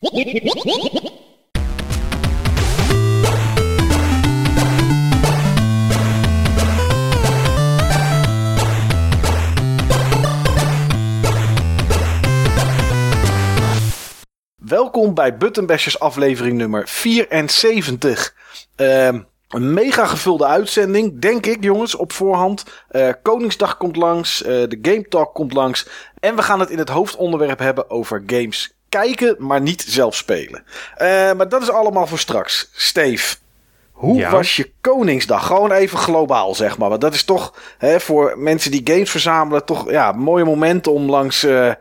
Welkom bij Buttonbashers aflevering nummer 74. Ehm, een mega gevulde uitzending, denk ik jongens, op voorhand. Eh, Koningsdag komt langs, eh, de Game Talk komt langs. En we gaan het in het hoofdonderwerp hebben over games kijken, maar niet zelf spelen. Eh, maar dat is allemaal voor straks. Steve, hoe Ja. was je Koningsdag? Gewoon even globaal, zeg maar. Want dat is toch hè, voor mensen die games verzamelen... toch ja, mooie momenten om langs eh,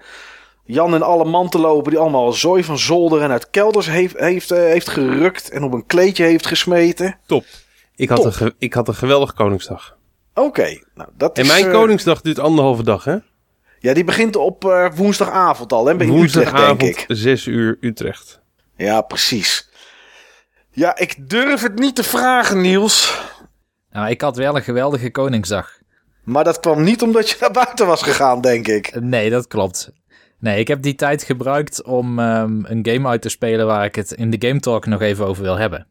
Jan en alle man te lopen... die allemaal zooi van zolder en uit kelders heeft, heeft, eh, heeft gerukt... en op een kleedje heeft gesmeten. Top. Ik had, Top. Een, ik had een geweldige Koningsdag. Oké, nou dat En mijn Koningsdag duurt anderhalve dag, hè? Ja, die begint op eh, woensdagavond al, hè? Bij Utrecht, denk Woensdagavond, ik. 6 uur Utrecht. Ja, precies. Ja, ik durf het niet te vragen, Niels. Nou, ik had wel een geweldige Koningsdag. Maar dat kwam niet omdat je naar buiten was gegaan, denk ik. Nee, dat klopt. Nee, ik heb die tijd gebruikt om ehm, een game uit te spelen waar ik het in de Game Talk nog even over wil hebben.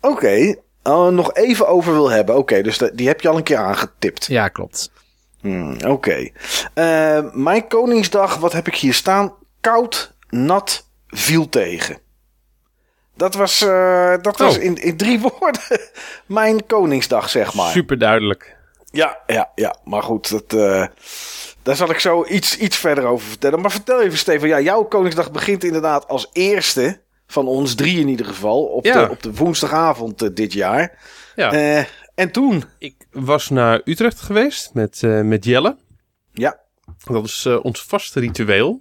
Oké, eh, nog even over wil hebben. Oké, dus dat- die heb je al een keer aangetipt. Ja, klopt. Hmm, Oké. Eh, mijn Koningsdag, wat heb ik hier staan? Koud, nat, viel tegen. Dat was, eh, dat was Oh. in, in drie woorden mijn Koningsdag, zeg maar. Super duidelijk. Ja, ja, ja. Maar goed, dat, eh, daar zal ik zo iets, iets verder over vertellen. Maar vertel even, Steven. Ja, jouw Koningsdag begint inderdaad als eerste van ons drie in ieder geval. Op, Ja. de, op de woensdagavond dit jaar. Ja. En toen? Ik was naar Utrecht geweest met, eh, met Jelle. Ja. Dat is eh, ons vaste ritueel.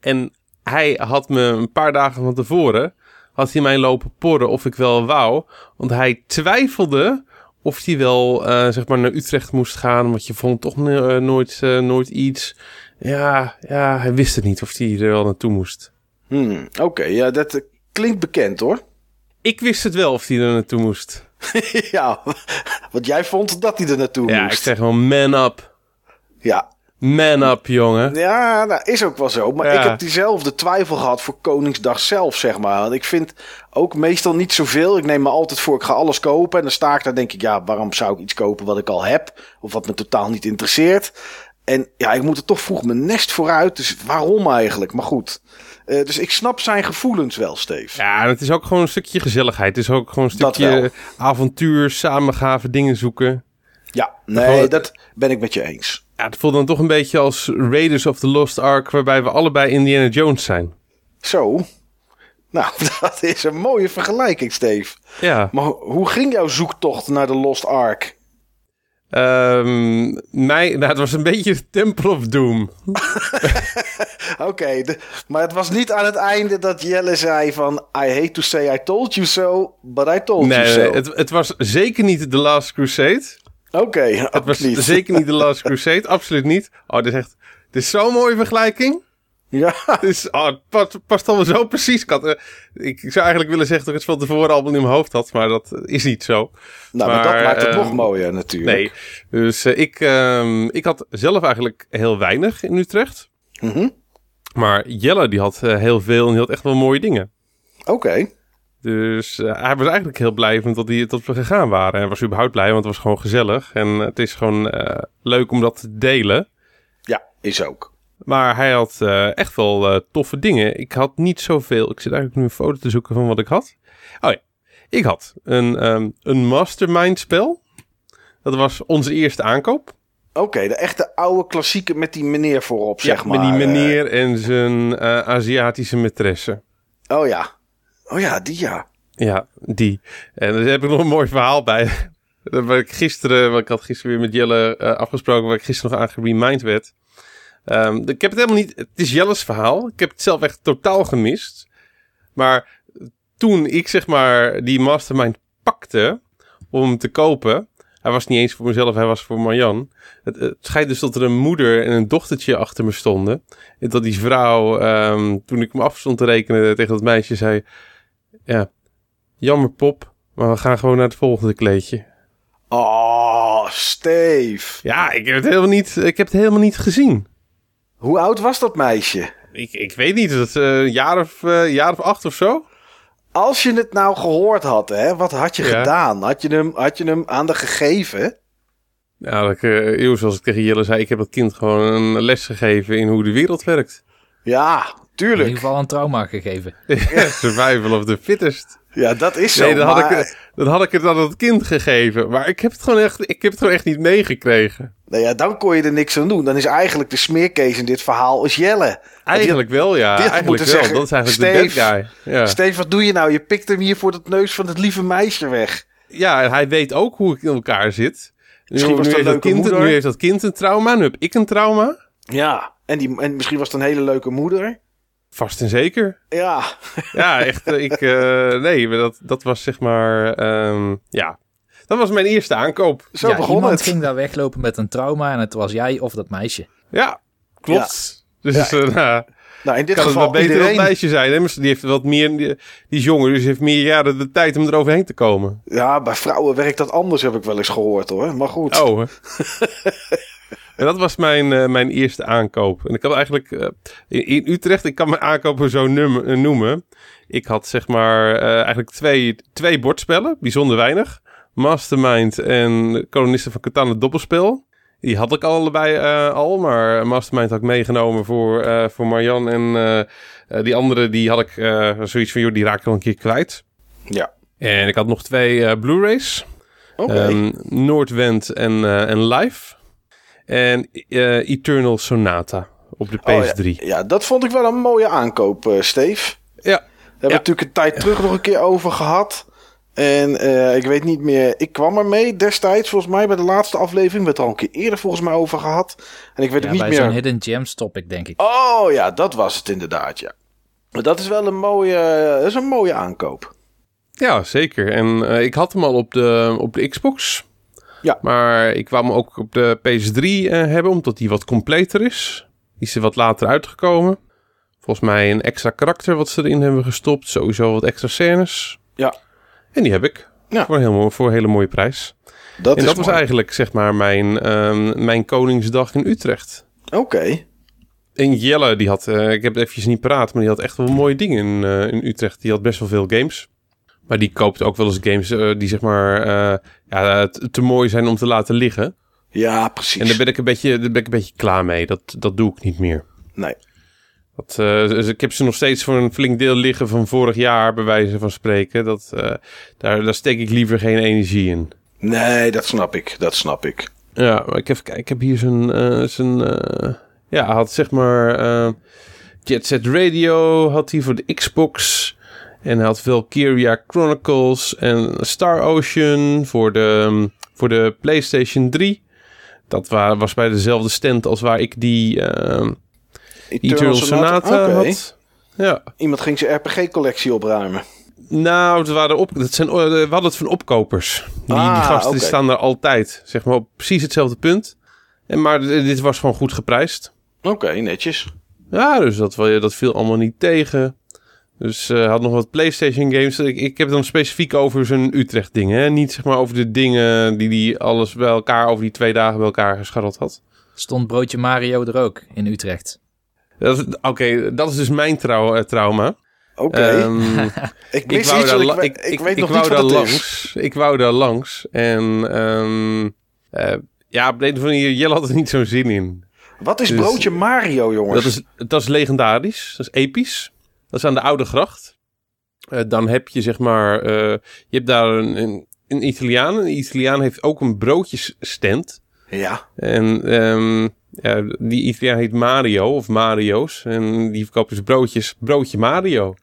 En hij had me een paar dagen van tevoren... had hij mij lopen porren of ik wel wou. Want hij twijfelde of hij wel eh, zeg maar naar Utrecht moest gaan. Want je vond toch nooit, nooit iets. Ja, ja, hij wist het niet of hij er wel naartoe moest. Hmm, Oké, ja, dat klinkt bekend hoor. Ik wist het wel of hij er naartoe moest. ja, want jij vond dat hij er naartoe Ja, ik moest. zeg gewoon man up. Ja, Man up, jongen. Ja, nou, is ook wel zo. Maar Ja. ik heb diezelfde twijfel gehad voor Koningsdag zelf, zeg maar. Want ik vind ook meestal niet zoveel. Ik neem me altijd voor, ik ga alles kopen. En dan sta ik daar, denk ik, ja, waarom zou ik iets kopen wat ik al heb? Of wat me totaal niet interesseert? En ja, ik moet er toch vroeg mijn nest vooruit. Dus waarom eigenlijk? Maar goed. Eh, dus ik snap zijn gevoelens wel, Steve. Ja, het is ook gewoon een stukje gezelligheid. Het is ook gewoon een stukje avontuur, samengave, dingen zoeken. Ja, nee, Gewoon- dat ben ik met je eens. Ja, het voelt dan toch een beetje als Raiders of the Lost Ark, waarbij we allebei Indiana Jones zijn. Zo. Nou, dat is een mooie vergelijking, Steve. Ja, Maar ho- hoe ging jouw zoektocht naar de Lost Ark? Ehm mij, nou, het was een beetje Temple of Doom. Oké, maar het was niet aan het einde dat Jelle zei van... I hate to say I told you so, but I told you Nee, so. het, het was zeker niet The Last Crusade. Oké, Het ook was niet. zeker niet The Last Crusade, absoluut niet. Oh, dit is echt... Dit is zo'n mooie vergelijking. Ja, Dus, oh, het past, past allemaal zo precies. Ik, had, eh, ik zou eigenlijk willen zeggen dat ik het van tevoren allemaal in mijn hoofd had, maar dat is niet zo. nou, maar, dat maakt het ehm, nog mooier natuurlijk. Nee, dus eh, ik, ehm, ik had zelf eigenlijk heel weinig in Utrecht. Mhm. Maar Jelle die had eh, heel veel en die had echt wel mooie dingen. Oké, Dus eh, hij was eigenlijk heel blij dat, hij, dat we gegaan waren. Hij was überhaupt blij, want het was gewoon gezellig. En het is gewoon eh, leuk om dat te delen. ja, is ook. Maar hij had eh, echt wel eh, toffe dingen. Ik had niet zoveel. Ik zit eigenlijk nu een foto te zoeken van wat ik had. Oh ja, ik had een, ehm, een mastermind spel. Dat was onze eerste aankoop. Oké, de echte oude klassieke met die meneer voorop, zeg maar. Met die eh. meneer en zijn Aziatische maîtresse. oh ja. Oh ja, die ja. Ja, die. En daar heb ik nog een mooi verhaal bij. Waar ik gisteren, wat ik had gisteren weer met Jelle afgesproken, waar ik gisteren nog aan geremind werd. Ehm, ik heb het helemaal niet. Het is Jelle's verhaal. Ik heb het zelf echt totaal gemist. Maar toen ik zeg maar die mastermind pakte om hem te kopen. Hij was niet eens voor mezelf, hij was voor Marjan. Het, het schijnt dus dat er een moeder en een dochtertje achter me stonden. En dat die vrouw, ehm, toen ik hem af stond te rekenen tegen dat meisje, zei... Ja, jammer pop, maar we gaan gewoon naar het volgende kleedje. Oh, Steve. Ja, ik heb het helemaal niet, ik heb het helemaal niet gezien. Hoe oud was dat meisje? Ik, ik weet niet, dat is eh, een jaar of, eh, jaar of acht of zo. Als je het nou gehoord had, hè, wat had je Ja. gedaan? Had je, hem, had je hem aan de gegeven? Ja, dat ik, eh, eeuw, zoals ik tegen Jelle zei, ik heb dat kind gewoon een les gegeven in hoe de wereld werkt. Ja, In tuurlijk. ieder geval een trauma gegeven. Survival of the fittest. Ja, dat is zo. Nee, dan had, maar, ik, het- dan had ik het aan het kind gegeven. Maar ik heb het gewoon echt, ik heb het gewoon echt niet meegekregen. nou ja, dan kon je er niks aan doen. Dan is eigenlijk de smeerkees in dit verhaal is Jelle. Eigenlijk wel, ja. had Eigenlijk wel. zeggen, dat is eigenlijk de Steve, bad guy. Ja. Steef, wat doe je nou? Je pikt hem hier voor het neus van het lieve meisje weg. ja, en hij weet ook hoe ik in elkaar zit. Misschien was nu, een heeft dat leuke kind, moeder. nu heeft dat kind een trauma, nu heb ik een trauma. Ja, en, die, en misschien was het een hele leuke moeder. Vast en zeker. Ja, Ja, echt. eh, ik, eh, nee, dat, dat was zeg maar... ehm, ja, dat was mijn eerste aankoop. zo ja, begon iemand het. ging daar weglopen met een trauma en het was jij of dat meisje. Ja, klopt. Dus Ja. eh, nou, Nou, in dit kan het wel geval beter iedereen... dat meisje zijn. Hè? Die heeft wat meer... Die, die is jonger, dus heeft meer jaren de tijd om eroverheen te komen. Ja, bij vrouwen werkt dat anders, heb ik wel eens gehoord hoor. Maar goed. Oh. en dat was mijn, eh, mijn eerste aankoop. En ik had eigenlijk eh, in, in Utrecht, ik kan mijn aankopen zo eh, noemen. Ik had zeg maar eigenlijk twee, twee bordspellen, bijzonder weinig. Mastermind en Kolonisten van Catan het dobbelspel. Die had ik allebei al, maar Mastermind had ik meegenomen voor, voor Marjan. En die andere, die had ik zoiets van, joh, die raak ik al een keer kwijt. Ja, En ik had nog twee Blu-rays. oké. Ehm, Noordwend en, en Live. En eh, Eternal Sonata op de Oh, PS3. ja. ja, dat vond ik wel een mooie aankoop, eh Steve. ja. Daar hebben we Ja. natuurlijk een tijd terug nog een keer over gehad. En eh, ik weet niet meer, ik kwam ermee destijds volgens mij bij de laatste aflevering. We hebben het er al een keer eerder volgens mij over gehad. En ik weet Ja, het bij niet zo'n meer. Hidden Gems topic, denk ik. Oh ja, dat was het inderdaad, ja. Maar dat is wel een mooie, dat is een mooie aankoop. Ja, zeker. En eh, ik had hem al op de, op de Xbox. Ja. Maar ik wou hem ook op de PS3 eh, hebben, omdat die wat completer is. Die is er wat later uitgekomen. Volgens mij een extra karakter wat ze erin hebben gestopt. Sowieso wat extra scènes. Ja. En die heb ik. Ja. Voor, een heel, voor een hele mooie prijs. Dat en dat was eigenlijk zeg maar mijn, ehm, mijn Koningsdag in Utrecht. Oké. En Jelle, die had, eh, ik heb het eventjes niet paraat, maar die had echt wel mooie dingen in, eh, in Utrecht. Die had best wel veel games. Maar die koopt ook wel eens games eh, die zeg maar eh, ja, te, mooi zijn om te laten liggen. Ja, precies. En daar ben ik een beetje, daar ben ik een beetje klaar mee. Dat, dat doe ik niet meer. Nee. Dat, eh, ik heb ze nog steeds voor een flink deel liggen van vorig jaar, bij wijze van spreken. Dat, daar, daar steek ik liever geen energie in. Nee, dat snap ik. Dat snap ik. Ja, maar ik heb, ik heb hier zijn eh, ja, had zeg maar Jet Set Radio had hij voor de Xbox en hij had Valkyria Chronicles en Star Ocean voor de, ehm, voor de PlayStation 3. Dat wa- was bij dezelfde stand als waar ik die ehm Eternal Sonata had. Ja, Iemand ging zijn RPG-collectie opruimen. nou, het waren op, dat zijn, eh, we hadden het van opkopers. Die, Ah, die gasten die staan daar altijd, zeg maar, op precies hetzelfde punt. En, maar dit was gewoon goed geprijsd. Oké, netjes. Ja, dus dat, dat viel allemaal niet tegen. Dus eh, hij had nog wat PlayStation games. Ik, ik heb het dan specifiek over zijn Utrecht dingen. Hè? Niet zeg maar over de dingen die hij alles bij elkaar over die twee dagen bij elkaar gescharreld had. Stond broodje Mario er ook in Utrecht. Oké, dat is dus mijn trau- eh, trauma. Oké. Ehm, ik ik wou iets, daar, ik, ik, ik, weet ik nog wou niet daar is. langs. Ik wou daar langs. En ehm, eh, ja, op de een of andere manier, Jelle had er niet zo'n zin in. Wat is Dus- broodje Mario, jongens? Dat is, dat is legendarisch. Dat is episch. Dat is aan de Oude Gracht. Eh, dan heb je zeg maar... eh, je hebt daar een, een, een Italiaan. Een Italiaan heeft ook een broodjesstand. Ja. En ehm, ja, die Italiaan heet Mario of Mario's. En die verkoopt dus broodjes. Broodje Mario.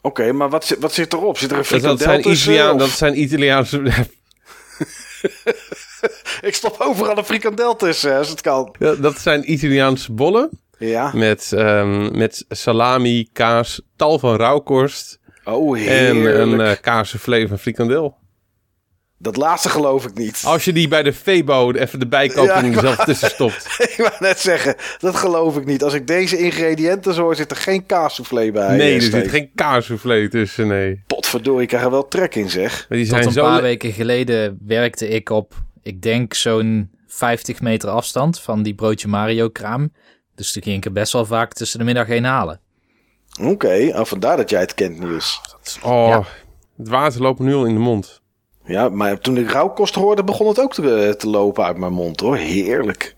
Oké, maar wat, zit- wat zit erop? Zit er een Dat, dat, frikandel zijn tussen? Italiaan, of- dat zijn Italiaanse... Ik stop overal een frikandel tussen, als het kan. Ja, dat zijn Italiaanse bollen. Ja. Met, ehm, met salami, kaas, tal van rauwkorst. Oh, En heerlijk. een uh, kaassoufflé van frikandel. Dat laatste geloof ik niet. Als je die bij de Febo even erbij koopt Ja, en zelf tussen stopt. ik wou net zeggen, dat geloof ik niet. Als ik deze ingrediënten zo hoor, zit er geen kaassoufflé bij. nee, eh, er zit geen kaassoufflé tussen, nee. Potverdorie, ik krijg er wel trek in, zeg. Maar die Tot zijn een zo... paar weken geleden werkte ik op, ik denk zo'n 50 meter afstand van die broodje Mario kraam. Dus toen ging ik er best wel vaak tussen de middag heen halen. Oké, oh, vandaar dat jij het kent, Niels. Oh, Ja. het water loopt nu al in de mond. Ja, maar toen ik rauwkost hoorde, begon het ook te, te lopen uit mijn mond, hoor. Heerlijk.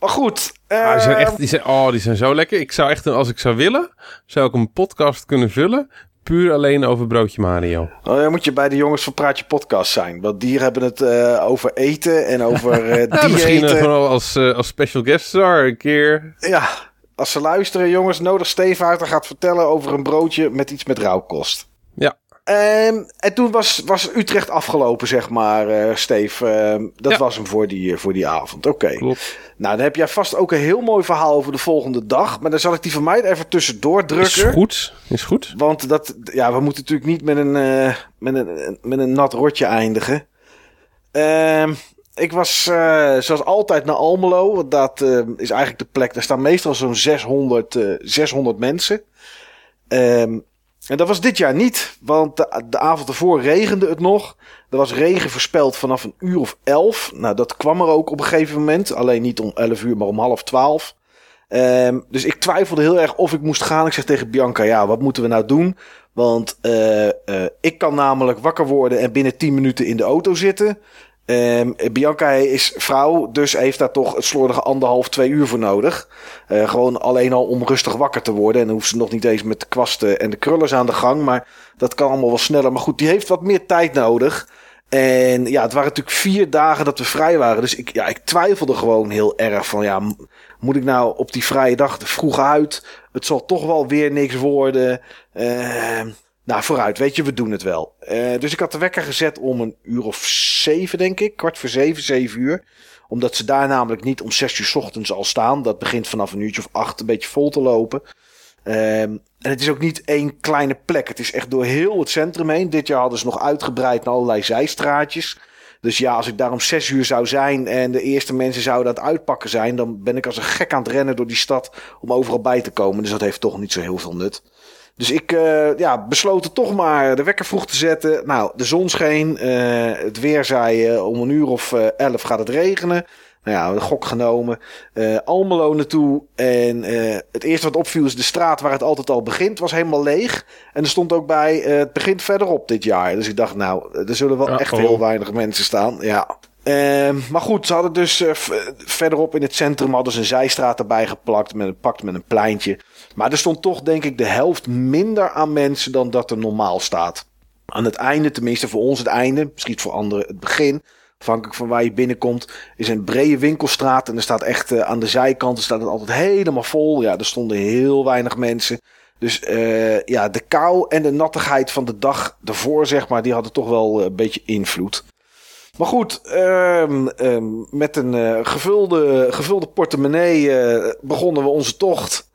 Maar goed. Ah, die zijn echt, die zijn, oh, die zijn zo lekker. Ik zou echt, als ik zou willen, zou ik een podcast kunnen vullen. Puur alleen over broodje Mario. Oh, dan moet je bij de jongens van Praatje Podcast zijn. Want die hebben het eh, over eten en over Ja, misschien eh, gewoon als, als special guest star een keer. Ja, als ze luisteren, jongens, nodig Steve uit. en gaat vertellen over een broodje met iets met rauwkost. Ehm, en toen was, was Utrecht afgelopen, zeg maar, eh Steve. Ehm, dat Ja. was hem voor die, voor die avond. Oké. Nou, dan heb jij vast ook een heel mooi verhaal over de volgende dag. Maar dan zal ik die van mij even tussendoor Is drukken. goed. Is goed. Want dat, ja, we moeten natuurlijk niet met een, eh, met een, met een nat rotje eindigen. Ehm, ik was eh, zoals altijd naar Almelo. Want dat is eigenlijk de plek. Daar staan meestal zo'n 600, eh, 600 mensen. Ehm, en dat was dit jaar niet. Want de, avond ervoor regende het nog. Er was regen voorspeld vanaf een uur of elf. Nou, dat kwam er ook op een gegeven moment. Alleen niet om 11 uur, maar om half twaalf. Ehm, dus ik twijfelde heel erg of ik moest gaan. Ik zeg tegen Bianca, ja, wat moeten we nou doen? Want eh, eh, ik kan namelijk wakker worden en binnen 10 minuten in de auto zitten. Ehm, Bianca is vrouw, dus heeft daar toch het slordige anderhalf, twee uur voor nodig. Eh, gewoon alleen al om rustig wakker te worden. En dan hoeft ze nog niet eens met de kwasten en de krullers aan de gang. Maar dat kan allemaal wel sneller. Maar goed, die heeft wat meer tijd nodig. En ja, het waren natuurlijk vier dagen dat we vrij waren. Dus ik, ja, ik twijfelde gewoon heel erg van ja, moet ik nou op die vrije dag vroeg uit? Het zal toch wel weer niks worden. Eh, nou, vooruit, weet je, we doen het wel. Eh, dus ik had de wekker gezet om een uur of zeven, denk ik. Kwart voor zeven, zeven uur. Omdat ze daar namelijk niet om zes uur 's ochtends al staan. Dat begint vanaf een uurtje of acht een beetje vol te lopen. Ehm, en het is ook niet één kleine plek. Het is echt door heel het centrum heen. Dit jaar hadden ze nog uitgebreid naar allerlei zijstraatjes. Dus ja, als ik daar om zes uur zou zijn en de eerste mensen zouden het uitpakken zijn, dan ben ik als een gek aan het rennen door die stad om overal bij te komen. Dus dat heeft toch niet zo heel veel nut. Dus ik uh, ja, besloot er toch maar de wekker vroeg te zetten. Nou, de zon scheen. Uh, het weer zei uh, om een uur of elf gaat het regenen. Nou ja, een gok genomen. Almelo naartoe. En het eerste wat opviel is de straat waar het altijd al begint. Was helemaal leeg. En er stond ook bij, het begint verderop dit jaar. Dus ik dacht, nou, er zullen wel Ja, echt oh. heel weinig mensen staan. Ja. Uh, maar goed, ze hadden dus uh, verderop in het centrum hadden ze een zijstraat erbij geplakt met een pakt met een pleintje. Maar er stond toch denk ik de helft minder aan mensen dan dat er normaal staat. Aan het einde, tenminste voor ons het einde, misschien voor anderen het begin, afhankelijk van waar je binnenkomt, is een brede winkelstraat en er staat echt uh, aan de zijkanten staat het altijd helemaal vol. Ja, er stonden heel weinig mensen. Dus uh, ja, de kou en de nattigheid van de dag ervoor, zeg maar, die hadden toch wel een beetje invloed. Maar goed, um, um, met een gevulde, gevulde portemonnee begonnen we onze tocht.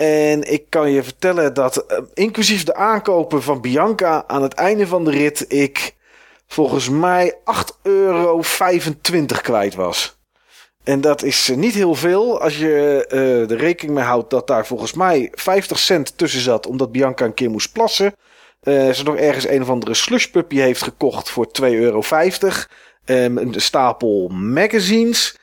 En ik kan je vertellen dat, uh, inclusief de aankopen van Bianca aan het einde van de rit, ik volgens mij 8,25 euro kwijt was. En dat is eh, niet heel veel als je uh, er rekening mee houdt dat daar volgens mij 50 cent tussen zat, omdat Bianca een keer moest plassen. Ze nog ergens een of andere slushpuppy heeft gekocht voor 2,50 euro. Um, een stapel magazines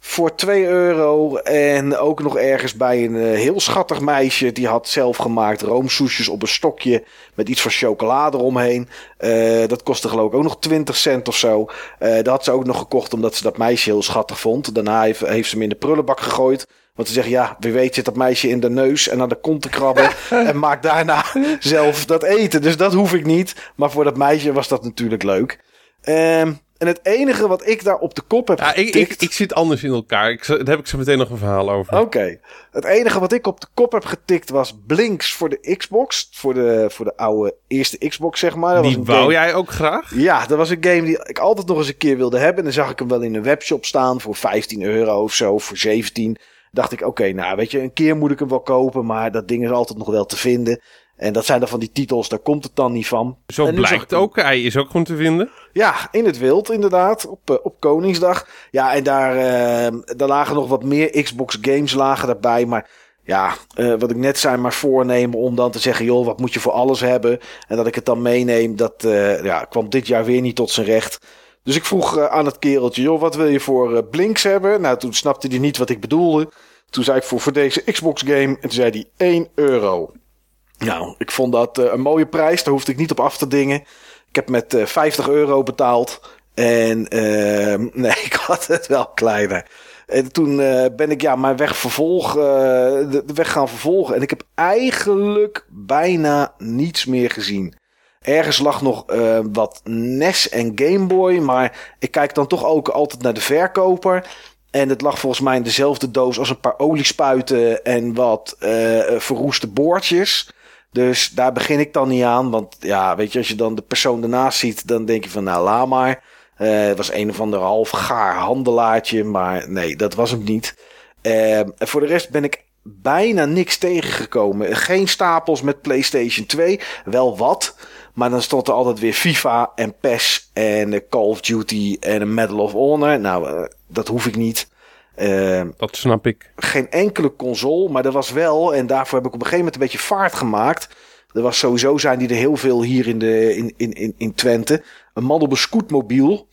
voor 2 euro. En ook nog ergens bij een uh, heel schattig meisje. Die had zelf gemaakt roomsoesjes op een stokje. Met iets van chocolade eromheen. Uh, dat kostte geloof ik ook nog 20 cent of zo. Uh, dat had ze ook nog gekocht omdat ze dat meisje heel schattig vond. Daarna heeft, heeft ze hem in de prullenbak gegooid. Want ze zeggen, ja, wie weet zit dat meisje in de neus en naar de kont te krabben. en maakt daarna zelf dat eten. Dus dat hoef ik niet. Maar voor dat meisje was dat natuurlijk leuk. Um, en het enige wat ik daar op de kop heb ja, ik, ik, ik, zit anders in elkaar. Ik, daar heb ik zo meteen nog een verhaal over. Oké. Okay. Het enige wat ik op de kop heb getikt was Blinks voor de Xbox. Voor de, voor de oude eerste Xbox, zeg maar. Dat die wou game... jij ook graag? Ja, dat was een game die ik altijd nog eens een keer wilde hebben. En dan zag ik hem wel in een webshop staan voor 15 euro of zo, voor 17. Dacht ik, oké, okay, nou weet je, een keer moet ik hem wel kopen. Maar dat ding is altijd nog wel te vinden. En dat zijn dan van die titels, daar komt het dan niet van. Zo en blijkt ook, hij is ook gewoon te vinden. Ja, in het wild inderdaad, op, uh, op Koningsdag. Ja, en daar, uh, daar lagen nog wat meer Xbox games lagen daarbij. Maar ja, uh, wat ik net zei, maar voornemen om dan te zeggen... joh, wat moet je voor alles hebben? En dat ik het dan meeneem, dat uh, ja, kwam dit jaar weer niet tot zijn recht. Dus ik vroeg aan het kereltje, joh, wat wil je voor Blinks hebben? Nou, toen snapte hij niet wat ik bedoelde. Toen zei ik voor, voor deze Xbox game. En toen zei hij 1 euro. Nou, ik vond dat eh, een mooie prijs. Daar hoefde ik niet op af te dingen. Ik heb met eh 50 euro betaald. En ehm, nee, ik had het wel kleiner. En toen eh, ben ik ja, mijn weg, vervolg, eh, de, weg gaan vervolgen. En ik heb eigenlijk bijna niets meer gezien. Ergens lag nog eh, wat NES en Game Boy. Maar ik kijk dan toch ook altijd naar de verkoper. En het lag volgens mij in dezelfde doos als een paar oliespuiten en wat eh, verroeste boordjes. Dus daar begin ik dan niet aan. Want ja, weet je, als je dan de persoon ernaast ziet, dan denk je van nou, laat maar. Eh, het was een of ander half gaar handelaartje, maar nee, dat was hem niet. Eh, en voor de rest ben ik bijna niks tegengekomen. Geen stapels met PlayStation 2, wel wat. Maar dan stond er altijd weer FIFA en PES en Call of Duty en Medal of Honor. Nou, eh, dat hoef ik niet. Eh, Dat snap ik. geen enkele console, maar er was wel, en daarvoor heb ik op een gegeven moment een beetje vaart gemaakt. Er was sowieso zijn die er heel veel hier in, de, in, in, in, in Twente. Een man op een scootmobiel.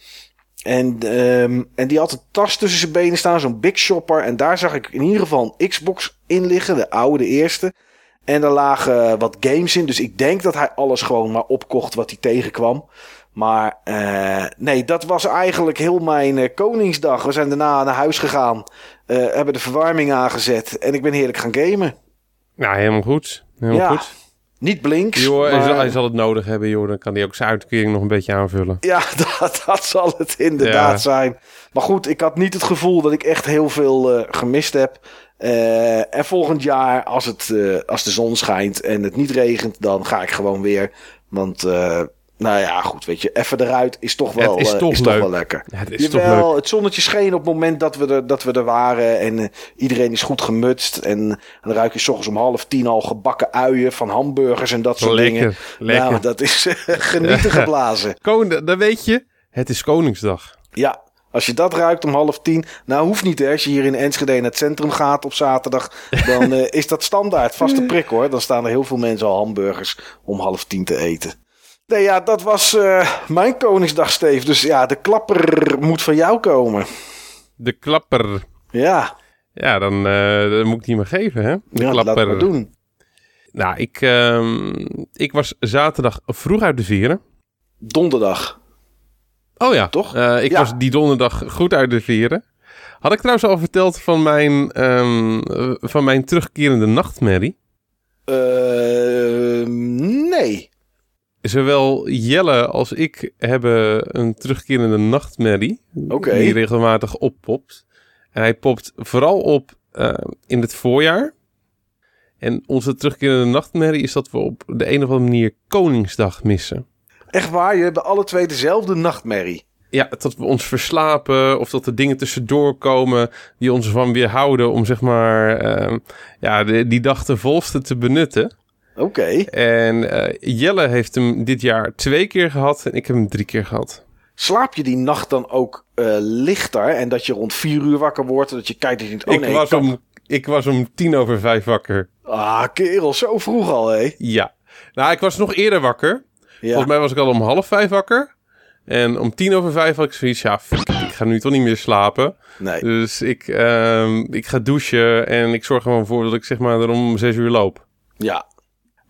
En, ehm, en die had een tas tussen zijn benen staan, zo'n big shopper. En daar zag ik in ieder geval een Xbox in liggen, de oude, de eerste. En er lagen wat games in, dus ik denk dat hij alles gewoon maar opkocht wat hij tegenkwam. Maar eh, nee, dat was eigenlijk heel mijn eh, Koningsdag. We zijn daarna naar huis gegaan, eh, hebben de verwarming aangezet en ik ben heerlijk gaan gamen. Nou, helemaal goed. Helemaal Ja, goed. Niet blinks, Joh, hij, zal, maar- hij zal het nodig hebben, joh. Dan kan hij ook zijn uitkering nog een beetje aanvullen. Ja, dat, dat zal het inderdaad Ja. zijn. Maar goed, ik had niet het gevoel dat ik echt heel veel gemist heb. En volgend jaar, als, het, als de zon schijnt en het niet regent, dan ga ik gewoon weer. Want, nou ja, goed, weet je, even eruit is toch wel, Het is eh, toch is leuk. wel lekker. Ja, het is toch leuk. het zonnetje scheen op het moment dat we er, dat we er waren. En eh, iedereen is goed gemutst. En, en dan ruik je 's ochtends om half tien al gebakken uien van hamburgers en dat soort dingen. Lekker. Nou, dat is eh, genieten geblazen. Koning, dan weet je, het is Koningsdag. Ja, als je dat ruikt om half tien. Nou, hoeft niet hè. Als je hier in Enschede naar het centrum gaat op zaterdag. Dan is dat standaard. Vaste prik hoor. Dan staan er heel veel mensen al hamburgers om half tien te eten. Nee, ja, dat was eh, mijn Koningsdag, Steve. Dus ja, de klapper moet van jou komen. De klapper. Ja, Ja, dan, eh, dan moet ik die maar geven, hè? De ja laat klapper. maar doen. Nou, ik, ehm, ik was zaterdag vroeg uit de vieren. Donderdag. Oh ja, Toch? Eh, ik Ja. was die donderdag goed uit de vieren. Had ik trouwens al verteld van mijn, ehm, eh, van mijn terugkerende nachtmerrie? Nee. Zowel Jelle als ik hebben een terugkerende nachtmerrie. Die regelmatig oppopt. En hij popt vooral op eh, in het voorjaar. En onze terugkerende nachtmerrie is dat we op de een of andere manier Koningsdag missen. Echt waar, je hebt alle twee dezelfde nachtmerrie. Ja, dat we ons verslapen of dat er dingen tussendoor komen die ons ervan weerhouden om zeg maar ehm, ja, de, die dag ten volste te benutten. Oké. En eh, Jelle heeft hem dit jaar twee keer gehad en ik heb hem drie keer gehad. Slaap je die nacht dan ook eh, lichter en dat je rond vier uur wakker wordt en dat je kijkt en je denkt, oh ik, nee, was kan- om, ik was om tien over vijf wakker. Ah, kerel, zo vroeg al, hé. Ja. Nou, ik was nog eerder wakker. Ja. Volgens mij was ik al om half vijf wakker. En om tien over vijf had ik zoiets, ja, fuck ik ga nu toch niet meer slapen. Nee. Dus ik, ehm, ik ga douchen en ik zorg er gewoon voor dat ik zeg maar er om zes uur loop. Ja.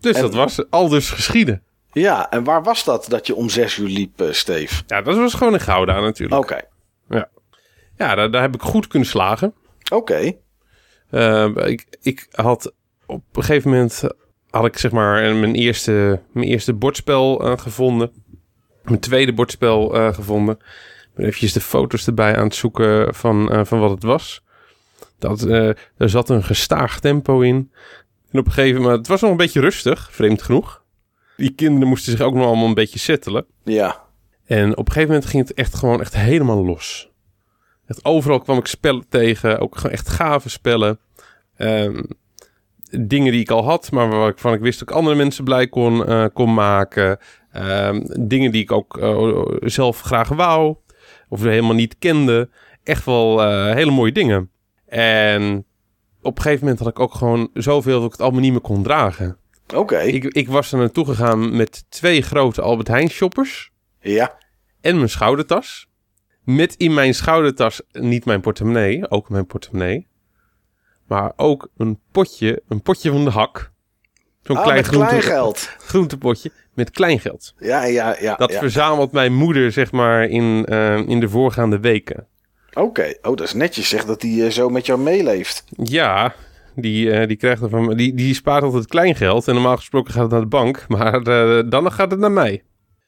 Dus En- dat was al dus geschieden. Ja, en waar was dat dat je om zes uur liep, eh Steve? Ja, dat was gewoon in Gouda natuurlijk. Oké. Ja, daar, daar heb ik goed kunnen slagen. Oké. Eh, ik, ik had op een gegeven moment had ik zeg maar mijn eerste, mijn eerste bordspel eh, gevonden. Mijn tweede bordspel eh, gevonden. Ik ben eventjes de foto's erbij aan het zoeken van, van wat het was. Dat, er zat een gestaag tempo in. En op een gegeven moment, het was nog een beetje rustig, vreemd genoeg. Die kinderen moesten zich ook nog allemaal een beetje settelen. Ja. En op een gegeven moment ging het echt gewoon echt helemaal los. Echt overal kwam ik spellen tegen, ook gewoon echt gave spellen. Ehm, dingen die ik al had, maar waarvan ik wist dat ik andere mensen blij kon, eh, kon maken. Ehm, dingen die ik ook eh, zelf graag wou, of helemaal niet kende. Echt wel eh, hele mooie dingen. En op een gegeven moment had ik ook gewoon zoveel dat ik het allemaal niet meer kon dragen. Oké. Ik, ik was er naartoe gegaan met twee grote Albert Heijn shoppers Ja. en mijn schoudertas. Met in mijn schoudertas niet mijn portemonnee, ook mijn portemonnee. Maar ook een potje, een potje van de hak. Zo'n Ah, klein groente, kleingeld. groentepotje met kleingeld. Ja, ja, ja. Dat ja. verzamelt mijn moeder, zeg maar, in, eh, in de voorgaande weken. Oké, oh, dat is netjes zeg dat hij eh, zo met jou meeleeft. Ja, die, eh, die krijgt er van me- die, die spaart altijd kleingeld. En normaal gesproken gaat het naar de bank. Maar eh, dan gaat het naar mij.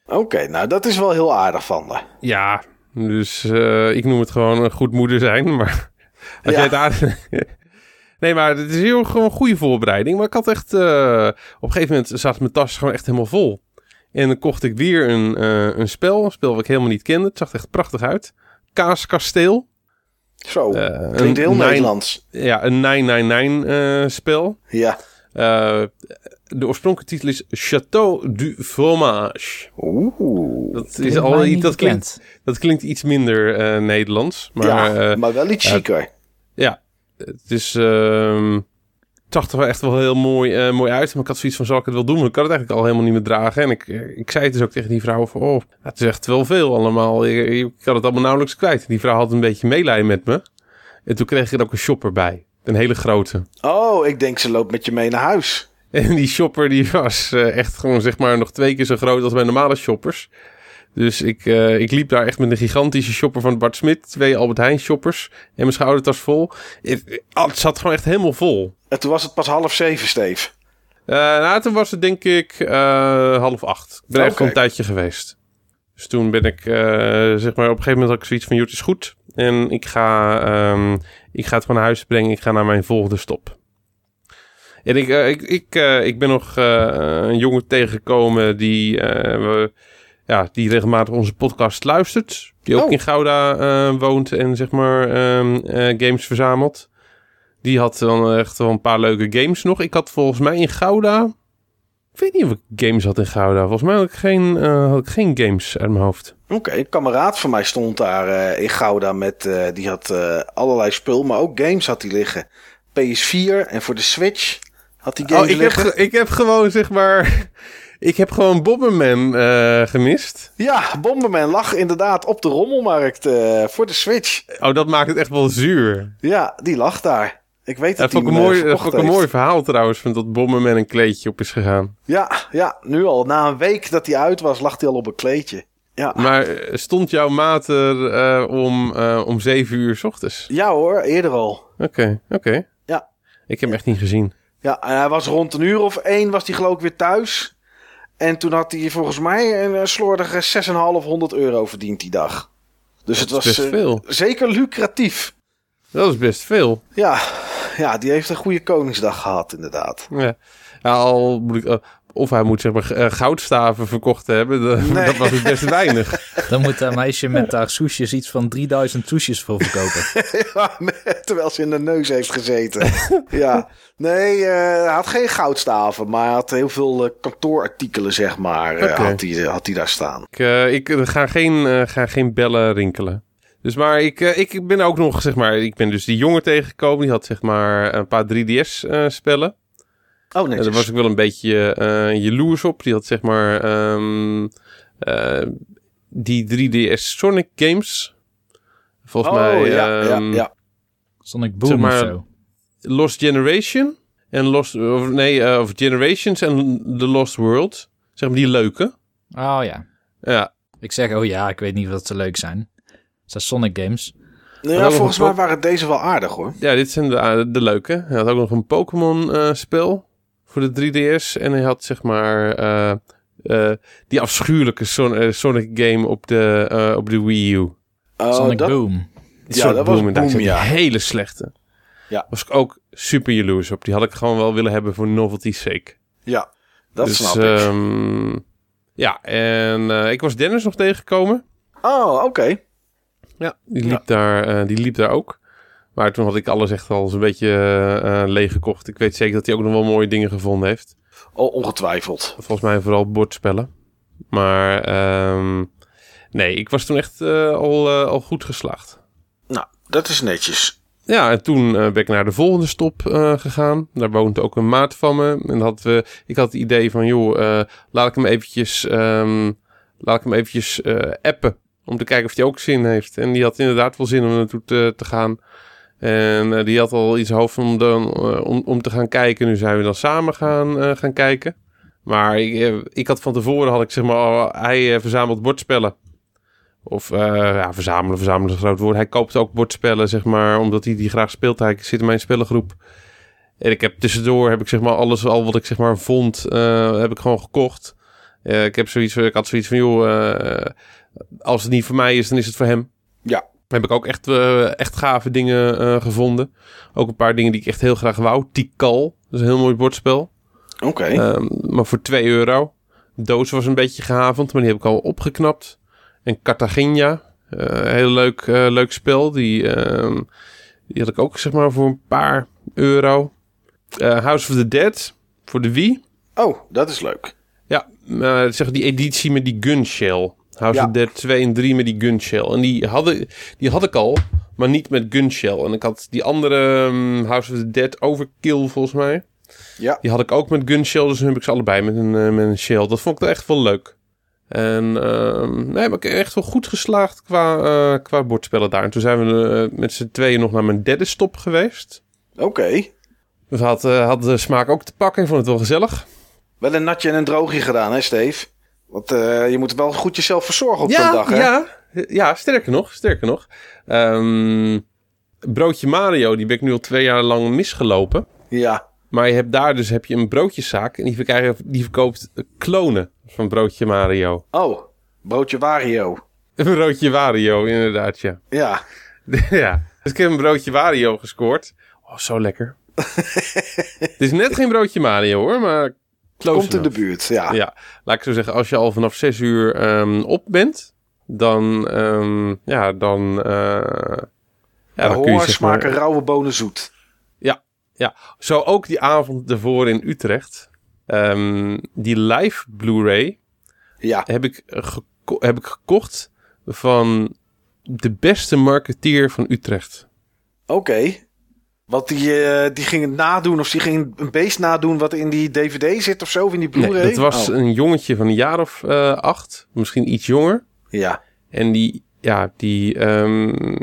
Oké, nou dat is wel heel aardig van me. Ja, dus ik noem het gewoon een goed moeder zijn. Maar als Ja. jij het aardig... nee, maar het is heel gewoon een goede voorbereiding. Maar ik had echt... op een gegeven moment zat mijn tas gewoon echt helemaal vol. En dan kocht ik weer een, een spel. Een spel wat ik helemaal niet kende. Het zag er echt prachtig uit. Kaaskasteel. Zo, Eh, klinkt heel nine- Nederlands. Ja, een 999 eh spel. Ja. Eh, de oorspronkelijke titel is Château du Fromage. Oeh. Dat, is Klinkt al, dat, klinkt, bekend. dat klinkt iets minder eh, Nederlands. Maar ja, ja, maar wel iets chiquer. ja het is... ehm, zag er wel echt wel heel mooi, eh, mooi uit. Maar ik had zoiets van, zal ik het wel doen? Maar ik kan het eigenlijk al helemaal niet meer dragen. En ik, eh, ik zei het dus ook tegen die vrouw van... Oh, het is echt wel veel allemaal. Ik, ik had het allemaal nauwelijks kwijt. Die vrouw had een beetje meelijden met me. En toen kreeg ik er ook een shopper bij. Een hele grote. Oh, ik denk ze loopt met je mee naar huis. En die shopper die was eh, echt gewoon zeg maar nog twee keer zo groot als mijn normale shoppers. Dus ik, eh, ik liep daar echt met een gigantische shopper van Bart Smit. Twee Albert Heijn shoppers. En mijn schoudertas vol. Het, het zat gewoon echt helemaal vol. En toen was het pas half zeven, Steef. Eh, nou, toen was het denk ik eh, half acht. Ik ben echt Oké. gewoon een tijdje geweest. Dus toen ben ik, zeg maar, op een gegeven moment had ik zoiets van, het is goed. En ik ga, ehm, ik ga het naar huis brengen. Ik ga naar mijn volgende stop. En ik, ik, ik, ik ben nog een jongen tegengekomen die, we- ja, die regelmatig onze podcast luistert. Die ook Oh. in Gouda eh, woont en zeg maar ehm, eh, games verzamelt. Die had dan echt wel een paar leuke games nog. Ik had volgens mij in Gouda... Ik weet niet of ik games had in Gouda. Volgens mij had ik geen, eh, had ik geen games uit mijn hoofd. Oké, een kameraad van mij stond daar in Gouda met... die had allerlei spul, maar ook games had hij liggen. PS4 en voor de Switch had hij games Oh, ik heb, liggen. ge- ik heb gewoon zeg maar... Ik heb gewoon Bomberman eh, gemist. Ja, Bomberman lag inderdaad op de rommelmarkt eh, voor de Switch. Oh, dat maakt het echt wel zuur. Ja, die lag daar. Ik weet Dat vond ik hij een mooi, eh, dat vond ik een mooi verhaal trouwens. Van dat Bomberman een kleedje op is gegaan. Ja, ja, nu al. Na een week dat hij uit was, lag hij al op een kleedje. Ja, Maar stond jouw maat er eh, om, eh, om zeven uur 's ochtends? ja hoor, eerder al. Oké, oké. Ja. Ik heb hem echt niet gezien. Ja, en hij was rond een uur of één was hij geloof ik weer thuis. En toen had hij volgens mij een eh, slordige 6,500 euro verdiend die dag. Dus het was best eh, veel. zeker lucratief. Dat is best veel. Ja, ja, die heeft een goede Koningsdag gehad inderdaad. Ja. Ja, al moet ik, eh, of hij moet zeg maar eh, goudstaven verkocht hebben. Dat, Nee. dat was het best weinig. Dan moet dat meisje met haar soesjes iets van 3000 soesjes voor verkopen. Ja, terwijl ze in de neus heeft gezeten. ja, nee, eh, hij had geen goudstaven, maar hij had heel veel eh, kantoorartikelen, zeg maar, eh, Oké. had, hij, had hij daar staan. Ik, eh, ik eh, ga, geen, eh, ga geen bellen rinkelen. Dus maar ik, eh, ik ben ook nog, zeg maar, ik ben dus die jongen tegengekomen. Die had zeg maar een paar 3DS-spellen. Oh, En netjes. daar was ik wel een beetje eh jaloers op. Die had zeg maar ehm, eh, die 3DS Sonic games. Volgens oh, mij ja, ehm, ja, ja. Sonic Boom Zeg maar- of zo. Lost Generation. En Lost, of nee, eh, of Generations en The Lost World. Zeg maar die leuke. Oh ja. Ja, Ik zeg, oh ja, ik weet niet of dat ze leuk zijn. Het zijn Sonic games. Nou ja, volgens mij waren deze wel aardig hoor. ja dit zijn de, eh, de leuke. Hij had ook nog een Pokémon eh, spel voor de 3DS. En hij had zeg maar eh, eh, die afschuwelijke Son- eh, Sonic game op de, eh, op de Wii U. Oh, Sonic dat, Boom. Ja, dat was Boom, ja. hele slechte. Ja. Was ik ook super jaloers op. Die had ik gewoon wel willen hebben voor novelty's sake. ja, dat dus, snap ik. ehm, ja, en eh, ik was Dennis nog tegengekomen. Oh, oké. Ja, die liep, Daar, eh, die liep daar ook. Maar toen had ik alles echt al zo'n beetje eh, eh, leeg gekocht. Ik weet zeker dat hij ook nog wel mooie dingen gevonden heeft. Oh, ongetwijfeld. Volgens mij vooral bordspellen. Maar ehm, nee, ik was toen echt eh, al, al goed geslaagd. Nou, dat is netjes. Ja, en toen ben ik naar de volgende stop gegaan. Daar woont ook een maat van me. En had we, ik had het idee van, joh, laat ik hem eventjes, ehm, laat ik hem eventjes appen. Om te kijken of hij ook zin heeft. En die had inderdaad wel zin om naartoe te, te gaan. En eh, die had al iets hoofd om, eh, om, om te gaan kijken. Nu zijn we dan samen gaan, eh, gaan kijken. Maar ik, ik had van tevoren, had ik zeg maar, hij verzamelt bordspellen. Of ja, verzamelen, verzamelen is een groot woord. Hij koopt ook bordspellen, zeg maar, omdat hij die graag speelt. Hij zit in mijn spellengroep. En ik heb tussendoor, heb ik zeg maar, alles al wat ik zeg maar vond, heb ik gewoon gekocht. Ik, heb zoiets, ik had zoiets van, joh, als het niet voor mij is, dan is het voor hem. Ja. Heb ik ook echt, eh, echt gave dingen eh, gevonden. Ook een paar dingen die ik echt heel graag wou. Tikal, dat is een heel mooi bordspel. Oké. Ehm, maar voor 2 euro. Doos was een beetje gehavend, maar die heb ik al opgeknapt. En Cartagena, eh, heel leuk, leuk spel. Die, ehm, die had ik ook zeg maar voor een paar euro. House of the Dead voor de Wii. Oh, dat is leuk. Ja, zeg die editie met die gunshell. House Ja. of Dead 2 en 3 met die gunshell. En die, hadden, die had ik al, maar niet met gunshell. En ik had die andere ehm, House of the Dead Overkill volgens mij. Ja. Die had ik ook met gunshell, dus nu heb ik ze allebei met een, eh, met een shell. Dat vond ik echt wel leuk. En ehm nee, maar ik echt wel goed geslaagd qua, eh, qua bordspellen daar. En toen zijn we eh, met z'n tweeën nog naar mijn derde stop geweest. Oké. Dus had, had de smaak ook te pakken. Ik vond het wel gezellig. Wel een natje en een droogje gedaan, hè, Steve? Want eh, je moet wel goed jezelf verzorgen op zo'n dag, hè? Ja, ja, sterker nog, sterker nog. Ehm, broodje Mario, die ben ik nu al twee jaar lang misgelopen. Ja. Maar je hebt daar dus heb je een broodjeszaak en die, die verkoopt klonen van broodje Mario. Oh, broodje Wario. Een broodje Wario, inderdaad, ja. Ja. ja. Dus ik heb een broodje Wario gescoord. Oh, zo lekker. Het is net geen broodje Mario hoor, maar close Komt in de buurt, ja. Ja, laat ik zo zeggen, als je al vanaf zes uur ehm, op bent, dan, ehm, ja, dan, eh, ja, Ja, kun je maar, smaken rauwe bonen zoet. zo ook die avond ervoor in Utrecht, ehm, die live Blu-ray Ja. heb ik, heb ik gekocht van de beste marketeer van Utrecht. Oké. Want die, eh, die ging het nadoen, of die ging een beest nadoen wat in die DVD zit of zo, of in die Blu-ray? Nee, dat was Oh. een jongetje van een jaar of eh, acht, misschien iets jonger. Ja. En die, ja, die, ehm,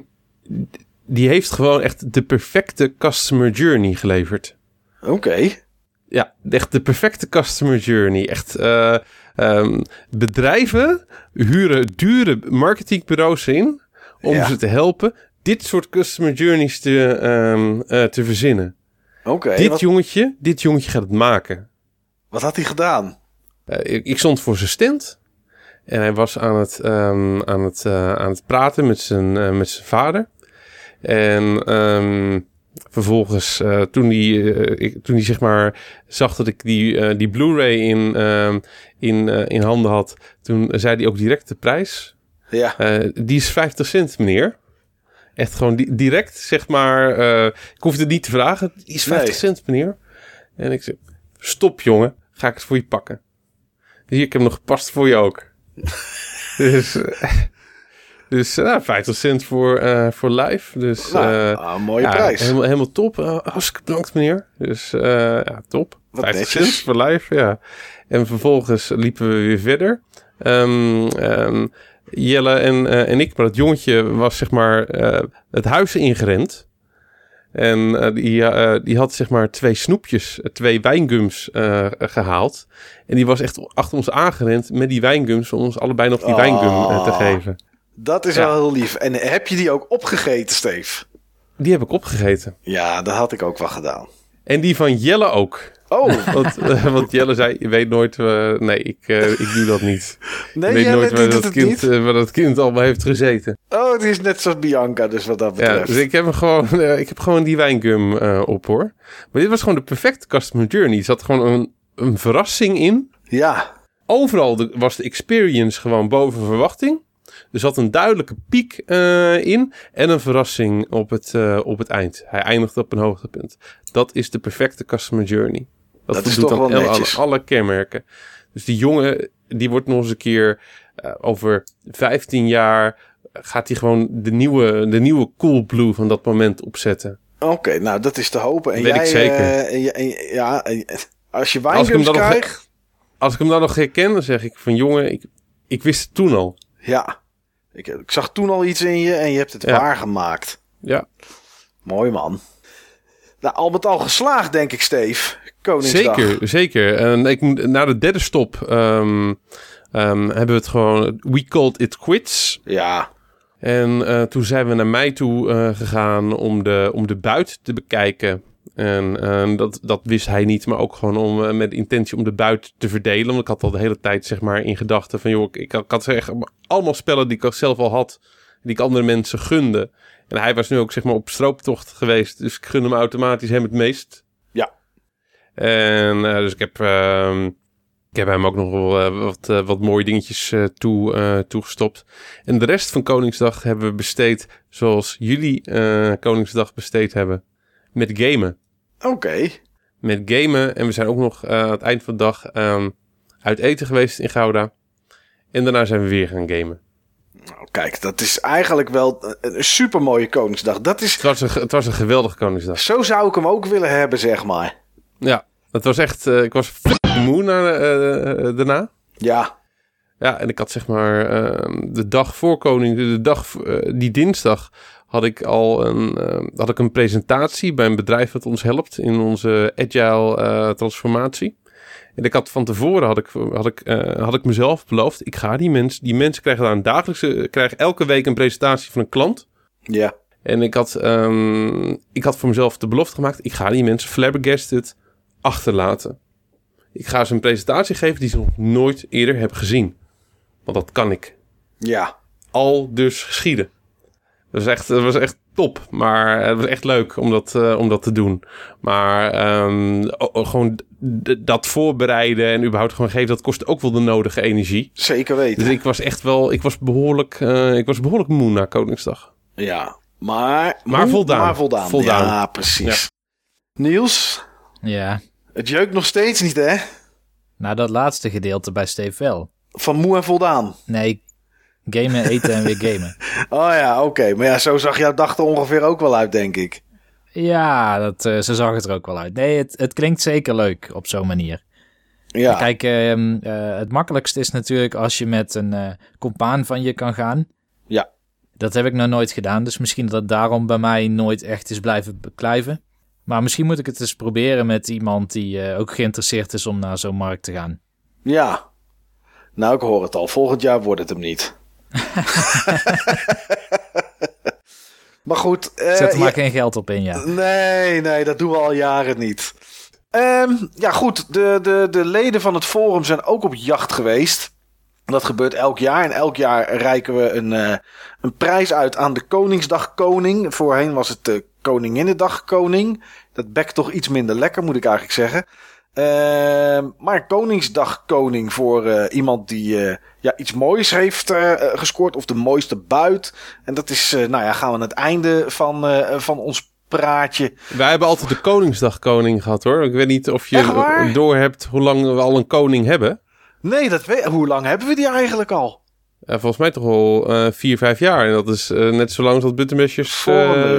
die heeft gewoon echt de perfecte customer journey geleverd. Oké. Ja, echt de perfecte customer journey. Echt, eh, ehm, bedrijven huren dure marketingbureaus in om Ja. ze te helpen dit soort customer journeys te, ehm, eh, te verzinnen. Oké. dit Wat, jongetje, dit jongetje gaat het maken. wat had hij gedaan? Eh, ik, ik stond voor zijn stand. En hij was aan het, ehm, aan het, eh, aan het praten met zijn, met zijn vader. En ehm, vervolgens, toen hij ik, toen die, zeg maar zag dat ik die, die Blu-ray in, in, in handen had, toen zei hij ook direct de prijs. Ja. Die is 50 cent, meneer. Echt gewoon di- direct, zeg maar. eh, ik hoefde het niet te vragen. Die is 50 Nee. cent, meneer. En ik zeg, stop jongen, ga ik het voor je pakken. Hier, ik heb nog gepast voor je ook. dus eh, dus eh, nou, 50 cent voor, voor live. Dus Nou, ah, een mooie ja, prijs. Helemaal, helemaal top. Uh, hartstikke bedankt, meneer. Dus ja, top. Wat 50 netjes. cent voor live, ja. En vervolgens liepen we weer verder. Ehm, ehm, Jelle en, eh, en ik, maar dat jongetje was zeg maar eh, het huis ingerend. En eh, die, die had zeg maar twee snoepjes, twee wijngums eh, gehaald. En die was echt achter ons aangerend met die wijngums om ons allebei nog die Oh. wijngum te geven. Dat is Ja. wel heel lief. En heb je die ook opgegeten, Steve? Die heb ik opgegeten. Ja, dat had ik ook wel gedaan. En die van Jelle ook. Oh, Want, eh, want Jelle zei, je weet nooit... eh, nee, ik, eh, ik doe dat niet. nee, ik weet nooit waar dat, kind, waar dat kind allemaal heeft gezeten. Oh, het is net zoals Bianca, dus wat dat Ja, betreft. dus ik heb, hem gewoon, ik heb gewoon die wijngum op hoor. Maar dit was gewoon de perfecte customer journey. Er zat gewoon een, een verrassing in. Ja, Overal de- was de experience gewoon boven verwachting. Er zat een duidelijke piek in en een verrassing op het, op het eind. Hij eindigde op een hoogtepunt. Dat is de perfecte customer journey. Dat, Dat is toch aan wel el- netjes. alle kenmerken. Dus die jongen, die wordt nog eens een keer eh, over 15 jaar... gaat hij gewoon de nieuwe, de nieuwe Cool Blue van dat moment opzetten. oké, nou dat is te hopen. En jij, ik zeker. eh, en ja, en- als je wijngums nog- krijgt... Als ik hem dan nog herken, dan zeg ik van... jongen, ik, ik wist het toen al. Ja, ik, ik zag toen al iets in je en je hebt het Ja. waargemaakt. Ja, Mooi man. Nou, al met al geslaagd, denk ik, Steve. Koningsdag. Zeker, zeker. En ik na de derde stop ehm, ehm, hebben we het gewoon. We called it quits. Ja, En eh, toen zijn we naar mij toe eh, gegaan om de, om de buit te bekijken. En eh, dat, dat wist hij niet, maar ook gewoon om, eh, met intentie om de buit te verdelen. Want ik had al de hele tijd zeg maar in gedachten van... joh, ik, ik had echt allemaal spellen die ik zelf al had... die ik andere mensen gunde. En hij was nu ook zeg maar op strooptocht geweest. Dus ik gun hem automatisch hem het meest. En eh, dus ik heb... ehm, ik heb hem ook nog wel eh, wat, eh, wat mooie dingetjes toe, toegestopt. En de rest van Koningsdag hebben we besteed zoals jullie Koningsdag besteed hebben. Met gamen. oké. Met gamen. En we zijn ook nog aan het eind van de dag ehm, uit eten geweest in Gouda. En daarna zijn we weer gaan gamen. Nou, kijk, dat is eigenlijk wel een, een supermooie Koningsdag. Dat is, Het was een, het was een geweldige Koningsdag. zo zou ik hem ook willen hebben, zeg maar. Ja, het was echt... eh, ik was moe na, eh, eh, daarna. Ja, Ja, en ik had zeg maar ehm, de dag voor koning, de dag die dinsdag had ik al een, ehm, had ik een presentatie bij een bedrijf dat ons helpt in onze agile transformatie. En ik had van tevoren had ik, had ik, had ik mezelf beloofd, ik ga die mensen, die mensen krijgen daar een dagelijkse, krijgen elke week een presentatie van een klant. ja, En ik had, ehm, ik had voor mezelf de belofte gemaakt, ik ga die mensen flabbergasted achterlaten. Ik ga ze een presentatie geven die ze nog nooit eerder hebben gezien. Want dat kan ik. ja. Al dus geschieden. Dat was echt, dat was echt top. Maar het was echt leuk om dat, eh, om dat te doen. Maar o- gewoon dat voorbereiden en überhaupt gewoon geven, dat kost ook wel de nodige energie. Zeker weten. Dus ik was echt wel, ik was behoorlijk, eh, ik was behoorlijk moe na Koningsdag. Ja, maar... Maar voldaan. Maar voldaan. Voldaan. Ja, precies. Niels, Ja. het jeukt nog steeds niet, hè? Nou, dat laatste gedeelte bij Steve wel. Van moe en voldaan. Nee, gamen, eten en weer gamen. Oh ja, oké. Maar ja, zo zag jouw dag er ongeveer ook wel uit, denk ik. Ja, dat, eh, zo zag het er ook wel uit. Nee, het, het klinkt zeker leuk op zo'n manier. Ja, Kijk, ehm, eh, het makkelijkste is natuurlijk als je met een eh compaan van je kan gaan. Ja. Dat heb ik nog nooit gedaan, dus misschien dat het daarom bij mij nooit echt is blijven beklijven. Maar misschien moet ik het eens proberen met iemand die eh, ook geïnteresseerd is om naar zo'n markt te gaan. ja. Nou, ik hoor het al. Volgend jaar wordt het hem niet. maar goed. eh, Zet er maar ja- geen geld op in, ja. Nee, nee, dat doen we al jaren niet. Ehm, ja, goed. De, de, de leden van het forum zijn ook op jacht geweest. Dat gebeurt elk jaar. En elk jaar reiken we een, eh, een prijs uit aan de Koningsdag Koning. Voorheen was het de Koninginnedag Koning. Dat bekt toch iets minder lekker, moet ik eigenlijk zeggen. Ehm, maar Koningsdag Koning voor eh, iemand die eh, ja, iets moois heeft eh, gescoord. Of de mooiste buit. En dat is, nou ja, gaan we aan het einde van, van ons praatje. Wij hebben altijd de Koningsdag koning gehad hoor. Ik weet niet of je door hebt hoe lang we al een koning hebben. Nee, dat weet, hoe lang hebben we die eigenlijk al? Volgens mij toch al vier, vijf jaar. En dat is net zo lang als dat Buttermesjes...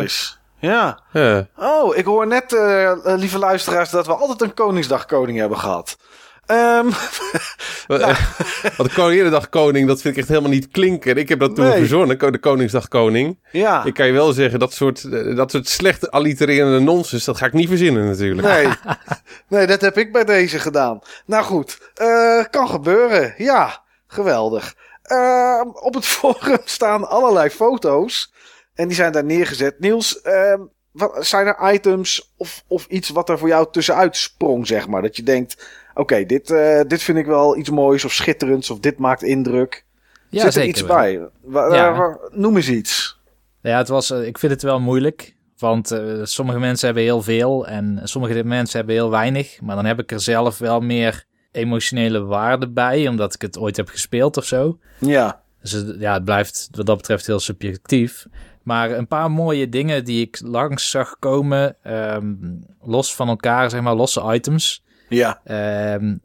Is. Ja. ja. Oh, ik hoor net, eh, eh, lieve luisteraars, dat we altijd een Koningsdag koning hebben gehad. Ehm, Wat Want de Koninginnedag koning, dat vind ik echt helemaal niet klinken. Ik heb dat toen Nee. verzonnen, de Koningsdag koning. ja. Ik kan je wel zeggen, dat soort, eh, dat soort slechte allitererende nonsens, dat ga ik niet verzinnen natuurlijk. Nee. nee, dat heb ik bij deze gedaan. Nou goed, eh, kan gebeuren. Ja, geweldig. Ehm, op het forum staan allerlei foto's. En die zijn daar neergezet. Niels, ehm, wat, zijn er items of, of iets wat er voor jou tussenuit sprong, zeg maar? Dat je denkt, oké, dit, eh, dit vind ik wel iets moois of schitterends. Of dit maakt indruk. Ja, Zit er zeker iets wel. bij? Wa- Ja. eh, noem eens iets. Ja, het was, eh, ik vind het wel moeilijk. Want sommige mensen hebben heel veel en sommige mensen hebben heel weinig. Maar dan heb ik er zelf wel meer emotionele waarde bij, omdat ik het ooit heb gespeeld of zo. Ja, Dus het, ja, het blijft wat dat betreft heel subjectief. Maar een paar mooie dingen die ik langs zag komen, ehm, los van elkaar, zeg maar, losse items. ja, Ehm,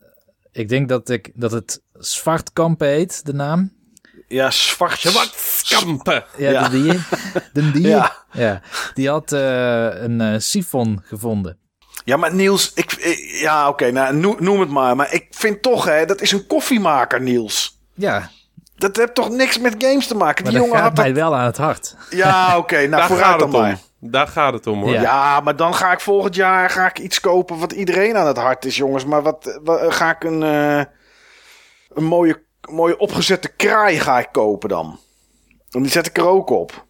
ik denk dat, ik, dat het Zwartkampen heet, de naam. ja, zwart. Kampen! Ja, Ja. de die. De die. Ja. Ja. Die had eh, een eh sifon gevonden. Ja, maar Niels, ik, ik- ja, oké, nou, noem, noem het maar. Maar ik vind toch, hè, dat is een koffiemaker, Niels. Ja, Dat heeft toch niks met games te maken. maar Die dat jongen gaat had dat... mij wel aan het hart. Ja, oké, nou, Daar vooruit gaat dan het om. maar. Daar gaat het om hoor. Ja. Ja. maar dan ga ik volgend jaar ga ik iets kopen wat iedereen aan het hart is, jongens. Maar wat, wat- ga ik een, eh, een mooie, mooie opgezette kraai ga ik kopen dan? En die zet ik er ook op.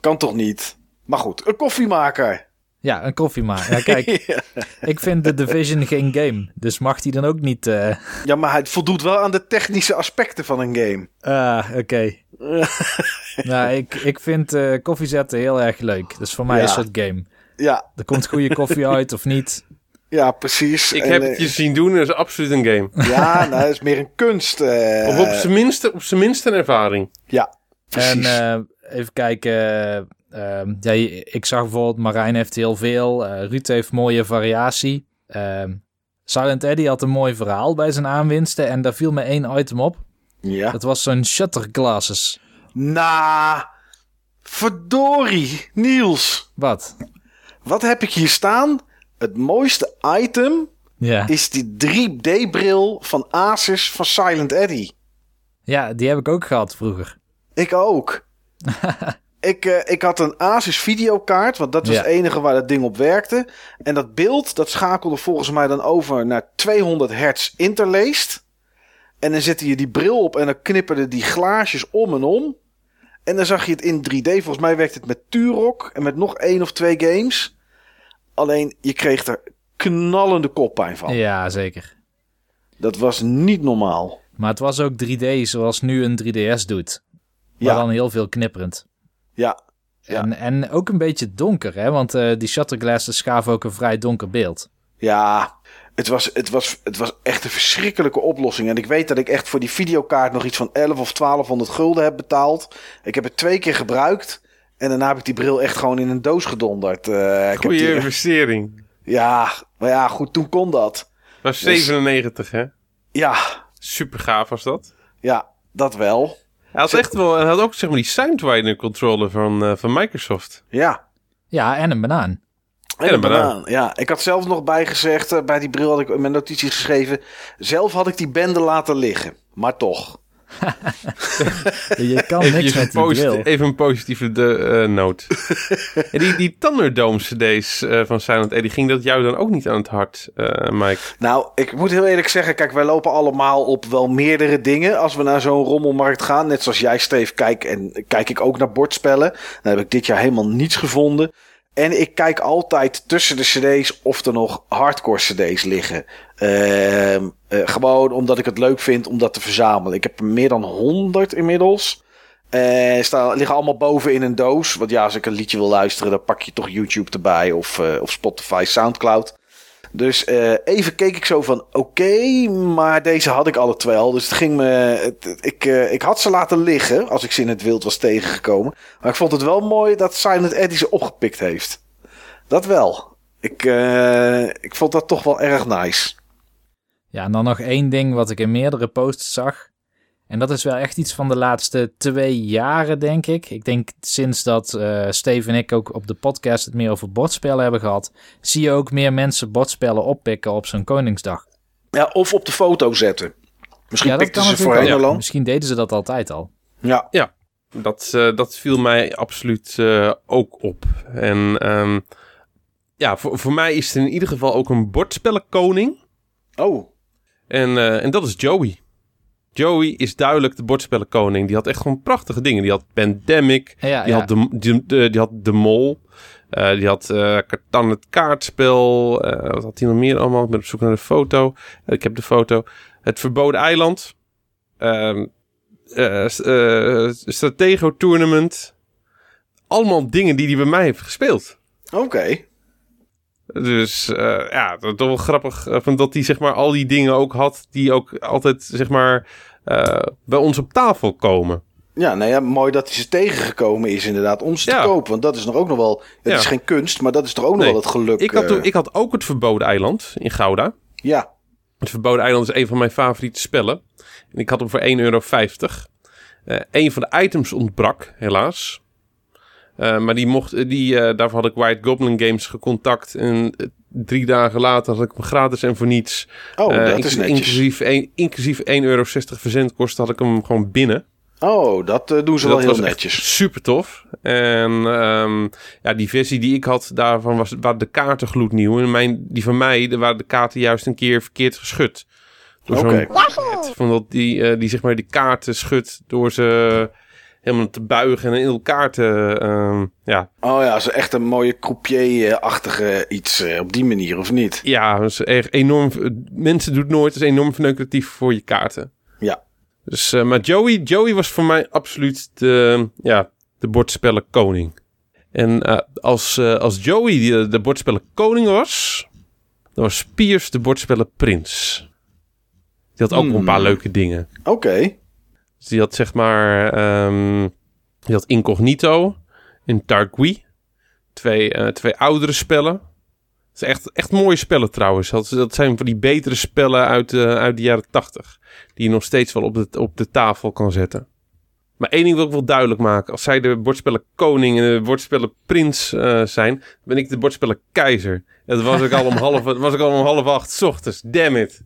Kan toch niet? Maar goed, een koffiemaker. Ja, een koffie maar. Ja, kijk, ik vind The Division geen game. Dus mag die dan ook niet... eh Ja, maar hij voldoet wel aan de technische aspecten van een game. Ah, oké. nou, ik, ik vind eh koffie zetten heel erg leuk. Dus voor mij Ja. is het game. Ja, Er komt goede koffie uit of niet. ja precies. Ik En, heb eh, het je zien doen en dat is absoluut een game. Ja, nou, dat is meer een kunst. eh, Of op zijn minste, op een ervaring. Ja, precies. En eh, even kijken. Eh, ehm, ja, ik zag bijvoorbeeld Marijn heeft heel veel. eh Ruud heeft mooie variatie. Ehm, Silent Eddy had een mooi verhaal bij zijn aanwinsten. En daar viel me één item op. ja. Dat was zo'n shutter glasses. Nou, verdorie, Niels. Wat? Wat heb ik hier staan? Het mooiste item Ja. is die 3D-bril van Asus van Silent Eddy. ja, die heb ik ook gehad vroeger. Ik ook. ik, eh, ik had een Asus videokaart, want dat was Ja. het enige waar dat ding op werkte. En dat beeld, dat schakelde volgens mij dan over naar 200 hertz interlaced. En dan zette je die bril op en dan knipperden die glaasjes om en om. En dan zag je het in 3D. Volgens mij werkte het met Turok en met nog één of twee games. Alleen, je kreeg er knallende koppijn van. Ja, zeker. Dat was niet normaal. Maar het was ook 3D zoals nu een 3DS doet. Maar Ja, dan heel veel knipperend. Ja, Ja. En, en ook een beetje donker, hè? Want eh, die shutterglasses gaven ook een vrij donker beeld. Ja, het was, het, was, het was echt een verschrikkelijke oplossing. En ik weet dat ik echt voor die videokaart nog iets van 11 of 1200 gulden heb betaald. Ik heb het twee keer gebruikt. En daarna heb ik die bril echt gewoon in een doos gedonderd. Eh, ik heb Goeie die- investering. ja, maar ja, goed, toen kon dat. Was 97 hè? Ja, Super gaaf was dat. ja, dat wel. Hij had echt wel, hij had ook zeg maar die Soundwinder controller van, eh, van Microsoft. Ja. Ja, en een banaan. En een een banaan. banaan. Ja, ik had zelf nog bijgezegd, eh, bij die bril had ik in mijn notities geschreven. Zelf had ik die bende laten liggen. Maar toch. Je kan Even, niks een met die posit- bril. even een positieve de, eh, noot. en die, die Thunderdome cd's eh, van Silent Eddy, ging dat jou dan ook niet aan het hart, eh, Mike? Nou, ik moet heel eerlijk zeggen, kijk, wij lopen allemaal op wel meerdere dingen als we naar zo'n rommelmarkt gaan. Net zoals jij, Steve, kijk en kijk ik ook naar bordspellen. Dan heb ik dit jaar helemaal niets gevonden. En ik kijk altijd tussen de cd's of er nog hardcore cd's liggen. Ehm, eh, gewoon omdat ik het leuk vind om dat te verzamelen. Ik heb er meer dan 100 inmiddels. Eh staan, liggen allemaal boven in een doos. Want ja, als ik een liedje wil luisteren, dan pak je toch YouTube erbij. Of, eh, of Spotify, Soundcloud. Dus even keek ik zo van, oké, maar deze had ik alle twee al. Dus het ging me, ik, ik had ze laten liggen als ik ze in het wild was tegengekomen. Maar ik vond het wel mooi dat Silent Eddy ze opgepikt heeft. Dat wel. Ik, ik vond dat toch wel erg nice. Ja, en dan nog één ding wat ik in meerdere posts zag. En dat is wel echt iets van de laatste twee jaren, denk ik. Ik denk sinds dat eh Steve en ik ook op de podcast het meer over bordspellen hebben gehad, zie je ook meer mensen bordspellen oppikken op zo'n Koningsdag. Ja, of op de foto zetten. Misschien ja, pikten ze ook. al lang. Misschien deden ze dat altijd al. Ja, Dat, eh, dat viel mij absoluut eh, ook op. En ehm, ja, voor, voor mij is het in ieder geval ook een bordspellenkoning. oh. En, eh, en dat is Joey. Joey is duidelijk de bordspellenkoning. Die had echt gewoon prachtige dingen. Die had Pandemic. Ja, die, ja. Had de, die, de- die had De Mol. Eh, die had eh Catan het kaartspel. Eh, wat had hij nog meer allemaal? Ik ben op zoek naar de foto. Ik heb de foto. Het Verboden Eiland. Ehm eh, eh, Stratego Tournament. Allemaal dingen die hij bij mij heeft gespeeld. Oké. Dus eh, ja, dat is toch wel grappig eh, van dat hij zeg maar al die dingen ook had die ook altijd zeg maar eh, bij ons op tafel komen. Ja, nou ja, mooi dat hij ze tegengekomen is inderdaad om ze Ja. te kopen. Want dat is nog ook nog wel... Het Ja. is geen kunst, maar dat is toch ook nog wel het geluk. Ik had, ik had ook het Verboden Eiland in Gouda. Ja, Het Verboden Eiland is een van mijn favoriete spellen. En ik had hem voor 1,50 euro. Een van de items ontbrak, helaas. Eh, maar die mocht, die, eh, daarvoor had ik White Goblin Games gecontact. En eh, drie dagen later had ik hem gratis en voor niets. oh, Eh, dat is inclusief- netjes. Inclusief 1,60 inclusief 1,60 euro verzendkosten had ik hem gewoon binnen. Oh, dat eh, doen ze wel heel netjes. super tof. En ehm, ja, die versie die ik had, daarvan was, waren de kaarten gloednieuw. En mijn, die van mij, waren de kaarten juist een keer verkeerd geschud. Oké. zo'n van dat die, eh, die zeg maar die kaarten schudt door ze helemaal te buigen en in elkaar te... ehm, ja, Oh ja, zo echt een mooie croupier-achtige iets eh, op die manier, of niet? ja, is echt enorm... Mensen doen het nooit, is enorm verneukeratief voor je kaarten. Ja. Dus, eh, maar Joey, Joey was voor mij absoluut de, ja, de bordspellen koning. En eh, als, eh, als Joey de, de bordspellen koning was, dan was Piers de bordspellen prins. Die had ook een paar Hmm. leuke dingen. Oké. Dus die had zeg maar, ehm, die had Incognito en Targui. Twee, eh, twee oudere spellen. Het is echt, echt mooie spellen trouwens. Dat, dat zijn van die betere spellen uit, de uit de jaren tachtig. Die je nog steeds wel op de, op de tafel kan zetten. Maar één ding wil ik wel duidelijk maken. Als zij de bordspellen koning en de bordspellen prins eh, zijn, ben ik de bordspellen keizer. En dat was ik al om half, was ik al om half acht 's ochtends. Damn it.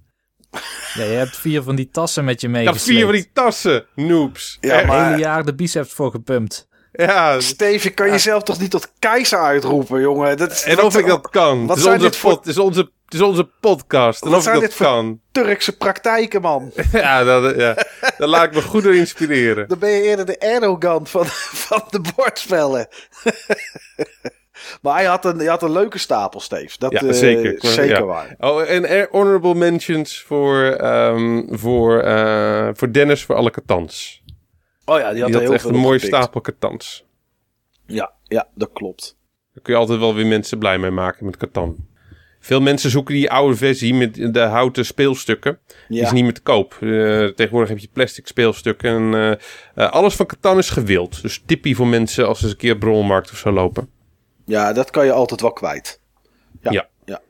Ja, je hebt vier van die tassen met je meegesleept. vier van die tassen. Noobs. Ja, maar- hele jaar de biceps voor gepumpt. Ja, Steven, kan je jezelf toch niet tot keizer uitroepen, jongen? Dat is, En of ik dat kan. wat Het is, zijn onze dit voor- pod- het, is onze, het is onze podcast. En Wat of ik dat dit voor- kan. Turkse praktijken, man. Ja, dat, ja. daar laat ik me goed door inspireren. Dan ben je eerder de Erdogan van, van de bordspellen. Maar hij had, een, hij had een leuke stapel, Steve. Dat Ja, eh, zeker. is zeker Ja. waar. Oh, en er- honorable mentions voor, ehm, voor, eh, voor Dennis voor alle katans. Oh ja, die had, Die had heel echt veel een mooie stapel katans. Ja, ja, dat klopt. Daar kun je altijd wel weer mensen blij mee maken met katan. Veel mensen zoeken die oude versie met de houten speelstukken. Die Ja. is niet meer te koop. Eh, tegenwoordig heb je plastic speelstukken. En, eh, eh, alles van Catan is gewild. Dus tippie voor mensen als ze eens een keer op Brolmarkt of zo lopen. Ja, dat kan je altijd wel kwijt. Ja. Ja. ja.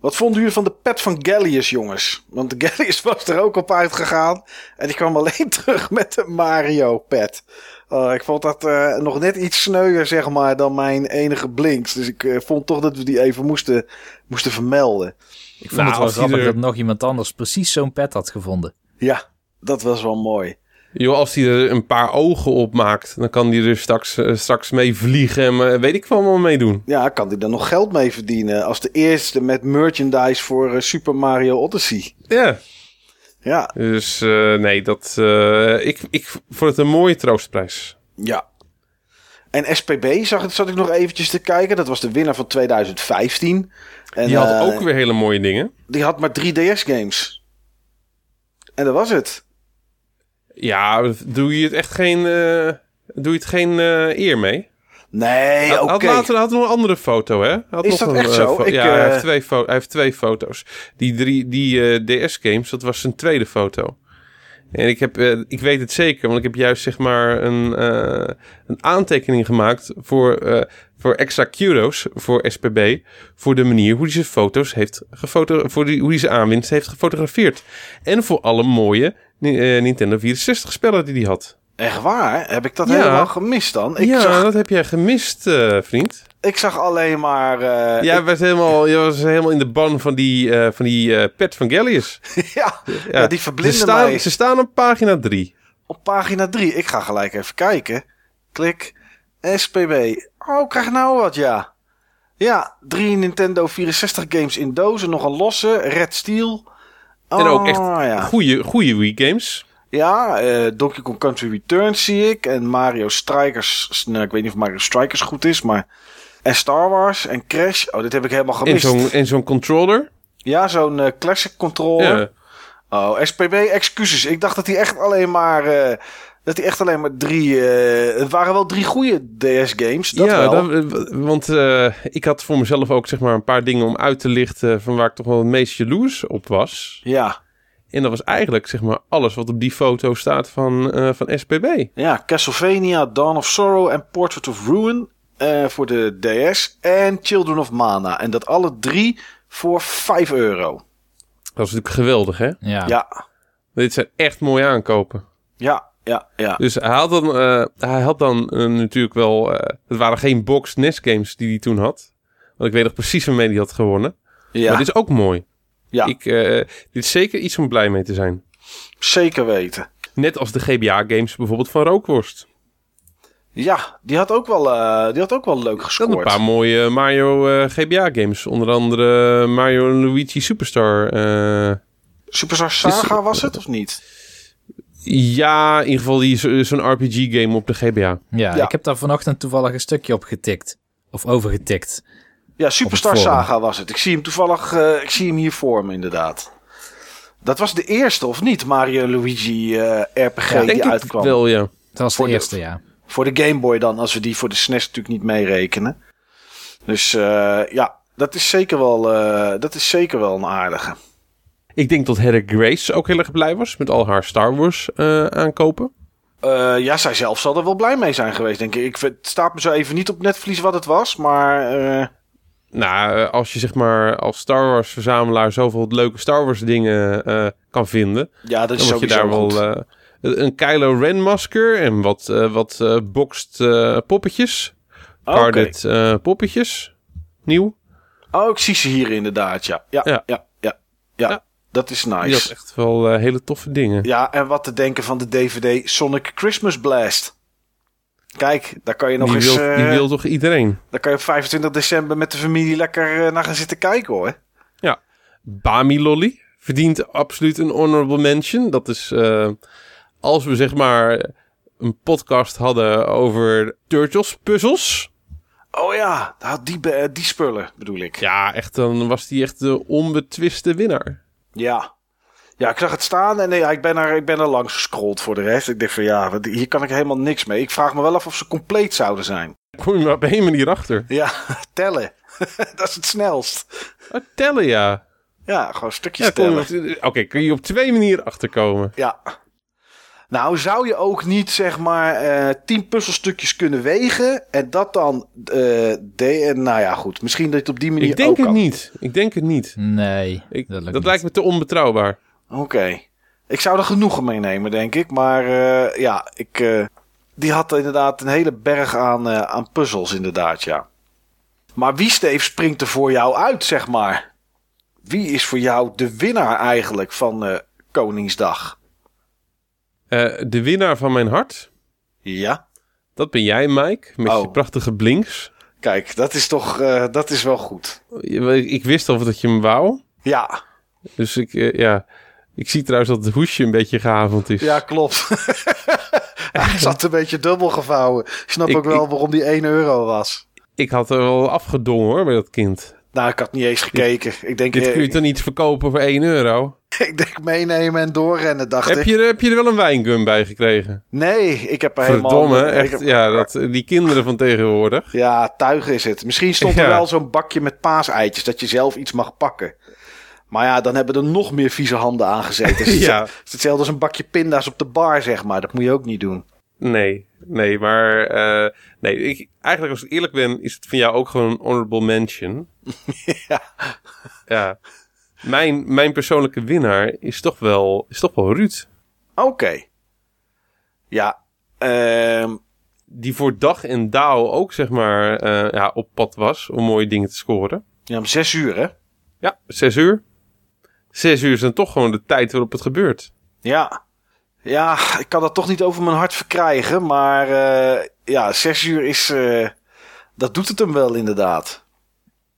Wat vonden jullie van de pet van Gallius, jongens? Want de Gallius was er ook op uitgegaan. En die kwam alleen terug met de Mario pet. Oh, ik vond dat eh, nog net iets sneuier, zeg maar, dan mijn enige blinks. Dus ik eh, vond toch dat we die even moesten, moesten vermelden. Ik vond Nou, het wel als die grappig er- dat nog iemand anders precies zo'n pet had gevonden. Ja, dat was wel mooi. Joh, als hij er een paar ogen op maakt, dan kan hij er straks, eh, straks mee vliegen en eh, weet ik wel mee doen. Ja, kan hij er nog geld mee verdienen als de eerste met merchandise voor eh, Super Mario Odyssey. Ja, Ja, dus nee, dat, ik, ik vond het een mooie troostprijs. ja. En SPB zag, zat ik nog eventjes te kijken. Dat was de winnaar van 2015. En, Die had ook weer hele mooie dingen. Die had maar 3 DS-games. En dat was het. Ja, doe je het echt geen, eh, doe je het geen eh, eer mee? Nee, Hij oké. had later had nog een andere foto, hè? Had Is nog dat een, echt eh, zo? Ik, ja, hij, heeft twee fo- hij heeft twee foto's. Die, drie, die DS-games, dat was zijn tweede foto. En ik, heb, ik weet het zeker, want ik heb juist zeg maar een, een aantekening gemaakt voor, voor extra kudos voor SPB. Voor de manier hoe hij zijn foto's heeft gefoto voor die, hoe hij ze aanwinst heeft gefotografeerd. En voor alle mooie Nintendo 64 spellen die hij had. Echt waar? Heb ik dat Ja. helemaal gemist dan? Ik, ja, zag, dat heb jij gemist, eh, vriend. ik zag alleen maar... eh, Jij was helemaal, je was helemaal in de ban van die, eh, van die eh, pet van Gallius. ja, ja, die ze, verblinden staan, mij. ze staan op pagina 3. Op pagina 3. Ik ga gelijk even kijken. Klik. SPB. Oh, ik krijg nou wat, ja. Ja, drie Nintendo 64 games in dozen. Nog een losse. Red Steel. En ook echt Oh, ja. goede, goede Wii games. Ja, eh, Donkey Kong Country Returns zie ik. En Mario Strikers. Nou, ik weet niet of Mario Strikers goed is, maar... En Star Wars en Crash. Oh, dit heb ik helemaal gemist. zo'n, en zo'n controller. Ja, zo'n eh, classic controller. Ja. Oh, SPB, excuses. Ik dacht dat hij echt alleen maar... eh, dat hij echt alleen maar drie... eh, het waren wel drie goede DS-games. Dat ja, wel. dat- want eh, ik had voor mezelf ook zeg maar een paar dingen om uit te lichten van waar ik toch wel het meest jaloers op was. Ja. En dat was eigenlijk zeg maar alles wat op die foto staat van, eh, van SPB. ja, Castlevania, Dawn of Sorrow en Portrait of Ruin eh, voor de DS. En Children of Mana. En dat alle drie voor 5 euro. Dat is natuurlijk geweldig, hè? Ja. Ja, Dit zijn echt mooie aankopen. ja, ja, ja. Dus hij had dan, eh, hij had dan eh, natuurlijk wel... eh, het waren geen box NES games die hij toen had. Want ik weet nog precies waarmee hij had gewonnen. ja, Maar dit is ook mooi. ja Ik, dit is zeker iets om blij mee te zijn. zeker weten. Net als de GBA-games bijvoorbeeld van Rookworst. Ja, die had ook wel, die had ook wel leuk gescoord. een paar mooie Mario eh, GBA-games. Onder andere Mario Luigi Superstar. Superstar Saga was het of niet? Ja, in ieder geval die zo- zo'n RPG-game op de GBA. Ja, Ja. ik heb daar vanochtend toevallig een stukje op getikt. Of overgetikt. Ja, Superstar. Saga was het. Ik zie hem toevallig, eh, ik zie hem hier voor me inderdaad. Dat was de eerste of niet? Mario Luigi eh, RPG Ja, die Denk ik uitkwam. wel, ja. Dat was Voor de de- eerste, ja. Voor de Game Boy dan, als we die voor de SNES natuurlijk niet meerekenen. Dus eh, ja, dat is, zeker wel, eh, dat is zeker wel een aardige. Ik denk dat Heather Grace ook heel erg blij was met al haar Star Wars eh, aankopen. Eh, ja, zij zelf zal er wel blij mee zijn geweest, denk ik. ik vind- het staat me zo even niet op netvlies wat het was, maar eh, Nou, als je zeg maar als Star Wars verzamelaar zoveel leuke Star Wars dingen kan vinden, ja, dat is dan je daar wel goed. een Kylo Ren masker en wat, wat boxed poppetjes, carded poppetjes, nieuw. Oh, ik zie ze hier inderdaad, ja. Ja, ja, Ja. ja, ja. ja. Ja. Dat is Die had nice. echt wel eh, hele toffe dingen. Ja, en wat te denken van de DVD Sonic Christmas Blast. Kijk, daar kan je nog die, eens... wil, eh, die wil toch iedereen? Daar kan je op 25 december met de familie lekker eh, naar gaan zitten kijken, hoor. Bami Lolly verdient absoluut een honorable mention. Dat is als we zeg maar een podcast hadden over Turtles puzzels. Oh ja, die, die spullen bedoel ik. Ja, echt, dan was die echt de onbetwiste winnaar. Ja. Ja, ik zag het staan en eh, ja, ik, ben er, ik ben er langs gescrolld voor de rest. Ik dacht van ja, hier kan ik helemaal niks mee. Ik vraag me wel af of ze compleet zouden zijn. Kom je maar op één manier achter. Ja, tellen. dat is het snelst. Oh, tellen, ja. Ja, gewoon stukjes ja tellen. Oké, kun je op twee manieren achterkomen. Ja. Nou, zou je ook niet zeg maar eh tien puzzelstukjes kunnen wegen en dat dan eh de, en nou ja, goed. Misschien dat je het op die manier Ik denk ook het kan. niet. Ik denk het niet. Nee, Ik, dat dat lukt niet. lijkt me te onbetrouwbaar. Oké. Ik zou er genoegen mee nemen, denk ik. Maar eh, ja, ik, eh, die had inderdaad een hele berg aan, eh, aan puzzels, inderdaad, ja. Maar wie, Steve, springt er voor jou uit, zeg maar? Wie is voor jou de winnaar eigenlijk van eh, Koningsdag? Eh, de winnaar van mijn hart, Ja? dat ben jij, Mike. Met Oh. je prachtige blinks. Kijk, dat is toch eh, dat is wel goed. Ik wist al dat je hem wou. Ja, Dus ik, eh, ja. Ik zie trouwens dat het hoesje een beetje gehavend is. ja klopt. Hij zat een beetje dubbel gevouwen. Ik snap Ik- ook wel ik- waarom die 1 euro was. Ik had er wel afgedongen hoor, bij dat kind. Nou, ik had niet eens gekeken. Ik denk, Dit eh, kun je toch niet verkopen voor 1 euro? ik denk meenemen en doorrennen, dacht Heb ik. je, er- heb je er wel een wijngum bij gekregen? Nee, ik heb er Verdomme, helemaal... echt. heb- Ja, dat, die kinderen van tegenwoordig. Ja, tuig is het. Misschien stond er Ja. wel zo'n bakje met paaseitjes, dat je zelf iets mag pakken. Maar ja, dan hebben er nog meer vieze handen aangezeten. Is Ja. het is hetzelfde als een bakje pinda's op de bar, zeg maar. Dat moet je ook niet doen. Nee, nee, maar... eh, nee, ik, eigenlijk als ik eerlijk ben, is het van jou ook gewoon een honorable mention. Ja. Ja. Mijn, mijn persoonlijke winnaar is toch wel, is toch wel Ruud. Oké. Ja, ehm, Die voor dag en dauw ook, zeg maar, eh, ja, op pad was om mooie dingen te scoren. ja, om zes uur, hè? Ja, zes uur. Zes uur is dan toch gewoon de tijd waarop het gebeurt. Ja. Ja, ik kan dat toch niet over mijn hart verkrijgen. Maar eh, ja, zes uur is... eh, dat doet het hem wel, inderdaad.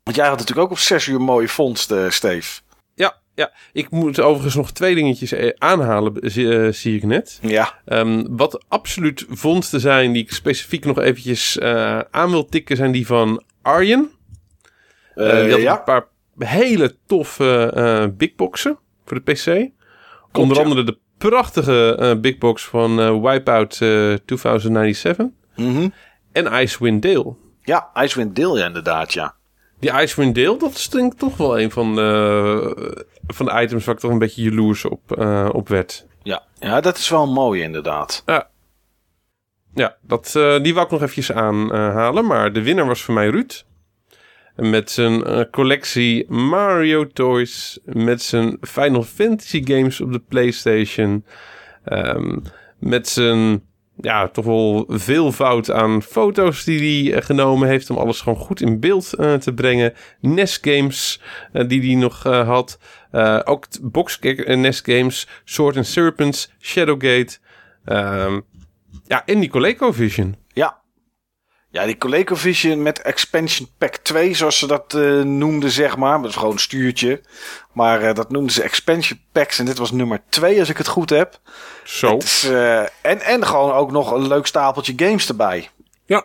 Want jij had natuurlijk ook op zes uur mooie vondsten, Steve. Ja, ja. Ik moet overigens nog twee dingetjes eh, aanhalen, zie, eh, zie ik net. Ja. Ehm, wat absoluut vondsten zijn die ik specifiek nog eventjes eh, aan wil tikken, zijn die van Arjen. Eh, Eh, die had ja. een paar hele toffe eh big boxen voor de PC. Onder ja. andere de prachtige eh, big box van eh, Wipeout eh 2097 Mhm. en Icewind Dale. Ja, Icewind Dale, ja, inderdaad, ja. Die Icewind Dale, dat is denk ik toch wel een van de, van de items waar ik toch een beetje jaloers op, eh, op werd. Ja, ja dat is wel mooi, inderdaad. Ja, dat, eh, die wou ik nog eventjes aanhalen. maar de winnaar was voor mij Ruud. Met zijn eh, collectie Mario Toys. Met zijn Final Fantasy games op de PlayStation. Ehm, met zijn, ja, toch wel veelvoud aan foto's die hij eh, genomen heeft. Om alles gewoon goed in beeld eh, te brengen. NES games die hij nog had. Ook box NES games. Sword and Serpents, Shadowgate. Ehm, ja, en die ColecoVision. Ja. Die ColecoVision met Expansion Pack 2, zoals ze dat eh, noemden, zeg maar. Dat is gewoon een stuurtje. Maar eh, dat noemden ze Expansion Packs en dit was nummer 2, als ik het goed heb. Zo. Is, eh, en, en gewoon ook nog een leuk stapeltje games erbij. Ja.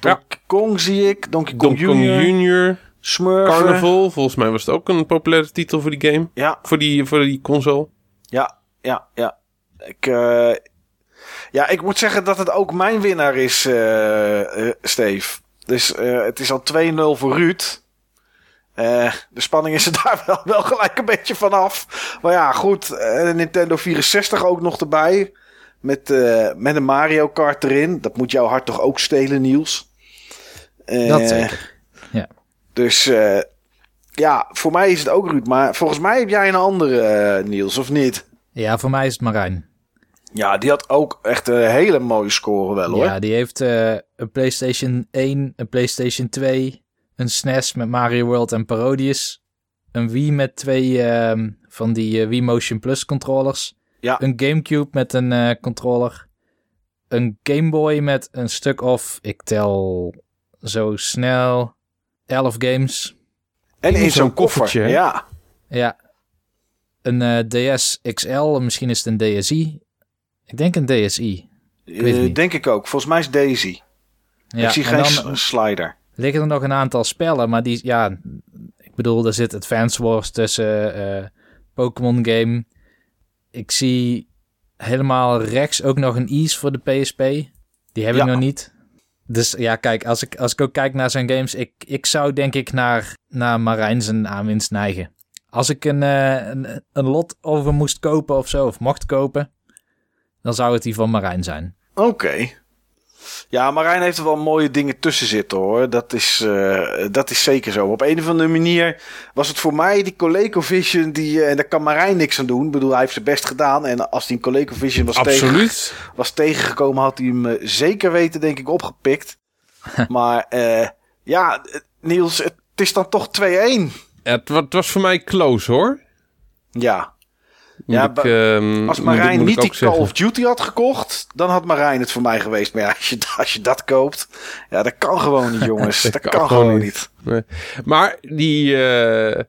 Donkey Kong zie ik, Donkey Kong Donkey Junior, Junior, Smurfen. Carnival. Volgens mij was het ook een populaire titel voor die game. Ja, Voor die, voor die console. ja, ja, ja. Ik, ja, ik moet zeggen dat het ook mijn winnaar is, eh, Steve. Dus eh, het is al 2-0 voor Ruud. De spanning is er daar wel, wel gelijk een beetje vanaf. Maar ja, goed. Nintendo 64 ook nog erbij. Met, met een Mario Kart erin. Dat moet jouw hart toch ook stelen, Niels? Dat zeker. Ja. Dus ja, voor mij is het ook Ruud. Maar volgens mij heb jij een andere, Niels, of niet? Ja, voor mij is het Marijn. Ja, die had ook echt een hele mooie score wel hoor. Ja, die heeft eh, een PlayStation 1, een PlayStation 2, een SNES met Mario World en Parodius, een Wii met twee ehm, van die eh, Wii Motion Plus controllers, Ja. een Gamecube met een eh, controller, een Game Boy met een stuk of, ik tel zo snel, 11 games. en in zo'n zo'n koffer. koffertje? Ja. Ja, een eh, DS XL, misschien is het een DSi. Ik denk een DSi. Eh, denk ik ook. Volgens mij is Daisy. Ja, ik zie en geen dan- s- slider. liggen er nog een aantal spellen, maar die, ja, ik bedoel, er zit Advance Wars tussen, eh, Pokémon game. Ik zie helemaal rechts ook nog een Ease voor de PSP. Die heb Ja. ik nog niet. Dus ja, kijk, als ik, als ik ook kijk naar zijn games, ik, ik zou denk ik naar, naar Marijn zijn aanwinst neigen. Als ik een, eh, een, een lot over moest kopen of zo, of mocht kopen, dan zou het die van Marijn zijn. Oké. Ja, Marijn heeft er wel mooie dingen tussen zitten hoor. Dat is, eh, dat is zeker zo. Op een of andere manier was het voor mij die ColecoVision. Die, eh, en daar kan Marijn niks aan doen. Ik bedoel, hij heeft zijn best gedaan. En als hij een ColecoVision was, tegen, Absoluut. was tegengekomen, had hij hem eh, zeker weten, denk ik, opgepikt. maar eh, ja, Niels, het is dan toch 2-1. Ja, het, wa- het was voor mij close hoor. Ja, Ja, ik, ehm, Als Marijn moet niet die Call of Duty had gekocht, dan had Marijn het voor mij geweest. Maar ja, als je, als je dat koopt, ja, dat kan gewoon niet, jongens. dat, kan, gewoon niet. Nee. Maar die, eh,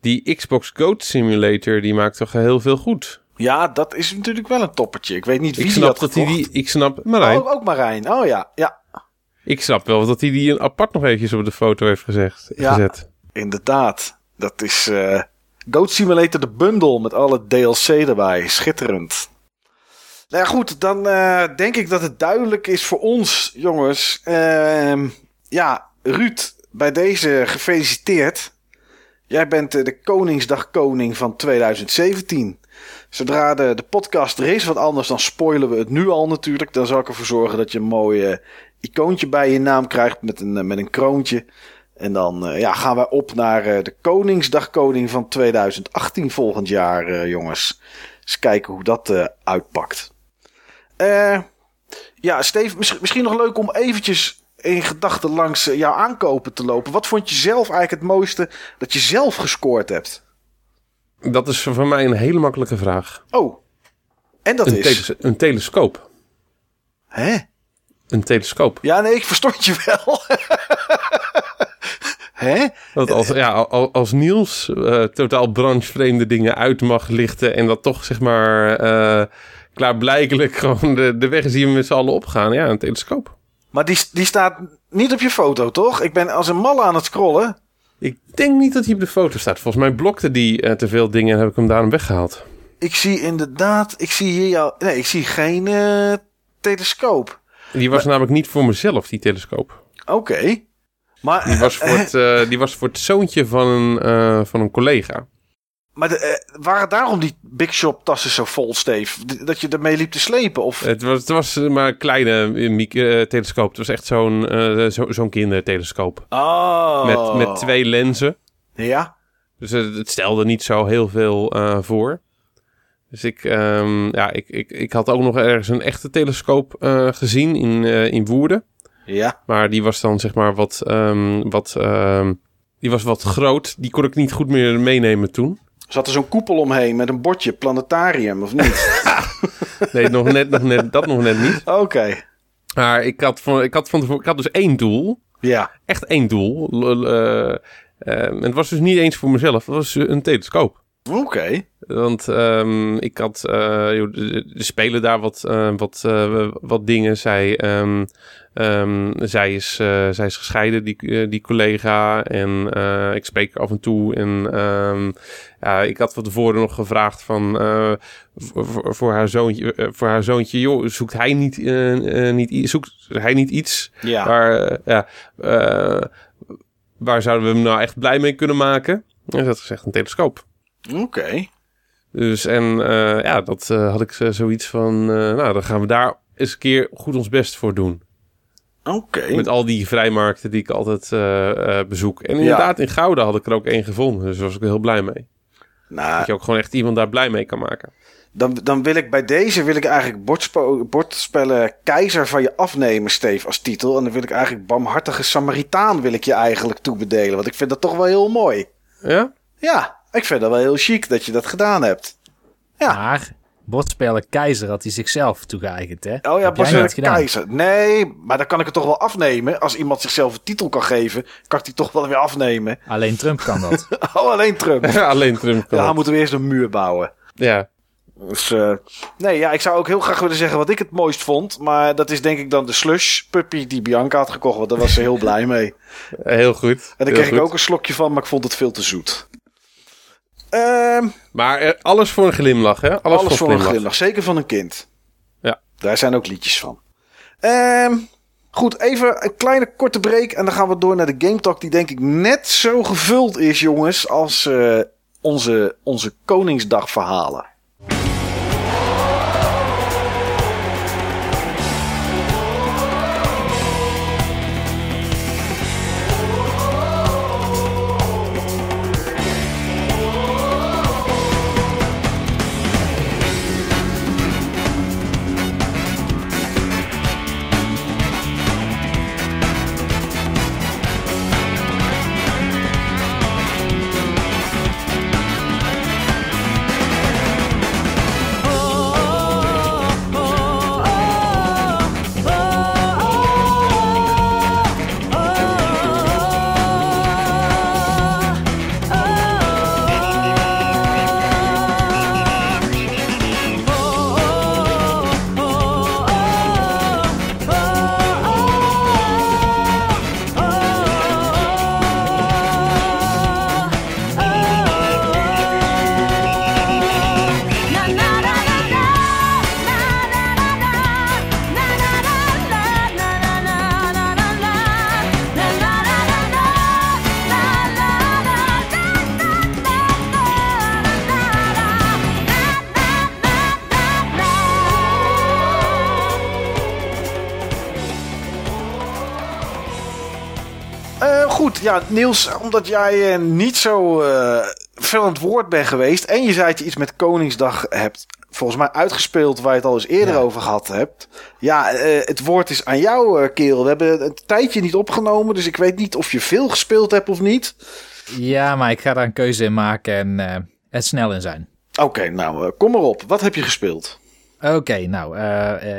die Xbox Goat Simulator, die maakt toch heel veel goed. Ja, dat is natuurlijk wel een toppertje. Ik weet niet wie Ik snap dat hij die... Ik snap... Marijn, Oh, ook Marijn. Oh ja, ja, ik snap wel dat hij die apart nog eventjes op de foto heeft gezegd, Ja. gezet. inderdaad. Dat is eh Goat Simulator de bundle met alle DLC erbij. Schitterend. Nou ja, goed, dan eh, denk ik dat het duidelijk is voor ons, jongens. Ehm, ja, Ruud, bij deze gefeliciteerd. Jij bent eh, de Koningsdag Koning van 2017. Zodra de, de podcast er is, wat anders, dan spoilen we het nu al natuurlijk. Dan zal ik ervoor zorgen dat je een mooi eh, icoontje bij je naam krijgt met een, met een kroontje. En dan eh, ja, gaan wij op naar eh, de Koningsdag Koning van 2018 volgend jaar, eh, jongens. Eens kijken hoe dat uitpakt. Eh, ja, Steve, misschien, nog leuk om eventjes in gedachten langs jouw aankopen te lopen. Wat vond je zelf eigenlijk het mooiste dat je zelf gescoord hebt? Dat is voor mij een hele makkelijke vraag. Oh, en dat Een, is... teles- een telescoop. Hè? Een telescoop. Ja, nee, ik verstond je wel. Hè? Dat als, ja, al- als Niels eh, totaal branchevreemde dingen uit mag lichten... en dat toch, zeg maar, eh, klaarblijkelijk gewoon de, de weg zien we met z'n allen opgaan. Ja, een telescoop. Maar die, die staat niet op je foto, toch? Ik ben als een malle aan het scrollen. Ik denk niet dat hij op de foto staat. Volgens mij blokte die eh, te veel dingen en heb ik hem daarom weggehaald. Ik zie inderdaad, ik zie hier jou. Nee, ik zie geen eh, telescoop. Die was namelijk niet voor mezelf, die telescoop. Oké. Maar, Die was voor eh, het, eh, die was voor het zoontje van een, eh, van een collega. maar de, eh, waren daarom die Big Shop tassen zo vol, Steve? Dat je ermee liep te slepen? Of... Het was, het was maar een kleine telescoop. Het was echt zo'n zo, zo'n kindertelescoop. oh. Met, met twee lenzen. Ja? Dus het, het stelde niet zo heel veel voor. Dus ik, ehm, ja, ik, ik, ik had ook nog ergens een echte telescoop gezien in, in Woerden. Ja. Maar die was dan zeg maar wat, ehm, wat, ehm, die was wat groot. Die kon ik niet goed meer meenemen toen. Zat er zo'n koepel omheen met een bordje planetarium, of niet? Nee, nog net, nog net, dat nog net niet. Oké. Maar ik had, van, ik, had van ik had dus één doel. Ja. Echt één doel. Eh, eh, en het was dus niet eens voor mezelf. Het was een telescoop. Oké. Want ehm, ik had, eh, joh, er spelen daar wat, eh, wat, eh, wat dingen. Zij, ehm, ehm, zij, is, eh, zij is gescheiden, die, eh, die collega. En eh, ik spreek af en toe. En ja, ik had van tevoren nog gevraagd van, eh, voor, voor- haar zoontje, eh, voor haar zoontje, joh, zoekt hij niet, eh, eh, niet, zoekt hij niet iets Ja. waar, eh, ja, eh, waar zouden we hem nou echt blij mee kunnen maken? En ze had gezegd een telescoop. Oké. Dus en eh, ja, dat eh, had ik eh, zoiets van, nou, dan gaan we daar eens een keer goed ons best voor doen. Oké. Met al die vrijmarkten die ik altijd bezoek. En inderdaad, in Gouda had ik er ook één gevonden. Dus daar was ik heel blij mee. Nou, Dat je ook gewoon echt iemand daar blij mee kan maken. dan, dan wil ik bij deze wil ik eigenlijk bordspo- bordspellen Keizer van je afnemen, Steve, als titel. En dan wil ik eigenlijk Barmhartige Samaritaan wil ik je eigenlijk toebedelen. Want ik vind dat toch wel heel mooi. Ja? Ja, ik vind dat wel heel chic dat je dat gedaan hebt. Ja. Maar bordspellen keizer had hij zichzelf toegeëigend, hè? Oh ja, gedaan. Keizer. Nee, maar dan kan ik het toch wel afnemen. Als iemand zichzelf een titel kan geven, kan ik die toch wel weer afnemen. Alleen Trump kan dat. Oh, alleen Trump. Alleen Trump kan Ja, dan moeten we eerst een muur bouwen. Ja. Dus, eh, nee, ja, ik zou ook heel graag willen zeggen wat ik het mooist vond. Maar dat is denk ik dan de slush puppy die Bianca had gekocht. Want daar was ze heel blij mee. Heel goed. En daar kreeg ik ook een slokje van, maar ik vond het veel te zoet. Ehm, Maar eh, alles voor een glimlach, hè? Alles, alles voor een glimlach. glimlach. Zeker van een kind. Ja. Daar zijn ook liedjes van. Ehm, goed, even een kleine korte break. En dan gaan we door naar de Game Talk. Die denk ik net zo gevuld is, jongens, als eh, onze, onze Koningsdag ja, Niels, omdat jij eh, niet zo eh, veel aan het woord bent geweest. en je zei dat je iets met Koningsdag hebt. volgens mij uitgespeeld waar je het al eens eerder Ja. over gehad hebt. Ja, eh, het woord is aan jou, eh, kerel. We hebben een tijdje niet opgenomen, dus ik weet niet of je veel gespeeld hebt of niet. Ja, maar ik ga daar een keuze in maken en er snel in zijn. Oké, nou, kom maar op. Wat heb je gespeeld? Oké, nou,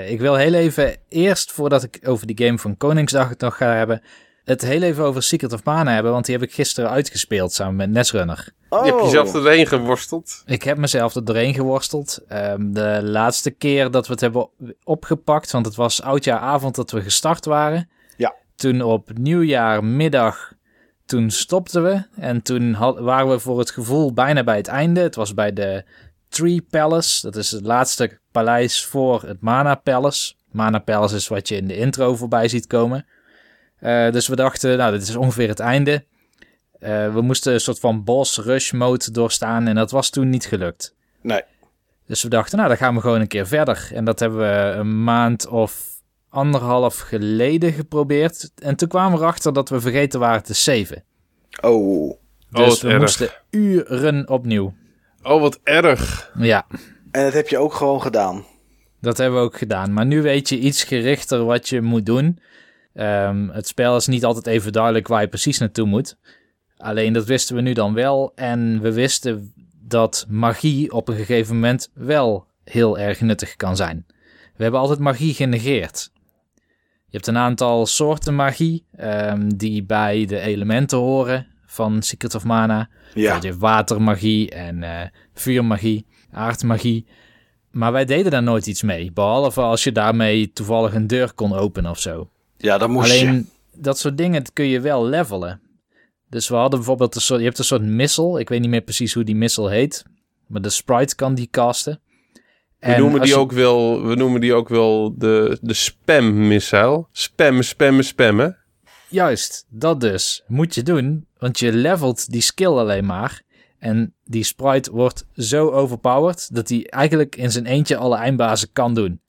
ik wil heel even eerst, voordat ik over die game van Koningsdag het nog ga hebben, het heel even over Secret of Mana hebben, want die heb ik gisteren uitgespeeld samen met Netrunner. Oh, Je hebt jezelf erheen geworsteld. Ik heb mezelf er doorheen geworsteld. Ehm, de laatste keer dat we het hebben opgepakt, want het was oudjaaravond dat we gestart waren. Ja. Toen op nieuwjaarmiddag, toen stopten we. En toen had- waren we voor het gevoel bijna bij het einde. Het was bij de Tree Palace. Dat is het laatste paleis voor het Mana Palace. Mana Palace is wat je in de intro voorbij ziet komen. Eh, dus we dachten, nou, dit is ongeveer het einde. Eh, we moesten een soort van boss rush mode doorstaan en dat was toen niet gelukt. Nee. Dus we dachten, nou, dan gaan we gewoon een keer verder. En dat hebben we een maand of anderhalf geleden geprobeerd. En toen kwamen we erachter dat we vergeten waren te saven. Oh, Oh, Dus wat we erg. moesten uren opnieuw. Oh, wat erg. Ja, en dat heb je ook gewoon gedaan. dat hebben we ook gedaan. Maar nu weet je iets gerichter wat je moet doen. Ehm, het spel is niet altijd even duidelijk waar je precies naartoe moet. Alleen dat wisten we nu dan wel. En we wisten dat magie op een gegeven moment wel heel erg nuttig kan zijn. We hebben altijd magie genegeerd. Je hebt een aantal soorten magie ehm, die bij de elementen horen van Secret of Mana. Ja. Je hebt watermagie en eh, vuurmagie, aardmagie. Maar wij deden daar nooit iets mee. Behalve als je daarmee toevallig een deur kon openen of zo. Ja, moest Alleen je. dat soort dingen kun je wel levelen. Dus we hadden bijvoorbeeld een soort, je hebt een soort missile. Ik weet niet meer precies hoe die missile heet. Maar de sprite kan die casten. We noemen, die je- ook wel, we noemen die ook wel de, de spam-missile. Spammen, spammen, spammen. Juist, dat dus. Moet je doen, want je levelt die skill alleen maar. En die sprite wordt zo overpowered dat hij eigenlijk in zijn eentje alle eindbazen kan doen.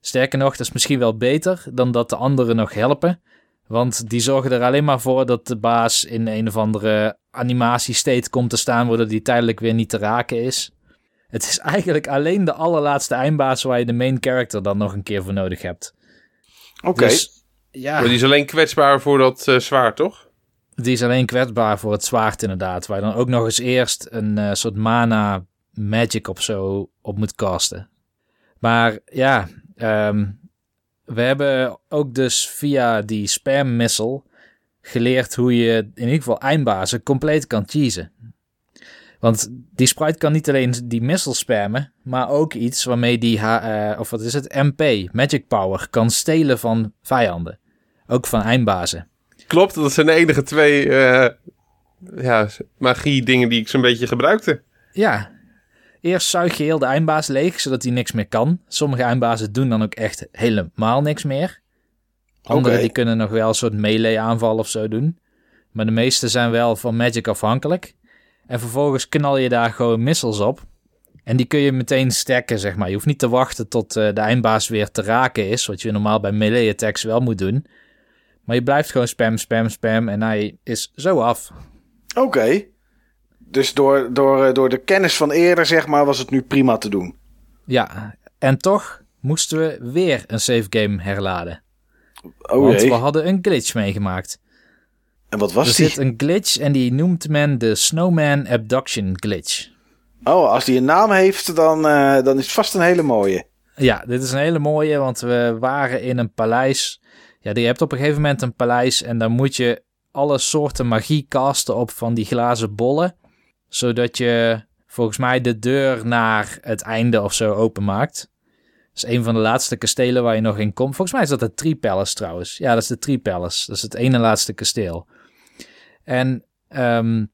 Sterker nog, dat is misschien wel beter dan dat de anderen nog helpen. Want die zorgen er alleen maar voor dat de baas in een of andere animatiestate komt te staan, waardoor die tijdelijk weer niet te raken is. Het is eigenlijk alleen de allerlaatste eindbaas waar je de main character dan nog een keer voor nodig hebt. Oké. Dus, ja. Maar die is alleen kwetsbaar voor dat eh, zwaard, toch? Die is alleen kwetsbaar voor het zwaard inderdaad. Waar je dan ook nog eens eerst een eh, soort mana magic of zo op moet casten. Maar ja, ehm, we hebben ook dus via die spam missile geleerd hoe je in ieder geval eindbazen compleet kan cheesen. Want die sprite kan niet alleen die missile spammen, maar ook iets waarmee die, H- eh, of wat is het, MP, magic power, kan stelen van vijanden. Ook van eindbazen. Klopt, dat zijn de enige twee eh, ja, magie dingen die ik zo'n beetje gebruikte. Ja. Eerst zuig je heel de eindbaas leeg, zodat hij niks meer kan. Sommige eindbazen doen dan ook echt helemaal niks meer. Andere die kunnen nog wel een soort melee aanval of zo doen. Maar de meeste zijn wel van magic afhankelijk. En vervolgens knal je daar gewoon missiles op. En die kun je meteen stacken, zeg maar. Je hoeft niet te wachten tot eh, de eindbaas weer te raken is. Wat je normaal bij melee attacks wel moet doen. Maar je blijft gewoon spam, spam, spam. En hij is zo af. Oké. Dus door, door, eh, door de kennis van eerder, zeg maar, was het nu prima te doen. Ja, en toch moesten we weer een save game herladen. Oh want jee. we hadden een glitch meegemaakt. En wat was er die? zit een glitch en die noemt men de Snowman Abduction Glitch. Oh, als die een naam heeft, dan, eh, dan is het vast een hele mooie. Ja, dit is een hele mooie, want we waren in een paleis. Ja, je hebt op een gegeven moment een paleis en dan moet je alle soorten magie casten op van die glazen bollen. Zodat je volgens mij de deur naar het einde of zo openmaakt. Dat is een van de laatste kastelen waar je nog in komt. Volgens mij is dat de Tree Palace trouwens. Ja, dat is de Tree Palace. Dat is het ene laatste kasteel. En ehm,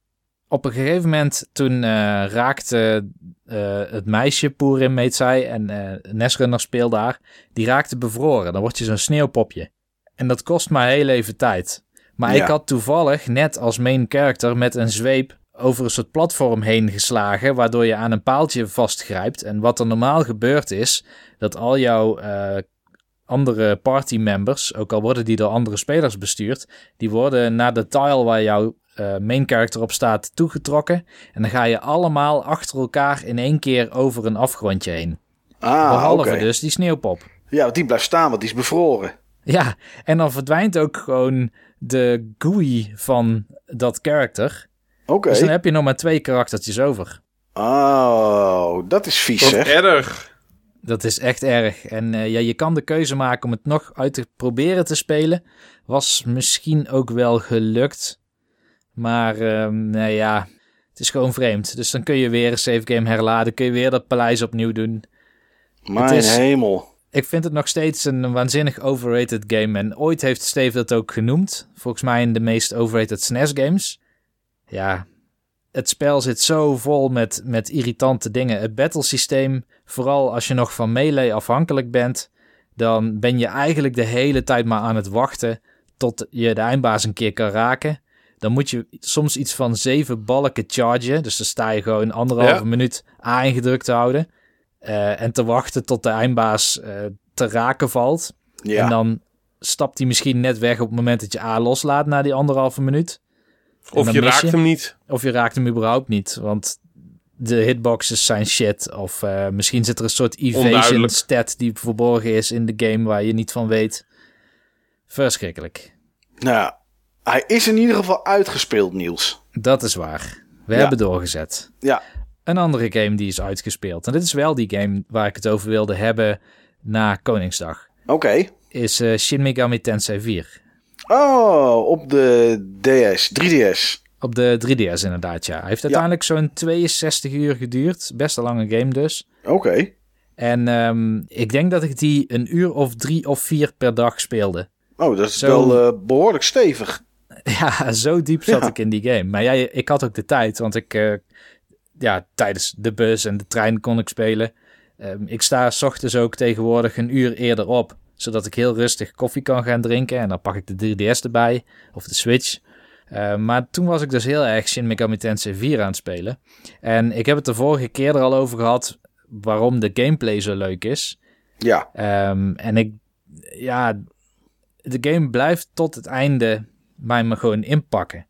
op een gegeven moment toen eh, raakte eh, het meisje, Poerim heet zij, en eh Nesrunner speelt daar, die raakte bevroren. Dan word je zo'n sneeuwpopje. En dat kost maar heel even tijd. Maar Ja. ik had toevallig net als main character met een zweep over een soort platform heen geslagen, waardoor je aan een paaltje vastgrijpt. En wat er normaal gebeurt is, dat al jouw eh, andere party members, ook al worden die door andere spelers bestuurd, die worden naar de tile waar jouw eh, main character op staat toegetrokken. En dan ga je allemaal achter elkaar in één keer over een afgrondje heen. Ah, Behalve dus die sneeuwpop. Ja, want die blijft staan, want die is bevroren. Ja, en dan verdwijnt ook gewoon de GUI van dat character. Oké. Dus dan heb je nog maar twee karaktertjes over. Oh, dat is vies, zeg. erg. Dat is echt erg. En eh, ja, je kan de keuze maken om het nog uit te proberen te spelen. Was misschien ook wel gelukt. Maar ehm, nou ja, het is gewoon vreemd. Dus dan kun je weer een save game herladen. Kun je weer dat paleis opnieuw doen. Mijn is- hemel. Ik vind het nog steeds een waanzinnig overrated game. En ooit heeft Steve dat ook genoemd. Volgens mij in de meest overrated SNES games. Ja, het spel zit zo vol met, met irritante dingen. Het battlesysteem, vooral als je nog van melee afhankelijk bent, dan ben je eigenlijk de hele tijd maar aan het wachten tot je de eindbaas een keer kan raken. Dan moet je soms iets van zeven balken chargen. Dus dan sta je gewoon anderhalve Ja. minuut A ingedrukt te houden. eh, en te wachten tot de eindbaas eh, te raken valt. Ja. En dan stapt hij misschien net weg op het moment dat je A loslaat na die anderhalve minuut. Of je raakt hem niet. Of je raakt hem überhaupt niet, want de hitboxes zijn shit. Of eh, misschien zit er een soort evasion stat die verborgen is in de game waar je niet van weet. Verschrikkelijk. Nou, hij is in ieder geval uitgespeeld, Niels. Dat is waar. We Ja. hebben doorgezet. Ja. een andere game die is uitgespeeld. En dit is wel die game waar ik het over wilde hebben na Koningsdag. Oké. Is uh, Shin Megami Tensei 4. Oh, op de DS, 3DS. Op de 3DS inderdaad, ja. Hij heeft uiteindelijk zo'n 62 uur geduurd. Best een lange game dus. Oké. En um, ik denk dat ik die een uur of drie of vier per dag speelde. Oh, dat is zo... wel uh, behoorlijk stevig. Ja, zo diep zat ja. ik in die game. Maar ja, ik had ook de tijd, want ik... Uh, ja, tijdens de bus en de trein kon ik spelen. Um, ik sta s ochtends ook tegenwoordig een uur eerder op, zodat ik heel rustig koffie kan gaan drinken. En dan pak ik de 3DS erbij, of de Switch. Uh, maar toen was ik dus heel erg Shin Megami Tensei 4 aan het spelen. En ik heb het de vorige keer er al over gehad waarom de gameplay zo leuk is. Ja. Um, en ik, ja, de game blijft tot het einde mij me gewoon inpakken.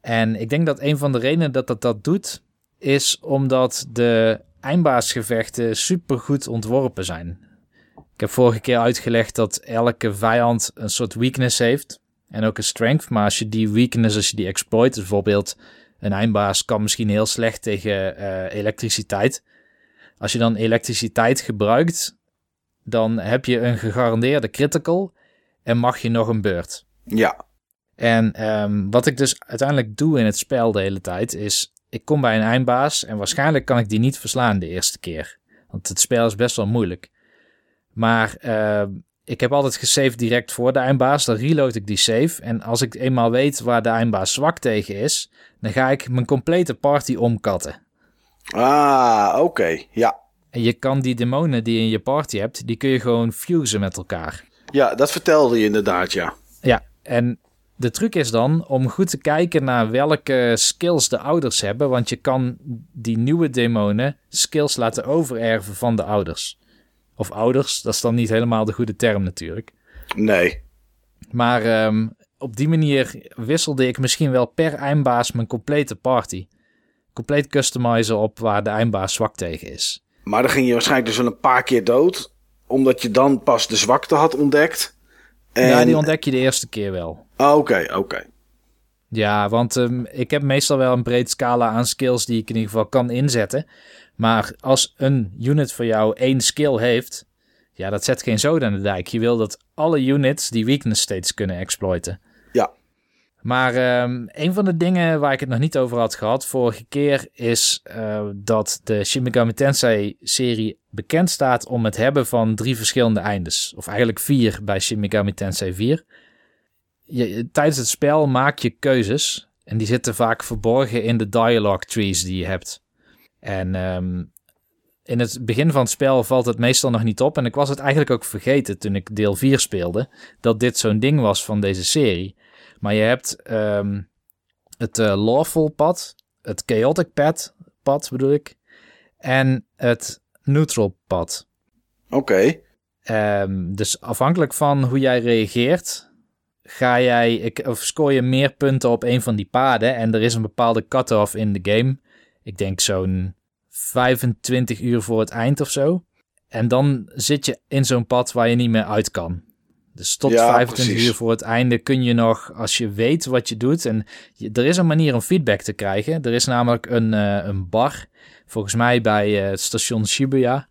En ik denk dat een van de redenen dat dat dat doet, is omdat de eindbaasgevechten super goed ontworpen zijn. Ik heb vorige keer uitgelegd dat elke vijand een soort weakness heeft en ook een strength. Maar als je die weakness, als je die exploit, dus bijvoorbeeld een eindbaas kan misschien heel slecht tegen uh, elektriciteit. Als je dan elektriciteit gebruikt, dan heb je een gegarandeerde critical en mag je nog een beurt. Ja. En um, wat ik dus uiteindelijk doe in het spel de hele tijd is, ik kom bij een eindbaas en waarschijnlijk kan ik die niet verslaan de eerste keer. Want het spel is best wel moeilijk. Maar uh, ik heb altijd gesaved direct voor de eindbaas. Dan reload ik die save. En als ik eenmaal weet waar de eindbaas zwak tegen is, dan ga ik mijn complete party omkatten. Ah, oké. Okay. Ja. En je kan die demonen die je in je party hebt, die kun je gewoon fusen met elkaar. Ja, dat vertelde je inderdaad, ja. Ja, en de truc is dan om goed te kijken naar welke skills de ouders hebben. Want je kan die nieuwe demonen skills laten overerven van de ouders. Of ouders, dat is dan niet helemaal de goede term natuurlijk. Nee. Maar um, op die manier wisselde ik misschien wel per eindbaas mijn complete party. Compleet customizen op waar de eindbaas zwak tegen is. Maar dan ging je waarschijnlijk dus wel een paar keer dood. Omdat je dan pas de zwakte had ontdekt. En... Ja, die ontdek je de eerste keer wel. Oké, okay, oké. Okay. Ja, want um, ik heb meestal wel een breed scala aan skills die ik in ieder geval kan inzetten. Maar als een unit voor jou één skill heeft, ja, dat zet geen zoden aan de dijk. Je wil dat alle units die weakness steeds kunnen exploiten. Ja. Maar um, een van de dingen waar ik het nog niet over had gehad vorige keer is uh, dat de Shin Megami Tensei serie bekend staat om het hebben van drie verschillende eindes. Of eigenlijk vier bij Shin Megami Tensei 4. Je, tijdens het spel maak je keuzes en die zitten vaak verborgen in de dialogue trees die je hebt. En um, in het begin van het spel valt het meestal nog niet op. En ik was het eigenlijk ook vergeten toen ik deel 4 speelde. Dat dit zo'n ding was van deze serie. Maar je hebt um, het uh, lawful pad. Het chaotic pad, pad bedoel ik. En het neutral pad. Oké. Okay. Um, dus afhankelijk van hoe jij reageert, ga jij, ik, of scoor je meer punten op een van die paden. En er is een bepaalde cut-off in de game. Ik denk zo'n 25 uur voor het eind of zo. En dan zit je in zo'n pad waar je niet meer uit kan. Dus tot ja, 25 precies. uur voor het einde kun je nog, als je weet wat je doet. En je, er is een manier om feedback te krijgen. Er is namelijk een, uh, een bar, volgens mij bij uh, het station Shibuya.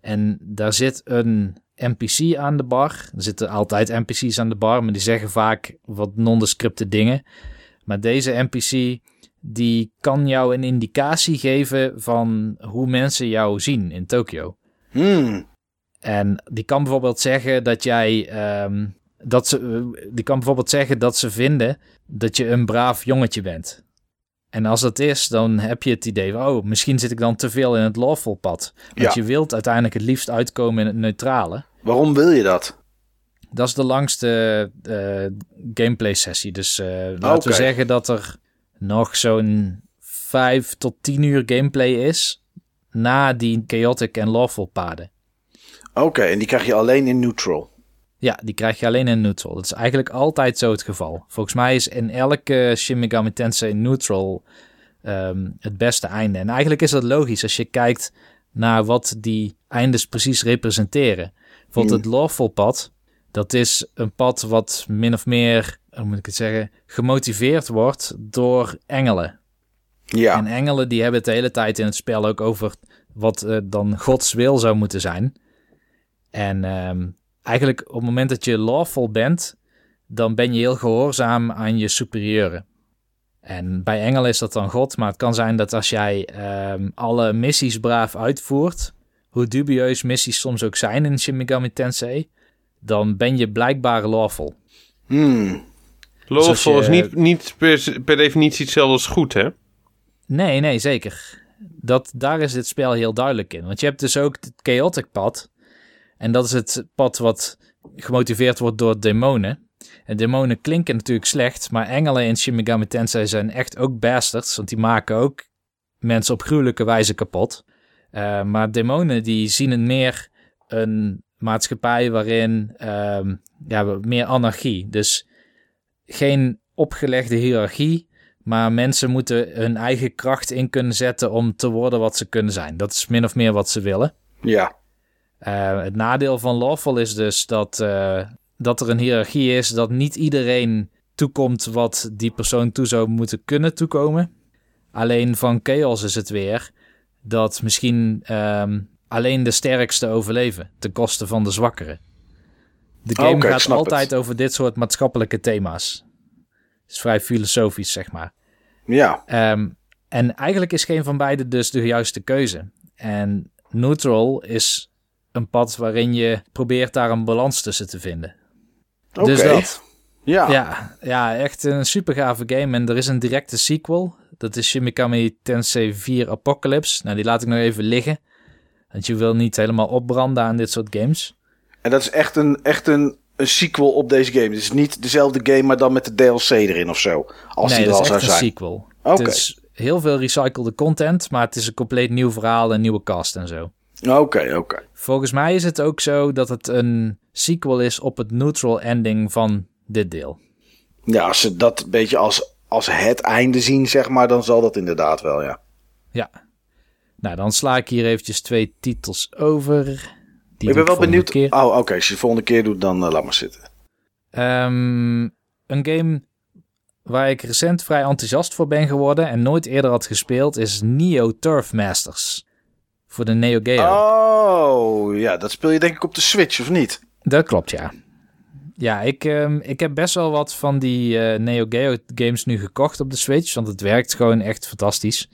En daar zit een NPC aan de bar. Er zitten altijd NPC's aan de bar, maar die zeggen vaak wat nondescripte dingen. Maar deze NPC die kan jou een indicatie geven van hoe mensen jou zien in Tokio. Hmm. En die kan bijvoorbeeld zeggen dat jij. Um, dat ze, die kan bijvoorbeeld zeggen dat ze vinden dat je een braaf jongetje bent. En als dat is, dan heb je het idee van, oh, misschien zit ik dan te veel in het lawful pad. Want ja. je wilt uiteindelijk het liefst uitkomen in het neutrale. Waarom wil je dat? Dat is de langste uh, gameplay sessie. Dus uh, laten okay. we zeggen dat er nog zo'n 5 tot 10 uur gameplay is na die chaotic en lawful paden. Oké, okay, en die krijg je alleen in neutral? Ja, die krijg je alleen in neutral. Dat is eigenlijk altijd zo het geval. Volgens mij is in elke Shin Megami Tensei neutral um, het beste einde. En eigenlijk is dat logisch als je kijkt naar wat die eindes precies representeren. Bijvoorbeeld hmm. het lawful pad, dat is een pad wat min of meer hoe moet ik het zeggen, gemotiveerd wordt door engelen. Ja. En engelen die hebben het de hele tijd in het spel ook over wat eh, dan Gods wil zou moeten zijn. En ehm, eigenlijk op het moment dat je lawful bent, dan ben je heel gehoorzaam aan je superieuren. En bij engelen is dat dan God, maar het kan zijn dat als jij ehm, alle missies braaf uitvoert, hoe dubieus missies soms ook zijn in Shin Megami Tensei, dan ben je blijkbaar lawful. Hmm. Lawful is niet, niet per, per definitie hetzelfde als goed, hè? Nee, nee, zeker. Dat, daar is dit spel heel duidelijk in. Want je hebt dus ook het chaotic pad. En dat is het pad wat gemotiveerd wordt door demonen. En demonen klinken natuurlijk slecht, maar engelen in Shin Megami Tensei zijn echt ook bastards. Want die maken ook mensen op gruwelijke wijze kapot. Eh, maar demonen die zien het meer een maatschappij waarin ehm, ja, meer anarchie. Dus geen opgelegde hiërarchie, maar mensen moeten hun eigen kracht in kunnen zetten om te worden wat ze kunnen zijn. Dat is min of meer wat ze willen. Ja. Eh, het nadeel van Lawful is dus dat, eh, dat er een hiërarchie is, dat niet iedereen toekomt wat die persoon toe zou moeten kunnen toekomen. Alleen van Chaos is het weer dat misschien ehm, alleen de sterkste overleven, ten koste van de zwakkeren. De game Oké, ik gaat altijd het. over dit soort maatschappelijke thema's. Het is vrij filosofisch, zeg maar. Ja. Ehm, en eigenlijk is geen van beide dus de juiste keuze. En neutral is een pad waarin je probeert daar een balans tussen te vinden. Oké. Dus dat. Ja. Ja, ja, echt een super gave game. En er is een directe sequel. Dat is Shin Megami Tensei 4 Apocalypse. Nou, die laat ik nog even liggen. Want je wil niet helemaal opbranden aan dit soort games. En dat is echt een, echt een, een sequel op deze game. Het is niet dezelfde game, maar dan met de DLC erin of zo. Als nee, die er dat is zou echt een sequel. Oké. Het is heel veel recyclede content, maar het is een compleet nieuw verhaal en nieuwe cast en zo. Oké, oké. Volgens mij is het ook zo dat het een sequel is op het neutral ending van dit deel. Ja, als ze dat een beetje als, als het einde zien, zeg maar, dan zal dat inderdaad wel, ja. Ja. Nou, dan sla ik hier eventjes twee titels over. Die ik ben wel benieuwd. keer. Oh, oké. Als je de volgende keer doet, dan eh, laat maar zitten. Ehm, een game waar ik recent vrij enthousiast voor ben geworden en nooit eerder had gespeeld is Neo Turf Masters. Voor de Neo Geo. Oh, ja. Dat speel je denk ik op de Switch, of niet? Dat klopt, ja. Ja, ik, ehm, ik heb best wel wat van die eh, Neo Geo games nu gekocht op de Switch, want het werkt gewoon echt fantastisch.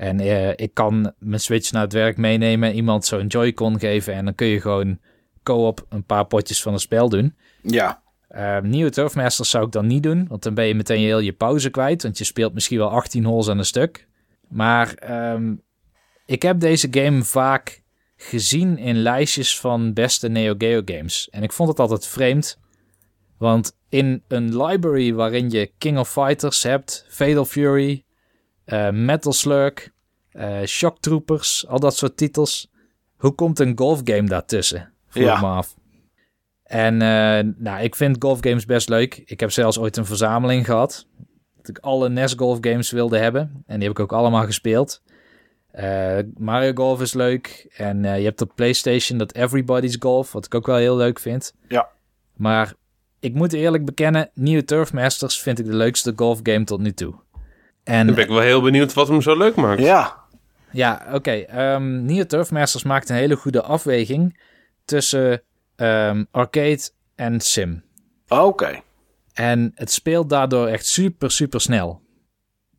En eh, ik kan mijn Switch naar het werk meenemen, iemand zo'n Joy-Con geven en dan kun je gewoon co-op een paar potjes van een spel doen. Ja. Ehm Neo Turf Masters zou ik dan niet doen, want dan ben je meteen heel je pauze kwijt, want je speelt misschien wel 18 holes aan een stuk. Maar ehm, ik heb deze game vaak gezien in lijstjes van beste Neo Geo games. En ik vond het altijd vreemd, want in een library waarin je King of Fighters hebt, Fatal Fury, eh, Metal Slug, eh, Shock Troopers, al dat soort titels. Hoe komt een golfgame daartussen? Vroeg Ja. me af. En eh, nou, ik vind golfgames best leuk. Ik heb zelfs ooit een verzameling gehad. Dat ik alle NES golfgames wilde hebben. En die heb ik ook allemaal gespeeld. Mario Golf is leuk. En je hebt op PlayStation dat Everybody's Golf, wat ik ook wel heel leuk vind. Ja. Maar ik moet eerlijk bekennen, Nieuwe Turf Masters vind ik de leukste golfgame tot nu toe. En Dan ben ik wel heel benieuwd wat hem zo leuk maakt. Ja. ja, oké. ehm Neo Turf Masters maakt een hele goede afweging tussen ehm, arcade en sim. Oké. En het speelt daardoor echt super, super snel.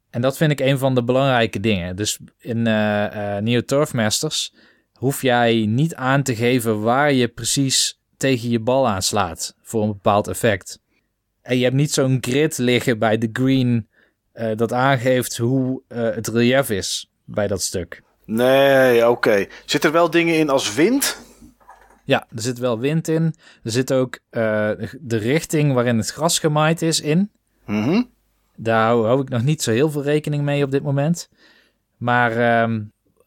En dat vind ik een van de belangrijke dingen. Dus in eh eh Neo Turf Masters hoef jij niet aan te geven waar je precies tegen je bal aanslaat voor een bepaald effect. En je hebt niet zo'n grid liggen bij de green eh, dat aangeeft hoe eh, het relief is bij dat stuk. Nee, oké. Zitten er wel dingen in als wind? Ja, er zit wel wind in. Er zit ook eh, de richting waarin het gras gemaaid is in. Mhm. Daar hou, hou ik nog niet zo heel veel rekening mee op dit moment. Maar ehm,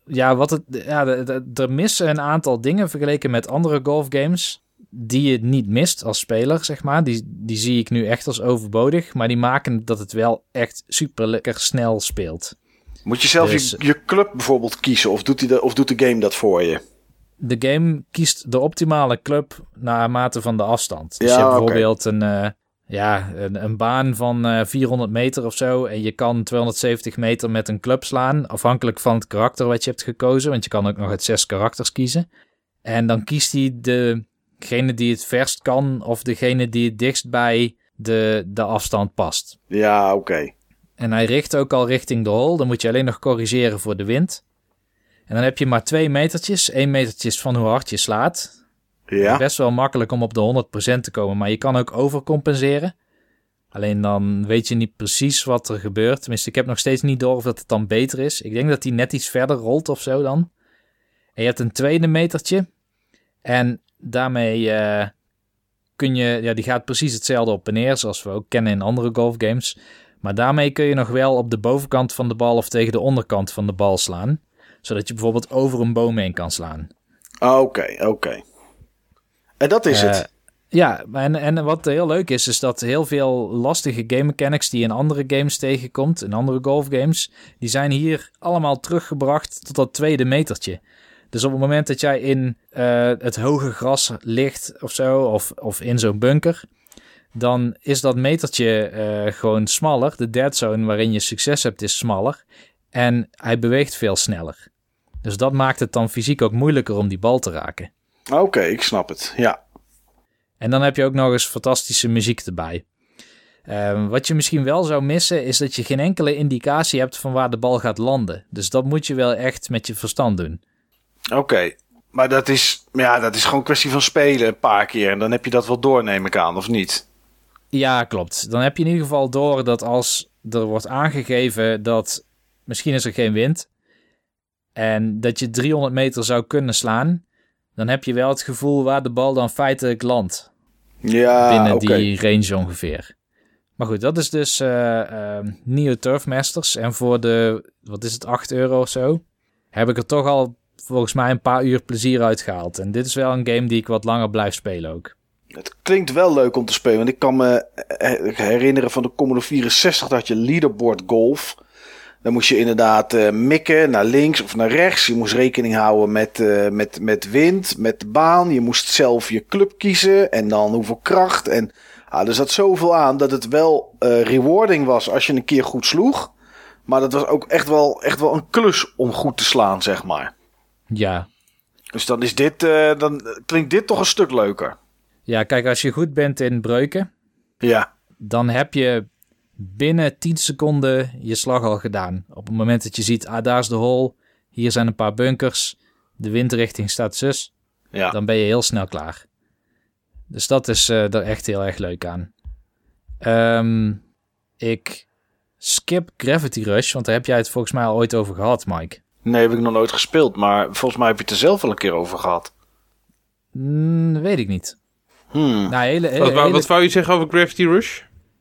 ja, wat het, ja, er missen een aantal dingen vergeleken met andere golfgames. Die je niet mist als speler, zeg maar. Die, die zie ik nu echt als overbodig. Maar die maken dat het wel echt super lekker snel speelt. Moet je zelf Dus- je, je club bijvoorbeeld kiezen? Of doet, die de, of doet de game dat voor je? De game kiest de optimale club naar mate van de afstand. Dus Ja, je hebt bijvoorbeeld een, eh, ja, een, een baan van eh 400 meter of zo. En je kan 270 meter met een club slaan. Afhankelijk van het karakter wat je hebt gekozen. Want je kan ook nog uit zes karakters kiezen. En dan kiest hij degene die het verst kan. Of degene die het dichtst bij de, de afstand past. Ja, oké. En hij richt ook al richting de hole. Dan moet je alleen nog corrigeren voor de wind. En dan heb je maar twee metertjes. Eén metertje is van hoe hard je slaat. Ja. Best wel makkelijk om op de 100% te komen, maar je kan ook overcompenseren. Alleen dan weet je niet precies wat er gebeurt. Tenminste, ik heb nog steeds niet door of dat het dan beter is. Ik denk dat hij net iets verder rolt of zo dan. En je hebt een tweede metertje. En daarmee eh, kun je... Ja, die gaat precies hetzelfde op en neer, zoals we ook kennen in andere golfgames. Maar daarmee kun je nog wel op de bovenkant van de bal of tegen de onderkant van de bal slaan. Zodat je bijvoorbeeld over een boom heen kan slaan. Oké, oké. En dat is Eh, het. Ja, en, en wat heel leuk is, is dat heel veel lastige game mechanics die je in andere games tegenkomt, in andere golfgames, die zijn hier allemaal teruggebracht tot dat tweede metertje. Dus op het moment dat jij in eh, het hoge gras ligt of zo, of, of in zo'n bunker, dan is dat metertje eh, gewoon smaller. De dead zone waarin je succes hebt is smaller. En hij beweegt veel sneller. Dus dat maakt het dan fysiek ook moeilijker om die bal te raken. Oké, ik snap het. Ja. En dan heb je ook nog eens fantastische muziek erbij. Ehm, wat je misschien wel zou missen, is dat je geen enkele indicatie hebt van waar de bal gaat landen. Dus dat moet je wel echt met je verstand doen. Oké. Maar dat is, ja, dat is gewoon een kwestie van spelen een paar keer. En dan heb je dat wel door, neem ik aan, of niet? Ja, klopt. Dan heb je in ieder geval door dat als er wordt aangegeven dat misschien is er geen wind en dat je 300 meter zou kunnen slaan, dan heb je wel het gevoel waar de bal dan feitelijk landt. Ja, binnen die range ongeveer. Maar goed, dat is dus eh eh, Neo Turf Masters. En voor de, wat is het, 8 euro of zo, heb ik er toch al volgens mij een paar uur plezier uit gehaald. En dit is wel een game die ik wat langer blijf spelen ook. Het klinkt wel leuk om te spelen. Want ik kan me herinneren van de Commodore 64 dat je leaderboard golf. Dan moest je inderdaad eh, mikken naar links of naar rechts. Je moest rekening houden met, eh, met, met wind, met de baan. Je moest zelf je club kiezen en dan hoeveel kracht. En ah, er zat zoveel aan dat het wel eh, rewarding was als je een keer goed sloeg. Maar dat was ook echt wel, echt wel een klus om goed te slaan, zeg maar. Ja. Dus dan is dit, eh, dan klinkt dit toch een stuk leuker. ja, kijk, als je goed bent in breuken, Ja, dan heb je binnen 10 seconden je slag al gedaan. Op het moment dat je ziet, ah, daar is de hole, hier zijn een paar bunkers, de windrichting staat zus. ja. dan ben je heel snel klaar. Dus dat is eh er echt heel erg leuk aan. Ehm, ik skip Gravity Rush, want daar heb jij het volgens mij al ooit over gehad, Mike. Nee, heb ik nog nooit gespeeld. Maar volgens mij heb je het er zelf wel een keer over gehad. Hmm, weet ik niet. Hmm. Nou, hele, hele, Wat, hele- wat wou je zeggen over Gravity Rush?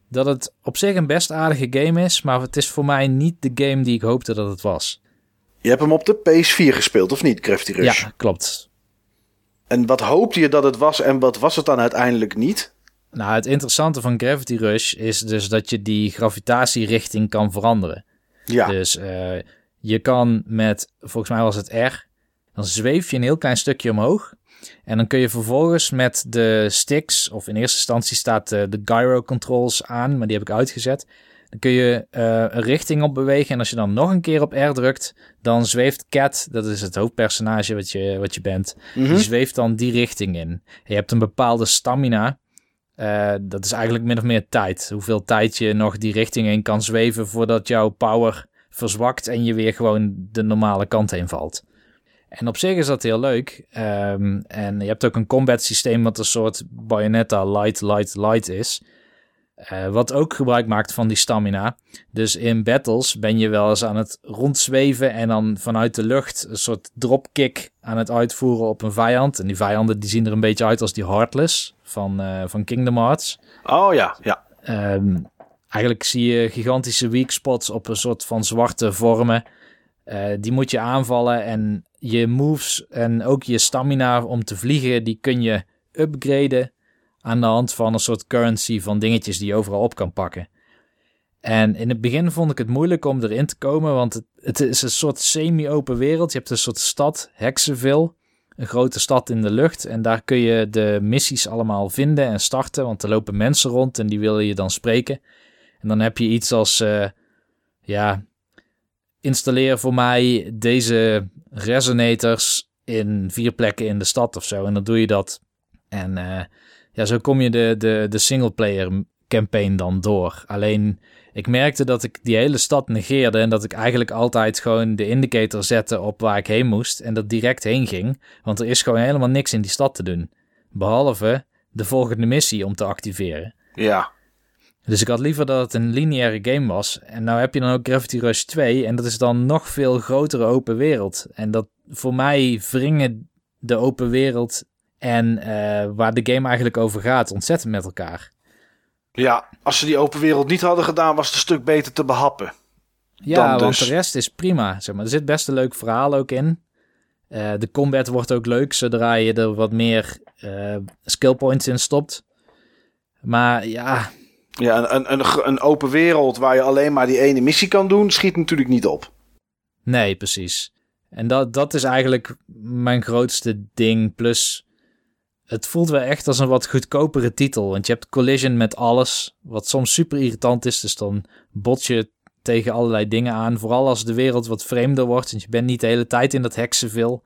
dat het op zich een best aardige game is, maar het is voor mij niet de game die ik hoopte dat het was. Je hebt hem op de PS4 gespeeld, of niet, Crafty Rush? Ja, klopt. En wat hoopte je dat het was en wat was het dan uiteindelijk niet? Nou, het interessante van Gravity Rush is dus dat je die gravitatierichting kan veranderen. Ja, Dus eh, je kan met, volgens mij was het R, dan zweef je een heel klein stukje omhoog. En dan kun je vervolgens met de sticks, of in eerste instantie staat eh, de gyro controls aan, maar die heb ik uitgezet. Dan kun je eh, een richting op bewegen en als je dan nog een keer op R drukt, dan zweeft Cat, dat is het hoofdpersonage wat je, wat je bent, Mhm. die zweeft dan die richting in. En je hebt een bepaalde stamina. Eh, dat is eigenlijk min of meer tijd. Hoeveel tijd je nog die richting in kan zweven voordat jouw power verzwakt en je weer gewoon de normale kant heen valt. En op zich is dat heel leuk. Ehm, en je hebt ook een combat systeem wat een soort Bayonetta light, light, light is. Eh, wat ook gebruik maakt van die stamina. Dus in battles ben je wel eens aan het rondzweven en dan vanuit de lucht een soort dropkick aan het uitvoeren op een vijand. En die vijanden die zien er een beetje uit als die Heartless van, eh, van Kingdom Hearts. Oh ja, ja. Ehm, eigenlijk zie je gigantische weak spots op een soort van zwarte vormen. Eh, die moet je aanvallen en je moves en ook je stamina om te vliegen, die kun je upgraden aan de hand van een soort currency van dingetjes die je overal op kan pakken. En in het begin vond ik het moeilijk om erin te komen, want het, het is een soort semi-open wereld. Je hebt een soort stad, Hexenville, een grote stad in de lucht. En daar kun je de missies allemaal vinden en starten. Want er lopen mensen rond en die willen je dan spreken. En dan heb je iets als, uh, ja, installeer voor mij deze resonators in vier plekken in de stad of zo. En dan doe je dat. En uh, ja, zo kom je de, de, de singleplayer campaign dan door. Alleen ik merkte dat ik die hele stad negeerde en dat ik eigenlijk altijd gewoon de indicator zette op waar ik heen moest en dat direct heen ging. Want er is gewoon helemaal niks in die stad te doen. Behalve de volgende missie om te activeren. Ja. Dus ik had liever dat het een lineaire game was. En nou heb je dan ook Gravity Rush 2 en dat is dan nog veel grotere open wereld. En dat voor mij wringen de open wereld en uh, waar de game eigenlijk over gaat ontzettend met elkaar. Ja, als ze die open wereld niet hadden gedaan, was het een stuk beter te behappen. Ja, want dus. de rest is prima. Zeg maar. Er zit best een leuk verhaal ook in. Uh, de combat wordt ook leuk zodra je er wat meer uh, skill points in stopt. Maar ja. Ja, een, een, een open wereld waar je alleen maar die ene missie kan doen, schiet natuurlijk niet op. Nee, precies. En dat, dat is eigenlijk mijn grootste ding. Plus, het voelt wel echt als een wat goedkopere titel. Want je hebt collision met alles, wat soms super irritant is. Dus dan bot je tegen allerlei dingen aan. Vooral als de wereld wat vreemder wordt. Want je bent niet de hele tijd in dat heksenvil.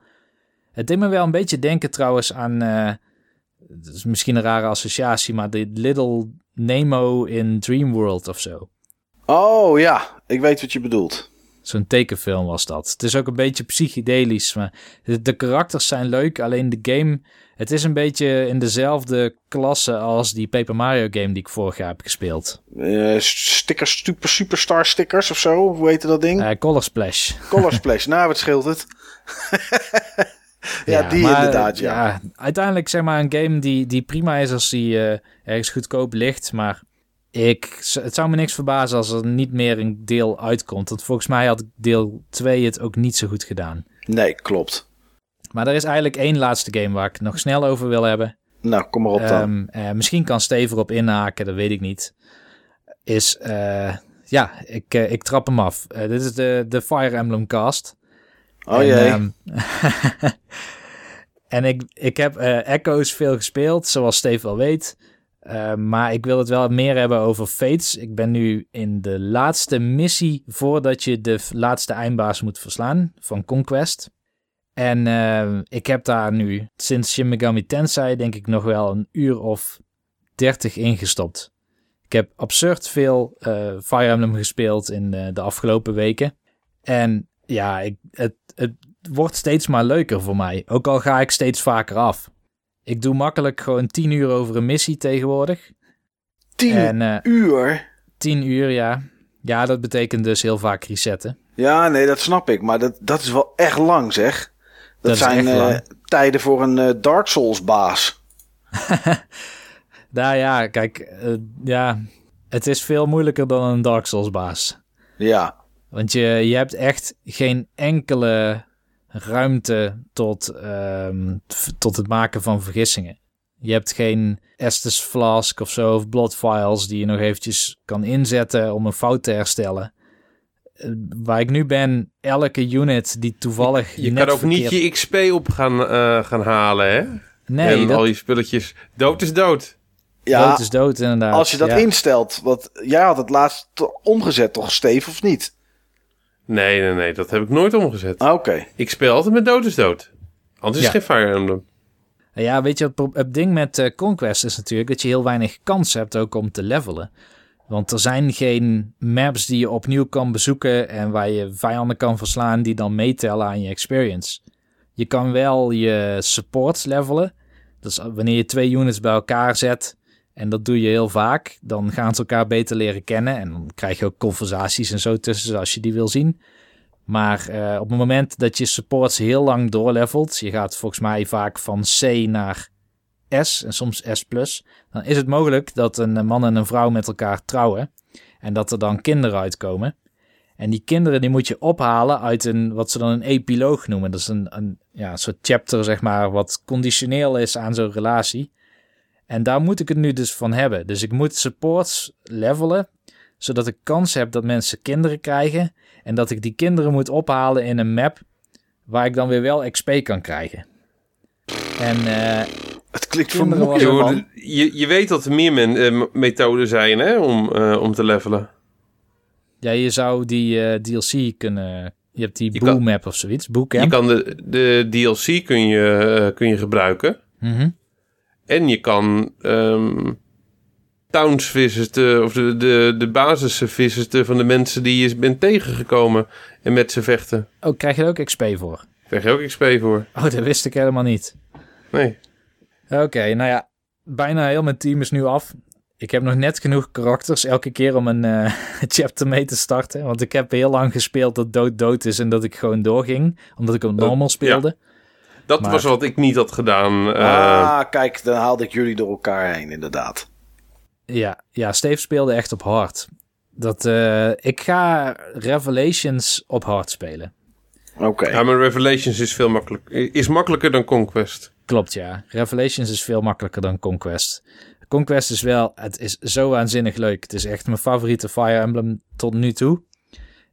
Het deed me wel een beetje denken trouwens aan... Dat is misschien een rare associatie, maar de Little Nemo in Dreamworld of zo. Oh ja, ik weet wat je bedoelt. Zo'n tekenfilm was dat. Het is ook een beetje psychedelisch, maar de, de, karakters zijn leuk. Alleen de game, het is een beetje in dezelfde klasse als die Paper Mario game die ik vorig jaar heb gespeeld. Uh, stickers, super, superstar stickers of zo, hoe heet dat ding? Uh, Color Splash. Color Splash, nou wat scheelt het? ja, die inderdaad, ja. ja. Uiteindelijk zeg maar een game die, die prima is als die uh, ergens goedkoop ligt, maar ik, het zou me niks verbazen als er niet meer een deel uitkomt. Want volgens mij had deel 2 het ook niet zo goed gedaan. Nee, klopt. Maar er is eigenlijk één laatste game waar ik nog snel over wil hebben. Nou, kom maar op dan. Um, uh, misschien kan Steve erop inhaken, dat weet ik niet. Is, uh, ja, ik, ik trap hem af. dit is de, de Fire Emblem cast. Oh en, jee. Um, en ik, ik heb Echoes veel gespeeld, zoals Steve wel weet. Uh, maar ik wil het wel meer hebben over Fates. Ik ben nu in de laatste missie voordat je de laatste eindbaas moet verslaan van Conquest. En uh, ik heb daar nu sinds Shin Megami Tensei denk ik nog wel een uur of dertig ingestopt. Ik heb absurd veel uh, Fire Emblem gespeeld in de afgelopen weken. En ja, ik, het, het wordt steeds maar leuker voor mij. Ook al ga ik steeds vaker af. Ik doe makkelijk gewoon 10 uur over een missie tegenwoordig. 10 uh, uur? 10 uur, ja. Ja, dat betekent dus heel vaak resetten. Ja, nee, dat snap ik. Maar dat, dat is wel echt lang, zeg. Dat, dat zijn uh, tijden voor een uh, Dark Souls baas. nou ja, kijk, ja, het is veel moeilijker dan een Dark Souls baas. Ja. Want je, je hebt echt geen enkele ruimte tot, um, tot het maken van vergissingen. Je hebt geen Estes Flask of zo, of Blood Files die je nog eventjes kan inzetten om een fout te herstellen. Uh, waar ik nu ben, elke unit die toevallig. Je kan ook niet je XP op gaan, uh, gaan halen, hè? Nee. En dat... al die spulletjes. Dood is dood. Ja, dood is dood, inderdaad. Als je dat instelt, wat jij had het laatst omgezet, toch, Steve, of niet? Nee, nee, nee. Dat heb ik nooit omgezet. Ah, oké. Ik speel altijd met dood is dood. Anders is geen Fire Emblem. Ja, weet je, het, het ding met uh, Conquest is natuurlijk dat je heel weinig kans hebt ook om te levelen. Want er zijn geen maps die je opnieuw kan bezoeken en waar je vijanden kan verslaan die dan meetellen aan je experience. Je kan wel je supports levelen. Dus wanneer je twee units bij elkaar zet, en dat doe je heel vaak. Dan gaan ze elkaar beter leren kennen. En dan krijg je ook conversaties en zo tussen als je die wil zien. Maar uh, op het moment dat je supports heel lang doorlevelt, je gaat volgens mij vaak van C naar S en soms S+, dan is het mogelijk dat een man en een vrouw met elkaar trouwen en dat er dan kinderen uitkomen. En die kinderen die moet je ophalen uit een, wat ze dan een epiloog noemen. Dat is een, een ja, soort chapter, zeg maar, wat conditioneel is aan zo'n relatie. En daar moet ik het nu dus van hebben. Dus ik moet supports levelen, zodat ik kans heb dat mensen kinderen krijgen. En dat ik die kinderen moet ophalen in een map waar ik dan weer wel XP kan krijgen. En eh, Het klinkt vermoeiend, Je, je, je weet dat er meer men, eh, methoden zijn hè, om, eh, om te levelen. ja, je zou die eh, DLC kunnen... Je hebt die Je Boo kan- Map of zoiets, Je Bootcamp. kan de, de DLC kun je, kun je gebruiken. Mhm. En je kan ehm, towns visiten, of de, de, de basis visiten van de mensen die je bent tegengekomen en met ze vechten. Oh, krijg je er ook XP voor? Krijg je ook XP voor. Oh, dat wist ik helemaal niet. Nee. Oké, nou ja, bijna heel mijn team is nu af. Ik heb nog net genoeg karakters elke keer om een eh, chapter mee te starten. Want ik heb heel lang gespeeld dat dood dood is en dat ik gewoon doorging. Omdat ik op normal speelde. Dat Maar- was wat ik niet had gedaan. eh, ah, kijk, dan haalde ik jullie door elkaar heen, inderdaad. Ja, ja, Steve speelde echt op hard. Dat, eh, ik ga Revelations op hard spelen. Oké. Ja, maar Revelations is veel makkelijker. Is makkelijker dan Conquest. Klopt, ja. Revelations is veel makkelijker dan Conquest. Conquest is wel, het is zo waanzinnig leuk. Het is echt mijn favoriete Fire Emblem tot nu toe.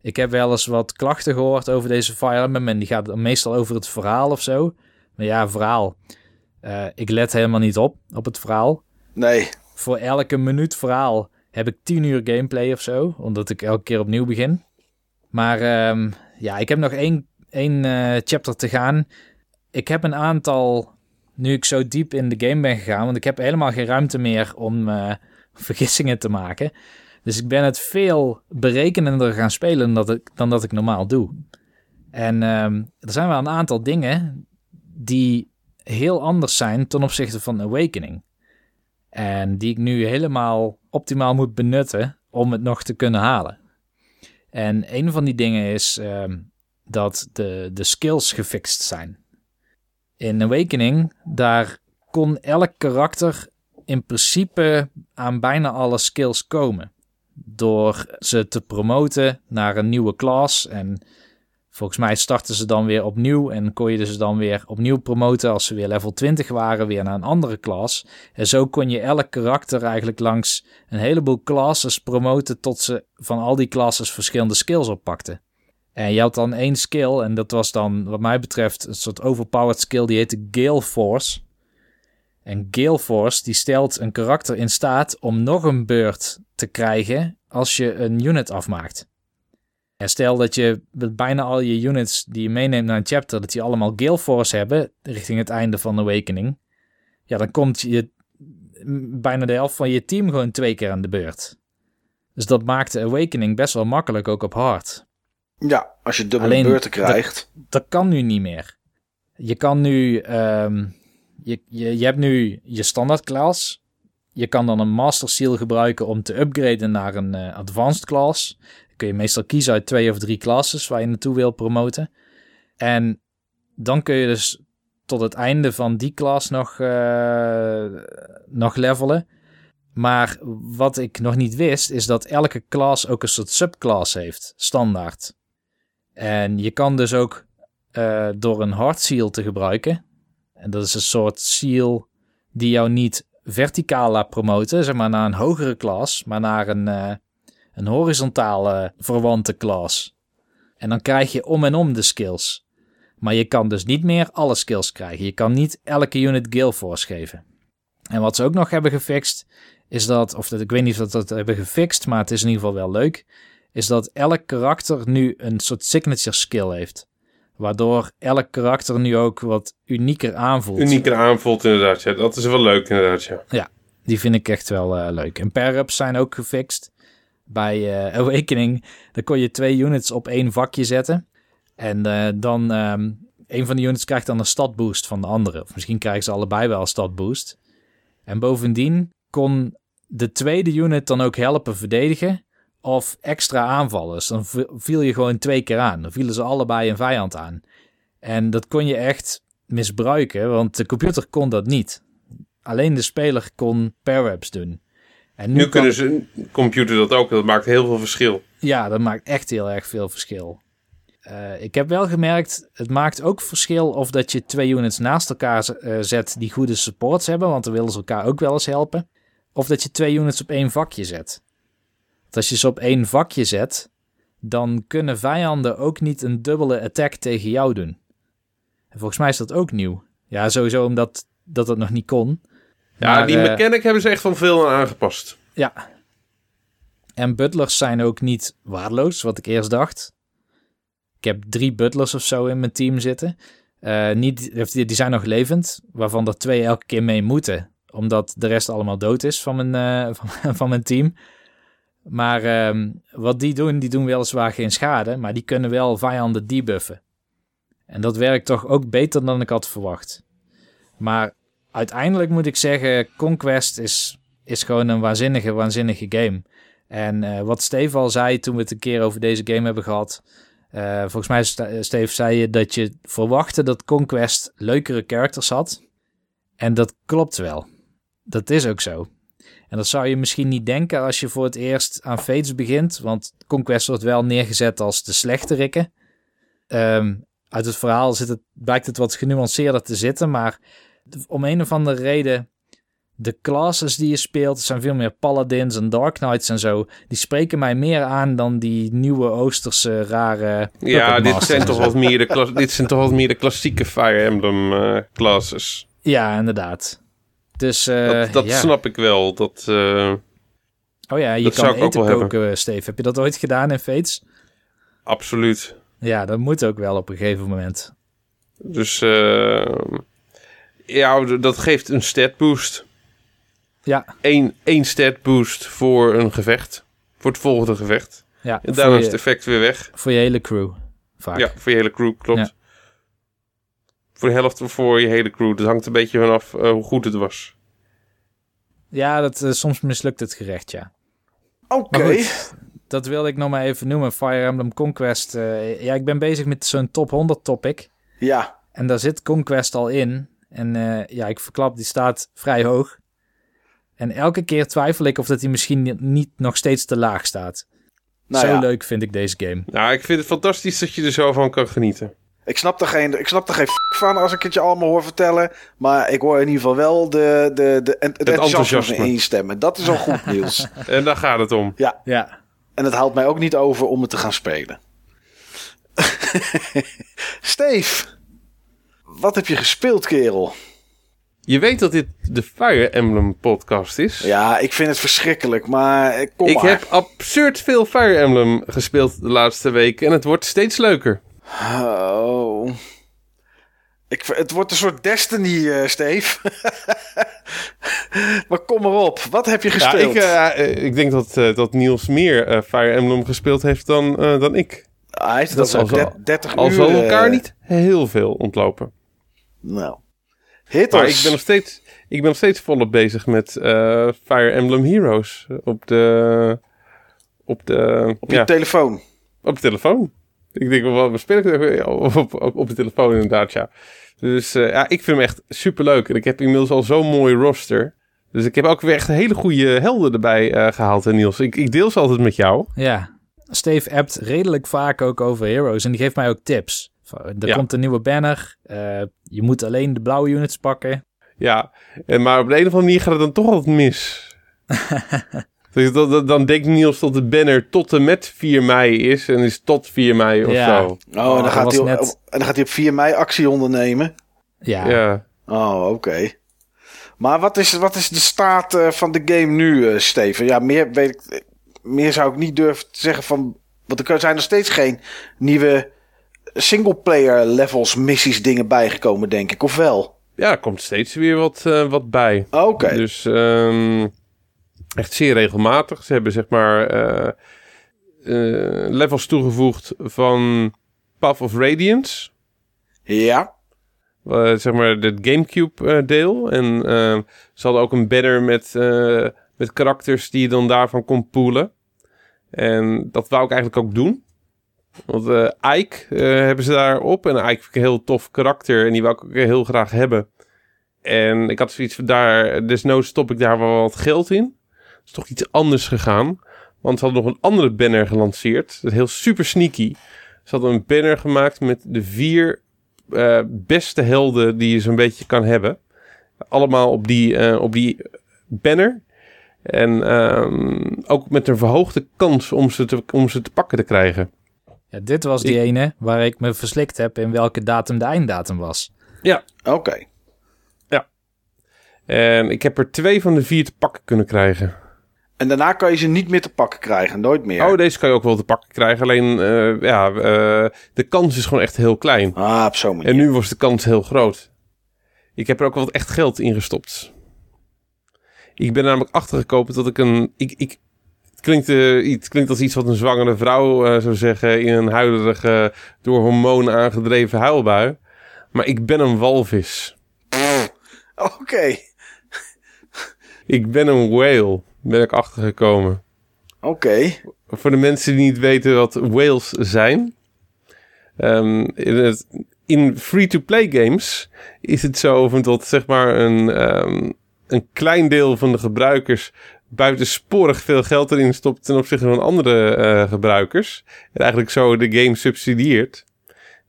Ik heb wel eens wat klachten gehoord over deze Fire Emblem en die gaat meestal over het verhaal of zo. Maar ja, verhaal. Eh, ik let helemaal niet op, op het verhaal. Nee. Voor elke minuut verhaal heb ik 10 uur gameplay of zo, omdat ik elke keer opnieuw begin. Maar ehm, ja, ik heb nog één, één eh, chapter te gaan. Ik heb een aantal, nu ik zo diep in de game ben gegaan, want ik heb helemaal geen ruimte meer om eh, vergissingen te maken. Dus ik ben het veel berekenender gaan spelen dan dat ik, dan dat ik normaal doe. En ehm, er zijn wel een aantal dingen die heel anders zijn ten opzichte van Awakening. En die ik nu helemaal optimaal moet benutten om het nog te kunnen halen. En een van die dingen is ehm, dat de, de skills gefixt zijn. In Awakening, daar kon elk karakter in principe aan bijna alle skills komen. Door ze te promoten naar een nieuwe class. En volgens mij starten ze dan weer opnieuw. En kon je dus dan weer opnieuw promoten als ze weer level 20 waren, weer naar een andere class. En zo kon je elk karakter eigenlijk langs een heleboel classes promoten tot ze van al die classes verschillende skills oppakten. En je had dan één skill en dat was dan wat mij betreft een soort overpowered skill die heette Gale Force. En Gale Force die stelt een karakter in staat om nog een beurt te krijgen als je een unit afmaakt. En stel dat je bijna al je units die je meeneemt naar een chapter, dat die allemaal Gale Force hebben richting het einde van Awakening. Ja, dan komt je bijna de helft van je team gewoon twee keer aan de beurt. Dus dat maakte Awakening best wel makkelijk ook op hard. Ja, als je dubbele Alleen beurten krijgt. Dat kan nu niet meer. Je kan nu, ehm, je, je, je hebt nu je standaard class. Je kan dan een Master Seal gebruiken om te upgraden naar een eh, Advanced class. Kun je meestal kiezen uit twee of drie classes waar je naartoe wil promoten. En dan kun je dus tot het einde van die class nog, eh, nog levelen. Maar wat ik nog niet wist, is dat elke class ook een soort subclass heeft, standaard. En je kan dus ook eh, door een hard seal te gebruiken. En dat is een soort seal die jou niet verticaal laat promoten, zeg maar naar een hogere klas, maar naar een, eh, een horizontale verwante klas. En dan krijg je om en om de skills. Maar je kan dus niet meer alle skills krijgen. Je kan niet elke unit Gale Force geven. En wat ze ook nog hebben gefixt, is dat, of dat, ik weet niet of dat dat hebben gefixt, maar het is in ieder geval wel leuk, is dat elk karakter nu een soort signature skill heeft. Waardoor elk karakter nu ook wat unieker aanvoelt. Unieker aanvoelt inderdaad. Ja. Dat is wel leuk inderdaad, ja. Die vind ik echt wel eh, leuk. En pair-ups zijn ook gefixt. Bij eh, Awakening, dan kon je twee units op één vakje zetten. En eh, dan, ehm een van de units krijgt dan een statboost van de andere. Of misschien krijgen ze allebei wel een statboost. En bovendien kon de tweede unit dan ook helpen verdedigen of extra aanvallen. Dus dan viel je gewoon twee keer aan. Dan vielen ze allebei een vijand aan. En dat kon je echt misbruiken, want de computer kon dat niet. Alleen de speler kon pair-ups doen. En nu, kunnen ze een computer dat ook. Dat maakt heel veel verschil. Ja, dat maakt echt heel erg veel verschil. Eh, ik heb wel gemerkt, het maakt ook verschil of dat je twee units naast elkaar eh, zet die goede supports hebben, want dan willen ze elkaar ook wel eens helpen. Of dat je twee units op één vakje zet. Want als je ze op één vakje zet, dan kunnen vijanden ook niet een dubbele attack tegen jou doen. En volgens mij is dat ook nieuw. Ja, sowieso omdat dat het nog niet kon. Ja, Maar, die eh, mechanic hebben ze echt van veel aan aangepast. Ja. En butlers zijn ook niet waardeloos, wat ik eerst dacht. Ik heb drie butlers of zo in mijn team zitten. Eh, niet, die zijn nog levend, waarvan er twee elke keer mee moeten. Omdat de rest allemaal dood is van mijn, eh, van, van mijn team. Maar ehm, wat die doen, die doen weliswaar geen schade, maar die kunnen wel vijanden debuffen. En dat werkt toch ook beter dan ik had verwacht. Maar uiteindelijk moet ik zeggen, Conquest is, is gewoon een waanzinnige, waanzinnige game. En eh, wat Steve al zei toen we het een keer over deze game hebben gehad. eh, volgens mij, Steve, zei je dat je verwachtte dat Conquest leukere characters had. En dat klopt wel. Dat is ook zo. En dat zou je misschien niet denken als je voor het eerst aan Fates begint. Want Conquest wordt wel neergezet als de slechteриkken. Ehm uit het verhaal zit het, blijkt het wat genuanceerder te zitten. Maar om een of andere reden de classes die je speelt, zijn veel meer paladins en dark knights en zo, die spreken mij meer aan dan die nieuwe oosterse rare Ja, dit zijn, toch wat meer de dit zijn toch wat meer de klassieke Fire Emblem eh, classes. Ja, inderdaad. Dus eh, dat dat ja. snap ik wel. Dat, eh, Oh ja, je dat zou kan eten wel koken, Steve. Heb je dat ooit gedaan in Fates? absoluut. Ja, dat moet ook wel op een gegeven moment. Dus eh, ja, dat geeft een stat boost. Ja, Eén, één stat boost voor een gevecht. Voor het volgende gevecht. ja En daarna is het effect weer weg. voor je hele crew. Vaak. Ja, voor je hele crew, klopt. Ja. Voor de helft voor je hele crew. Dat hangt een beetje vanaf eh, hoe goed het was. Ja, dat, eh, soms mislukt het gerecht, ja. Oké. Dat wilde ik nog maar even noemen. Fire Emblem Conquest. eh, ja, ik ben bezig met zo'n top 100 topic. Ja. En daar zit Conquest al in. En eh, ja, ik verklap, die staat vrij hoog. En elke keer twijfel ik of dat hij misschien niet- nog steeds te laag staat. Nou Zo ja, leuk vind ik deze game. Nou, ik vind het fantastisch dat je er zo van kan genieten. ik snap, er geen, ik snap er geen f- van als ik het je allemaal hoor vertellen. Maar ik hoor in ieder geval wel de, de, de, het, het enthousiasme enthousiasme. instemmen. Dat is al goed nieuws. En daar gaat het om. Ja, en het haalt mij ook niet over om het te gaan spelen. Steve, wat heb je gespeeld, kerel? Je weet dat dit de Fire Emblem podcast is. Ja, ik vind het verschrikkelijk, maar eh, kom ik maar. heb absurd veel Fire Emblem gespeeld de laatste weken. En het wordt steeds leuker. Oh. Ik, het wordt een soort Destiny, eh Steve. maar kom maar op. Wat heb je Ja, gespeeld? ik, eh, ik denk dat, dat Niels meer Fire Emblem gespeeld heeft dan, dan ik. Ah, Hij heeft dat dat zal al wel. 30 Al uur. zal elkaar niet heel veel ontlopen. Nou. Maar Hitters. ik ben nog steeds, ik ben nog steeds volop bezig met eh, Fire Emblem Heroes. Op de... Op de... Op je ja, telefoon. op de telefoon. Ik denk, wel, we spelen het op, op, op, op de telefoon inderdaad, ja. Dus eh, ja, ik vind hem echt superleuk. En ik heb inmiddels al zo'n mooi roster. Dus ik heb ook weer echt hele goede helden erbij eh, gehaald, hè, Niels. Ik, ik deel ze altijd met jou. ja. Steve appt redelijk vaak ook over Heroes. En die geeft mij ook tips. Er Ja. komt een nieuwe banner. eh, je moet alleen de blauwe units pakken. Ja, en, maar op de een of andere manier gaat het dan toch altijd mis. dus dan, dan, dan denkt Niels dat de banner tot en met 4 mei is. En is tot 4 mei of Ja. zo. Oh, en, Oh, dan dat gaat hij op, net- op- en dan gaat hij op 4 mei actie ondernemen. Ja, Ja. Oh, oké. Maar wat is, wat is de staat eh, van de game nu, eh, Steven? Ja, meer, weet ik, meer zou ik niet durven te zeggen van... Want er zijn nog steeds geen nieuwe singleplayer levels, missies, dingen bijgekomen, denk ik. Of wel? ja, er komt steeds weer wat, eh, wat bij. Oké. Dus ehm, echt zeer regelmatig. Ze hebben zeg maar eh, levels toegevoegd van Path of Radiance. Ja. zeg maar het Gamecube deel. En eh, ze hadden ook een banner met, met karakters die je dan daarvan kon poelen. En dat wou ik eigenlijk ook doen. Want eh Ike eh, hebben ze daarop. En Ike vind ik een heel tof karakter. En die wou ik ook heel graag hebben. En ik had zoiets van daar... Desnoods stop ik daar wel wat geld in. Het is toch iets anders gegaan. Want ze hadden nog een andere banner gelanceerd. Heel super sneaky. Ze hadden een banner gemaakt met de vier eh, beste helden die je zo'n beetje kan hebben. Allemaal op die, op die banner. En ehm, ook met een verhoogde kans om ze, te, om ze te pakken te krijgen. Ja, dit was die ene waar ik me verslikt heb in welke datum de einddatum was. Oké. En ik heb er twee van de vier te pakken kunnen krijgen. En daarna kan je ze niet meer te pakken krijgen. Nooit meer. Oh, deze kan je ook wel te pakken krijgen. Alleen, eh, ja, eh, de kans is gewoon echt heel klein. Ah, op zo'n manier. En nu was de kans heel groot. Ik heb er ook wel echt geld in gestopt. Ik ben namelijk achtergekomen dat ik een... Ik, ik, klinkt, eh, het klinkt als iets wat een zwangere vrouw eh, zou zeggen... in een huilerige, door hormonen aangedreven huilbui. Maar ik ben een walvis. Oké. Ik ben een whale, ben ik achtergekomen. Oké. Voor de mensen die niet weten wat whales zijn. ehm, in, het- in free-to-play games is het zo dat zeg maar een, ehm, een klein deel van de gebruikers buitensporig veel geld erin stopt ten opzichte van andere eh, gebruikers. En eigenlijk zo de game subsidieert.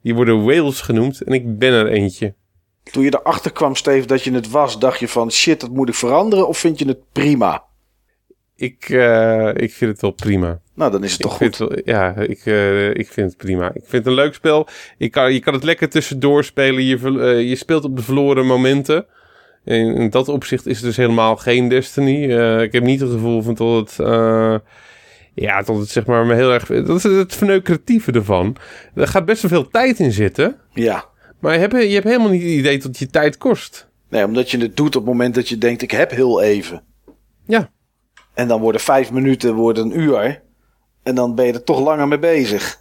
Die worden whales genoemd en ik ben er eentje. Toen je erachter kwam, Steve, dat je het was, dacht je van shit, dat moet ik veranderen? Of vind je het prima? Ik, eh, ik vind het wel prima. Nou, dan is het Ik toch goed. het wel- ja, ik, eh, ik vind het prima. Ik vind het een leuk spel. Je kan, je kan het lekker tussendoor spelen. Je, je speelt op de verloren momenten. In dat opzicht is het dus helemaal geen Destiny. Eh, ik heb niet het gevoel van dat het... eh, ja, dat het zeg maar me heel erg... Dat is het verneukeratieve ervan. Er gaat best wel veel tijd in zitten. Ja. Maar je hebt, je hebt helemaal niet het idee dat je tijd kost. Nee, omdat je het doet op het moment dat je denkt, ik heb heel even. Ja. En dan worden vijf minuten worden een uur. En dan ben je er toch langer mee bezig.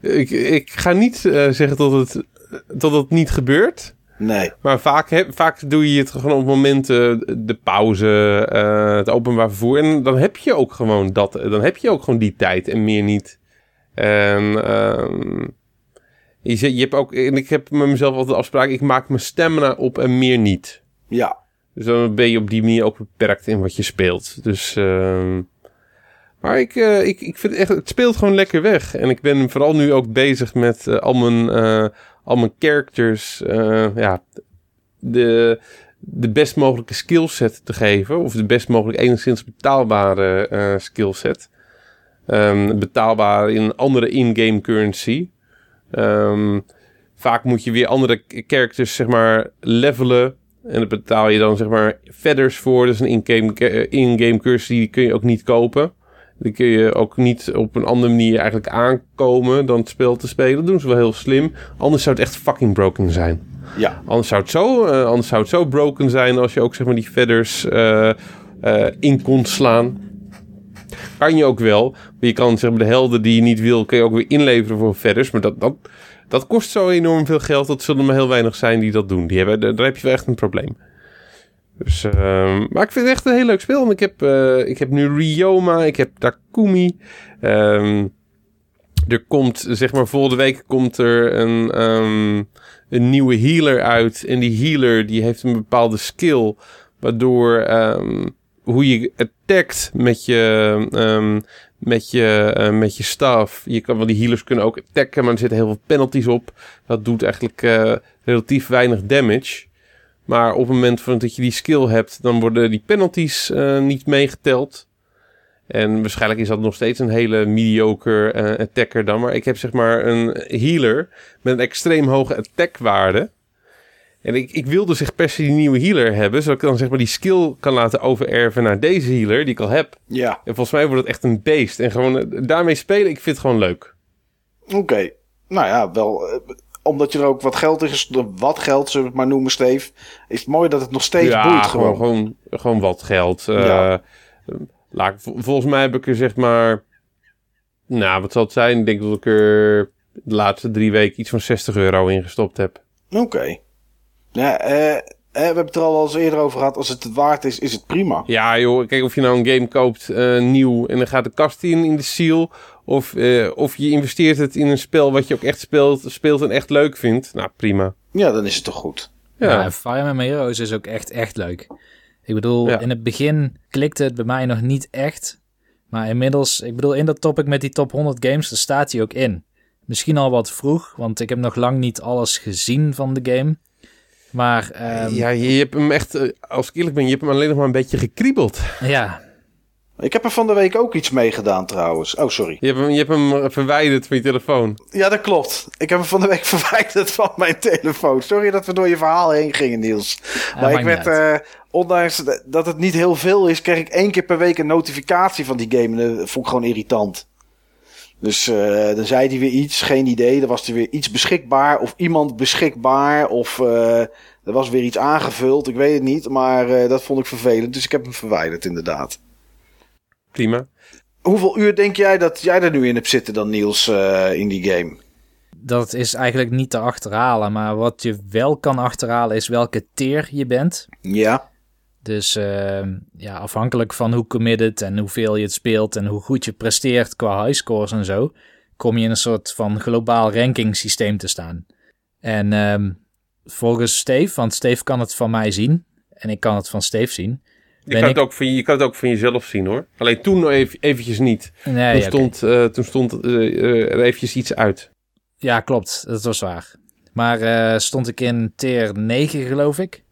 Ik, ik ga niet eh, zeggen dat het, dat het niet gebeurt. Nee. Maar vaak, vaak doe je het gewoon op momenten, de pauze, eh, het openbaar vervoer. En dan heb je ook gewoon dat. Dan heb je ook gewoon die tijd en meer niet. En ehm, je, je hebt ook, en ik heb met mezelf altijd de afspraak, ik maak mijn stamina op en meer niet. Ja. Dus dan ben je op die manier ook beperkt in wat je speelt. Dus, ehm, maar ik, eh, ik, ik vind het echt, het speelt gewoon lekker weg. En ik ben vooral nu ook bezig met eh, al mijn, al mijn characters, eh, ja, de, de best mogelijke skillset te geven. Of de best mogelijk enigszins betaalbare eh skillset. Ehm, betaalbaar in andere in-game currency. Ehm, vaak moet je weer andere characters, zeg maar, levelen. En daar betaal je dan, zeg maar, feathers voor. Dus een in-game, eh, in-game currency, die kun je ook niet kopen. Die kun je ook niet op een andere manier eigenlijk aankomen dan het spel te spelen. Dat doen ze wel heel slim. Anders zou het echt fucking broken zijn. Ja. Anders zou het zo, eh, anders zou het zo broken zijn als je ook zeg maar die feathers eh, eh, in kon slaan. Kan je ook wel. Maar je kan zeg maar de helden die je niet wil, kun je ook weer inleveren voor feathers. Maar dat, dat, dat kost zo enorm veel geld. Dat zullen maar heel weinig zijn die dat doen. Die hebben, daar, daar heb je wel echt een probleem. Dus, ehm, maar ik vind het echt een heel leuk spel. Want ik heb, eh, ik heb nu Ryoma, ik heb Takumi. Ehm, er komt, zeg maar, volgende week komt er een, ehm, een nieuwe healer uit. En die healer die heeft een bepaalde skill. Waardoor hoe je attackt met je, met je, eh, met je staf. Je kan, want die healers kunnen ook attacken, maar er zitten heel veel penalties op. Dat doet eigenlijk eh, relatief weinig damage. Maar op het moment van dat je die skill hebt, dan worden die penalties eh, niet meegeteld. En waarschijnlijk is dat nog steeds een hele mediocre eh, attacker dan. Maar ik heb zeg maar een healer met een extreem hoge attackwaarde. En ik, ik wilde zich per se die nieuwe healer hebben. Zodat ik dan zeg maar die skill kan laten overerven naar deze healer die ik al heb. Ja. En volgens mij wordt het echt een beest. En gewoon eh, daarmee spelen, ik vind het gewoon leuk. Oké. Nou ja, wel. Eh, omdat je er ook wat geld in gestopt Wat geld, zullen we het maar noemen, Steve. Is het mooi dat het nog steeds ja, boeit gewoon, gewoon. gewoon, wat geld. Eh, Ja. laat ik- vol- volgens mij heb ik er zeg maar... Nou, wat zal het zijn? Ik denk dat ik er de laatste drie weken iets van 60 euro in gestopt heb. Oké. Ja, eh, eh, we hebben het er al eens eerder over gehad. Als het het waard is, is het prima. Ja joh, kijk of je nou een game koopt eh, nieuw en dan gaat de kast in in de seal. Of, eh, of je investeert het in een spel wat je ook echt speelt, speelt en echt leuk vindt. Nou prima. Ja, dan is het toch goed. Ja, Ja, en Fire Emblem Heroes is ook echt, echt leuk. Ik bedoel, Ja. in het begin klikte het bij mij nog niet echt. Maar inmiddels, ik bedoel, in dat topic met die top 100 games, daar staat hij ook in. Misschien al wat vroeg, want ik heb nog lang niet alles gezien van de game. Maar ehm, ja. ja, je hebt hem echt, eh, als ik eerlijk ben, je hebt hem alleen nog maar een beetje gekriebeld. Ja, Ik heb er van de week ook iets mee gedaan trouwens. Oh, sorry. Je hebt hem, je hebt hem verwijderd van je telefoon. Ja, dat klopt. Ik heb hem van de week verwijderd van mijn telefoon. Sorry dat we door je verhaal heen gingen, Niels. maar ik werd, eh, ondanks dat het niet heel veel is, kreeg ik één keer per week een notificatie van die game. En dat vond ik gewoon irritant. Dus eh, dan zei hij weer iets, geen idee. Dan was er weer iets beschikbaar of iemand beschikbaar of eh, er was weer iets aangevuld. Ik weet het niet, maar eh, dat vond ik vervelend. Dus ik heb hem verwijderd inderdaad. Prima. Hoeveel uur denk jij dat jij er nu in hebt zitten dan Niels eh, in die game? Dat is eigenlijk niet te achterhalen. Maar wat je wel kan achterhalen is welke tier je bent. Ja, Dus ehm, ja, afhankelijk van hoe committed en hoeveel je het speelt en hoe goed je presteert qua highscores en zo, kom je in een soort van globaal ranking systeem te staan. En ehm, volgens Steve, want Steve kan het van mij zien en ik kan het van Steve zien. Je kan, ik- het ook van, je je kan het ook van jezelf zien hoor. Alleen toen nog even, eventjes niet. Nee, toen, ja, stond, eh, toen stond eh, eh, er eventjes iets uit. ja, klopt, dat was waar. Maar stond ik in tier 9 geloof ik.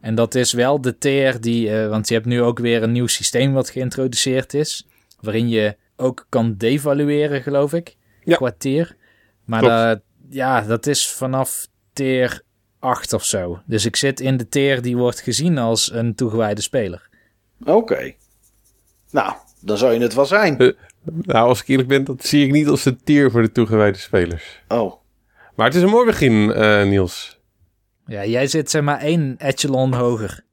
En dat is wel de tier die, want je hebt nu ook weer een nieuw systeem wat geïntroduceerd is. Waarin je ook kan devalueren, geloof ik. Ja. Qua tier. Maar dat, ja, dat is vanaf tier 8 of zo. Dus ik zit in de tier die wordt gezien als een toegewijde speler. oké. Nou, dan zou je het wel zijn. Nou, als ik eerlijk ben, dat zie ik niet als een tier voor de toegewijde spelers. Oh, Maar het is een mooi begin, eh, Niels. Ja, jij zit zeg maar één echelon hoger.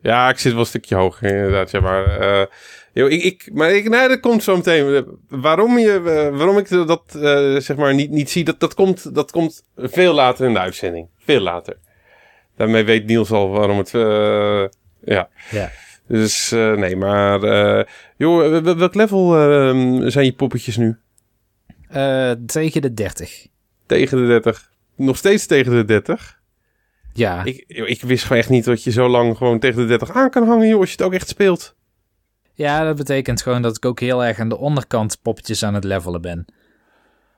Ja, ik zit wel een stukje hoger inderdaad. Ja, maar, eh, joh, ik, ik, maar ik, nee, dat komt zo meteen. Eh, Waarom, je, eh, waarom ik dat eh, zeg maar niet, niet zie, dat, dat, komt, dat komt veel later in de uitzending. Veel later. Daarmee weet Niels al waarom het... ja. Ja. Dus nee, maar... joh, wel- welk level eh, zijn je poppetjes nu? Tegen de 30. Tegen de 30. Nog steeds tegen de 30. Ja. Ik, ik wist gewoon echt niet dat je zo lang gewoon tegen de 30 aan kan hangen, joh, als je het ook echt speelt. Ja, dat betekent gewoon dat ik ook heel erg aan de onderkant poppetjes aan het levelen ben.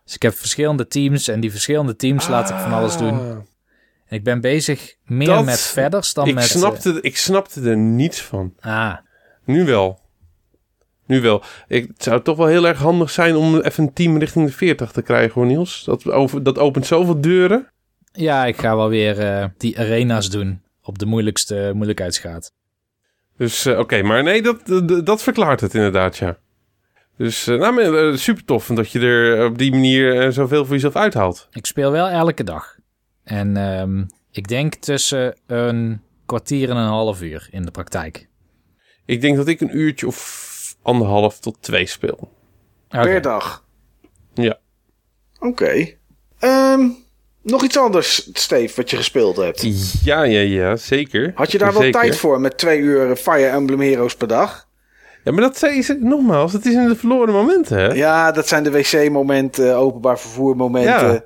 Dus ik heb verschillende teams en die verschillende teams laat ik van alles doen. Ah. En ik ben bezig meer Dat- met verders dan Ik met... snapte, ik snapte er niets van. eh, ah, Nu wel. Nu wel. Ik, het zou toch wel heel erg handig zijn om even een team richting de 40 te krijgen, hoor Niels. Dat, over, dat opent zoveel deuren. ja, ik ga wel weer eh, die arena's doen op de moeilijkste moeilijkheidsgraad. Dus eh, oké, maar nee, dat, dat, dat verklaart het inderdaad, ja. Dus eh, nou, maar, eh, super tof dat je er op die manier zoveel voor jezelf uithaalt. Ik speel wel elke dag. En ehm, ik denk tussen een kwartier en een half uur in de praktijk. Ik denk dat ik een uurtje of anderhalf tot twee speel. Oké. per dag. Ja. Oké. Ehm, nog iets anders, Steve, wat je gespeeld hebt. Ja, ja, ja, zeker. Had je daar wel Zeker. tijd voor met twee uur Fire Emblem Heroes per dag? Ja, maar dat ze nogmaals, het is in de verloren momenten, hè? Ja, dat zijn de wc-momenten, openbaar vervoer-momenten. Ja.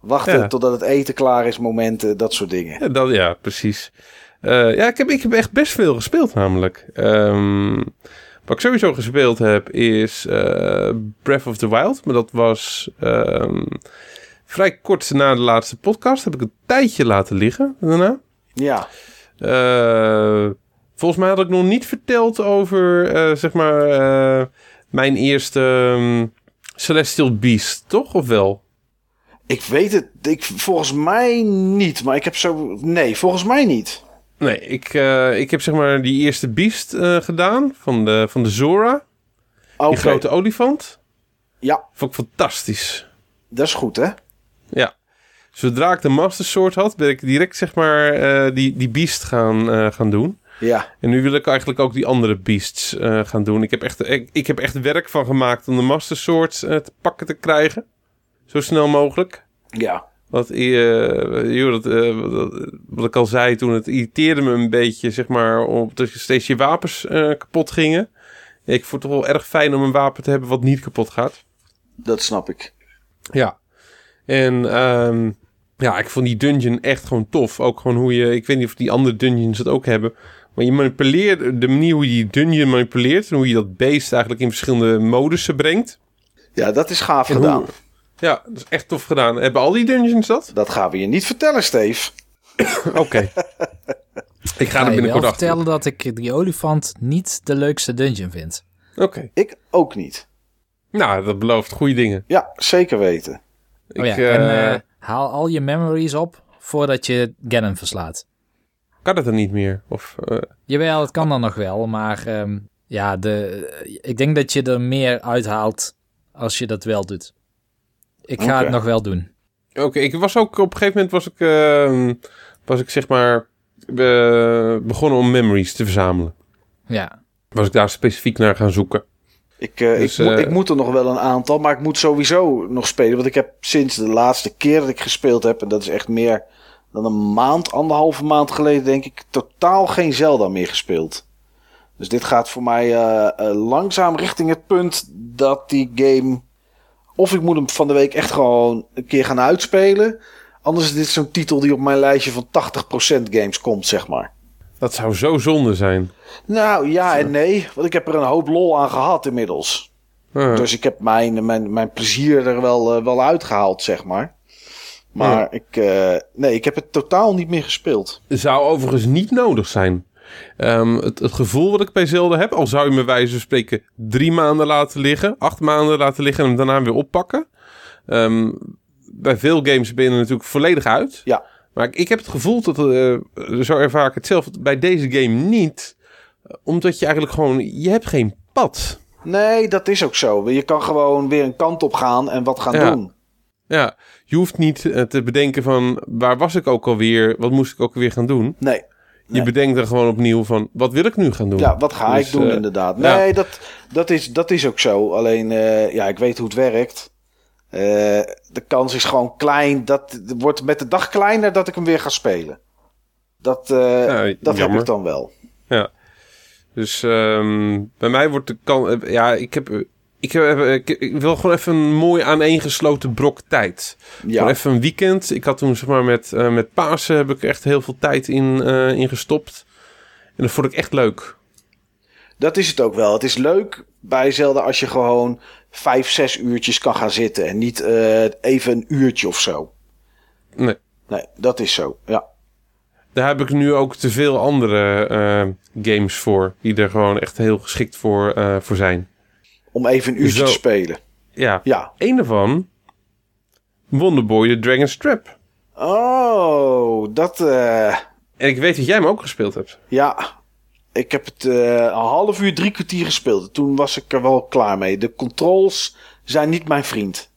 Wachten Ja. totdat het eten klaar is, momenten, dat soort dingen. Ja, dat, ja precies. Eh, ja, ik heb, ik heb echt best veel gespeeld namelijk. Ehm, wat ik sowieso gespeeld heb is eh, Breath of the Wild. Maar dat was ehm, vrij kort na de laatste podcast. Heb ik een tijdje laten liggen daarna. Ja, Eh, volgens mij had ik nog niet verteld over, eh, zeg maar, eh, mijn eerste ehm, Celestial Beast, toch? Of wel? ik weet het. Ik, volgens mij niet, maar ik heb zo... Nee, volgens mij niet. Nee, ik, ik heb zeg maar die eerste Beast gedaan van de, van de Zora. Die grote olifant. ja, Vond ik fantastisch. dat is goed, hè? Ja. Zodra ik de Master Sword had, ben ik direct zeg maar eh, die, die Beast gaan, eh, gaan doen. Ja, En nu wil ik eigenlijk ook die andere Beasts eh, gaan doen. Ik heb, echt, ik, ik heb echt werk van gemaakt om de Master Swords te pakken te krijgen. Zo snel mogelijk. ja. Wat, joh, dat, wat, ik al zei toen, het irriteerde me een beetje, zeg maar, op dat je steeds je wapens kapot gingen. Ik vond het toch wel erg fijn om een wapen te hebben wat niet kapot gaat. Dat snap ik. Ja. En ehm, ja, ik vond die dungeon echt gewoon tof. Ook gewoon hoe je, ik weet niet of die andere dungeons het ook hebben. Maar je manipuleert, de manier hoe je die dungeon manipuleert. En hoe je dat beest eigenlijk in verschillende modussen brengt. Ja, dat is gaaf En gedaan. hoe- ja, dat is echt tof gedaan. Hebben al die dungeons dat? Dat gaan we je niet vertellen, Steve. Oké. Ik ga er binnenkort achter. vertellen dat ik die olifant niet de leukste dungeon vind. Oké. Ik ook niet. Nou, dat belooft goede dingen. Ja, zeker weten. Oh ja, ik, eh, en eh, haal al je memories op voordat je Ganon verslaat. kan het dan niet meer? Of, eh, Jawel, het kan dan nog wel, maar ehm, ja, de, ik denk dat je er meer uithaalt als je dat wel doet. Ik ga het nog wel doen. Oké, ik was ook op een gegeven moment was ik, ehm, was ik zeg maar begonnen om memories te verzamelen. Ja, Was ik daar specifiek naar gaan zoeken. Ik, eh, Dus, ik, moet- eh, ik moet er nog wel een aantal, maar ik moet sowieso nog spelen. Want ik heb sinds de laatste keer dat ik gespeeld heb, en dat is echt meer dan een maand, anderhalve maand geleden, denk ik, totaal geen Zelda meer gespeeld. Dus dit gaat voor mij eh, langzaam richting het punt dat die game. Of ik moet hem van de week echt gewoon een keer gaan uitspelen. Anders is dit zo'n titel die op mijn lijstje van 80% games komt, zeg maar. Dat zou zo zonde zijn. Nou ja en nee, want ik heb er een hoop lol aan gehad inmiddels. Dus ik heb mijn, mijn, mijn plezier er wel, eh, wel uitgehaald, zeg maar. Maar ik, eh, nee, ik heb het totaal niet meer gespeeld. Zou overigens niet nodig zijn. Ehm, het, het gevoel wat ik bij Zelda heb, al zou je me wijze van spreken drie maanden laten liggen, acht maanden laten liggen en hem daarna weer oppakken. Ehm, bij veel games ben je er natuurlijk volledig uit. Ja. Maar ik, ik heb het gevoel dat, eh, zo ervaar ik het zelf, bij deze game niet. Eh, Omdat je eigenlijk gewoon, je hebt geen pad. Nee, dat is ook zo. Je kan gewoon weer een kant op gaan en wat gaan Ja. doen. Ja, je hoeft niet te bedenken van, waar was ik ook alweer, wat moest ik ook alweer gaan doen. Nee. Je Nee. bedenkt er gewoon opnieuw van, wat wil ik nu gaan doen? Ja, wat ga Dus, ik doen inderdaad? ja. Nee, dat, dat, is, dat is ook zo. Alleen, ja, ik weet hoe het werkt. Eh, de kans is gewoon klein. Dat het wordt met de dag kleiner dat ik hem weer ga spelen. Dat, eh, Ja, dat heb ik dan wel. Ja. Dus ehm, bij mij wordt de kan. Ja, ik heb. Ik, heb, ik, ik wil gewoon even een mooi aaneengesloten brok tijd. Ja, Gewoon even een weekend. Ik had toen zeg maar met, eh, met Pasen heb ik echt heel veel tijd in, eh, in gestopt. En dat vond ik echt leuk. Dat is het ook wel. Het is leuk bij Zelda als je gewoon vijf, zes uurtjes kan gaan zitten. En niet eh, even een uurtje of zo. Nee. Nee, dat is zo. Ja, Daar heb ik nu ook te veel andere eh, games voor. Die er gewoon echt heel geschikt voor, eh, voor zijn. om even een uurtje Zo. te spelen. Ja. Ja. Een daarvan. Wonderboy The Dragon's Trap. Oh, dat... En ik weet dat jij hem ook gespeeld hebt. Ja, ik heb het eh, een half uur, drie kwartier gespeeld. Toen was ik er wel klaar mee. De controls zijn niet mijn vriend.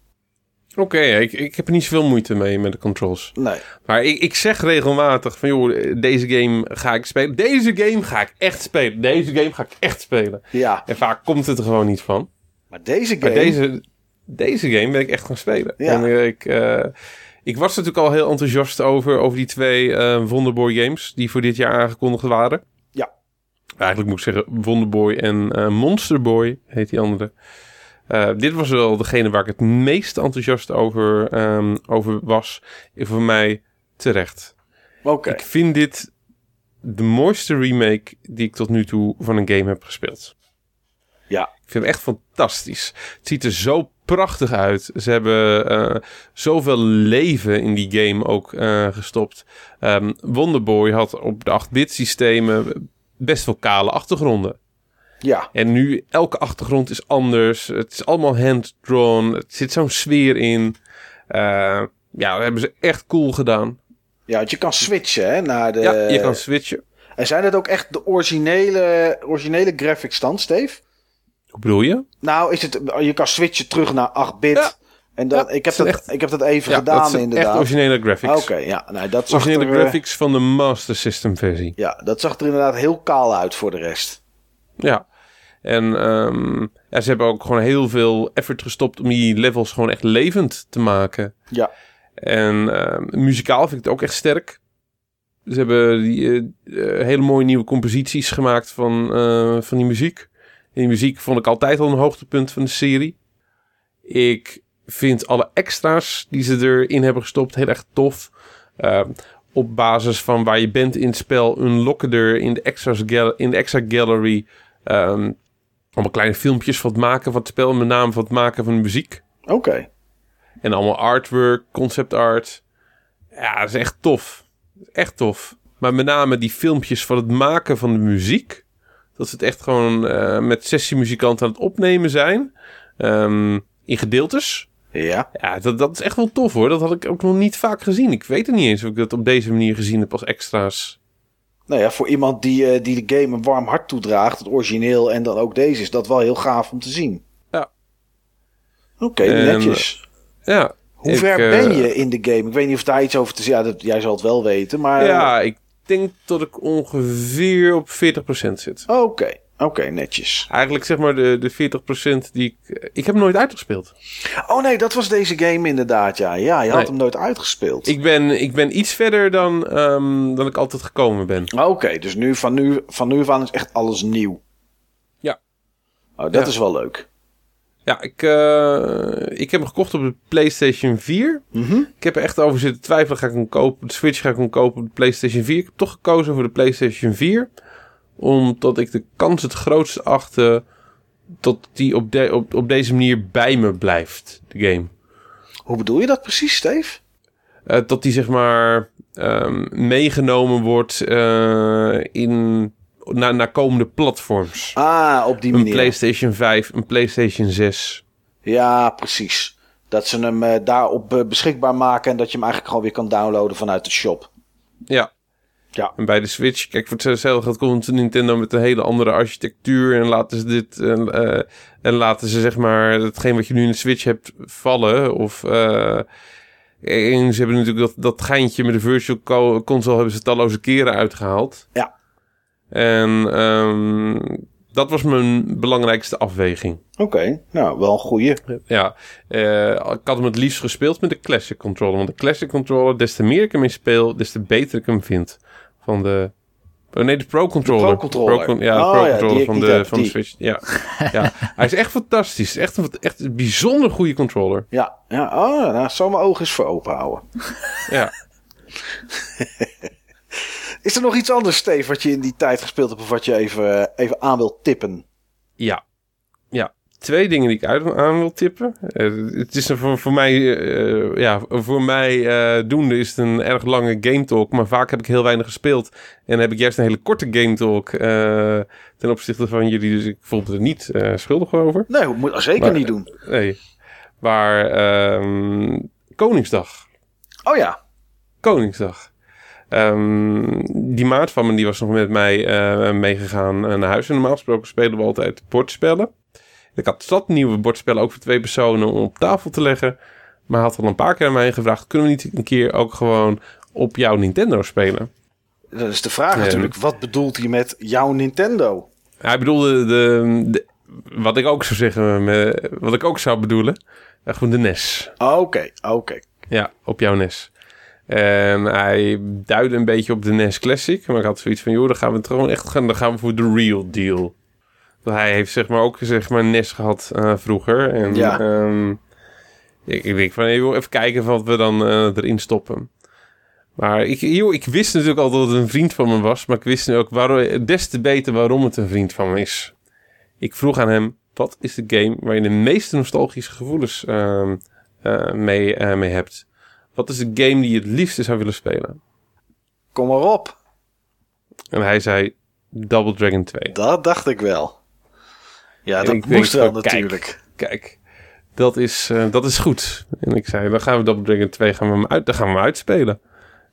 Oké, ik, ik heb er niet zoveel moeite mee met de controls. Nee. Maar ik, ik zeg regelmatig van, joh, deze game ga ik spelen. Deze game ga ik echt spelen. Deze game ga ik echt spelen. Ja, En vaak komt het er gewoon niet van. maar deze Maar game... deze, deze game ben ik echt gaan spelen. Ja. En eh, ik, eh, ik was natuurlijk al heel enthousiast over, over die twee Wonderboy games die voor dit jaar aangekondigd waren. Eigenlijk moet ik zeggen Wonderboy en eh Monsterboy heet die andere. Eh, dit was wel degene waar ik het meest enthousiast over, ehm, over was. Voor mij terecht. Oké, Ik vind dit de mooiste remake die ik tot nu toe van een game heb gespeeld. ja. Ik vind hem echt fantastisch. Het ziet er zo prachtig uit. Ze hebben eh, zoveel leven in die game ook gestopt. Ehm, Wonderboy had op de 8-bit systemen best wel kale achtergronden. Ja, En nu, elke achtergrond is anders. Het is allemaal hand-drawn. Het zit zo'n sfeer in. Eh, ja, dat hebben ze echt cool gedaan. ja, want je kan switchen hè, naar de... ja, je kan switchen. En zijn het ook echt de originele, originele graphics dan, Steve? Hoe bedoel je? Nou, is het, je kan switchen terug naar 8-bit. Ja. En Ja, ik, heb dat, ik heb dat even Ja, gedaan dat inderdaad. echt originele graphics. Oké, ja. Nou, dat zag Originele er, eh, graphics van de Master System versie. Ja, dat zag er inderdaad heel kaal uit voor de rest. Ja. En ehm, ja, ze hebben ook gewoon heel veel effort gestopt om die levels gewoon echt levend te maken. Ja. En ehm, muzikaal vind ik het ook echt sterk. Ze hebben die, eh, eh, hele mooie nieuwe composities gemaakt van, van die muziek. En die muziek vond ik altijd al een hoogtepunt van de serie. Ik vind alle extra's die ze erin hebben gestopt heel erg tof. Ehm, op basis van waar je bent in het spel, unlocken er in de extras in de extra gallery ehm, allemaal kleine filmpjes van het maken van het spel, met name van het maken van de muziek. Oké. En allemaal artwork, concept art. Ja, dat is echt tof. Echt tof. Maar met name die filmpjes van het maken van de muziek. Dat ze het echt gewoon eh, met sessiemuzikanten aan het opnemen zijn. Ehm, in gedeeltes. Ja. Ja, dat, dat is echt wel tof hoor. Dat had ik ook nog niet vaak gezien. Ik weet het niet eens of ik dat op deze manier gezien heb als extra's. Nou ja, voor iemand die, eh, die de game een warm hart toedraagt, het origineel en dan ook deze, is dat wel heel gaaf om te zien. Ja. Oké, En, netjes. Ja. Hoe ik, ver eh, ben je in de game? Ik weet niet of daar iets over te zeggen. Ja, dat, jij zal het wel weten, maar... Ja, ik denk dat ik ongeveer op 40% zit. Oké, oké, netjes. Eigenlijk zeg maar de, de 40% die ik... Ik heb hem nooit uitgespeeld. Oh nee, dat was deze game inderdaad, ja. Ja, je had Nee. hem nooit uitgespeeld. Ik ben, ik ben iets verder dan, ehm, dan ik altijd gekomen ben. Oké, dus nu, van, nu, van nu af aan is echt alles nieuw. Ja. Oh, dat Ja. is wel leuk. Ja, ik, eh, ik heb hem gekocht op de PlayStation 4. Mhm. Ik heb er echt over zitten twijfelen. Ga ik hem kopen? De Switch ga ik hem kopen op de PlayStation 4. Ik heb toch gekozen voor de PlayStation 4. Omdat ik de kans het grootst achtte dat die op, de, op, op deze manier bij me blijft, de game. Hoe bedoel je dat precies, Steve? Eh, dat die zeg maar ehm, meegenomen wordt eh, in, naar, naar komende platforms. Ah, op die Een manier. PlayStation 5, een PlayStation 6. Ja, precies. Dat ze hem eh, daarop beschikbaar maken en dat je hem eigenlijk gewoon weer kan downloaden vanuit de shop. Ja. Ja. En bij de Switch, kijk, voor hetzelfde gaat komt Nintendo met een hele andere architectuur. En laten ze dit. En, eh, en laten ze zeg maar. hetgeen wat je nu in de Switch hebt vallen. Of. eh, en ze hebben natuurlijk dat, dat geintje met de Virtual Co- Console. hebben ze talloze keren uitgehaald. Ja. En. ehm, dat was mijn belangrijkste afweging. Oké, nou, wel een goeie. Ja, eh, ik had hem het liefst gespeeld met de Classic Controller. Want de Classic Controller, des te meer ik hem in speel, des te beter ik hem vind. Van de... Oh nee, de Pro Controller. Pro Controller. Con- ja, de Oh Pro Controller van, de, heb, van de. Switch. Ja. ja, hij is echt fantastisch. Echt een, echt een bijzonder goede controller. Ja, ja. Oh, nou, zal mijn ogen eens voor open houden. Ja. Is er nog iets anders, Steve, wat je in die tijd gespeeld hebt of wat je even, even aan wilt tippen? Ja. Twee dingen die ik uit aan wil tippen. Eh, het is een voor, voor mij, eh, ja, voor mij eh, doende is het een erg lange game talk, maar vaak heb ik heel weinig gespeeld. En heb ik juist een hele korte game talk ten opzichte van jullie, dus ik voelde er niet schuldig over. Nee, moet dat zeker Maar- niet doen. Nee. Maar ehm, Koningsdag. Oh ja. Koningsdag. Ehm, die maat van me die was nog met mij meegegaan naar huis. En normaal gesproken spelen we altijd bordspellen. Ik had zat nieuwe bordspellen ook voor twee personen om op tafel te leggen. Maar hij had al een paar keer aan mij gevraagd... kunnen we niet een keer ook gewoon op jouw Nintendo spelen? Dat is de vraag natuurlijk. Wat bedoelt hij met jouw Nintendo? Hij bedoelde de, de- wat ik ook zou zeggen, met- wat ik ook zou bedoelen. eh, gewoon de NES. Oké, oké. Ja, op jouw NES. En hij duidde een beetje op de NES Classic. Maar ik had zoiets van, joh, dan gaan we het gewoon echt gaan, dan gaan we voor de real deal. Hij heeft zeg maar ook zeg maar NES gehad eh, vroeger. En Ja. ehm, ik, ik denk van, joh, even kijken wat we dan eh, erin stoppen. Maar ik, joh, ik wist natuurlijk al dat het een vriend van me was. Maar ik wist nu ook waarom, des te beter waarom het een vriend van me is. Ik vroeg aan hem, wat is de game waar je de meeste nostalgische gevoelens ehm, eh, mee, mee hebt? Wat is de game die je het liefste zou willen spelen? Kom maar op. En hij zei Double Dragon 2. Dat dacht ik wel. Ja, dat ik moest wel van, natuurlijk. Kijk, dat is, eh, dat is goed. En ik zei, dan gaan we Double Dragon 2 gaan we hem uit, dan gaan we hem uitspelen.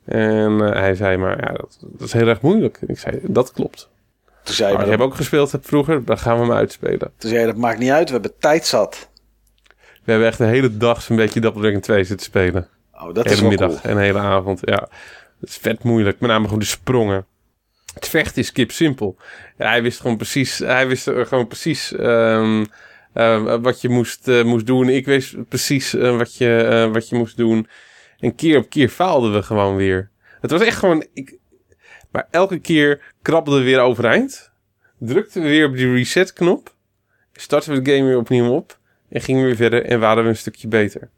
En eh, hij zei, maar ja, dat, dat is heel erg moeilijk. En ik zei, dat klopt. Toen zei, je, Maar maar ik dat, heb ook gespeeld hebt vroeger, dan gaan we hem uitspelen. toen zei je, dat maakt niet uit. We hebben tijd zat. We hebben echt de hele dag zo'n beetje Double Dragon 2 zitten spelen. Oh, dat is hele wel middag cool. en de hele avond, ja. Het is vet moeilijk, met name gewoon de sprongen. Het vechten is kip simpel. Hij wist gewoon precies, hij wist gewoon precies ehm, eh, wat je moest, eh, moest doen. Ik wist precies eh, wat, je, eh, wat je moest doen. En keer op keer faalden we gewoon weer. Het was echt gewoon... Ik, maar elke keer krabbelden we weer overeind. Drukten we weer op die reset-knop. Starten we de game weer opnieuw op. En gingen we weer verder en waren we een stukje beter.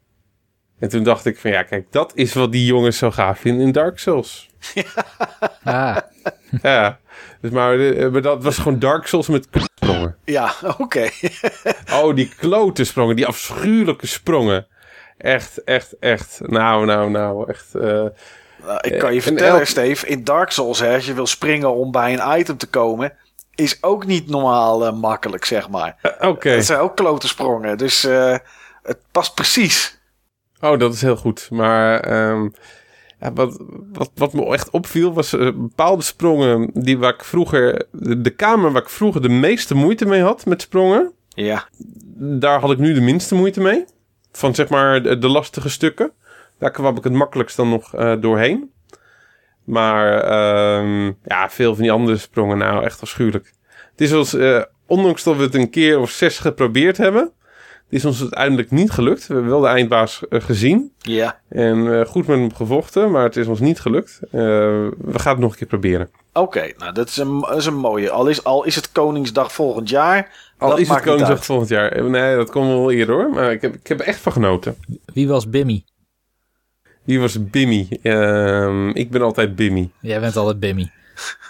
En toen dacht ik van ja, kijk, dat is wat die jongens zo gaaf vinden in Dark Souls. Ah, Ja, dus maar, eh, maar dat was gewoon Dark Souls met sprongen. Ja, oké. Oh, die klote sprongen, die afschuwelijke sprongen. Echt, echt, echt. Nou, nou, nou, echt. eh, Nou, ik kan je Eh, en vertellen, elk- Steve, in Dark Souls, hè, als je wil springen om bij een item te komen, is ook niet normaal makkelijk, zeg maar. Oké. Het zijn ook klote sprongen, dus eh, het past precies. Oh, dat is heel goed. Maar ehm, ja, wat, wat, wat me echt opviel was eh, bepaalde sprongen die waar ik vroeger, de, de kamer waar ik vroeger de meeste moeite mee had met sprongen, Ja, daar had ik nu de minste moeite mee. Van zeg maar de, de lastige stukken. Daar kwam ik het makkelijkst dan nog eh, doorheen. Maar ehm, ja, veel van die andere sprongen, nou echt afschuwelijk. Het is ons, eh, ondanks dat we het een keer of zes geprobeerd hebben, het is ons uiteindelijk niet gelukt. We hebben wel de eindbaas eh, gezien. ja. En eh, goed met hem gevochten, maar het is ons niet gelukt. Eh, we gaan het nog een keer proberen. Oké, nou dat is, een, dat is een mooie. Al is, al is het Koningsdag volgend jaar. Al dat is het Koningsdag uit. volgend jaar. Nee, dat komt wel eerder hoor. Maar ik heb, ik heb er echt van genoten. Wie was Bimmy? Wie was Bimmy? Ehm, ik ben altijd Bimmy. Jij bent altijd Bimmy.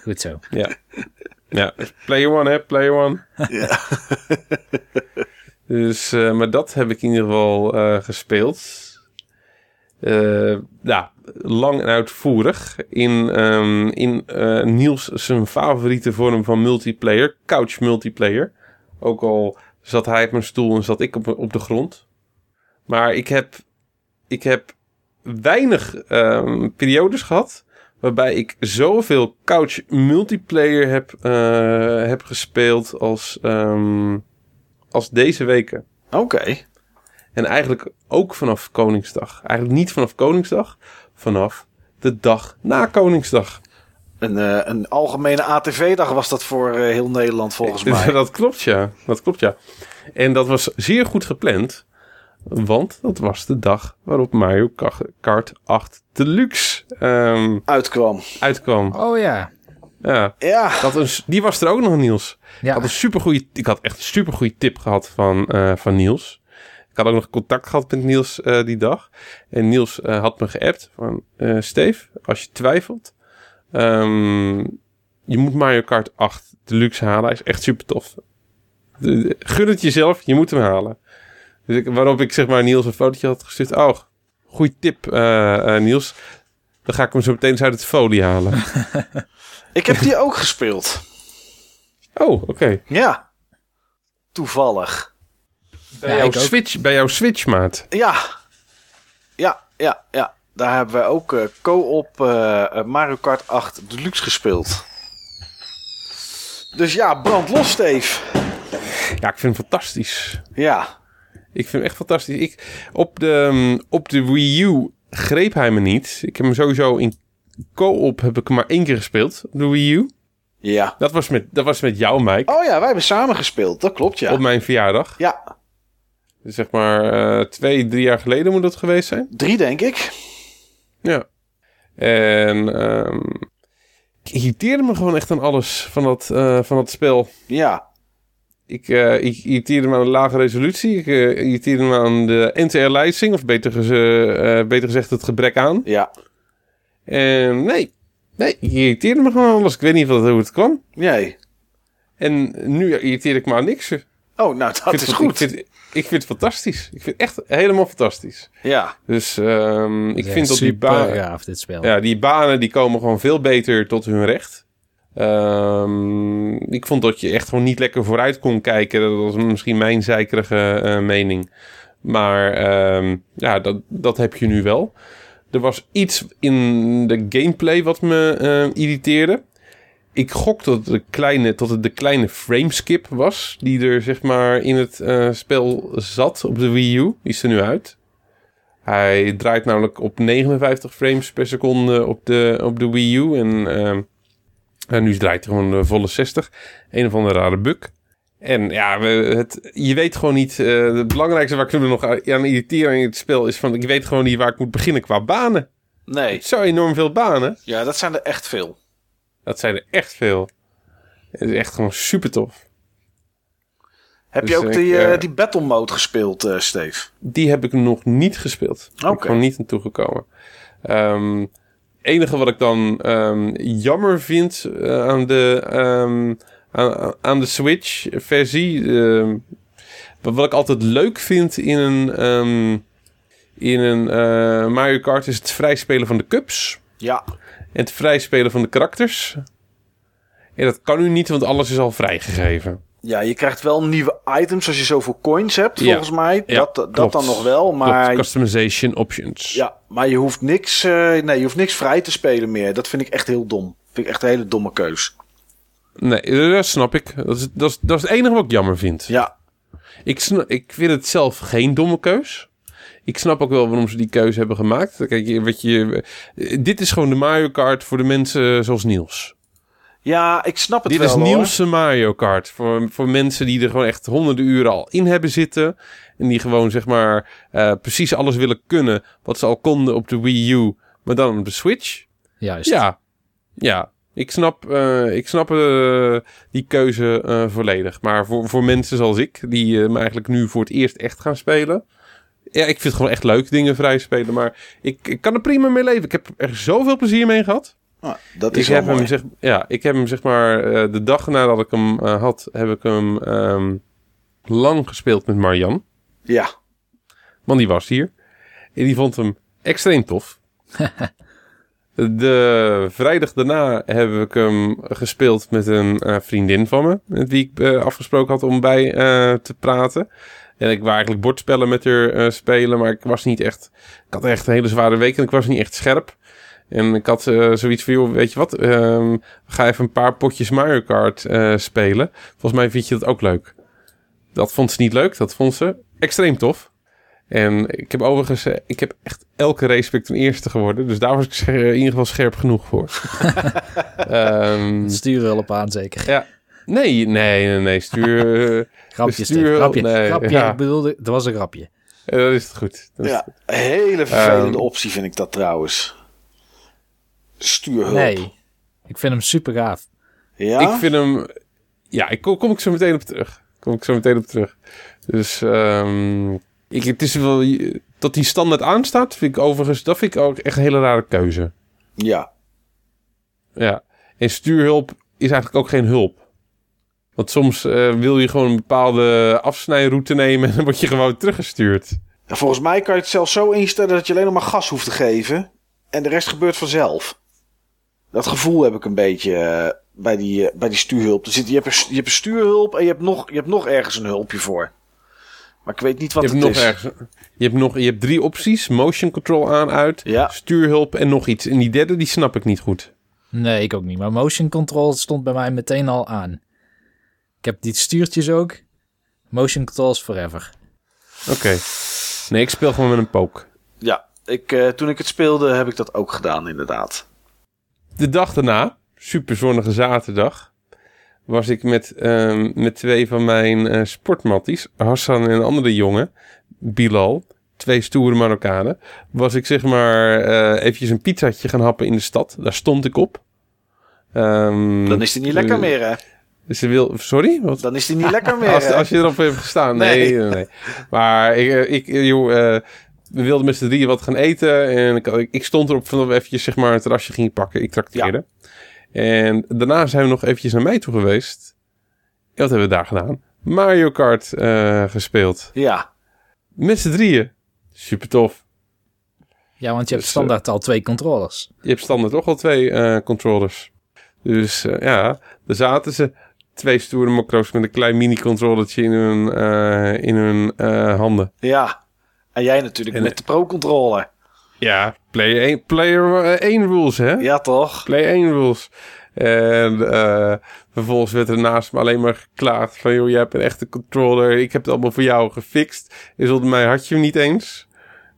Goed zo. Ja. ja. Player one, hè? Player one. Ja. Dus, eh, maar dat heb ik in ieder geval eh, gespeeld. Eh, ja, lang en uitvoerig. In, ehm, in Niels zijn favoriete vorm van multiplayer. Couch multiplayer. Ook al zat hij op mijn stoel en zat ik op, op de grond. Maar ik heb, ik heb weinig ehm, periodes gehad waarbij ik zoveel couch multiplayer heb, heb gespeeld als, ehm, als deze weken. Oké, En eigenlijk ook vanaf Koningsdag. Eigenlijk niet vanaf Koningsdag, vanaf de dag na Koningsdag. een, eh, een algemene ATV-dag was dat voor eh, heel Nederland volgens mij. dat klopt, ja. Dat klopt, ja. En dat was zeer goed gepland. Want dat was de dag waarop Mario Kart 8 Deluxe ehm, Uitkwam. uitkwam. Oh ja. Ja, Ja, dat een, die was er ook nog, Niels. Ik Ja, had, een supergoeie, ik had echt een supergoeie tip gehad van, eh, van Niels. Ik had ook nog contact gehad met Niels eh, die dag. En Niels eh, had me geappt van... eh Steve, als je twijfelt... ehm, je moet Mario Kart 8 Deluxe halen. Hij is echt super tof. De- de- Gun het jezelf, je moet hem halen. Dus ik, waarop ik zeg maar Niels een fotootje had gestuurd. Oh, goeie tip eh, eh, Niels. Dan ga ik hem zo meteen eens uit het folie halen. ik heb die ook gespeeld. Oh, oké. Ja, toevallig. Bij, Ja, jouw. Switch, bij jouw Switch, maat. Ja, ja, ja, ja. Daar hebben we ook eh, co-op eh, eh, Mario Kart 8 Deluxe gespeeld. Dus ja, brand los, Steve. Ja, ik vind hem fantastisch. Ja, Ik vind hem echt fantastisch. Ik, op, de, mm, op de Wii U greep hij me niet. Ik heb hem sowieso in co-op heb ik maar één keer gespeeld. De Wii U. ja. Dat was met, dat was met jou, Mike. Oh ja, wij hebben samen gespeeld. Dat klopt, ja. Op mijn verjaardag. Ja, Dus zeg maar eh, twee, drie jaar geleden moet dat geweest zijn. drie denk ik. Ja. En ehm, ik irriteerde me gewoon echt aan alles van dat, eh, van dat spel. Ja, Ik, eh, ik irriteerde me aan de lage resolutie. Ik irriteerde me aan de NTR-lijsting. Of beter, beter gezegd het gebrek aan. ja. En nee, nee, ik irriteerde me gewoon alles. Ik weet niet wat, hoe het kwam. Nee. En nu irriteer ik me aan niks. Ik Oh, nou, dat vind is het- goed. Ik vind, ik vind het fantastisch. Ik vind het echt helemaal fantastisch. Ja, Dus ehm, ik Ja, vind dat die banen... gaaf dit spel. Ja, die banen die komen gewoon veel beter tot hun recht. Ehm, ik vond dat je echt gewoon niet lekker vooruit kon kijken. Dat was misschien mijn zeikerige eh, mening. Maar ehm, ja, dat, dat heb je nu wel. Er was iets in de gameplay wat me eh, irriteerde. Ik gok dat het, de kleine, dat het de kleine frameskip was. Die er zeg maar in het eh, spel zat op de Wii U. Is er nu uit. Hij draait namelijk op 59 frames per seconde op de, op de Wii U. En, ehm, en nu draait hij gewoon volle 60. Een of andere rare bug. En ja, we, het, je weet gewoon niet. eh, het belangrijkste waar ik me nog aan irriteer in het spel is van... Ik weet gewoon niet waar ik moet beginnen qua banen. nee. Zo enorm veel banen. Ja, dat zijn er echt veel. Dat zijn er echt veel. Het is echt gewoon super tof. Heb Dus je ook ik, die, eh, eh, die battle mode gespeeld, eh Steve? Die heb ik nog niet gespeeld. Ben ik Oké. gewoon niet aan toegekomen. Ehm het enige wat ik dan ehm, jammer vind aan, de, ehm, aan, aan de Switch-versie... ehm, wat ik altijd leuk vind in een, ehm, in een eh, Mario Kart is het vrijspelen van de cups. Ja, En het vrijspelen van de karakters. En dat kan nu niet, want alles is al vrijgegeven. ja, je krijgt wel nieuwe items als je zoveel coins hebt, Ja. volgens mij. Ja, dat, dat dan nog wel, maar... Klopt, customization options. Ja, maar je hoeft niks, eh, nee, je hoeft niks vrij te spelen meer. Dat vind ik echt heel dom. Vind ik echt een hele domme keus. Nee, dat snap ik. Dat is, dat, is, dat is het enige wat ik jammer vind. Ja, Ik, ik vind het zelf geen domme keus. Ik snap ook wel waarom ze die keuze hebben gemaakt. Kijk, je- wat je, eh, dit is gewoon de Mario Kart voor de mensen zoals Niels. ja ik snap het Dit wel is hoor. Niels' Mario Kart. Voor, voor mensen die er gewoon echt honderden uren al in hebben zitten. En die gewoon zeg maar eh, precies alles willen kunnen wat ze al konden op de Wii U. Maar dan op de Switch. Juist. Ja, ja. Ik snap, eh, ik snap eh, die keuze eh, volledig. Maar voor, voor mensen zoals ik, die me eigenlijk nu voor het eerst echt gaan spelen. Ja, ik vind het gewoon echt leuk dingen vrij spelen. Maar ik, ik kan er prima mee leven. Ik heb er zoveel plezier mee gehad. Ah, dat Ik is wel heb, mooi. hem, zeg, ja, ik heb hem zeg maar eh, de dag nadat ik hem eh, had, heb ik hem ehm, lang gespeeld met Marian. Ja, Want die was hier. En die vond hem extreem tof. De vrijdag daarna heb ik hem gespeeld met een eh, vriendin van me. Met wie ik eh, afgesproken had om bij eh, te praten. En ik wou eigenlijk bordspellen met haar spelen. Maar ik was niet echt... Ik had echt een hele zware week en ik was niet echt scherp. En ik had zoiets van, joh, weet je wat? ehm, ga even een paar potjes Mario Kart spelen. Volgens mij vind je dat ook leuk. Dat vond ze niet leuk. Dat vond ze extreem tof. En ik heb overigens, eh, ik heb echt elke race ben ik ten eerste geworden. Dus daar was ik in ieder geval scherp genoeg voor. Ehm, Stuurhulp aan zeker. ja. Nee, nee, nee, nee. Stuur. eh, Grapjes. stuur-. Grapje. nee, grapje. ja. Ik bedoelde, dat was een grapje. eh, dat is het goed. Dat is ja. Een hele vervelende Ehm. optie vind ik dat trouwens. Stuurhulp. Nee. Ik vind hem super gaaf. Ja? Ik vind hem. Ja, ik kom, kom ik zo meteen op terug. Kom ik zo meteen op terug. Dus ehm, ik, het is wel dat die standaard aanstaat. Vind ik overigens, dat vind ik ook echt een hele rare keuze. Ja. Ja. En stuurhulp is eigenlijk ook geen hulp. Want soms eh, wil je gewoon een bepaalde afsnijroute nemen en dan word je gewoon teruggestuurd. En volgens mij kan je het zelfs zo instellen dat je alleen nog maar gas hoeft te geven. En de rest gebeurt vanzelf. Dat gevoel heb ik een beetje eh, bij, die, eh, bij die stuurhulp. Er zit, je, hebt een, je hebt een stuurhulp en je hebt, nog, je hebt nog ergens een hulpje voor. Maar ik weet niet wat Je hebt het nog is. ergens. Je hebt nog. Je hebt drie opties: motion control aan, uit, Ja. stuurhulp en nog iets. En die derde die snap ik niet goed. Nee, ik ook niet. Maar motion control stond bij mij meteen al aan. Ik heb die stuurtjes ook. Motion controls forever. Oké. Nee, ik speel gewoon met een pook. Ja, ik, eh, toen ik het speelde heb ik dat ook gedaan inderdaad. De dag daarna, super zonnige zaterdag, was ik met, ehm, met twee van mijn eh, sportmatties, Hassan en een andere jongen, Bilal, twee stoere Marokkanen, was ik zeg maar eh eventjes een pizzatje gaan happen in de stad. Daar stond ik op. Ehm, Dan is die niet lekker meer hè. Ze wil, sorry? Wat? Dan is die niet lekker meer Als, als je erop hebt gestaan. Nee, Nee. Maar ik, eh, ik, joh, we wilden met z'n drieën wat gaan eten. En ik, ik- stond erop van dat we eventjes zeg maar, een terrasje gingen pakken. Ik trakteerde. En daarna zijn we nog eventjes naar mij toe geweest. En wat hebben we daar gedaan? Mario Kart eh, gespeeld. Ja, Met z'n drieën. Super tof. Ja, want je hebt Dus, standaard al twee controllers. Je hebt standaard toch al twee eh, controllers. Dus eh, ja, daar zaten ze. Twee stoere macro's met een klein mini-controllertje in hun, eh, in hun eh, handen. ja. En jij natuurlijk En- met de pro-controller. Ja, player 1, player eh, 1 rules, hè? Ja toch? Play 1 rules. En eh, vervolgens werd er naast me alleen maar geklaagd van... joh, jij hebt een echte controller, ik heb het allemaal voor jou gefixt. En zonder mij had je hem niet eens.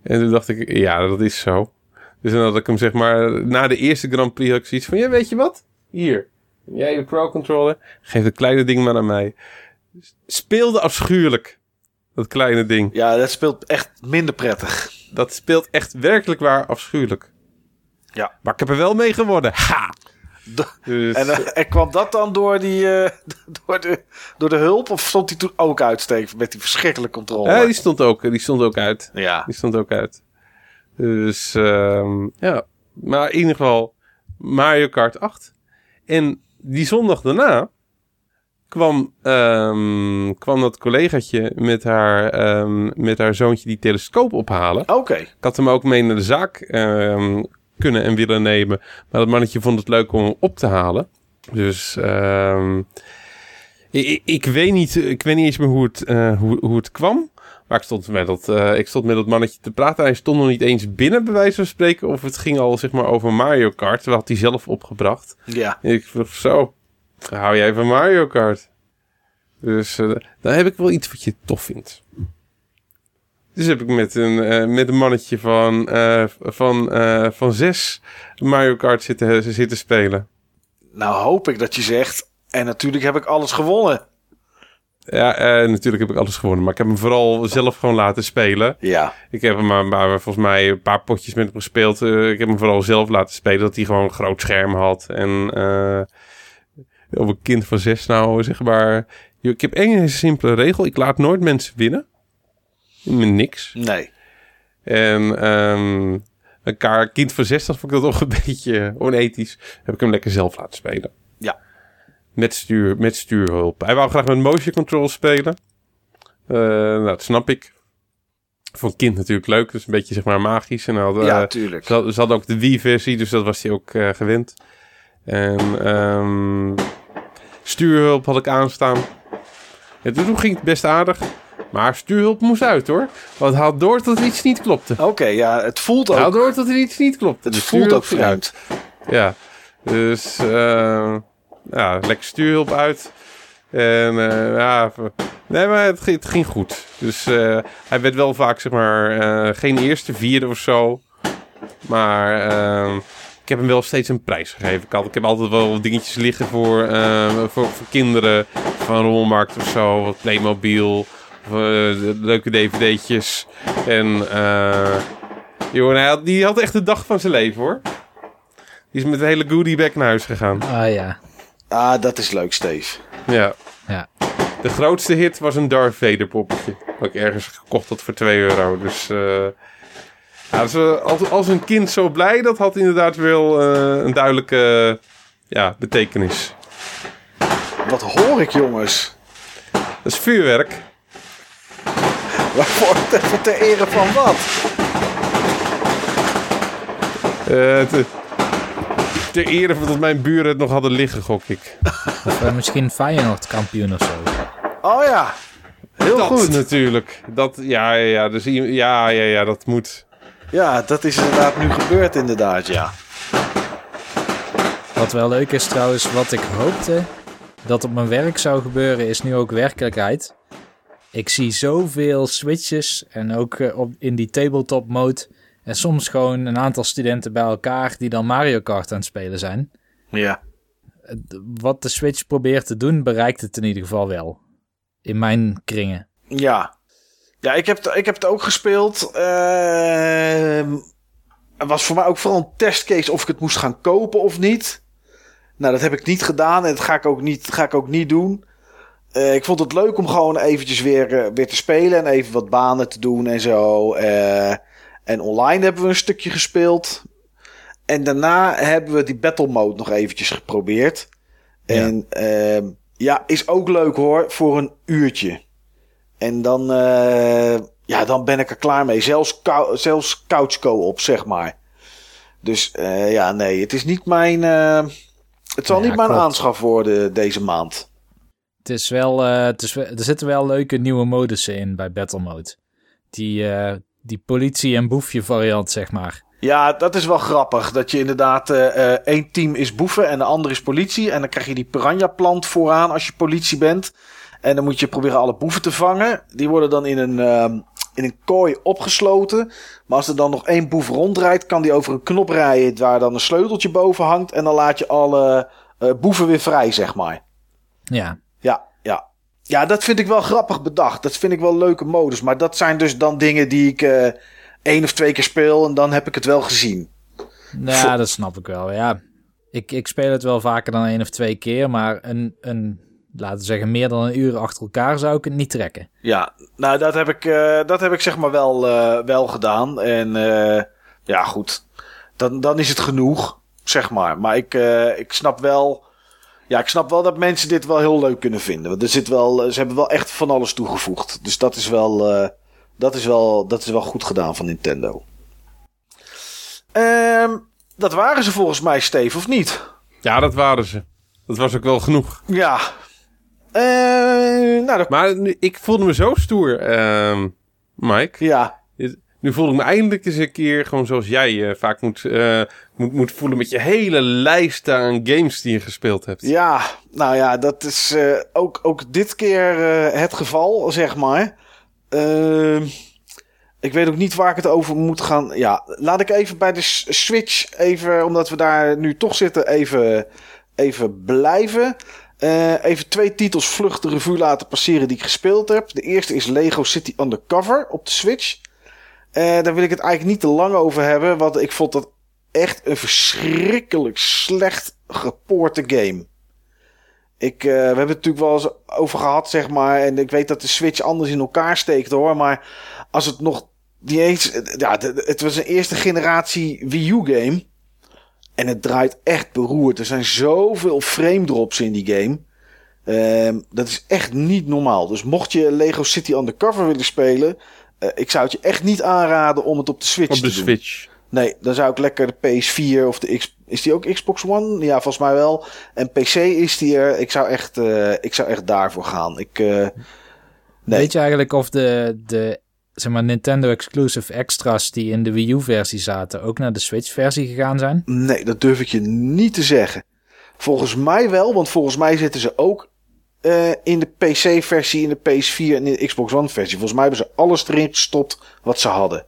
En toen dacht ik, ja, dat is zo. Dus dan had ik hem zeg maar... Na de eerste Grand Prix had ik zoiets van... Ja, weet je wat? Hier, jij je pro-controller. Geef het kleine ding maar aan mij. Speelde afschuwelijk. Dat kleine ding. Ja, dat speelt echt minder prettig. Dat speelt echt werkelijk waar afschuwelijk. Ja. Maar ik heb er wel mee geworden. Ha! Dus, En, eh, en kwam dat dan door, die, eh, door, de, door de hulp? Of stond hij toen ook uitsteken met die verschrikkelijke controle? ja, die stond ook, die stond ook uit. Ja, Die stond ook uit. Dus ehm, ja, maar in ieder geval Mario Kart 8. En die zondag daarna kwam, ehm, kwam dat collegaatje met haar, ehm, met haar zoontje die telescoop ophalen. oké. Ik had hem ook mee naar de zaak ehm, kunnen en willen nemen. Maar dat mannetje vond het leuk om hem op te halen. Dus ik, ik, weet niet, ik weet niet eens meer hoe het, uh, hoe, hoe het kwam. Maar ik stond, met dat, uh, ik stond met dat mannetje te praten. Hij stond nog niet eens binnen, bij wijze van spreken. Of het ging al zeg maar over Mario Kart. Dat had hij zelf opgebracht. Ja. En ik vroeg zo, hou jij van Mario Kart? Dus uh, dan heb ik wel iets wat je tof vindt. Dus heb ik met een, uh, met een mannetje van, uh, van, van zes Mario Kart zitten, zitten spelen. Nou hoop ik dat je zegt, en natuurlijk heb ik alles gewonnen. Ja, uh, natuurlijk heb ik alles gewonnen. Maar ik heb hem vooral zelf gewoon laten spelen. Ja. Ik heb hem maar, maar volgens mij een paar potjes met hem gespeeld. Uh, ik heb hem vooral zelf laten spelen. Dat hij gewoon een groot scherm had. En uh, op een kind van zes nou, zeg maar. Ik heb één simpele regel. Ik laat nooit mensen winnen. Met niks. Nee. En um, een kind van zes, dat vond ik dat toch een beetje onethisch. Heb ik hem lekker zelf laten spelen. Ja. Met, stuur, met stuurhulp. Hij wou graag met motion control spelen. Uh, nou, dat snap ik. Voor een kind natuurlijk leuk. Dus een beetje zeg maar magisch. En had, uh, ja, tuurlijk. Ze, had, ze hadden ook de Wii-versie, dus dat was hij ook uh, gewend. En um, stuurhulp had ik aanstaan. Ja, toen ging het best aardig. Maar stuurhulp moest uit hoor. Want het haalt door dat er iets niet klopte. Oké, okay, ja, het voelt ook. Het haalt door dat er iets niet klopte. Het dus voelt ook vooruit. Ja, dus uh, ja, lekker stuurhulp uit. En uh, ja, nee, maar het, het ging goed. Dus uh, hij werd wel vaak, zeg maar, geen eerste, vierde of zo. Maar uh, ik heb hem wel steeds een prijs gegeven. Ik, had, ik heb altijd wel dingetjes liggen voor, voor, voor, kinderen van Rommelmarkt of zo. Wat Playmobil. Of, leuke dvd'tjes. En joh, hij had, die had echt de dag van zijn leven hoor. Die is met de hele goodiebag naar huis gegaan. Ah ja. Ah, dat is leuk, Steve. Ja. Ja. De grootste hit was een Darth Vader poppetje. Wat ik ergens gekocht had voor 2 euro. Dus uh, ja, dus, uh, als, als een kind zo blij, dat had inderdaad wel uh, een duidelijke ja, betekenis. Wat hoor ik, jongens? Dat is vuurwerk. Waarvoor ter, ter ere van wat? Uh, te, ter ere van dat mijn buren het nog hadden liggen, gok ik. Of uh, misschien Feyenoord kampioen of zo. Oh ja, heel dat goed. natuurlijk. Dat, ja, ja, ja, dus, ja, ja, ja, dat moet. Ja, dat is inderdaad nu gebeurd inderdaad, ja. Wat wel leuk is trouwens, wat ik hoopte dat op mijn werk zou gebeuren, is nu ook werkelijkheid. Ik zie zoveel switches en ook uh, op, in die tabletop mode. En soms gewoon een aantal studenten bij elkaar die dan Mario Kart aan het spelen zijn. Ja. Wat de Switch probeert te doen, bereikt het in ieder geval wel. In mijn kringen. Ja. Ja, ik heb, ik heb het ook gespeeld. Uh, het was voor mij ook vooral een testcase of ik het moest gaan kopen of niet. Nou, dat heb ik niet gedaan en dat ga ik ook niet, ga ik ook niet doen. Uh, ik vond het leuk om gewoon eventjes weer, uh, weer te spelen en even wat banen te doen en zo. Uh, en online hebben we een stukje gespeeld. En daarna hebben we die battle mode nog eventjes geprobeerd. Ja. En uh, ja, is ook leuk hoor, voor een uurtje. En dan, uh, ja, dan ben ik er klaar mee. Zelfs, zelfs couch co-op, zeg maar. Dus uh, ja, nee, het is niet mijn... Uh, het zal ja, niet mijn klopt. aanschaf worden deze maand. Het is wel, het is, er zitten wel leuke nieuwe modussen in bij battle mode. Die, die politie- en boefje variant, zeg maar. Ja, dat is wel grappig. Dat je inderdaad uh, één team is boeven en de ander is politie. En dan krijg je die piranha-plant vooraan als je politie bent. En dan moet je proberen alle boeven te vangen. Die worden dan in een, uh, in een kooi opgesloten. Maar als er dan nog één boef rondrijdt, kan die over een knop rijden waar dan een sleuteltje boven hangt. En dan laat je alle uh, boeven weer vrij, zeg maar. Ja. Ja, ja. Ja, dat vind ik wel grappig bedacht. Dat vind ik wel leuke modus. Maar dat zijn dus dan dingen die ik uh, één of twee keer speel en dan heb ik het wel gezien. Ja, Voor... dat snap ik wel. Ja, ik, ik speel het wel vaker dan één of twee keer, maar een, een, laten we zeggen, meer dan een uur achter elkaar zou ik het niet trekken. Ja, nou dat heb ik, uh, dat heb ik zeg maar wel, uh, wel gedaan. En uh, ja, goed, dan, dan is het genoeg, zeg maar. Maar ik, ik snap wel... Ja, ik snap wel dat mensen dit wel heel leuk kunnen vinden. Want er zit wel, ze hebben wel echt van alles toegevoegd. Dus dat is wel, uh, dat is wel, dat is wel goed gedaan van Nintendo. Um, Dat waren ze volgens mij, Steve, of niet? Ja, dat waren ze. Dat was ook wel genoeg. Ja. Eh, nou, dat... Maar nu, ik voelde me zo stoer, ehm, Mike. Ja. Nu voel ik me eindelijk eens een keer gewoon zoals jij eh, vaak moet, eh, moet, moet voelen met je hele lijst aan games die je gespeeld hebt. Ja, nou ja, dat is ook, ook dit keer het geval, zeg maar. Ehm, ik weet ook niet waar ik het over moet gaan. Ja, laat ik even bij de Switch, even, omdat we daar nu toch zitten, even, even blijven. Eh, even twee titels vlug de revue laten passeren die ik gespeeld heb. De eerste is Lego City Undercover op de Switch. Eh, daar wil ik het eigenlijk niet te lang over hebben, want ik vond dat echt een verschrikkelijk slecht gepoorte game. Ik, eh, we hebben het natuurlijk wel eens over gehad, zeg maar. En ik weet dat de Switch anders in elkaar steekt hoor. Maar als het nog niet eens. Ja, het was een eerste generatie Wii U game. En het draait echt beroerd. Er zijn zoveel frame drops in die game. Ehm, dat is echt niet normaal. Dus mocht je Lego City Undercover willen spelen. eh, ik zou het je echt niet aanraden om het op de Switch Op te de doen. Switch. Nee, dan zou ik lekker de PS4 of de X. Is die ook Xbox One? Ja, volgens mij wel. En PC is die er. Ik zou echt, eh, ik zou echt daarvoor gaan. Ik, eh, nee. Weet je eigenlijk of de, de zeg maar, Nintendo exclusive extras die in de Wii U versie zaten ook naar de Switch versie gegaan zijn? Nee, dat durf ik je niet te zeggen. Volgens mij wel, want volgens mij zitten ze ook eh, in de PC-versie, in de PS4 en in de Xbox One-versie. Volgens mij hebben ze alles erin gestopt wat ze hadden.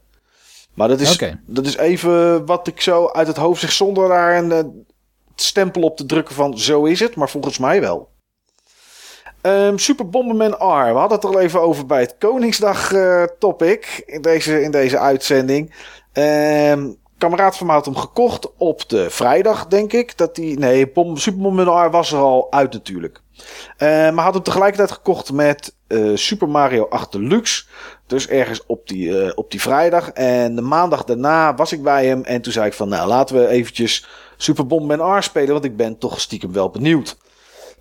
Maar dat is, dat is even wat ik zo uit het hoofd zeg, zonder daar een eh, stempel op te drukken van zo is het, maar volgens mij wel. Ehm, Super Bomberman R. We hadden het er al even over bij het Koningsdag eh, topic in deze, in deze uitzending. Ehm kameraad van mij had hem gekocht op de vrijdag, denk ik. Dat die, nee, Super Bomberman R was er al uit natuurlijk. Eh, maar had hem tegelijkertijd gekocht met eh, Super Mario 8 Deluxe. Dus ergens op die, eh, op die vrijdag. En de maandag daarna was ik bij hem. En toen zei ik van, nou laten we eventjes Super Bomberman R spelen. Want ik ben toch stiekem wel benieuwd.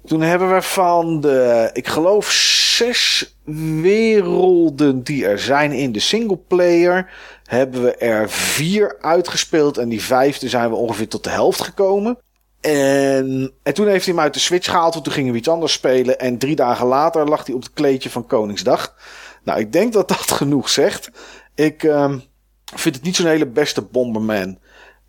Toen hebben we van de, ik geloof, zes werelden die er zijn in de singleplayer. Hebben we er vier uitgespeeld. En die vijfde zijn we ongeveer tot de helft gekomen. En, en toen heeft hij hem uit de Switch gehaald. Want toen gingen we iets anders spelen. En drie dagen later lag hij op het kleedje van Koningsdag. Nou, ik denk dat dat genoeg zegt. Ik ehm, vind het niet zo'n hele beste Bomberman.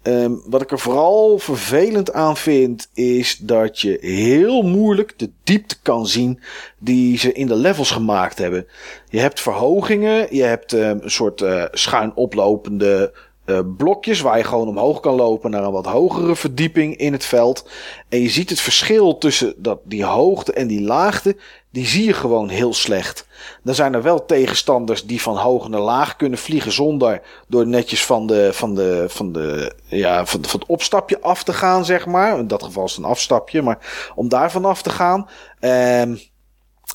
Ehm, wat ik er vooral vervelend aan vind, is dat je heel moeilijk de diepte kan zien die ze in de levels gemaakt hebben. Je hebt verhogingen, je hebt ehm, een soort eh, schuin oplopende eh, blokjes waar je gewoon omhoog kan lopen naar een wat hogere verdieping in het veld. En je ziet het verschil tussen dat, die hoogte en die laagte, die zie je gewoon heel slecht. Dan zijn er wel tegenstanders die van hoog naar laag kunnen vliegen zonder door netjes van de, van de, van de, ja, van, van het opstapje af te gaan, zeg maar. In dat geval is het een afstapje, maar om daar vanaf te gaan. Ehm,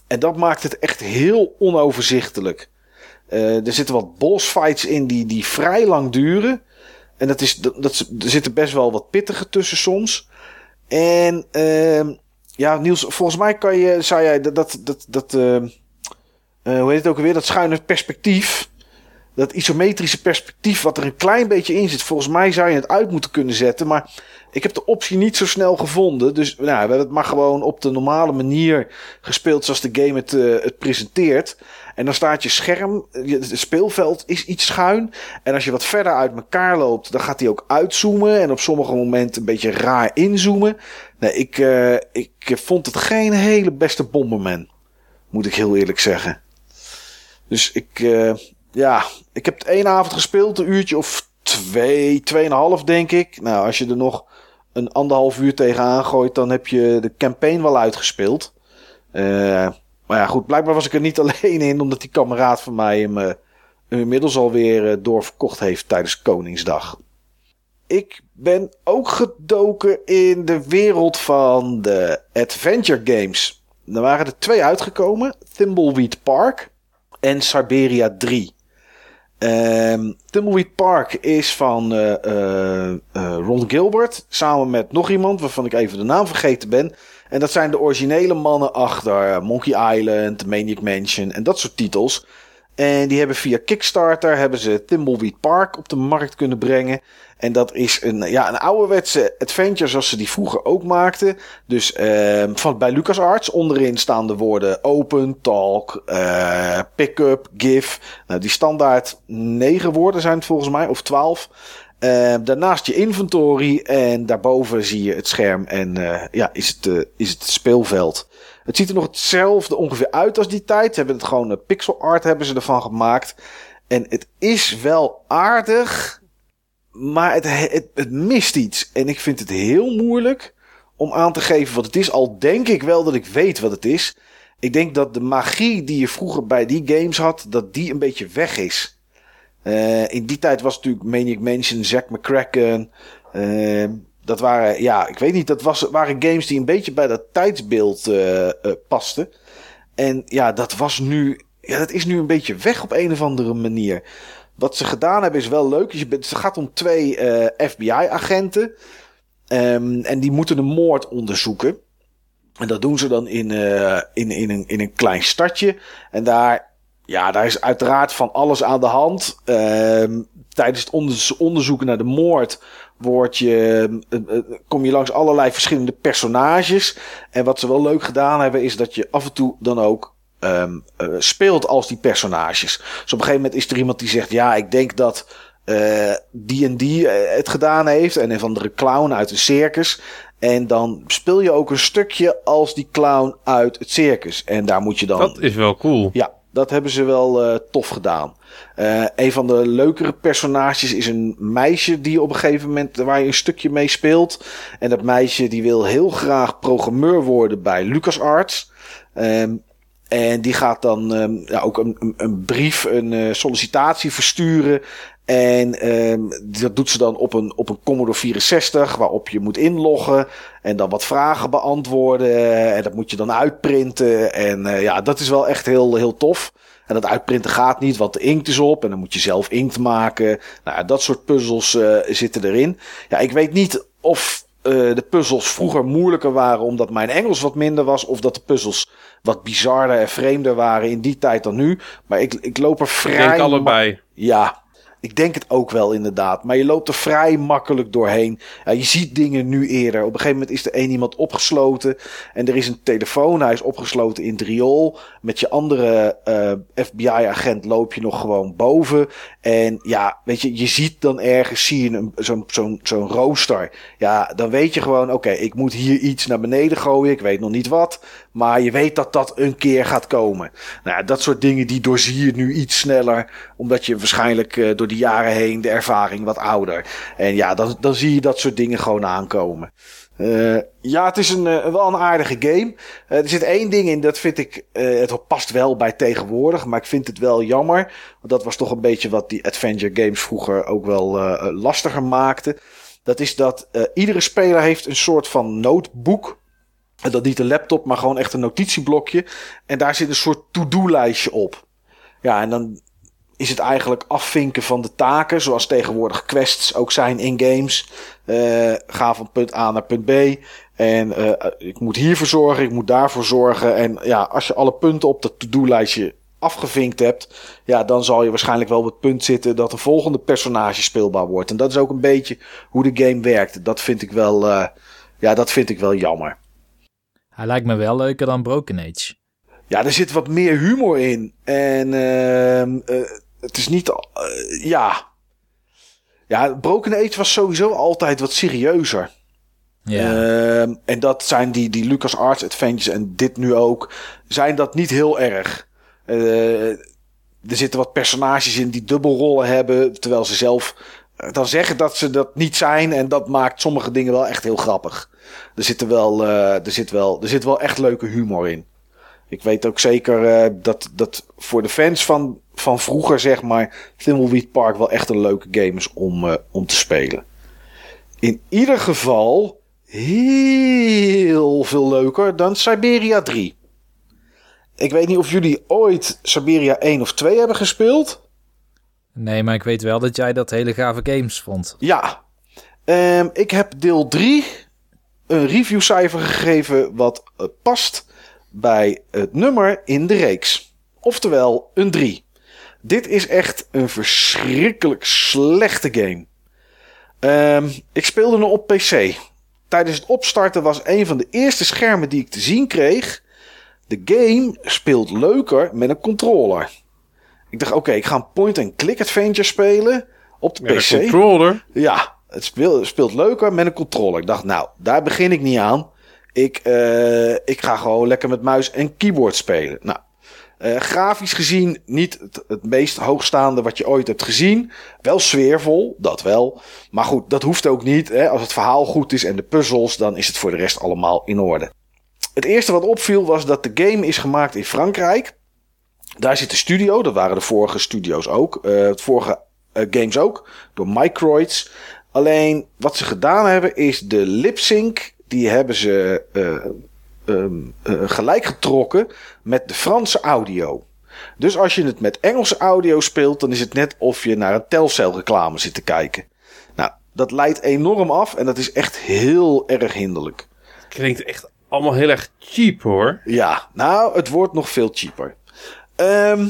en dat maakt het echt heel onoverzichtelijk. Eh, er zitten wat bossfights in die, die vrij lang duren. En dat is, dat, dat, er zitten best wel wat pittige tussen soms. En ehm, ja, Niels, volgens mij kan je, zei jij dat, dat, dat, dat ehm, eh, hoe heet het ook alweer, dat schuine perspectief. Dat isometrische perspectief wat er een klein beetje in zit. Volgens mij zou je het uit moeten kunnen zetten. Maar ik heb de optie niet zo snel gevonden. Dus nou, we hebben het maar gewoon op de normale manier gespeeld zoals de game het, eh, het presenteert. En dan staat je scherm, het speelveld is iets schuin. En als je wat verder uit elkaar loopt, dan gaat hij ook uitzoomen. En op sommige momenten een beetje raar inzoomen. Nee, ik, eh, ik vond het geen hele beste Bomberman. Moet ik heel eerlijk zeggen. Dus ik, eh, ja, ik heb het één avond gespeeld, een uurtje of twee, tweeënhalf denk ik. Nou, als je er nog een anderhalf uur tegenaan gooit, dan heb je de campaign wel uitgespeeld. Eh, maar ja, goed, blijkbaar was ik er niet alleen in, omdat die kameraad van mij hem eh, inmiddels alweer eh, doorverkocht heeft tijdens Koningsdag. Ik ben ook gedoken in de wereld van de adventure games. Er waren er twee uitgekomen: Thimbleweed Park en Siberia 3. Ehm Thimbleweed Park is van eh, eh, eh, Ron Gilbert samen met nog iemand waarvan ik even de naam vergeten ben. En dat zijn de originele mannen achter Monkey Island, Maniac Mansion en dat soort titels. En die hebben via Kickstarter hebben ze Thimbleweed Park op de markt kunnen brengen. En dat is een, ja, een ouderwetse adventure zoals ze die vroeger ook maakten. Dus eh, van, bij LucasArts onderin staan de woorden open, talk, uh, pick-up, give. Nou, die standaard negen woorden zijn het volgens mij, of twaalf. Uh, daarnaast je inventory en daarboven zie je het scherm en uh, ja, is het, uh, is het speelveld. Het ziet er nog hetzelfde ongeveer uit als die tijd. Ze hebben het gewoon pixel art hebben ze ervan gemaakt. En het is wel aardig, maar het, het, mist iets. En ik vind het heel moeilijk om aan te geven wat het is. Al denk ik wel dat ik weet wat het is. Ik denk dat de magie die je vroeger bij die games had, dat die een beetje weg is. Uh, in die tijd was natuurlijk Maniac Mansion, Zack McCracken. Uh, dat waren, ja, ik weet niet, dat was, waren games die een beetje bij dat tijdsbeeld uh, pasten. En ja, dat was nu, ja, dat is nu een beetje weg op een of andere manier. Wat ze gedaan hebben is wel leuk. Je bent, het gaat om twee FBI-agenten. Um, en die moeten een moord onderzoeken. En dat doen ze dan in, in, in, een, in een klein stadje. En daar ja, daar is uiteraard van alles aan de hand. Uh, tijdens het onderzoeken naar de moord word je, uh, kom je langs allerlei verschillende personages. En wat ze wel leuk gedaan hebben, is dat je af en toe dan ook um, uh, speelt als die personages. Dus op een gegeven moment is er iemand die zegt: Ja, ik denk dat die en die het gedaan heeft. En een van de clown uit een circus. En dan speel je ook een stukje als die clown uit het circus. En daar moet je dan. Dat is wel cool. Ja, dat hebben ze wel uh, tof gedaan. Uh, een van de leukere personages is een meisje die op een gegeven moment waar je een stukje mee speelt. En dat meisje die wil heel graag programmeur worden bij LucasArts. Um, en die gaat dan um, ja, ook een, een, brief, een uh, sollicitatie versturen en um, dat doet ze dan op een, op een Commodore 64, waarop je moet inloggen en dan wat vragen beantwoorden. En dat moet je dan uitprinten. En uh, ja, dat is wel echt heel, heel tof. En dat uitprinten gaat niet, want de inkt is op en dan moet je zelf inkt maken. Nou, dat soort puzzels uh, zitten erin. Ja, ik weet niet of uh, de puzzels vroeger moeilijker waren omdat mijn Engels wat minder was, of dat de puzzels wat bizarder en vreemder waren in die tijd dan nu. Maar ik, ik loop er vrij. Ik denk allebei. Ja, ik denk het ook wel inderdaad. Maar je loopt er vrij makkelijk doorheen. Je ziet dingen nu eerder. Op een gegeven moment is er één iemand opgesloten. En er is een telefoon. Hij is opgesloten in het riool. Met je andere uh, FBI-agent loop je nog gewoon boven. En ja, weet je, je ziet dan ergens zie je zo'n zo'n zo'n rooster. Ja, dan weet je gewoon, oké, ik moet hier iets naar beneden gooien. Ik weet nog niet wat. Maar je weet dat dat een keer gaat komen. Nou, dat soort dingen die doorzie je nu iets sneller. Omdat je waarschijnlijk uh, door die jaren heen de ervaring wat ouder. En ja, dan, dan zie je dat soort dingen gewoon aankomen. Uh, ja, het is een, uh, wel een aardige game. Er zit één ding in, dat vind ik, het past wel bij tegenwoordig, maar ik vind het wel jammer. Want dat was toch een beetje wat die adventure games vroeger ook wel lastiger maakte. Dat is dat iedere speler heeft een soort van notebook. Dat niet een laptop, maar gewoon echt een notitieblokje. En daar zit een soort to-do-lijstje op. Ja, en dan is het eigenlijk afvinken van de taken, zoals tegenwoordig quests ook zijn in games. Uh, ga van punt A naar punt B. En uh, ik moet hiervoor zorgen, ik moet daarvoor zorgen. En ja, als je alle punten op dat to-do-lijstje afgevinkt hebt, ja, dan zal je waarschijnlijk wel op het punt zitten dat de volgende personage speelbaar wordt. En dat is ook een beetje hoe de game werkt. Dat vind ik wel, uh, ja, dat vind ik wel jammer. Hij lijkt me wel leuker dan Broken Age. Ja, er zit wat meer humor in. En uh, het is niet. Uh, ja. Ja, Broken Age was sowieso altijd wat serieuzer. Ja. Uh, en dat zijn die, die Lucas Arts Adventures en dit nu ook. Zijn dat niet heel erg. Uh, er zitten wat personages in die dubbelrollen hebben. Terwijl ze zelf dan zeggen dat ze dat niet zijn. En dat maakt sommige dingen wel echt heel grappig. Er, zit wel, uh, er, zit wel, er zit wel echt leuke humor in. Ik weet ook zeker uh, dat, dat voor de fans van, van vroeger, zeg maar, Thimbleweed Park wel echt een leuke game is om, om te spelen. In ieder geval heel veel leuker dan Siberia 3. Ik weet niet of jullie ooit Siberia 1 of 2 hebben gespeeld. Nee, maar ik weet wel dat jij dat hele gave games vond. Ja. Um, ik heb deel 3 een reviewcijfer gegeven wat uh, past bij het nummer in de reeks. Oftewel een 3. Dit is echt een verschrikkelijk slechte game. Ehm, ik speelde hem op PC. Tijdens het opstarten was een van de eerste schermen die ik te zien kreeg. De game speelt leuker met een controller. Ik dacht, oké, ik ga een point-and-click adventure spelen op de Met PC. een controller. Ja, het speelt, speelt leuker met een controller. Ik dacht, nou, daar begin ik niet aan. Ik, eh, ik ga gewoon lekker met muis en keyboard spelen. Nou, eh, grafisch gezien niet het, het meest hoogstaande wat je ooit hebt gezien. Wel sfeervol, dat wel. Maar goed, dat hoeft ook niet. Hè. Als het verhaal goed is en de puzzels, dan is het voor de rest allemaal in orde. Het eerste wat opviel was dat de game is gemaakt in Frankrijk. Daar zit de studio, dat waren de vorige studio's ook. eh het vorige eh, games ook, door Microids. Alleen wat ze gedaan hebben is de lip sync, die hebben ze eh, ehm, eh, gelijk getrokken met de Franse audio. Dus als je het met Engelse audio speelt, dan is het net of je naar een Telcel reclame zit te kijken. Nou, dat leidt enorm af en dat is echt heel erg hinderlijk. Klinkt echt allemaal heel erg cheap hoor. Ja, nou, het wordt nog veel cheaper. Ehm,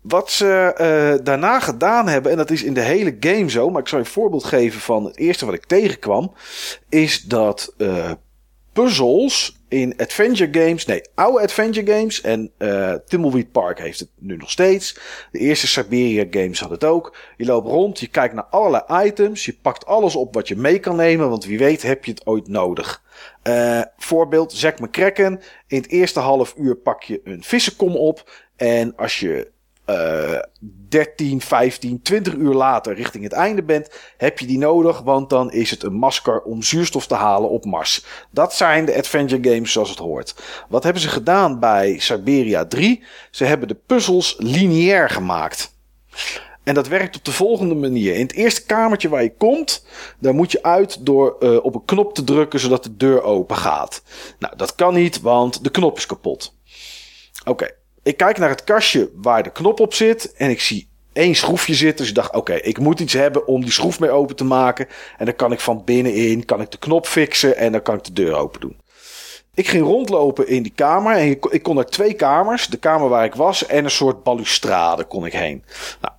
wat ze eh, daarna gedaan hebben, en dat is in de hele game zo, maar ik zal je een voorbeeld geven van het eerste wat ik tegenkwam, is dat eh, puzzels in adventure games, nee, oude adventure games, en eh Thimbleweed Park heeft het nu nog steeds. De eerste Siberia games had het ook. Je loopt rond, je kijkt naar allerlei items, je pakt alles op wat je mee kan nemen, want wie weet heb je het ooit nodig. Eh, voorbeeld, Zack McCracken. In het eerste half uur pak je een vissenkom op. En als je eh 13, 15, 20 uur later richting het einde bent, heb je die nodig. Want dan is het een masker om zuurstof te halen op Mars. Dat zijn de adventure games zoals het hoort. Wat hebben ze gedaan bij Siberia 3? Ze hebben de puzzels lineair gemaakt. En dat werkt op de volgende manier. In het eerste kamertje waar je komt, daar moet je uit door eh, op een knop te drukken zodat de deur open gaat. Nou, dat kan niet, want de knop is kapot. Oké, ik kijk naar het kastje waar de knop op zit en ik zie één schroefje zitten. Dus ik dacht, oké, ik moet iets hebben om die schroef mee open te maken. En dan kan ik van binnenin kan ik de knop fixen en dan kan ik de deur open doen. Ik ging rondlopen in die kamer en ik, kon naar twee kamers. De kamer waar ik was en een soort balustrade kon ik heen. Nou,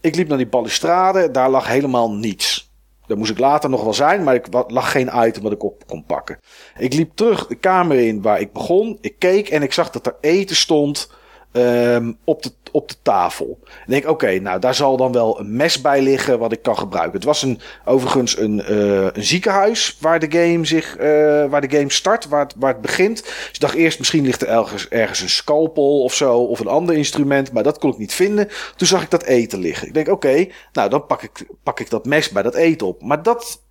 ik liep naar die balustrade, daar lag helemaal niets. Daar moest ik later nog wel zijn, maar ik lag geen item wat ik op kon pakken. Ik liep terug de kamer in waar ik begon. Ik keek en ik zag dat er eten stond um, op, de, op de tafel. En denk, oké, nou daar zal dan wel een mes bij liggen wat ik kan gebruiken. Het was een, overigens een, uh, een ziekenhuis waar de game zich, uh, waar de game start, waar het, waar het begint. Dus ik dacht eerst, misschien ligt er ergens, ergens een scalpel of zo, of een ander instrument, maar dat kon ik niet vinden. Toen zag ik dat eten liggen. Ik denk, oké, nou dan pak ik, pak ik dat mes bij dat eten op. Maar dat,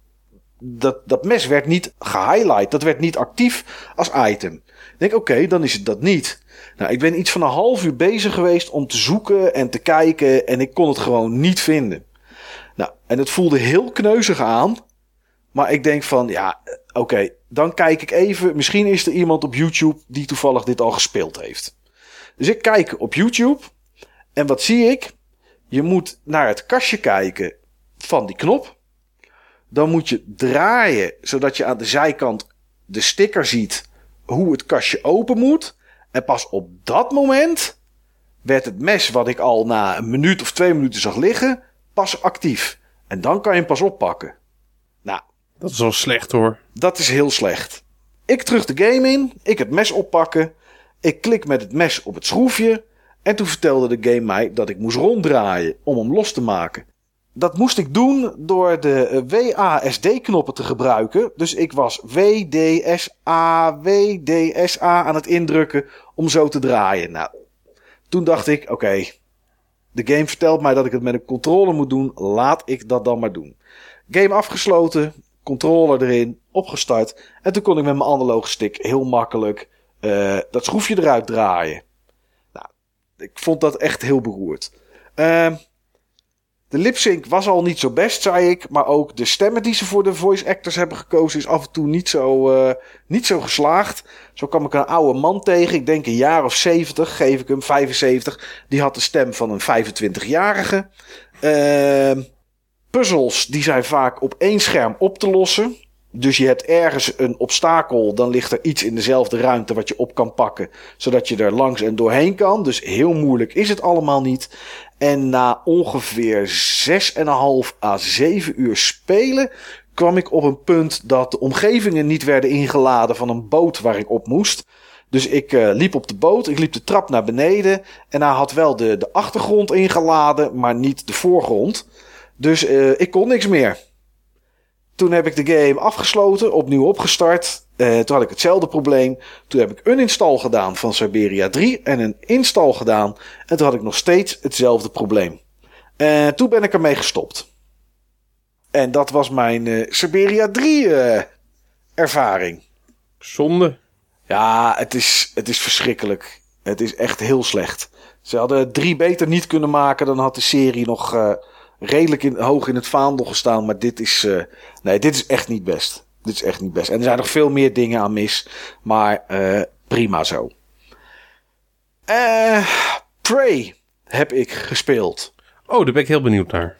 dat, dat mes werd niet gehighlight, dat werd niet actief als item. Denk, oké, dan is het dat niet. Nou, ik ben iets van een half uur bezig geweest om te zoeken en te kijken en ik kon het gewoon niet vinden. Nou, en het voelde heel kneuzig aan. Maar ik denk van, ja, oké, okay, dan kijk ik even. Misschien is er iemand op YouTube die toevallig dit al gespeeld heeft. Dus ik kijk op YouTube. En wat zie ik? Je moet naar het kastje kijken van die knop. Dan moet je draaien, zodat je aan de zijkant de sticker ziet hoe het kastje open moet. En pas op dat moment werd het mes wat ik al na een minuut of twee minuten zag liggen, pas actief. En dan kan je hem pas oppakken. Nou. Dat is wel slecht hoor. Dat is heel slecht. Ik terug de game in, ik het mes oppakken. Ik klik met het mes op het schroefje. En toen vertelde de game mij dat ik moest ronddraaien om hem los te maken. Dat moest ik doen door de WASD-knoppen te gebruiken. Dus ik was WDSA, WDSA aan het indrukken om zo te draaien. Nou, toen dacht ik, oké, de game vertelt mij dat ik het met een controller moet doen. Laat ik dat dan maar doen. Game afgesloten, controller erin, opgestart. En toen kon ik met mijn analoge stick heel makkelijk uh, dat schroefje eruit draaien. Nou, ik vond dat echt heel beroerd. Uh, de lipsync was al niet zo best, zei ik. Maar ook de stemmen die ze voor de voice actors hebben gekozen is af en toe niet zo, uh, niet zo geslaagd. Zo kwam ik een oude man tegen. Ik denk een jaar of 70, geef ik hem 75. Die had de stem van een 25-jarige. Uh, puzzels die zijn vaak op één scherm op te lossen. Dus je hebt ergens een obstakel, dan ligt er iets in dezelfde ruimte wat je op kan pakken, zodat je er langs en doorheen kan. Dus heel moeilijk is het allemaal niet. En na ongeveer 6,5 à 7 uur spelen kwam ik op een punt dat de omgevingen niet werden ingeladen van een boot waar ik op moest. Dus ik uh, liep op de boot, ik liep de trap naar beneden en hij had wel de, de achtergrond ingeladen, maar niet de voorgrond. Dus uh, ik kon niks meer. Toen heb ik de game afgesloten, opnieuw opgestart. Uh, toen had ik hetzelfde probleem. Toen heb ik een install gedaan van Siberia 3 en een install gedaan. En toen had ik nog steeds hetzelfde probleem. En toen ben ik ermee gestopt. En dat was mijn uh, Siberia 3 uh, ervaring. Zonde. Ja, het is, het is verschrikkelijk. Het is echt heel slecht. Ze hadden drie beter niet kunnen maken, dan had de serie nog uh, redelijk in, hoog in het vaandel gestaan. Maar dit is, uh, nee, dit is echt niet best. Dit is echt niet best. En er zijn nog veel meer dingen aan mis, maar uh, prima zo. Prey heb ik gespeeld. Oh, daar ben ik heel benieuwd naar.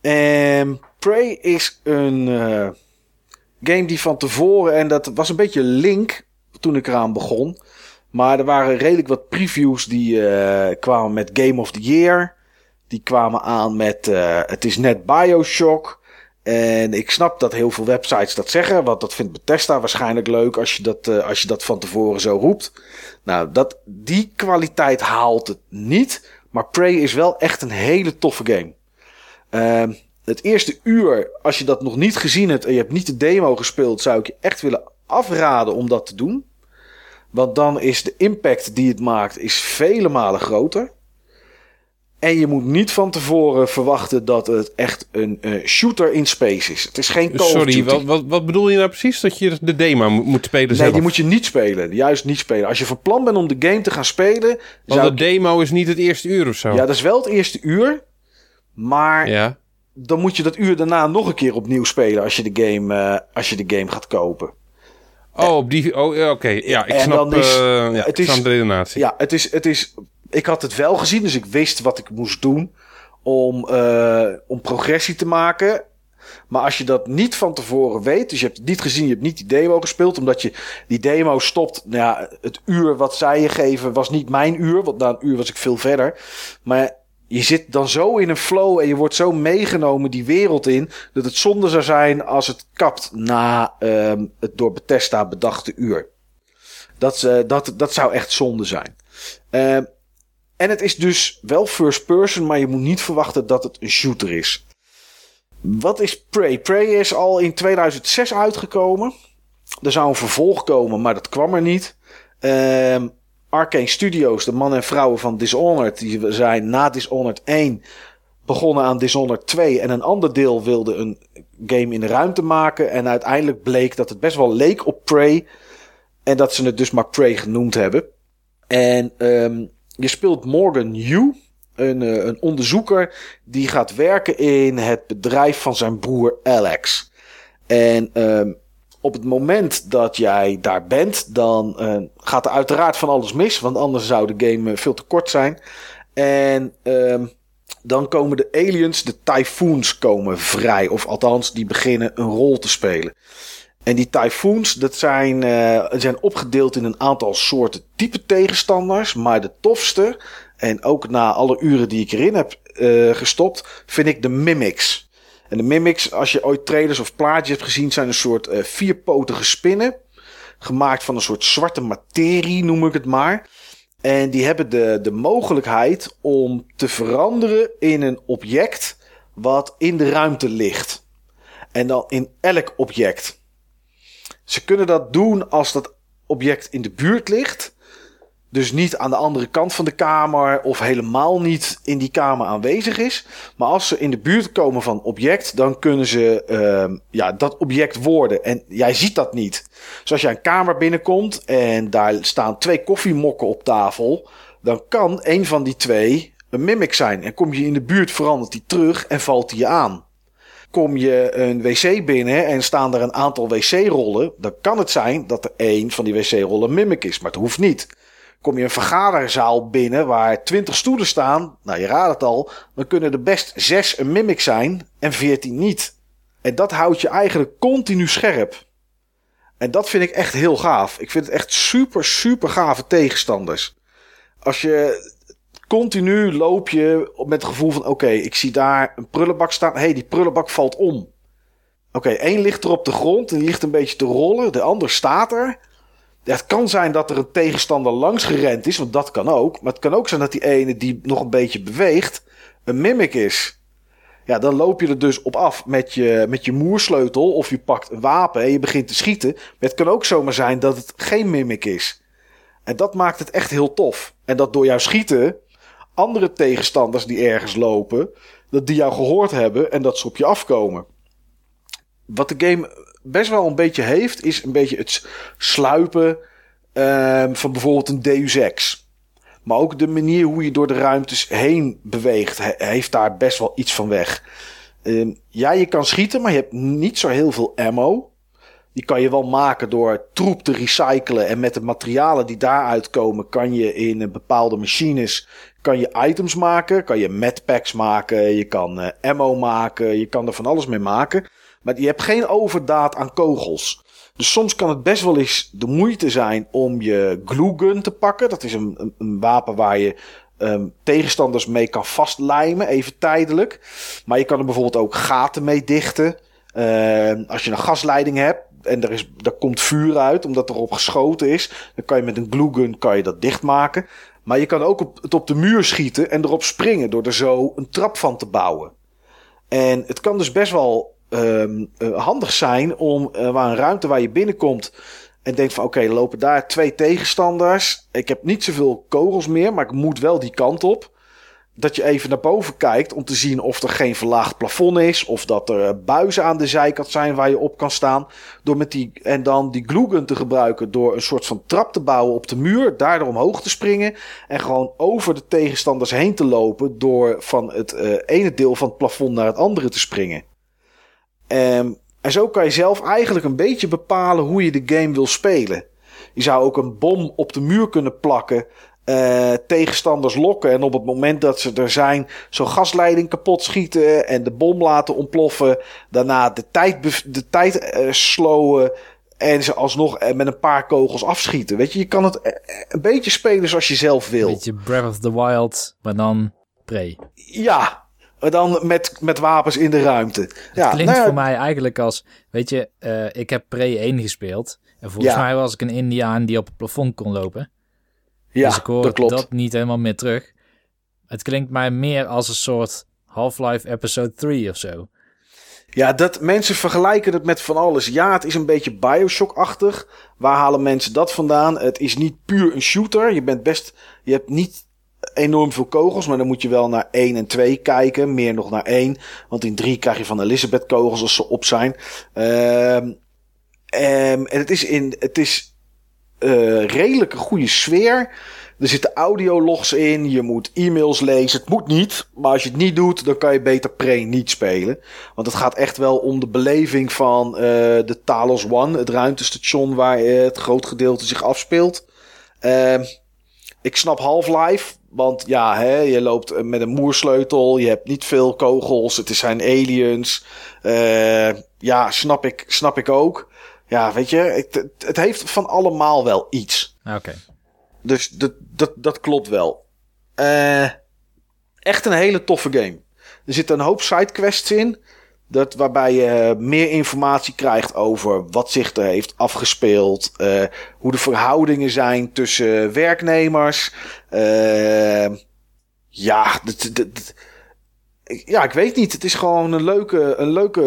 En Prey is een game die van tevoren, en dat was een beetje link toen ik eraan begon. Maar er waren redelijk wat previews die uh, kwamen met Game of the Year. Die kwamen aan met uh, het is net Bioshock. En ik snap dat heel veel websites dat zeggen. Want dat vindt Bethesda waarschijnlijk leuk als je dat, uh, als je dat van tevoren zo roept. Nou, dat, die kwaliteit haalt het niet. Maar Prey is wel echt een hele toffe game. Uh, het eerste uur, als je dat nog niet gezien hebt en je hebt niet de demo gespeeld, zou ik je echt willen afraden om dat te doen. Want dan is de impact die het maakt is vele malen groter. En je moet niet van tevoren verwachten dat het echt een uh, shooter in space is. Het is geen Call Sorry, wat, wat, wat, bedoel je nou precies? Dat je de demo moet spelen zelf? Nee, die moet je niet spelen. Juist niet spelen. Als je van plan bent om de game te gaan spelen... Want de demo is niet het eerste uur of zo? Ja, dat is wel het eerste uur. Maar ja. dan moet je dat uur daarna nog een keer opnieuw spelen als je de game, uh, als je de game gaat kopen. Oh, op die. Oh, oké. Okay. Ja, ik en snap, dan is, uh, ja, het is, de redenatie. Ja, het is, het is. Ik had het wel gezien, dus ik wist wat ik moest doen om, uh, om progressie te maken. Maar als je dat niet van tevoren weet, dus je hebt het niet gezien, je hebt niet die demo gespeeld, omdat je die demo stopt. Nou ja, het uur wat zij je geven was niet mijn uur, want na een uur was ik veel verder. Maar je zit dan zo in een flow en je wordt zo meegenomen die wereld in, dat het zonde zou zijn als het kapt na um, het door Bethesda bedachte uur. Dat, uh, dat, dat zou echt zonde zijn. Uh, en het is dus wel first person, maar je moet niet verwachten dat het een shooter is. Wat is Prey? Prey is al in 2006 uitgekomen. Er zou een vervolg komen, maar dat kwam er niet. Uh, Arcane Studios, de mannen en vrouwen van Dishonored, die zijn na Dishonored 1 begonnen aan Dishonored 2 en een ander deel wilde een game in de ruimte maken. En uiteindelijk bleek dat het best wel leek op Prey en dat ze het dus maar Prey genoemd hebben. En um, je speelt Morgan Yu, een, uh, een onderzoeker die gaat werken in het bedrijf van zijn broer Alex. En um, op het moment dat jij daar bent, dan uh, gaat er uiteraard van alles mis. Want anders zou de game veel te kort zijn. En uh, dan komen de aliens, de typhoons, komen vrij. Of althans, die beginnen een rol te spelen. En die typhoons, dat zijn, uh, zijn opgedeeld in een aantal soorten type tegenstanders. Maar de tofste, en ook na alle uren die ik erin heb uh, gestopt, vind ik de mimics. En de mimics, als je ooit trailers of plaatjes hebt gezien, zijn een soort uh, vierpotige spinnen. Gemaakt van een soort zwarte materie, noem ik het maar. En die hebben de, de mogelijkheid om te veranderen in een object wat in de ruimte ligt. En dan in elk object. Ze kunnen dat doen als dat object in de buurt ligt. Dus niet aan de andere kant van de kamer of helemaal niet in die kamer aanwezig is. Maar als ze in de buurt komen van object, dan kunnen ze uh, ja, dat object worden. En jij ziet dat niet. Dus als jij een kamer binnenkomt en daar staan twee koffiemokken op tafel, dan kan een van die twee een mimic zijn. En kom je in de buurt, verandert die terug en valt die je aan. Kom je een wc binnen en staan er een aantal wc-rollen, dan kan het zijn dat er één van die wc-rollen mimic is. Maar het hoeft niet. Kom je een vergaderzaal binnen waar 20 stoelen staan, nou je raadt het al, dan kunnen er best zes een mimic zijn en 14 niet. En dat houdt je eigenlijk continu scherp. En dat vind ik echt heel gaaf. Ik vind het echt super, super gave tegenstanders. Als je continu loop je met het gevoel van: oké, ik zie daar een prullenbak staan. Hey, die prullenbak valt om. Oké, één ligt er op de grond en die ligt een beetje te rollen. De ander staat er. het kan zijn dat er een tegenstander langs gerend is, want dat kan ook. Maar het kan ook zijn dat die ene die nog een beetje beweegt, een mimic is. Ja, dan loop je er dus op af met je, met je moersleutel of je pakt een wapen en je begint te schieten. Maar het kan ook zomaar zijn dat het geen mimic is. En dat maakt het echt heel tof. En dat door jouw schieten andere tegenstanders die ergens lopen, dat die jou gehoord hebben en dat ze op je afkomen. Wat de game best wel een beetje heeft, is een beetje het sluipen um, van bijvoorbeeld een Deus Ex. Maar ook de manier hoe je door de ruimtes heen beweegt, heeft daar best wel iets van weg. Uh, ja, je kan schieten, maar je hebt niet zo heel veel ammo. Die kan je wel maken door troep te recyclen. En met de materialen die daaruit komen, kan je in bepaalde machines kan je items maken. Kan je medpacks maken. Je kan uh, ammo maken. Je kan er van alles mee maken. Maar je hebt geen overdaad aan kogels. Dus soms kan het best wel eens de moeite zijn om je glue gun te pakken. Dat is een, een, wapen waar je um, tegenstanders mee kan vastlijmen, even tijdelijk. Maar je kan er bijvoorbeeld ook gaten mee dichten. Uh, als je een gasleiding hebt en er, is, er komt vuur uit omdat er op geschoten is, dan kan je met een glue gun kan je dat dichtmaken. Maar je kan ook op, het op de muur schieten en erop springen door er zo een trap van te bouwen. En het kan dus best wel um, uh, handig zijn om uh, waar een ruimte waar je binnenkomt en denkt van oké, okay, lopen daar twee tegenstanders. Ik heb niet zoveel kogels meer, maar ik moet wel die kant op. Dat je even naar boven kijkt om te zien of er geen verlaagd plafond is. Of dat er buizen aan de zijkant zijn waar je op kan staan. Door met die, en dan die gluegun te gebruiken door een soort van trap te bouwen op de muur. Daardoor omhoog te springen. En gewoon over de tegenstanders heen te lopen. Door van het uh, ene deel van het plafond naar het andere te springen. Um, en zo kan je zelf eigenlijk een beetje bepalen hoe je de game wil spelen. Je zou ook een bom op de muur kunnen plakken. Uh, tegenstanders lokken. En op het moment dat ze er zijn, zo'n gasleiding kapot schieten. En de bom laten ontploffen. Daarna de tijd, de tijd uh, slowen. En ze alsnog met een paar kogels afschieten. Weet je, je kan het een beetje spelen zoals je zelf wil. Een beetje Breath of the Wild, maar dan Prey. Ja, dan met, met wapens in de ruimte. Het ja, klinkt nou voor mij eigenlijk als... Weet je, uh, ik heb Pre 1 gespeeld. En volgens mij was ik een Indiaan die op het plafond kon lopen. Ja, dus ik hoor dat, klopt. dat niet helemaal meer terug. Het klinkt mij meer als een soort Half-Life Episode 3 of zo. Ja, dat mensen vergelijken het met van alles. Ja, het is een beetje Bioshock-achtig. Waar halen mensen dat vandaan? Het is niet puur een shooter. Je bent best. Je hebt niet enorm veel kogels, maar dan moet je wel naar 1 en 2 kijken. Meer nog naar 1. Want in 3 krijg je van Elizabeth kogels als ze op zijn. Um, en het is, in, het is uh, redelijk een goede sfeer. Er zitten audiologs in, je moet e-mails lezen. Het moet niet, maar als je het niet doet, dan kan je beter Prey niet spelen. Want het gaat echt wel om de beleving van uh, de Talos One, het ruimtestation waar uh, het groot gedeelte zich afspeelt. Uh, ik snap Half-Life, want ja, hè, je loopt met een moersleutel, je hebt niet veel kogels, het zijn aliens. Uh, ja, snap ik, snap ik ook. Ja, weet je, het, het heeft van allemaal wel iets. Oké. Okay. Dus dat, dat, dat klopt wel. Uh, echt een hele toffe game. Er zitten een hoop sidequests in. Dat, waarbij je meer informatie krijgt over wat zich er heeft afgespeeld. Uh, hoe de verhoudingen zijn tussen werknemers. Uh, ja, dat, dat, ja, ik weet niet. Het is gewoon een leuke, een leuke,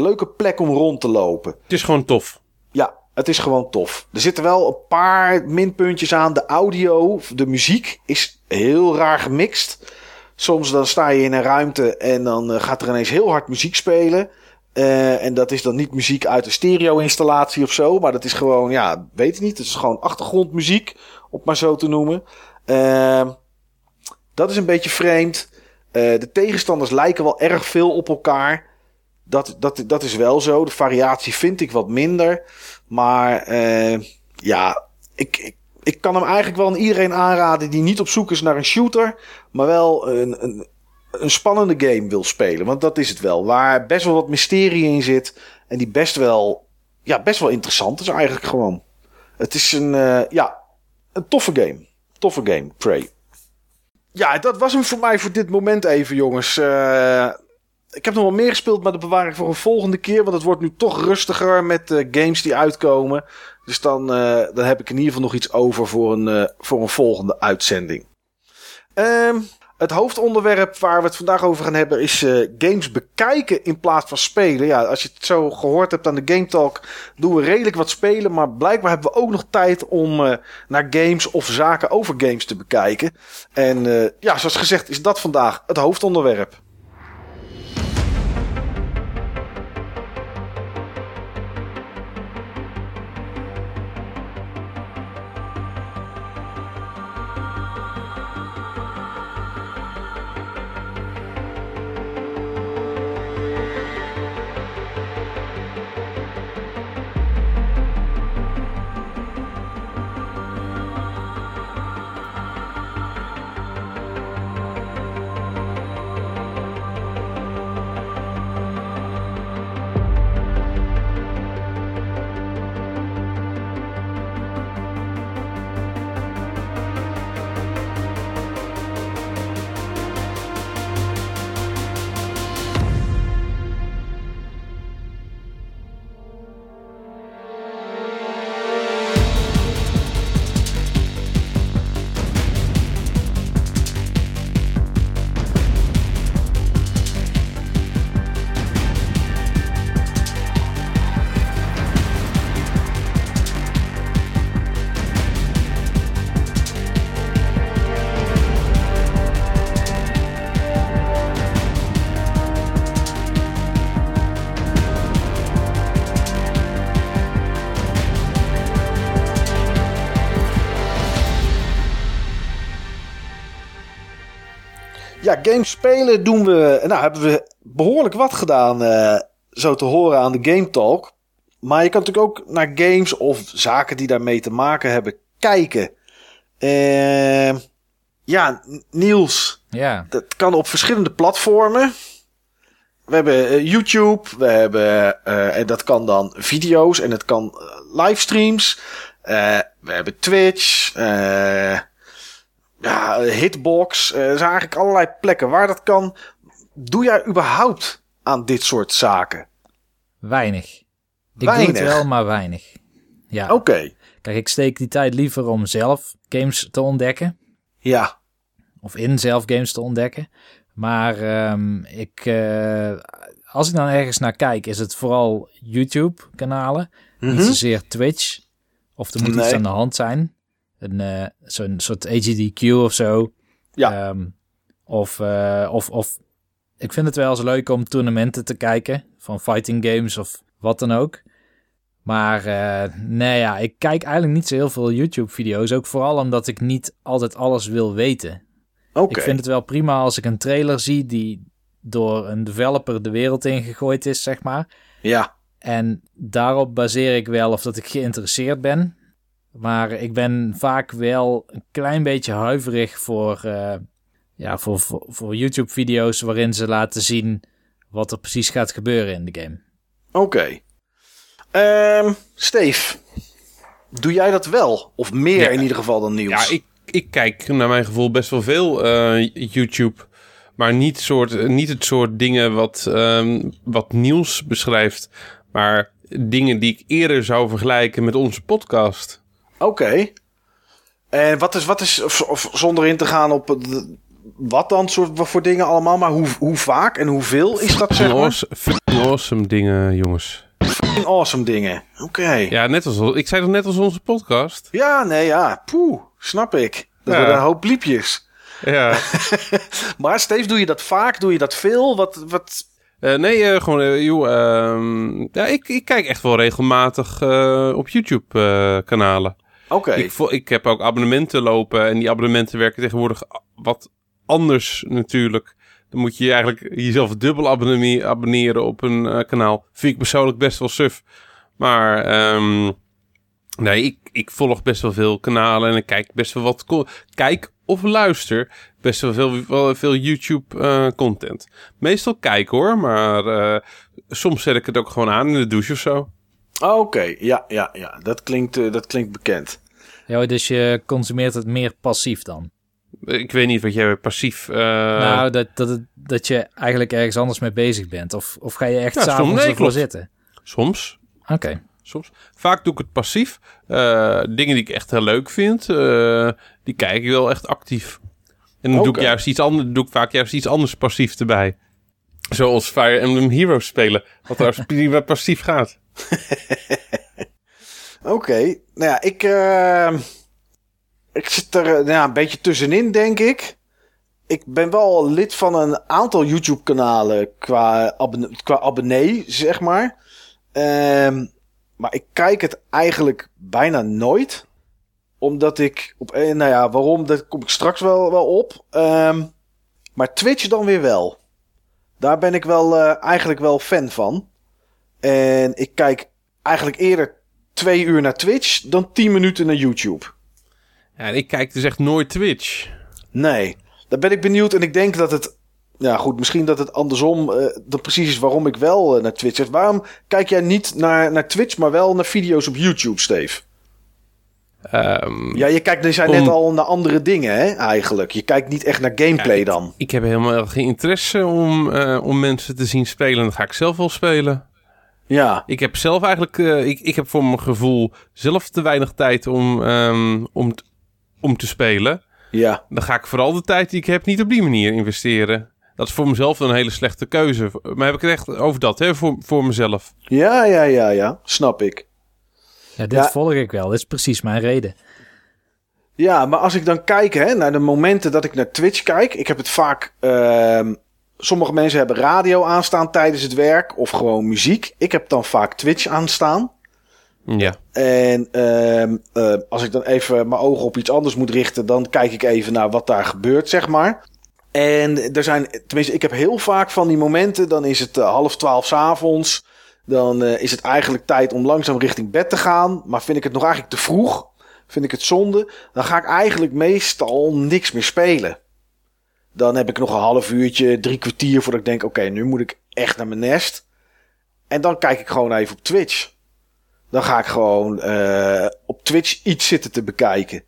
leuke plek om rond te lopen. Het is gewoon tof. Ja, het is gewoon tof. Er zitten wel een paar minpuntjes aan. De audio, de muziek is heel raar gemixt. Soms dan sta je in een ruimte en dan uh, gaat er ineens heel hard muziek spelen. Uh, en dat is dan niet muziek uit een stereo-installatie of zo. Maar dat is gewoon, ja, weet ik niet. Het is gewoon achtergrondmuziek, om maar zo te noemen. Uh, dat is een beetje vreemd. De tegenstanders lijken wel erg veel op elkaar. Dat, dat, dat is wel zo. De variatie vind ik wat minder. Maar ja, ik, ik ik kan hem eigenlijk wel aan iedereen aanraden die niet op zoek is naar een shooter, maar wel een, een, een spannende game wil spelen. Want dat is het wel. Waar best wel wat mysterie in zit. En die best wel, ja, best wel interessant is eigenlijk gewoon. Het is een, eh, ja, een toffe game. Toffe game, Prey. Ja, dat was hem voor mij voor dit moment even, jongens. Eh, ik heb nog wel meer gespeeld, maar dat bewaar ik voor een volgende keer. Want het wordt nu toch rustiger met de games die uitkomen. Dus dan, eh, dan heb ik in ieder geval nog iets over voor een, voor een volgende uitzending. Ehm het hoofdonderwerp waar we het vandaag over gaan hebben is uh, games bekijken in plaats van spelen. Ja, als je het zo gehoord hebt aan de Game Talk, doen we redelijk wat spelen. Maar blijkbaar hebben we ook nog tijd om uh, naar games of zaken over games te bekijken. En uh, ja, zoals gezegd is dat vandaag het hoofdonderwerp. Games spelen doen we. Nou, hebben we behoorlijk wat gedaan. Uh, zo te horen aan de Game Talk. Maar je kan natuurlijk ook naar games of zaken die daarmee te maken hebben kijken. Uh, ja, Niels. Ja. Dat kan op verschillende platformen. We hebben uh, YouTube, we hebben, en dat kan dan video's en het kan livestreams. we hebben Twitch, ja, hitbox. Eh, er zijn eigenlijk allerlei plekken waar dat kan. Doe jij überhaupt aan dit soort zaken? Weinig. Ik weinig. doe het wel, maar weinig. Ja. Oké. Kijk, ik steek die tijd liever om zelf games te ontdekken. Ja. Of in zelf games te ontdekken. Maar um, ik, uh, als ik dan ergens naar kijk, is het vooral YouTube-kanalen. Mm -hmm. Niet zozeer Twitch. Of er moet nee. iets aan de hand zijn. Een, uh, zo'n soort AGDQ of zo. Ja. Um, of, uh, of, of ik vind het wel eens leuk om toernooien te kijken. Van fighting games of wat dan ook. Maar uh, nee, ja, ik kijk eigenlijk niet zo heel veel YouTube-video's. Ook vooral omdat ik niet altijd alles wil weten. Okay. Ik vind het wel prima als ik een trailer zie die door een developer de wereld ingegooid is, zeg maar. Ja. En daarop baseer ik wel of dat ik geïnteresseerd ben. Maar ik ben vaak wel een klein beetje huiverig voor, uh, ja, voor, voor, voor YouTube-video's waarin ze laten zien wat er precies gaat gebeuren in de game. Oké. Okay. Um, Steve, doe jij dat wel? Of meer ja, in ieder geval dan nieuws? Ja, ik, ik kijk naar mijn gevoel best wel veel uh, YouTube. Maar niet, soort, niet het soort dingen wat, um, wat nieuws beschrijft. Maar dingen die ik eerder zou vergelijken met onze podcast. Oké. Okay. En wat is, wat is of, of, zonder in te gaan op wat dan soort wat voor dingen allemaal, maar hoe, hoe vaak en hoeveel is dat zeg maar? Awesome, awesome dingen, jongens. Awesome dingen. Oké. Ja, net als ik zei toch net als onze podcast. Ja, nee, ja. Poeh, snap ik. Dat ja. worden een hoop bliepjes. Ja. maar Steve, doe je dat vaak? Doe je dat veel? Wat, wat... Uh, nee, uh, gewoon, uh, joh, ja, ik, ik kijk echt wel regelmatig op YouTube-kanalen. Oké. Ik, ik heb ook abonnementen lopen en die abonnementen werken tegenwoordig wat anders natuurlijk. Dan moet je eigenlijk jezelf dubbel abonneren op een uh, kanaal. Vind ik persoonlijk best wel suf. Maar um, nee, ik, ik volg best wel veel kanalen en ik kijk best wel wat. Kijk of luister best wel veel, veel YouTube eh, content. Meestal kijk hoor, maar eh, soms zet ik het ook gewoon aan in de douche of zo. Oh, Oké, ja, ja, ja. Dat klinkt, eh, dat klinkt bekend. Ja, dus je consumeert het meer passief dan? Ik weet niet wat jij passief... eh, nou, dat, dat, dat je eigenlijk ergens anders mee bezig bent. Of, of ga je echt Ja, s'avonds nee, ervoor klopt. zitten? Soms. Oké. Soms. Vaak doe ik het passief. Eh, dingen die ik echt heel leuk vind, eh, die kijk ik wel echt actief. En dan doe, ik juist iets anders, doe ik vaak juist iets anders passief erbij. Zoals Fire Emblem Heroes spelen. Wat trouwens prima passief gaat. Oké, nou ja, ik, eh, ik zit er eh, nou ja, een beetje tussenin, denk ik. Ik ben wel lid van een aantal YouTube-kanalen qua, abonne qua abonnee, zeg maar. Ehm, maar ik kijk het eigenlijk bijna nooit. Omdat ik op een, nou ja, waarom, daar kom ik straks wel, wel op. Ehm, maar Twitch dan weer wel. Daar ben ik wel eh, eigenlijk wel fan van. En ik kijk eigenlijk eerder twee uur naar Twitch dan tien minuten naar YouTube. Ja, en ik kijk dus echt nooit Twitch. Nee, daar ben ik benieuwd. En ik denk dat het. Ja, goed, misschien dat het andersom. eh dat precies is waarom ik wel eh, naar Twitch zeg. Waarom kijk jij niet naar, naar Twitch, maar wel naar video's op YouTube, Steve? Ehm, Ja, je kijkt, zei Om- net al naar andere dingen, hè, eigenlijk. Je kijkt niet echt naar gameplay Ja, dan. Ik heb helemaal geen interesse om, eh, om mensen te zien spelen. Dan ga ik zelf wel spelen. Ja, Ik heb zelf eigenlijk, eh, ik, ik heb voor mijn gevoel zelf te weinig tijd om, ehm, om, om te spelen. ja. Dan ga ik vooral de tijd die ik heb niet op die manier investeren. Dat is voor mezelf een hele slechte keuze. Maar heb ik het echt over dat, hè? Voor, voor mezelf. Ja, ja, ja, ja. Snap ik. Ja, dit Ja. volg ik wel. Dit is precies mijn reden. Ja, maar als ik dan kijk hè, naar de momenten dat ik naar Twitch kijk. Ik heb het vaak. ehm, sommige mensen hebben radio aanstaan tijdens het werk. Of gewoon muziek. Ik heb dan vaak Twitch aanstaan. Ja. En ehm, eh, als ik dan even mijn ogen op iets anders moet richten. Dan kijk ik even naar wat daar gebeurt, zeg maar. En er zijn, tenminste, ik heb heel vaak van die momenten. Dan is het eh, half twaalf 's avonds. Dan eh, is het eigenlijk tijd om langzaam richting bed te gaan. Maar vind ik het nog eigenlijk te vroeg. Vind ik het zonde. Dan ga ik eigenlijk meestal niks meer spelen. Dan heb ik nog een half uurtje, drie kwartier voordat ik denk: oké, nu moet ik echt naar mijn nest. En dan kijk ik gewoon even op Twitch. Dan ga ik gewoon eh, op Twitch iets zitten te bekijken.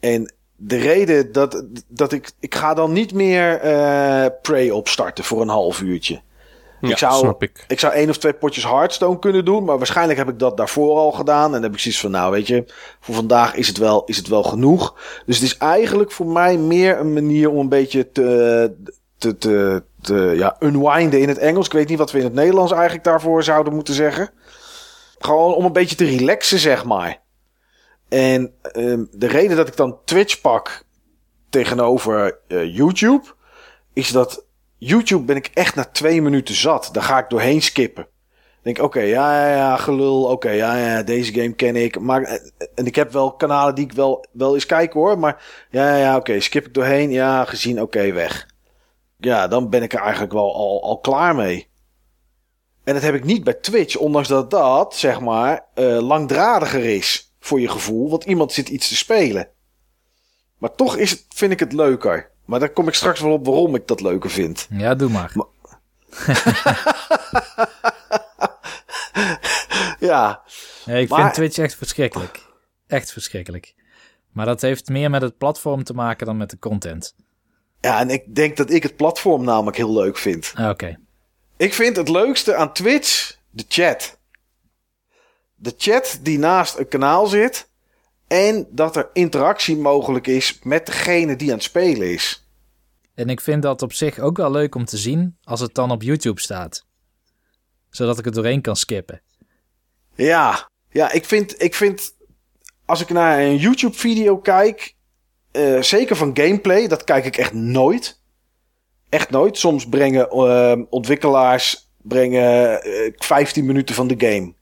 En de reden dat, dat ik. Ik ga dan niet meer eh Prey opstarten voor een half uurtje. Ja, zou- snap ik. Ik zou één of twee potjes Hearthstone kunnen doen. Maar waarschijnlijk heb ik dat daarvoor al gedaan. En dan heb ik zoiets van, nou weet je, voor vandaag is het wel, is het wel genoeg. Dus het is eigenlijk voor mij meer een manier om een beetje te, te, te, te ja, unwinden in het Engels. Ik weet niet wat we in het Nederlands eigenlijk daarvoor zouden moeten zeggen. Gewoon om een beetje te relaxen, zeg maar. En ehm, de reden dat ik dan Twitch pak tegenover eh, YouTube, is dat YouTube ben ik echt na twee minuten zat. Daar ga ik doorheen skippen. Denk, oké, ja, ja, ja, gelul. Oké, ja, ja, deze game ken ik. Maar, eh, en ik heb wel kanalen die ik wel, wel eens kijk hoor. Maar ja, ja, ja oké, skip ik doorheen. Ja, gezien, oké, weg. Ja, dan ben ik er eigenlijk wel al, al klaar mee. En dat heb ik niet bij Twitch. Ondanks dat dat, zeg maar, eh, langdradiger is voor je gevoel. Want iemand zit iets te spelen. Maar toch is het, vind ik het leuker. Maar daar kom ik straks wel op waarom ik dat leuker vind. Ja, doe maar. Ja, Ja, ik Maar- vind Twitch echt verschrikkelijk. Echt verschrikkelijk. Maar dat heeft meer met het platform te maken dan met de content. ja, en ik denk dat ik het platform namelijk heel leuk vind. Ah, Oké. Ik vind het leukste aan Twitch de chat. De chat die naast een kanaal zit. En dat er interactie mogelijk is met degene die aan het spelen is. En ik vind dat op zich ook wel leuk om te zien als het dan op YouTube staat. Zodat ik het doorheen kan skippen. Ja, ja ik, vind, ik vind. Als ik naar een YouTube-video kijk. eh, zeker van gameplay, dat kijk ik echt nooit. Echt nooit. Soms brengen eh, ontwikkelaars brengen, eh, 15 minuten van de game.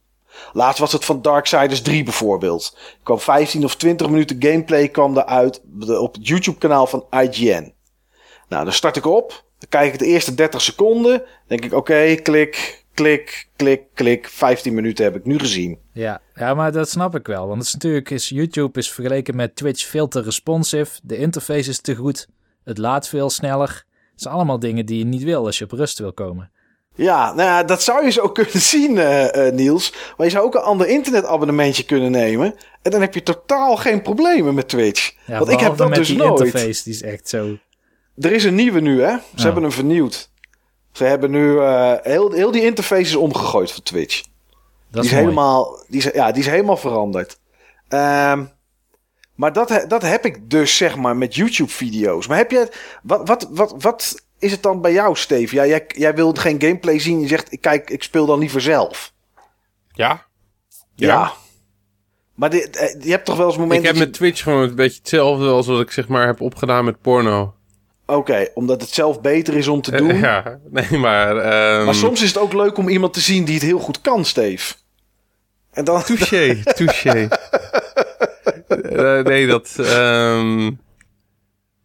Laatst was het van Darksiders 3 bijvoorbeeld. Er kwam 15 of 20 minuten gameplay kwam eruit op het YouTube-kanaal van IGN. Nou, dan start ik op. Dan kijk ik de eerste 30 seconden. denk ik, oké, klik, klik, klik, klik. 15 minuten heb ik nu gezien. Ja, ja, maar dat snap ik wel. Want het is natuurlijk is YouTube is vergeleken met Twitch veel te responsive. De interface is te goed. Het laat veel sneller. Het zijn allemaal dingen die je niet wil als je op rust wil komen. Ja, nou ja, dat zou je zo kunnen zien, eh, eh, Niels. Maar je zou ook een ander internetabonnementje kunnen nemen. En dan heb je totaal geen problemen met Twitch. Ja, Want ik heb dat met dus die nooit. interface, die is echt zo... Er is een nieuwe nu, hè? Ze hebben hem vernieuwd. Ze hebben nu eh, heel, heel die interface is omgegooid voor Twitch. Dat die is helemaal, die is, ja, die is helemaal veranderd. Ehm, maar dat, dat heb ik dus zeg maar met YouTube-video's. Maar heb je, wat, wat, wat, wat is het dan bij jou, Steve? Ja, jij, jij wil geen gameplay zien. Je zegt, ik kijk, ik speel dan liever zelf. Ja. Ja. Maar dit, eh, je hebt toch wel eens Ik momenten... heb dat met Twitch gewoon een beetje hetzelfde als wat ik zeg maar heb opgedaan met porno. Oké, omdat het zelf beter is om te doen. Eh, ja, nee, maar... ehm, Maar soms is het ook leuk om iemand te zien die het heel goed kan, Steve. En dan... Touché, touché. Eh, nee, dat... ehm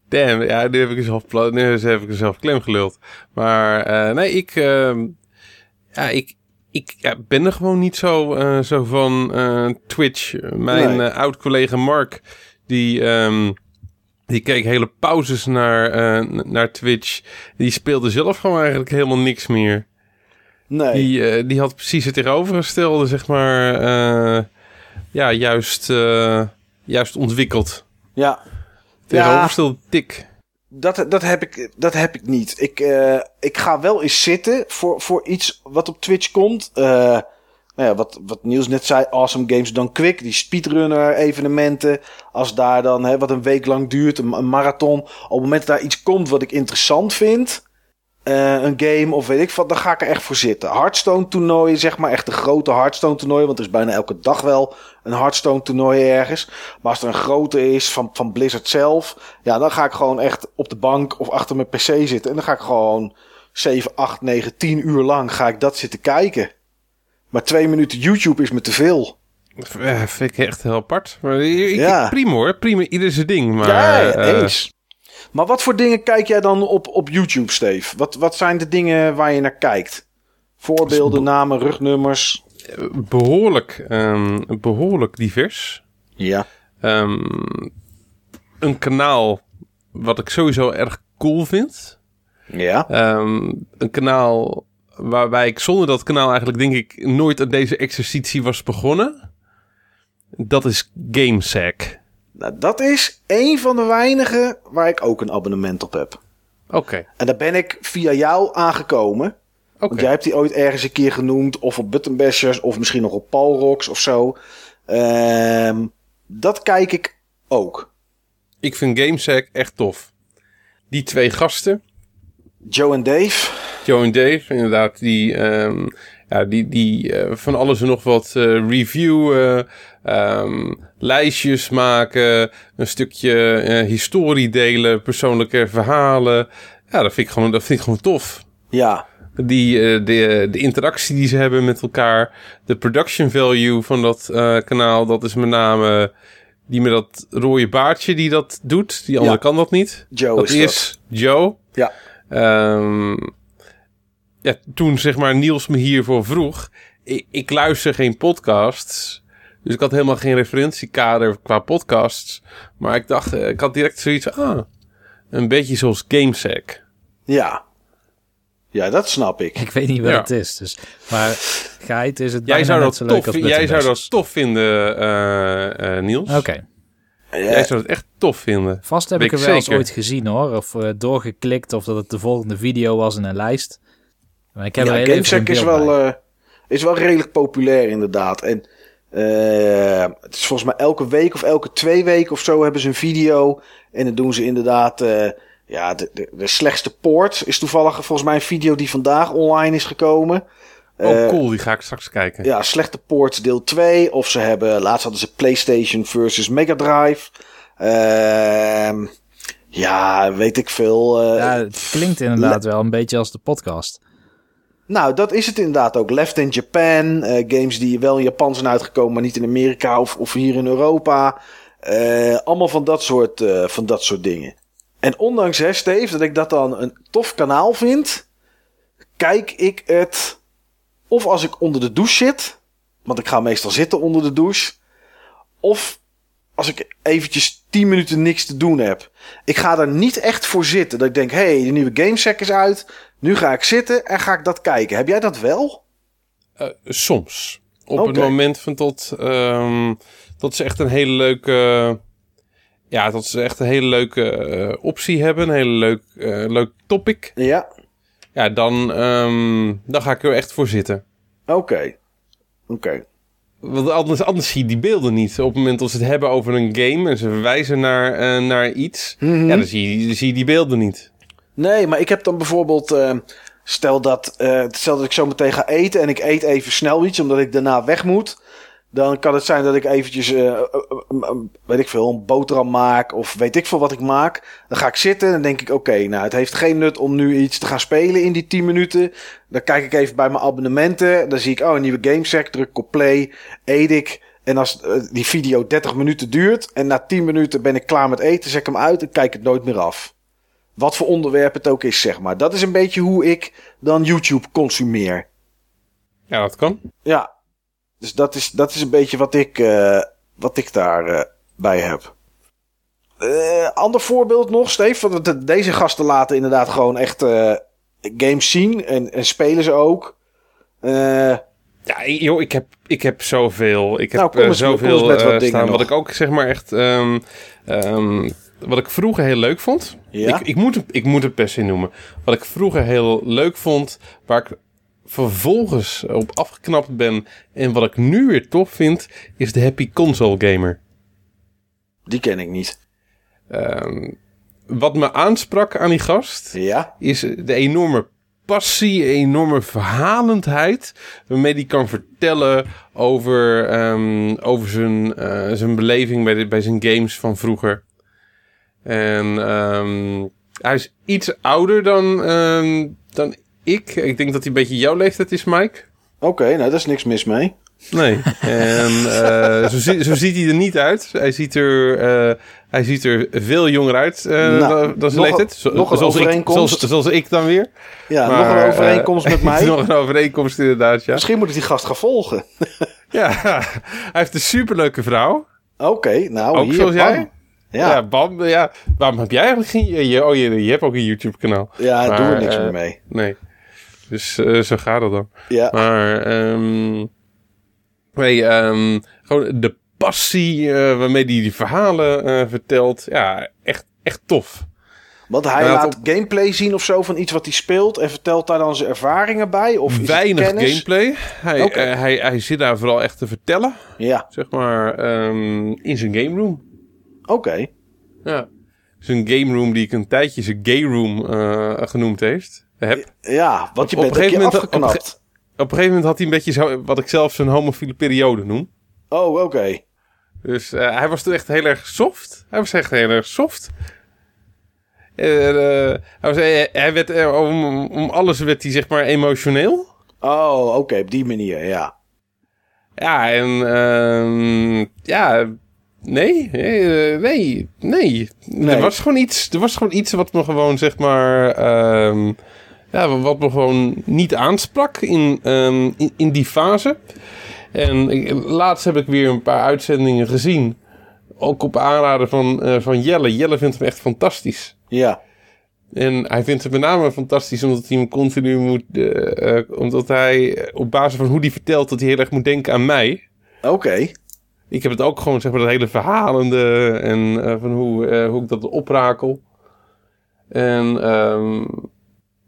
damn, ja, nu heb ik zelf, nu heb ik zelf klem geluld. Maar eh, nee, ik... ehm, ja, ik... Ik ja, ben er gewoon niet zo, zo van Twitch. Mijn Nee. oud-collega Mark, die, die keek hele pauzes naar, n- naar Twitch. Die speelde zelf gewoon eigenlijk helemaal niks meer. Nee. Die, eh, die had precies het tegenovergestelde, zeg maar, eh, ja, juist, juist ontwikkeld. Ja. Tegenovergestelde tik. Dat, dat, heb ik, dat heb ik niet. Ik, ik ga wel eens zitten voor, voor iets wat op Twitch komt. Nou ja, wat, wat Niels net zei, Awesome Games Done Quick. Die speedrunner evenementen. Als daar dan, hè, wat een week lang duurt, een, marathon. Op het moment dat daar iets komt wat ik interessant vind. eh, een game of weet ik wat, dan ga ik er echt voor zitten. Hearthstone toernooien, zeg maar, echt de grote Hearthstone toernooien. Want er is bijna elke dag wel een Hearthstone toernooi ergens. Maar als er een grote is van, van Blizzard zelf, ja, dan ga ik gewoon echt op de bank of achter mijn PC zitten. En dan ga ik gewoon 7, 8, 9, 10 uur lang ga ik dat zitten kijken. Maar twee minuten YouTube is me te veel. Ja, vind ik echt heel apart. Maar ik, Ja. prima hoor, prima, ieder zijn ding. Maar, ja, eh, eens. Maar wat voor dingen kijk jij dan op, op YouTube, Steve? Wat, wat zijn de dingen waar je naar kijkt? Voorbeelden, namen, rugnummers. behoorlijk, ehm, behoorlijk divers. Ja. Ehm, een kanaal wat ik sowieso erg cool vind. Ja. Ehm, een kanaal waarbij ik zonder dat kanaal eigenlijk denk ik nooit aan deze exercitie was begonnen. Dat is GameSack. Nou, dat is een van de weinigen waar ik ook een abonnement op heb. Oké, En daar ben ik via jou aangekomen. oké. Want jij hebt die ooit ergens een keer genoemd. Of op Button Bashers. Of misschien nog op Palrox of zo. Ehm, dat kijk ik ook. Ik vind GameSack echt tof. Die twee gasten, Joe en Dave. Joe en Dave, inderdaad, die, ehm, ja, die, die eh, van alles en nog wat eh, reviewen, ehm, lijstjes maken, een stukje eh, historie delen, persoonlijke verhalen. Ja, dat vind ik gewoon, dat vind ik gewoon tof. Ja. Die, eh, de, de interactie die ze hebben met elkaar, de production value van dat eh, kanaal, dat is met name die met dat rode baardje die dat doet. Die andere Ja. kan dat niet. Joe dat is is Joe. Ja. Ehm, ja, toen zeg maar Niels me hiervoor vroeg. Ik, ik luister geen podcasts. Dus ik had helemaal geen referentiekader qua podcasts. Maar ik dacht, eh, ik had direct zoiets ah, een beetje zoals GameSack. Ja. Ja, dat snap ik. Ik weet niet wat Ja. het is. Dus. Maar geit is het Jij zou, dat zo leuk tof, als jij zou dat tof vinden, eh, eh, Niels. Oké. Jij zou het echt tof vinden. Vast heb Weet ik er ik wel eens ooit gezien hoor. Of eh, doorgeklikt of dat het de volgende video was in een lijst. Maar ik heb ja, geen is wel, eh, is wel redelijk populair inderdaad. En eh, het is volgens mij elke week of elke twee weken of zo hebben ze een video. En dan doen ze inderdaad... eh, ja, de, de, de slechtste poort is toevallig volgens mij een video die vandaag online is gekomen. Oh, cool. Die ga ik straks kijken. Ja, slechte ports deel 2. Of ze hebben, laatst hadden ze PlayStation versus Mega Drive. Ehm, ja, weet ik veel. eh, ja, het klinkt inderdaad wel een beetje als de podcast. Nou, dat is het inderdaad ook. Left in Japan. eh, games die wel in Japan zijn uitgekomen, maar niet in Amerika of, of hier in Europa. Eh, allemaal van dat, soort, eh, van dat soort dingen. En ondanks, hè, Steve, dat ik dat dan een tof kanaal vind, kijk ik het Of als ik onder de douche zit. Want ik ga meestal zitten onder de douche. Of als ik eventjes 10 minuten niks te doen heb. Ik ga er niet echt voor zitten. Dat ik denk, hé, hey, de nieuwe GameSec is uit. Nu ga ik zitten en ga ik dat kijken. Heb jij dat wel? Eh, soms. Op Oké. het moment van tot, ehm tot ze echt een hele leuke... Ja, dat ze echt een hele leuke eh, optie hebben. Een hele leuk, eh, leuk topic. Ja. Ja, dan, ehm, dan ga ik er echt voor zitten. Oké. Oké. Want anders, anders zie je die beelden niet. Op het moment dat ze het hebben over een game en ze verwijzen naar, eh, naar iets, Mhm. ja, dan zie, je, dan zie je die beelden niet. Nee, maar ik heb dan bijvoorbeeld. eh, stel, dat, eh, stel dat ik zo meteen ga eten en ik eet even snel iets omdat ik daarna weg moet. Dan kan het zijn dat ik eventjes, eh, eh, eh, weet ik veel, een boterham maak of weet ik veel wat ik maak. Dan ga ik zitten en dan denk ik, oké, nou het heeft geen nut om nu iets te gaan spelen in die 10 minuten. Dan kijk ik even bij mijn abonnementen. Dan zie ik, oh, een nieuwe GameSec, druk ik op play, eet ik. En als die video 30 minuten duurt en na 10 minuten ben ik klaar met eten, zet ik hem uit en kijk het nooit meer af. Wat voor onderwerp het ook is, zeg maar. Dat is een beetje hoe ik dan YouTube consumeer. Ja, dat kan. Ja, dus dat is, dat is een beetje wat ik, eh, wat ik daarbij bij bij heb. Eh, ander voorbeeld nog, Steve. Want de- deze gasten laten inderdaad gewoon echt eh, games zien en, en spelen ze ook. Eh, Ja, joh, ik heb, ik heb zoveel. Ik heb Nou, eh, eens zoveel wat eh, staan. nog. Wat ik ook zeg maar echt. ehm, ehm, wat ik vroeger heel leuk vond. Ja? Ik, ik, moet, ik moet het per se noemen. Wat ik vroeger heel leuk vond. Waar ik vervolgens op afgeknapt ben. En wat ik nu weer tof vind. Is de Happy Console Gamer. die ken ik niet. Ehm, wat me aansprak aan die gast. Ja? is de enorme passie, enorme verhalendheid waarmee hij kan vertellen over, ehm, over zijn, eh, zijn beleving bij, de, bij zijn games van vroeger. En ehm, hij is iets ouder dan, dan ik. Ik denk dat hij een beetje jouw leeftijd is, Mike. Oké, nou daar is niks mis mee. Nee. En eh, zo, zi- zo ziet hij er niet uit. Hij ziet er, eh, hij ziet er veel jonger uit eh, Nou, dan- zijn leeftijd. Zo- nog een zoals ik, overeenkomst. zoals, zoals ik dan weer. Ja, Maar, nog een overeenkomst met mij. nog een overeenkomst inderdaad, ja. Misschien moet ik die gast gaan volgen. Ja, hij heeft een superleuke vrouw. Oké, nou Ook hier, zoals bam. jij? Ja, Ja, ja, bam. Ja. Waarom heb jij eigenlijk geen... Je, oh, je, je hebt ook een YouTube kanaal. daar doen we niks meer mee. Nee. Dus eh, zo gaat het dan. Ja, Maar, ehm nee, ehm, gewoon de passie eh, waarmee hij die verhalen eh, vertelt. Ja, echt, echt tof. want hij laat gameplay zien of zo van iets wat hij speelt en vertelt daar dan zijn ervaringen bij? Of Weinig gameplay. Hij, hij, hij zit daar vooral echt te vertellen. Ja, Zeg maar, ehm, in zijn game room. oké. Ja. Zijn game room die ik een tijdje zijn gay room genoemd heeft. Heb. Ja, want je Op- bent een gegeven moment- op een afgeknapt. Op een gegeven moment had hij een beetje zo, wat ik zelf zijn homofiele periode noem. Oh, oké. Dus eh, hij was toen echt heel erg soft. Hij was echt heel erg soft. Eh, hij, was, eh, hij werd, om, om alles werd hij zeg maar emotioneel. Oh, oké, op die manier, ja. Ja, en ehm, ja, nee, nee, nee, Nee. Er was gewoon iets, er was gewoon iets wat me gewoon zeg maar, ehm, ja, wat me gewoon niet aansprak in, ehm, in, in die fase. En ik- laatst heb ik weer een paar uitzendingen gezien. Ook op aanraden van, eh, van Jelle. Jelle vindt hem echt fantastisch. Ja, En hij vindt het met name fantastisch omdat hij hem continu moet. eh, eh, omdat hij op basis van hoe hij vertelt, dat hij heel erg moet denken aan mij. oké. Ik heb het ook gewoon, zeg maar, dat hele verhalende en van hoe, hoe ik dat oprakel. En ehm,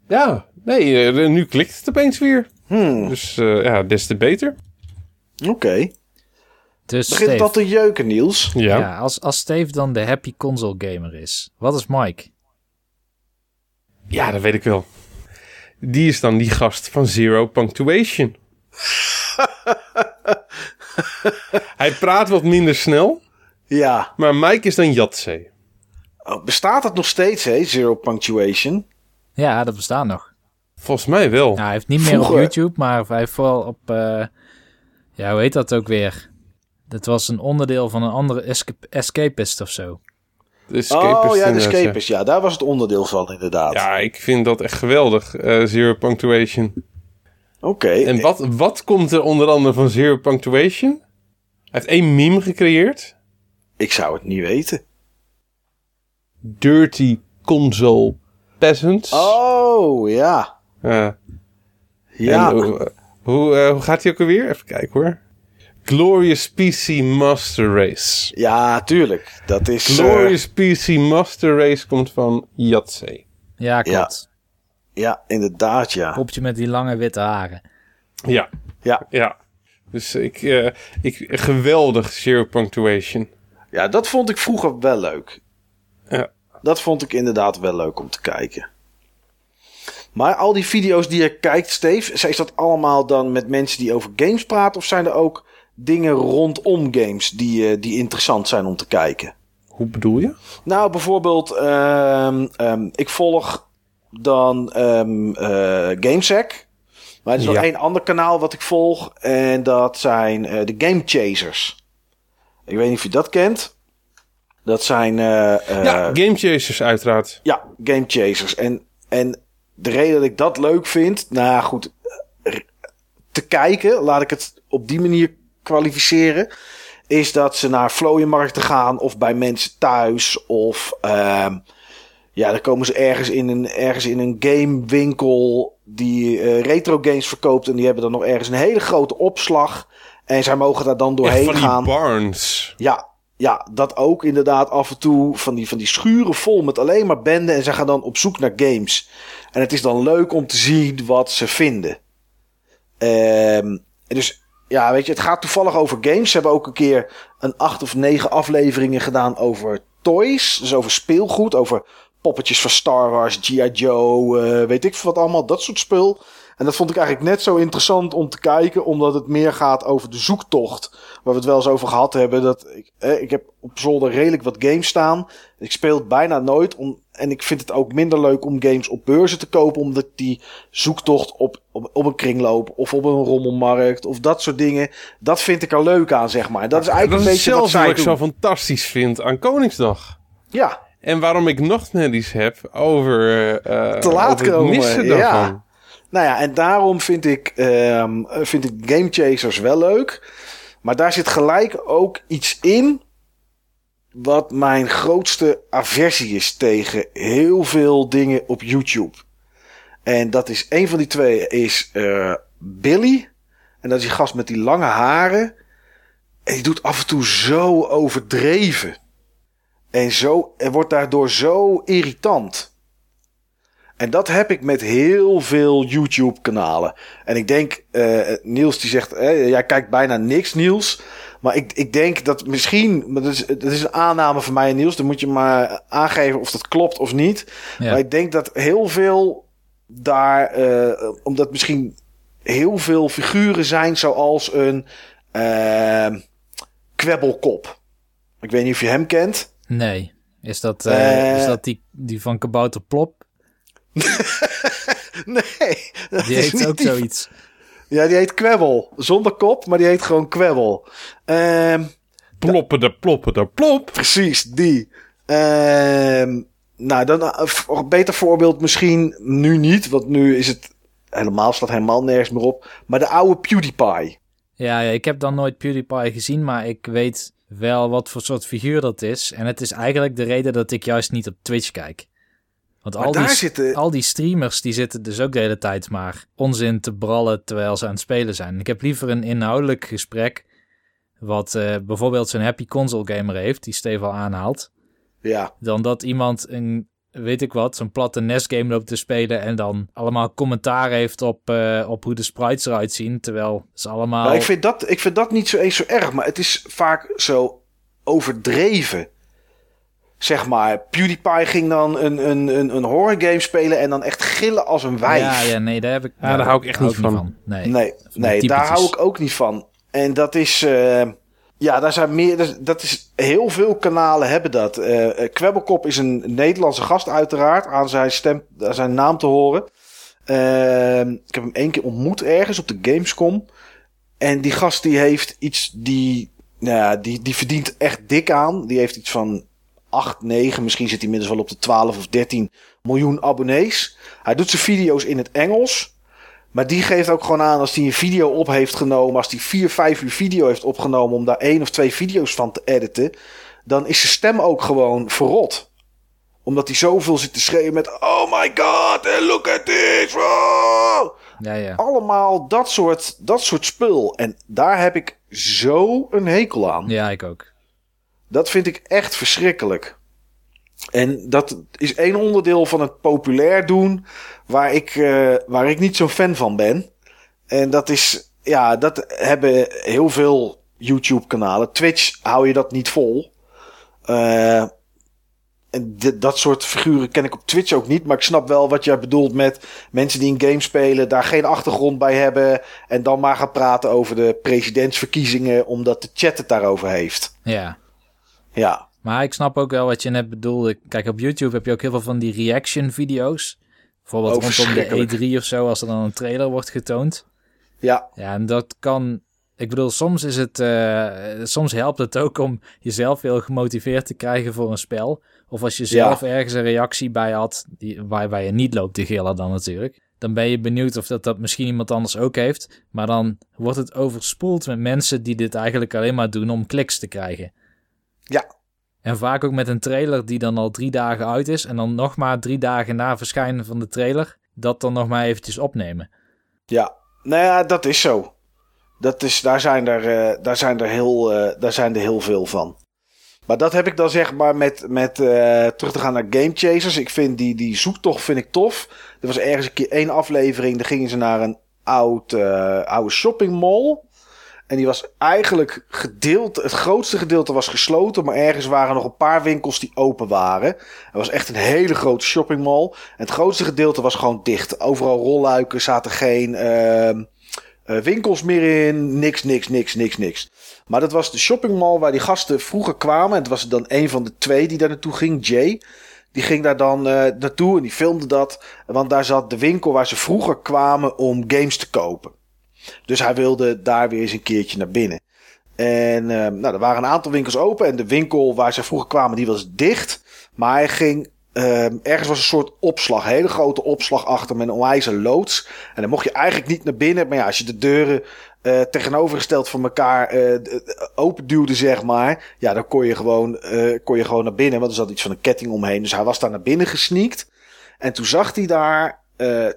ja, nee, eh, nu klikt het opeens weer. Hmm, Dus eh, ja, des te beter. oké. Dus Begint Steve, al te jeuken, Niels? Ja. ja, als, als Steve dan de happy console gamer is, wat is Mike? ja, dat weet ik wel. Die is dan die gast van Zero Punctuation. Hij praat wat minder snel, Ja. maar Mike is dan Jatzee. Oh, bestaat dat nog steeds, hè? Zero punctuation. Ja, dat bestaat nog. Volgens mij wel. Nou, hij heeft niet meer op YouTube, maar hij heeft vooral op... eh, ja, hoe heet dat ook weer? Dat was een onderdeel van een andere escape- escapist of zo. De Escapist oh ja, de Escapist. Ja, daar was het onderdeel van, inderdaad. Ja, ik vind dat echt geweldig, eh, Zero Punctuation. Oké. En wat, wat komt er onder andere van Zero Punctuation? Hij heeft één meme gecreëerd. Ik zou het niet weten. Dirty Console Peasants. Oh, ja. Ja. Ja. En, hoe, hoe, eh, hoe gaat hij ook alweer? Even kijken hoor. Glorious PC Master Race. Ja, tuurlijk. Dat is... eh, Glorious PC Master Race komt van Yatzee. Ja, klopt. ja, inderdaad, ja. Popje met die lange witte haren. Ja, Ja, ja. Dus ik, eh, ik geweldig Zero Punctuation. ja, dat vond ik vroeger wel leuk. Ja. Dat vond ik inderdaad wel leuk om te kijken. Maar al die video's die je kijkt, Steve, is dat allemaal dan met mensen die over games praten? Of zijn er ook dingen rondom games die, eh, die interessant zijn om te kijken? Hoe bedoel je? Nou, bijvoorbeeld, ehm, ehm, ik volg dan ehm eh, GameSec. Maar er is nog Ja. één ander kanaal wat ik volg. En dat zijn eh, de Game Chasers. Ik weet niet of je dat kent. Dat zijn... eh, eh, ja, Game Chasers uiteraard. ja, Game Chasers. En, en de reden dat ik dat leuk vind, nou goed, eh, te kijken, laat ik het op die manier kwalificeren, is dat ze naar vlooienmarkten gaan of bij mensen thuis of ehm, ja, dan komen ze ergens in een, ergens in een gamewinkel die eh, retro games verkoopt en die hebben dan nog ergens een hele grote opslag en zij mogen daar dan Echt doorheen van die gaan. barns. Ja, ja, dat ook inderdaad af en toe. Van die, van die schuren vol met alleen maar benden. En ze gaan dan op zoek naar games. En het is dan leuk om te zien wat ze vinden. Ehm, dus ja, weet je, het gaat toevallig over games. Ze hebben ook een keer een acht of negen afleveringen gedaan over toys. Dus over speelgoed. Over poppetjes van Star Wars, G.I. Joe, eh, weet ik wat allemaal. Dat soort spul. En dat vond ik eigenlijk net zo interessant om te kijken, omdat het meer gaat over de zoektocht. Waar we het wel eens over gehad hebben. Dat ik, eh, ik heb op zolder redelijk wat games staan. Ik speel het bijna nooit. Om, en ik vind het ook minder leuk om games op beurzen te kopen. Omdat die zoektocht op, op, op een kringloop of op een rommelmarkt of dat soort dingen. Dat vind ik er leuk aan, zeg maar. Dat is eigenlijk dat een is beetje wat zelfs wat ik doen. zo fantastisch vind aan Koningsdag. Ja, En waarom ik nog netties heb over, eh Te laat over het komen, missen ja. Nou ja, en daarom vind ik, ehm, vind ik Game Chasers wel leuk. Maar daar zit gelijk ook iets in. Wat mijn grootste aversie is tegen heel veel dingen op YouTube. En dat is een van die twee is eh, Billy. En dat is die gast met die lange haren. En die doet af en toe zo overdreven. En, zo, en wordt daardoor zo irritant. En dat heb ik met heel veel YouTube-kanalen. En ik denk, eh, Niels die zegt, eh, jij kijkt bijna niks, Niels. Maar ik, ik denk dat misschien, maar dat is, dat is een aanname van mij en Niels. Dan moet je maar aangeven of dat klopt of niet. Ja. Maar ik denk dat heel veel daar, eh, omdat misschien heel veel figuren zijn zoals een eh, kwebbelkop. Ik weet niet of je hem kent. Nee. Is dat, is dat die, die van Kabouter Plop? Nee, dat Die is heet niet ook die zoiets. Ja, die heet Kwebbel. Zonder kop, maar die heet gewoon Kwebbel. Ehm Ploppen de ploppen de plop. precies, die. Ehm nou, dan eh, een beter voorbeeld misschien nu niet, want nu is het helemaal, staat helemaal nergens meer op. Maar de oude PewDiePie. Ja, ja, ik heb dan nooit PewDiePie gezien, maar ik weet wel wat voor soort figuur dat is. En het is eigenlijk de reden dat ik juist niet op Twitch kijk. Want al die, zitten- al die streamers die zitten dus ook de hele tijd maar onzin te brallen terwijl ze aan het spelen zijn. Ik heb liever een inhoudelijk gesprek wat eh, bijvoorbeeld zo'n happy console gamer heeft, die Steve al aanhaalt, Ja, dan dat iemand een, weet ik wat, zo'n platte NES-game loopt te spelen en dan allemaal commentaar heeft op, eh, op hoe de sprites eruit zien, terwijl ze allemaal... ik vind, dat, ik vind dat niet zo eens zo erg, maar het is vaak zo overdreven. Zeg maar, PewDiePie ging dan een, een, een, een horror game spelen en dan echt gillen als een wijf. Ja, ja, nee, daar heb ik. Ja, daar hou ik echt niet van. Nee. Nee, nee daar hou ik ook niet van. En dat is. eh, ja, daar zijn meer. dat- is, heel veel kanalen hebben dat. Eh eh, Kwebbelkop is een Nederlandse gast, uiteraard. Aan zijn, stem, aan zijn naam te horen. Ehm, ik heb hem één keer ontmoet ergens op de Gamescom. En die gast die heeft iets. Die, nou ja, die, die verdient echt dik aan. Die heeft iets van 8, 9, misschien zit hij inmiddels wel op de 12 of 13 miljoen abonnees. Hij doet zijn video's in het Engels. Maar die geeft ook gewoon aan als hij een video op heeft genomen, als hij vier, vijf uur video heeft opgenomen om daar één of twee video's van te editen, dan is zijn stem ook gewoon verrot. Omdat hij zoveel zit te schreeuwen met Oh my god, and look at this. Oh! Ja, ja. Allemaal dat soort, dat soort spul. En daar heb ik zo een hekel aan. Ja, ik ook. Dat vind ik echt verschrikkelijk. En dat is één onderdeel van het populair doen waar ik, eh, waar ik niet zo'n fan van ben. En dat is, ja, dat hebben heel veel YouTube-kanalen. Twitch hou je dat niet vol. Eh, en dat soort figuren ken ik op Twitch ook niet. Maar ik snap wel wat jij bedoelt met mensen die een game spelen, daar geen achtergrond bij hebben. En dan maar gaan praten over de presidentsverkiezingen, omdat de chat het daarover heeft. Ja. Ja, Maar ik snap ook wel wat je net bedoelde. Kijk, op YouTube heb je ook heel veel van die reaction video's. Bijvoorbeeld Oh, rondom de verschrikkelijk. E3 of zo, als er dan een trailer wordt getoond. ja, Ja, en dat kan. Ik bedoel, soms is het. eh, soms helpt het ook om jezelf heel gemotiveerd te krijgen voor een spel. Of als je zelf ergens een reactie bij had, die, waarbij je niet loopt te gillen dan natuurlijk. Dan ben je benieuwd of dat, dat misschien iemand anders ook heeft. Maar dan wordt het overspoeld met mensen die dit eigenlijk alleen maar doen om kliks te krijgen. Ja. En vaak ook met een trailer die dan al drie dagen uit is. En dan nog maar drie dagen na verschijnen van de trailer. Dat dan nog maar eventjes opnemen. Ja, nou ja, dat is zo. Dat is, daar, zijn er, eh, daar, zijn er heel, eh, daar zijn er heel veel van. Maar dat heb ik dan zeg maar met, met eh, terug te gaan naar Game Chasers. Ik vind die, die zoektocht vind ik tof. Er was ergens een keer één aflevering. Daar gingen ze naar een oud, oude shoppingmall. En die was eigenlijk gedeeld. Het grootste gedeelte was gesloten. Maar ergens waren nog een paar winkels die open waren. Het was echt een hele grote shoppingmall. En het grootste gedeelte was gewoon dicht. Overal rolluiken zaten geen eh, winkels meer in. Niks, niks, niks, niks, niks. Maar dat was de shoppingmall waar die gasten vroeger kwamen. En het was dan een van de twee die daar naartoe ging, Jay. Die ging daar dan eh, naartoe en die filmde dat. Want daar zat de winkel waar ze vroeger kwamen om games te kopen. Dus hij wilde daar weer eens een keertje naar binnen. En eh, nou, er waren een aantal winkels open. En de winkel waar ze vroeger kwamen, die was dicht. Maar hij ging. eh, ergens was een soort opslag. Hele grote opslag achter met een onwijze loods. En dan mocht je eigenlijk niet naar binnen. Maar ja, als je de deuren eh, tegenovergesteld van elkaar eh, d- open duwde, zeg maar. Ja, dan kon je, gewoon, kon je gewoon naar binnen. Want er zat iets van een ketting omheen. Dus hij was daar naar binnen gesneakt. En toen zag hij daar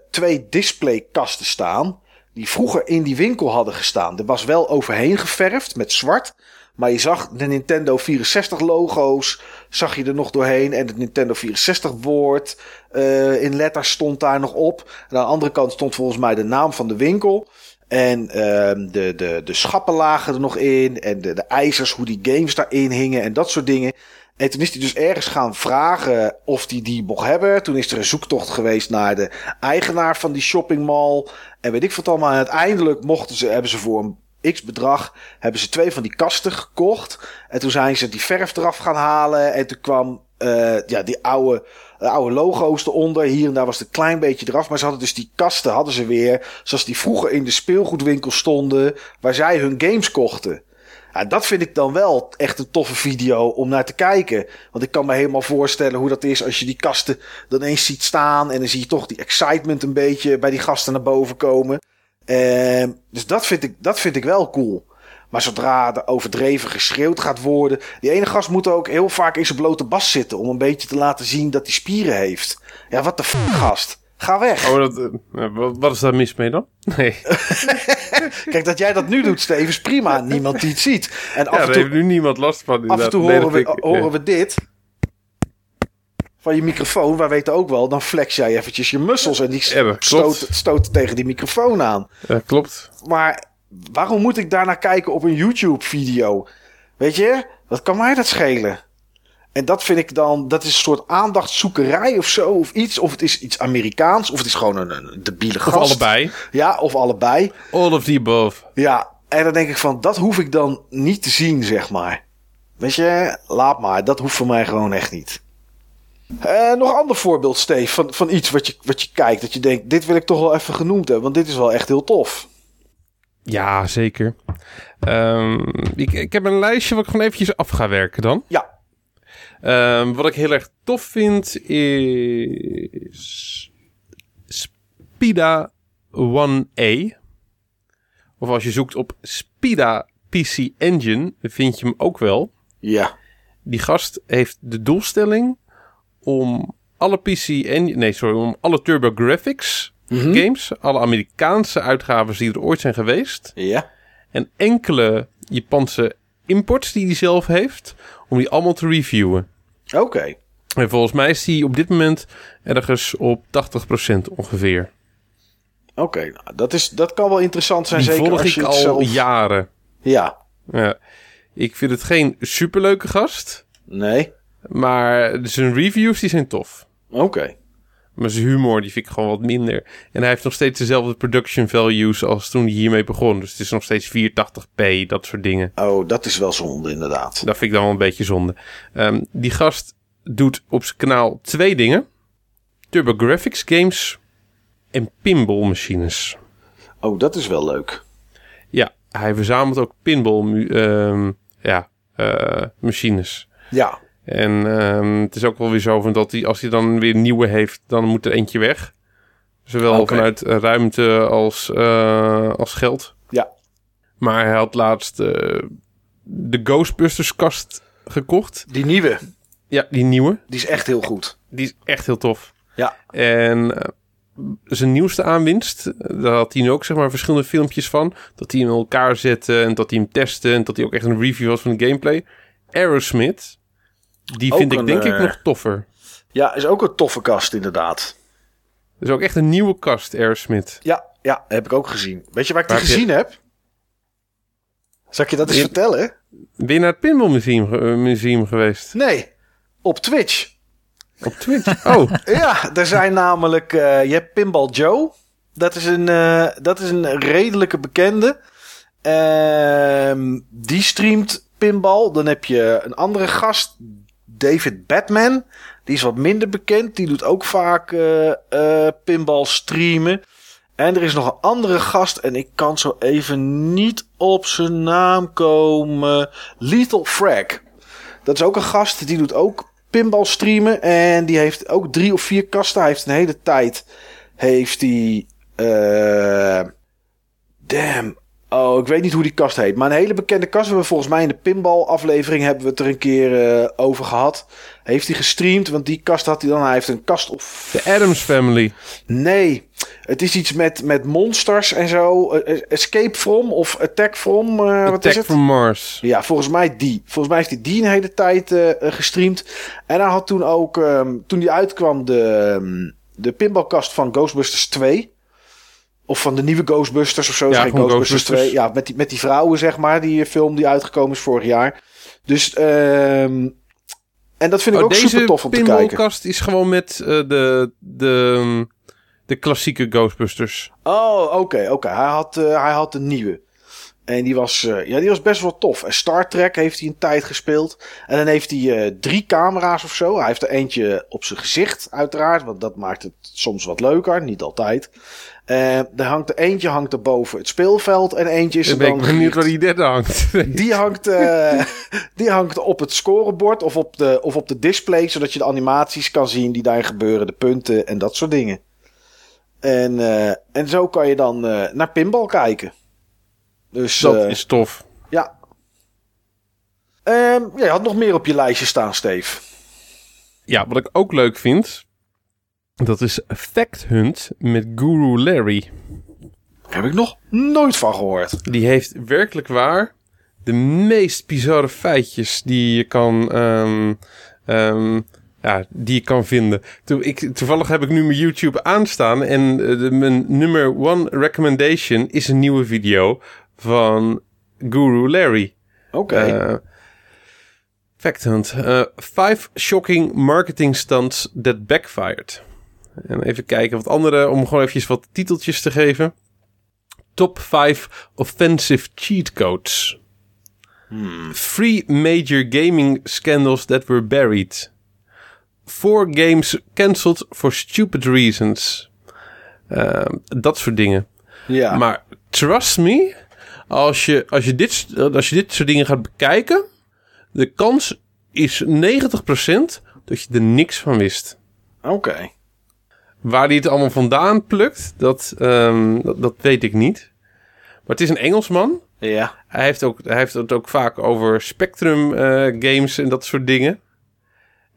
twee displaykasten staan. Die vroeger in die winkel hadden gestaan. Er was wel overheen geverfd met zwart. Maar je zag de Nintendo 64 logo's. Zag je er nog doorheen. En het Nintendo 64 woord. eh, in letters stond daar nog op. En aan de andere kant stond volgens mij de naam van de winkel. En ehm, de, de, de schappen lagen er nog in. En de, de ijzers, hoe die games daarin hingen. En dat soort dingen. En toen is hij dus ergens gaan vragen of hij die mocht hebben. Toen is er een zoektocht geweest naar de eigenaar van die shoppingmall. En weet ik wat allemaal. En uiteindelijk mochten ze, hebben ze voor een x bedrag, hebben ze twee van die kasten gekocht. En toen zijn ze die verf eraf gaan halen. En toen kwam eh, ja, die oude, de oude logo's eronder. Hier en daar was het een klein beetje eraf. Maar ze hadden dus die kasten, hadden ze weer. Zoals die vroeger in de speelgoedwinkel stonden. Waar zij hun games kochten. Ja, dat vind ik dan wel echt een toffe video om naar te kijken. Want ik kan me helemaal voorstellen hoe dat is als je die kasten dan eens ziet staan. En dan zie je toch die excitement een beetje bij die gasten naar boven komen. Ehm, dus dat vind, ik, dat vind ik wel cool. Maar zodra er overdreven geschreeuwd gaat worden. Die ene gast moet ook heel vaak in zijn blote bas zitten. Om een beetje te laten zien dat hij spieren heeft. Ja, wat de f gast. Ga weg. Oh, dat, eh, wat, is daar mis mee dan? Nee, Kijk, dat jij dat nu doet, Steven, is prima. Niemand die het ziet. En af ja, en daar heeft nu niemand last van. Af en inderdaad. toe Nee, horen, we, ik, horen we dit. Van je microfoon. Wij weten ook wel, dan flex jij eventjes je muscles. En die Ja, stoot, stoot tegen die microfoon aan. ja, klopt. Maar waarom moet ik daarnaar kijken op een YouTube-video? Weet je, wat kan mij dat schelen? En dat vind ik dan, dat is een soort aandachtzoekerij of zo, of iets. Of het is iets Amerikaans, of het is gewoon een, een debiele Of gast. allebei. Ja, of allebei. All of the above. Ja, en dan denk ik van, dat hoef ik dan niet te zien, zeg maar. Weet je, laat maar. Dat hoeft voor mij gewoon echt niet. Eh, nog een ander voorbeeld, Steve, van, van iets wat je, wat je kijkt. Dat je denkt, dit wil ik toch wel even genoemd hebben, want dit is wel echt heel tof. Ja, zeker. Ehm, ik, ik heb een lijstje wat ik gewoon eventjes af ga werken dan. Ja, Ehm, wat ik heel erg tof vind is... Spida 1A. Of als je zoekt op Spida PC Engine, vind je hem ook wel. Ja. Die gast heeft de doelstelling om alle PC en nee, sorry, om alle TurboGrafx Mhm. games, alle Amerikaanse uitgaven die er ooit zijn geweest, Ja. en enkele Japanse imports die hij zelf heeft, om die allemaal te reviewen. Oké. En volgens mij is hij op dit moment ergens op 80% ongeveer. Oké. Nou, dat, is, dat kan wel interessant zijn. Die zeker volg als je ik al zelf... jaren. Ja. Ja. Ik vind het geen superleuke gast, Nee. maar zijn reviews die zijn tof. Oké. Maar zijn humor die vind ik gewoon wat minder. En hij heeft nog steeds dezelfde production values als toen hij hiermee begon. Dus het is nog steeds 480p, dat soort dingen. Oh, dat is wel zonde inderdaad. Dat vind ik dan wel een beetje zonde. Ehm, die gast doet op zijn kanaal twee dingen. TurboGrafx games en pinball machines. Oh, dat is wel leuk. Ja, hij verzamelt ook pinball ehm, ja, eh, machines. Ja. En ehm, het is ook wel weer zo van dat hij, als hij dan weer nieuwe heeft, dan moet er eentje weg. Zowel vanuit ruimte als, eh, als geld. Ja. Maar hij had laatst eh, de Ghostbusters kast gekocht. Die nieuwe, Ja, die nieuwe. die is echt heel goed. Die is echt heel tof. Ja. En eh, zijn nieuwste aanwinst, daar had hij nu ook zeg maar verschillende filmpjes van. Dat hij hem in elkaar zette en dat hij hem testte. En dat hij ook echt een review was van de gameplay. Aerosmith, die vind ik een, denk ik eh, nog toffer. Ja, is ook een toffe kast inderdaad. Dus ook echt een nieuwe kast, Aerosmith. Ja, ja, heb ik ook gezien. Weet je waar ik die je- gezien heb? Zal ik je dat eens Je- vertellen? Ben je naar het Pinball Museum, eh, museum geweest? Nee, op Twitch. Op Twitch? Oh, Ja, er zijn namelijk... eh, je hebt Pinball Joe. Dat is een, dat is een redelijke bekende. Ehm, die streamt pinball. Dan heb je een andere gast, David Batman. Die is wat minder bekend. Die doet ook vaak eh, eh, pinball streamen. En er is nog een andere gast. En ik kan zo even niet op zijn naam komen. Lethal Frag. Dat is ook een gast. Die doet ook pinball streamen. En die heeft ook drie of vier kasten. Hij heeft een hele tijd. Heeft hij. eh damn. Oh, ik weet niet hoe die kast heet. Maar een hele bekende kast. We hebben volgens mij in de pinball aflevering hebben we het er een keer eh, over gehad. Heeft hij gestreamd? Want die kast had hij dan. Hij heeft een kast of de Adams Family. Nee, het is iets met, met monsters en zo. Eh, eh, Escape from of Attack from. eh, wat is Attack het? from Mars. Ja, volgens mij die. Volgens mij heeft hij die een hele tijd eh, gestreamd. En hij had toen ook, ehm, toen die uitkwam, de, ehm, de pinballkast van Ghostbusters 2. Of van de nieuwe Ghostbusters of zo. Ja, geen Ghostbusters, Ghostbusters. 2. Ja, met die, met die vrouwen, zeg maar. Die film die uitgekomen is vorig jaar. Dus, ehm en dat vind ik Oh, ook super tof om te kijken. pinballkast is gewoon met eh, de, de, de klassieke Ghostbusters. Oh, oké, oké. Hij, had, eh, hij had een nieuwe. En die was, eh, ja, die was best wel tof. En Star Trek heeft hij een tijd gespeeld. En dan heeft hij eh, drie camera's of zo. Hij heeft er eentje op zijn gezicht, uiteraard. Want dat maakt het soms wat leuker. Niet altijd. Eh er hangt er eentje hangt er boven het speelveld. En eentje is Ik er ben dan ik benieuwd gericht. waar die derde hangt. Die hangt, die hangt op het scorebord of op, de, of op de display, zodat je de animaties kan zien die daar gebeuren, de punten en dat soort dingen. En, en zo kan je dan naar pinball kijken. Dus Dat eh, is tof. ja. Ehm, ja, je had nog meer op je lijstje staan, Steve. Ja, wat ik ook leuk vind, dat is Fact Hunt met Guru Larry. Heb ik nog nooit van gehoord. Die heeft werkelijk waar de meest bizarre feitjes die je kan, ehm, ehm, ja, die je kan vinden. Toen ik, toevallig heb ik nu mijn YouTube aanstaan en eh, de, mijn nummer one recommendation is een nieuwe video van Guru Larry. Oké. Eh, Fact Hunt. Eh, five shocking marketing stunts that backfired. En even kijken wat andere, om gewoon eventjes wat titeltjes te geven. Top 5 offensive cheat codes. Three major gaming scandals that were buried. Four games cancelled for stupid reasons. Eh, dat soort dingen. ja. Maar trust me, als je, als, je dit, als je dit soort dingen gaat bekijken, de kans is 90% dat je er niks van wist. Oké. Waar hij het allemaal vandaan plukt, dat, ehm, dat, dat weet ik niet. Maar het is een Engelsman. Ja. Hij heeft, ook, hij heeft het ook vaak over Spectrum eh, games en dat soort dingen.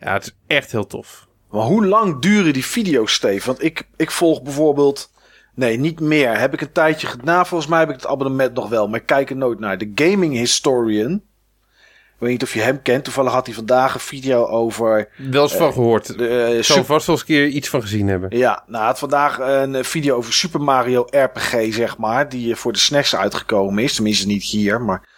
Ja, het is echt heel tof. Maar hoe lang duren die video's, Steve? Want ik, ik volg bijvoorbeeld... Nee, niet meer. Heb ik een tijdje gedaan. Volgens mij heb ik het abonnement nog wel. Maar ik kijk er nooit naar. De Gaming Historian. Ik weet niet of je hem kent. Toevallig had hij vandaag een video over... Wel eens van gehoord. De, eh, Ik zal vast wel eens een keer iets van gezien hebben. Ja, nou, hij had vandaag een video over Super Mario RPG, zeg maar. Die voor de SNES uitgekomen is. Tenminste, niet hier, maar.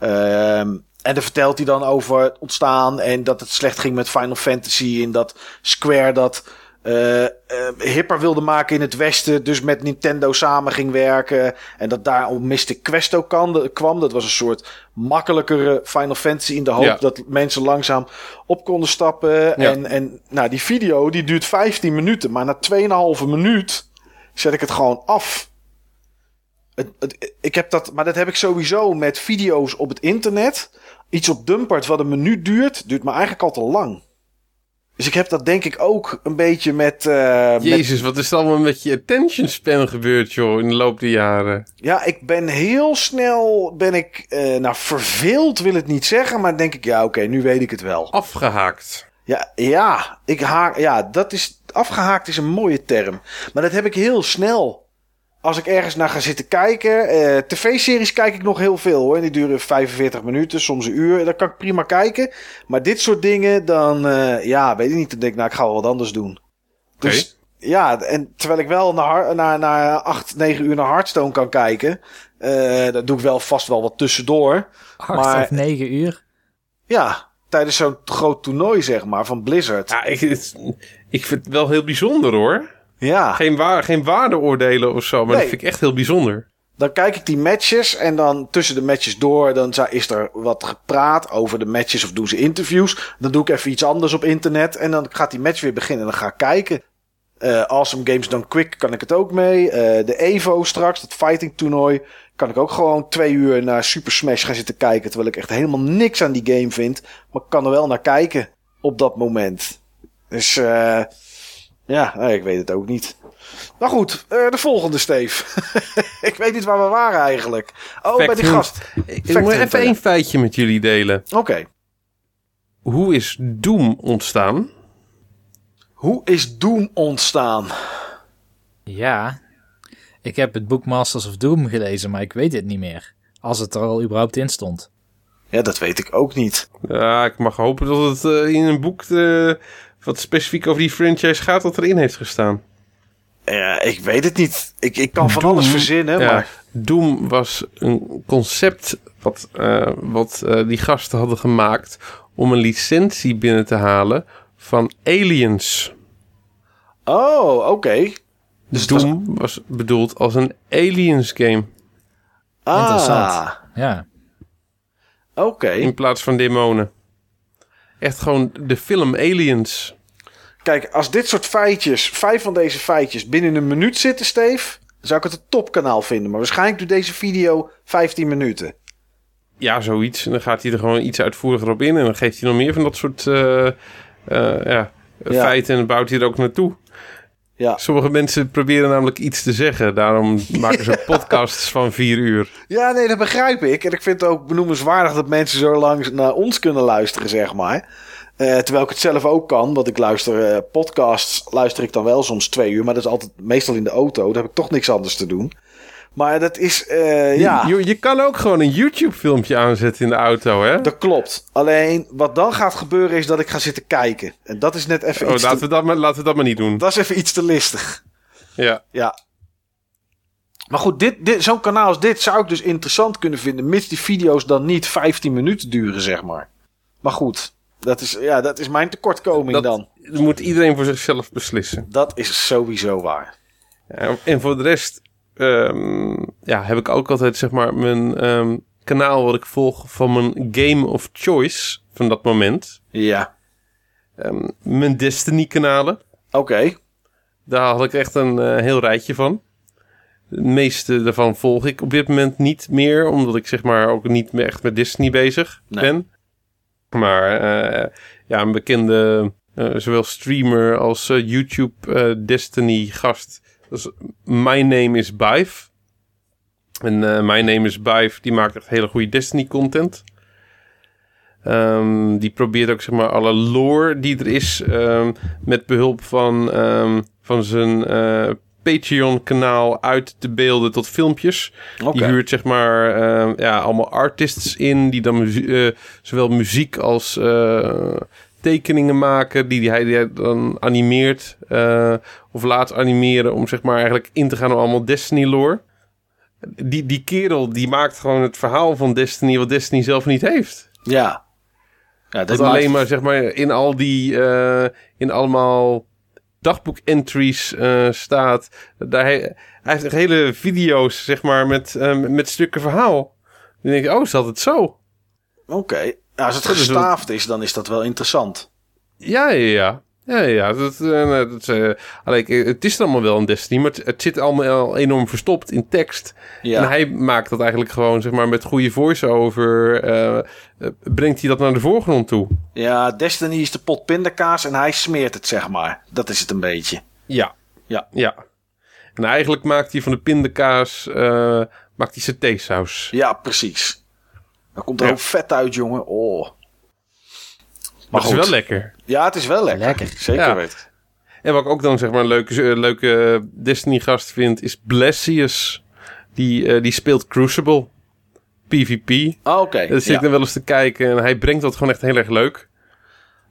ehm en daar vertelt hij dan over het ontstaan. En dat het slecht ging met Final Fantasy. En dat Square dat. Eh, eh, hipper wilde maken in het Westen. Dus met Nintendo samen ging werken. En dat daarom Mystic Quest ook kan- kwam. Dat was een soort makkelijkere Final Fantasy. In de hoop Ja. dat mensen langzaam op konden stappen. Ja. En, en nou, die video die duurt 15 minuten. Maar na 2,5 minuut zet ik het gewoon af. Het, het- ik heb dat, maar dat heb ik sowieso met video's op het internet. Iets op Dumpert wat een minuut duurt, duurt me eigenlijk al te lang. Dus ik heb dat denk ik ook een beetje met... eh, met Jezus, wat is er allemaal met je attention span gebeurd, joh, in de loop der jaren? ja, ik ben heel snel, ben ik, eh, nou verveeld wil het niet zeggen, maar denk ik, ja oké, nu weet ik het wel. Afgehaakt. Ja, ja, ik haak, ja, dat is, afgehaakt is een mooie term. Maar dat heb ik heel snel. Als ik ergens naar ga zitten kijken. eh, TV-series kijk ik nog heel veel hoor. Die duren 45 minuten, soms een uur. Dat kan ik prima kijken. Maar dit soort dingen, dan, eh, ja, weet ik niet. Dan denk ik, nou, ik ga wel wat anders doen. Dus ja, en terwijl ik wel naar, naar, naar 8, 9 uur naar Hearthstone kan kijken. eh dat doe ik wel vast wel wat tussendoor. Acht Maar- of negen uur. Ja, tijdens zo'n groot toernooi, zeg maar, van Blizzard. Ja, ik, het- ik vind het wel heel bijzonder, hoor. Ja. Geen, waar, geen waardeoordelen of zo, maar Nee. dat vind ik echt heel bijzonder. Dan kijk ik die matches en dan tussen de matches door, dan is er wat gepraat over de matches of doen ze interviews. Dan doe ik even iets anders op internet en dan gaat die match weer beginnen en dan ga ik kijken. Eh awesome Games Done Quick kan ik het ook mee. Eh, de Evo straks, dat fighting toernooi, kan ik ook gewoon twee uur naar Super Smash gaan zitten kijken. Terwijl ik echt helemaal niks aan die game vind. Maar ik kan er wel naar kijken op dat moment. Dus eh ja, ik weet het ook niet. Maar goed, eh, de volgende, Steve. ik weet niet waar we waren eigenlijk. Oh, bij die gast. Ik Fact moet even één feitje met jullie delen. Oké. Hoe is Doom ontstaan? Hoe is Doom ontstaan? Ja, ik heb het boek Masters of Doom gelezen, maar ik weet het niet meer. Als het er al überhaupt in stond. Ja, dat weet ik ook niet. Ja, ik mag hopen dat het eh, in een boek eh, wat specifiek over die franchise gaat, dat erin heeft gestaan. Ja, ik weet het niet. Ik, ik kan van Doom, alles verzinnen, Ja, maar... Doom was een concept wat, eh, wat eh, die gasten hadden gemaakt om een licentie binnen te halen van Aliens. Oh, oké. Dus was- Doom was... bedoeld als een Aliens game Ah, Interessant. Ja, oké. in plaats van demonen. Echt gewoon de film Aliens. Kijk, als dit soort feitjes, vijf van deze feitjes binnen een minuut zitten, Steve... dan zou ik het een topkanaal vinden. Maar waarschijnlijk doet deze video 15 minuten. Ja, zoiets. En dan gaat hij er gewoon iets uitvoeriger op in. En dan geeft hij nog meer van dat soort eh, eh, ja, Ja. feiten. En bouwt hij er ook naartoe. Ja. Sommige mensen proberen namelijk iets te zeggen. Daarom maken ze podcasts van vier uur. Ja, nee, dat begrijp ik. En ik vind het ook benoemenswaardig dat mensen zo lang naar ons kunnen luisteren, zeg maar. Eh, terwijl ik het zelf ook kan, want ik luister eh, podcasts, luister ik dan wel soms twee uur, maar dat is altijd meestal in de auto. Daar heb ik toch niks anders te doen. Maar dat is, eh, ja, Je, je kan ook gewoon een YouTube-filmpje aanzetten in de auto, hè? dat klopt. Alleen wat dan gaat gebeuren is dat ik ga zitten kijken. En dat is net even, Oh, iets, laten, te, we dat maar, laten we dat maar niet doen. dat is even iets te listig. Ja. Ja. Maar goed, dit, dit, zo'n kanaal als dit zou ik dus interessant kunnen vinden. Mits die video's dan niet 15 minuten duren, zeg maar. Maar goed, dat is, ja, dat is mijn tekortkoming Dat dan. moet iedereen voor zichzelf beslissen. Dat is sowieso waar. Ja, en voor de rest ehm, ja, heb ik ook altijd zeg maar mijn ehm, kanaal wat ik volg van mijn game of choice van dat moment. Ja. Ehm, mijn Destiny kanalen. Oké. Daar had ik echt een eh, heel rijtje van. De meeste daarvan volg ik op dit moment niet meer, omdat ik zeg maar ook niet meer echt met Disney bezig Nee. ben. Maar eh, ja, een bekende eh, zowel streamer als eh, YouTube Destiny gast. Is, My Name is Bive. En My Name is Bive, die maakt echt hele goede Destiny content. Ehm, die probeert ook zeg maar alle lore die er is ehm, met behulp van, ehm, van zijn Patreon kanaal uit te beelden tot filmpjes. Die huurt zeg maar ehm, ja, allemaal artists in die dan muzie- eh, zowel muziek als eh, tekeningen maken die hij, die hij dan animeert eh, of laat animeren om zeg maar eigenlijk in te gaan op allemaal Destiny lore. Die, die kerel die maakt gewoon het verhaal van Destiny wat Destiny zelf niet heeft. Ja. Ja, Dat maakt- alleen maar zeg maar in al die in allemaal dagboek entries eh, staat. Daar hij, hij heeft echt hele video's zeg maar met, eh, met stukken verhaal. Dan denk ik, oh, zat het zo? Oké. Ja, als het Dat is wel- gestaafd is, dan is dat wel interessant. Ja, ja, ja. Ja, ja, dat, eh, dat, eh, alleen, het is er allemaal wel in Destiny, maar het, het zit allemaal enorm verstopt in tekst. Ja. En hij maakt dat eigenlijk gewoon, zeg maar, met goede voice-over, eh, brengt hij dat naar de voorgrond toe. ja, Destiny is de pot pindakaas en hij smeert het, zeg maar. Dat is het een beetje. Ja. Ja. Ja. En eigenlijk maakt hij van de pindakaas, maakt hij satésaus. Ja, precies. Dan komt er Ja. ook vet uit, jongen. Oh. Maar het is wel lekker. Ja, het is wel lekker. Lekker. Zeker Ja. weten. En wat ik ook dan zeg maar een leuke, eh, leuke Destiny-gast vind, is Blessius. Die, eh, die speelt Crucible. PvP. Ah, Oké. Daar zit ja. ik dan wel eens te kijken en hij brengt dat gewoon echt heel erg leuk.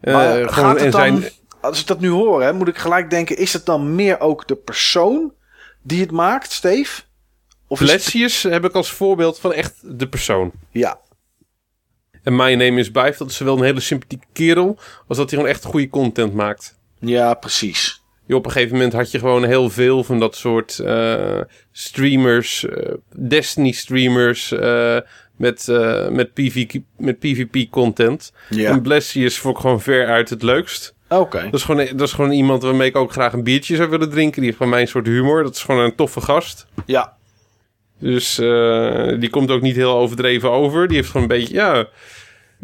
Eh, Maar gewoon gaat en het dan, zijn, als ik dat nu hoor, hè, moet ik gelijk denken, is het dan meer ook de persoon die het maakt, Steve? Of is het- Blessius heb ik als voorbeeld van echt de persoon. Ja, En My Name is Bive, dat is wel een hele sympathieke kerel, als dat hij gewoon echt goede content maakt. ja, precies. Je, op een gegeven moment had je gewoon heel veel van dat soort eh, streamers, eh, Destiny streamers eh, met, met, PvP, met PvP content. Ja, En Blessius vond ik gewoon ver uit het leukst. oké. Dat is, gewoon, dat is gewoon iemand waarmee ik ook graag een biertje zou willen drinken. Die heeft gewoon mijn soort humor. Dat is gewoon een toffe gast. Ja, Dus eh, die komt ook niet heel overdreven over. Die heeft gewoon een beetje, ja...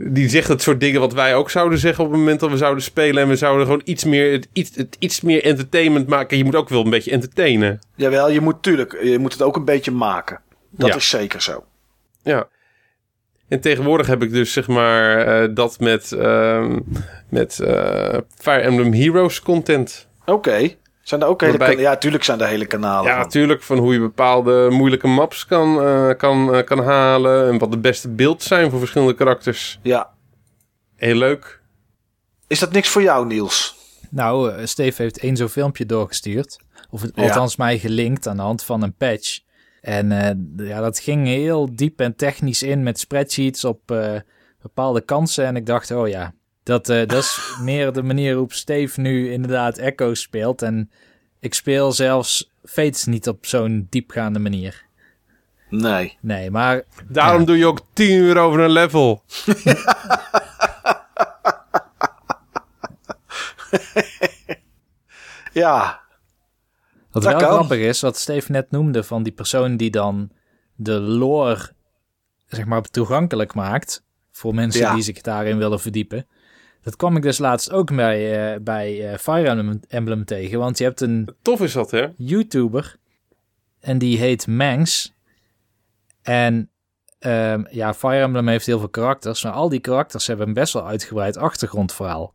Die zegt het soort dingen wat wij ook zouden zeggen op het moment dat we zouden spelen. En we zouden gewoon iets meer, het, iets, het iets meer entertainment maken. Je moet ook wel een beetje entertainen. jawel, je moet tuurlijk, je moet het ook een beetje maken. Dat Ja. is zeker zo. Ja. En tegenwoordig heb ik dus zeg maar eh, dat met, ehm, met eh, Fire Emblem Heroes content. Oké. Zijn er ook hele Waarbij Ja, tuurlijk zijn er hele kanalen Ja, van. natuurlijk. Van hoe je bepaalde moeilijke maps kan, eh, kan, eh, kan halen. En wat de beste beelds zijn voor verschillende karakters. Ja. Heel leuk. Is dat niks voor jou, Niels? Nou, eh, Steve heeft één zo'n filmpje doorgestuurd. Of het, Ja. althans mij gelinkt aan de hand van een patch. En eh, ja, dat ging heel diep en technisch in met spreadsheets op eh, bepaalde kansen. En ik dacht, oh ja, dat, eh, dat is meer de manier waarop Steve nu inderdaad Echo speelt. En ik speel zelfs Fates niet op zo'n diepgaande manier. Nee. Nee, maar Daarom Ja. doe je ook 10 uur over een level. Ja. Wat Dat wel kan. grappig is, wat Steve net noemde van die persoon die dan de lore zeg maar toegankelijk maakt voor mensen Ja. die zich daarin willen verdiepen. Dat kwam ik dus laatst ook bij, eh, bij eh, Fire Emblem, Emblem tegen, want je hebt een Tof is dat, hè? YouTuber en die heet Mangs. En ehm, ja, Fire Emblem heeft heel veel karakters, maar al die karakters hebben een best wel uitgebreid achtergrondverhaal.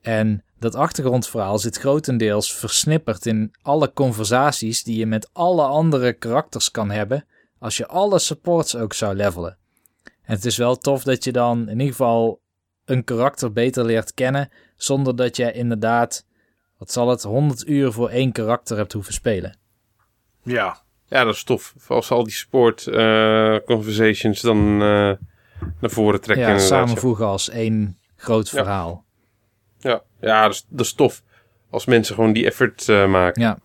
En dat achtergrondverhaal zit grotendeels versnipperd in alle conversaties die je met alle andere karakters kan hebben als je alle supports ook zou levelen. En het is wel tof dat je dan in ieder geval een karakter beter leert kennen zonder dat je inderdaad, wat zal het, 100 uur voor één karakter hebt hoeven spelen. Ja. Ja, dat is tof. Als al die sport eh, conversations dan eh, naar voren trekken. Ja, samenvoegen als één groot Ja. verhaal. Ja, ja dat, is, dat is tof. Als mensen gewoon die effort eh, maken. Ja,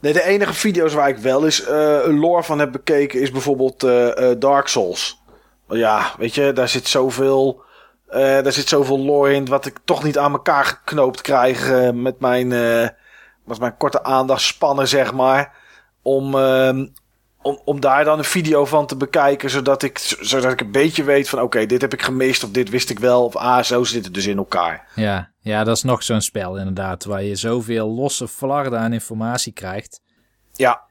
Nee, de enige video's waar ik wel eens eh, een lore van heb bekeken is bijvoorbeeld eh, eh, Dark Souls. Ja, weet je, daar zit zoveel, daar zit zoveel lore in wat ik toch niet aan elkaar geknoopt krijg eh, met mijn, eh, met mijn korte aandachtspannen, zeg maar. Om, ehm, om, om daar dan een video van te bekijken, zodat ik, zodat ik een beetje weet van oké, dit heb ik gemist of dit wist ik wel. Of ah, zo zit het dus in elkaar. Ja, ja dat is nog zo'n spel inderdaad, waar je zoveel losse flarden aan informatie krijgt. Ja.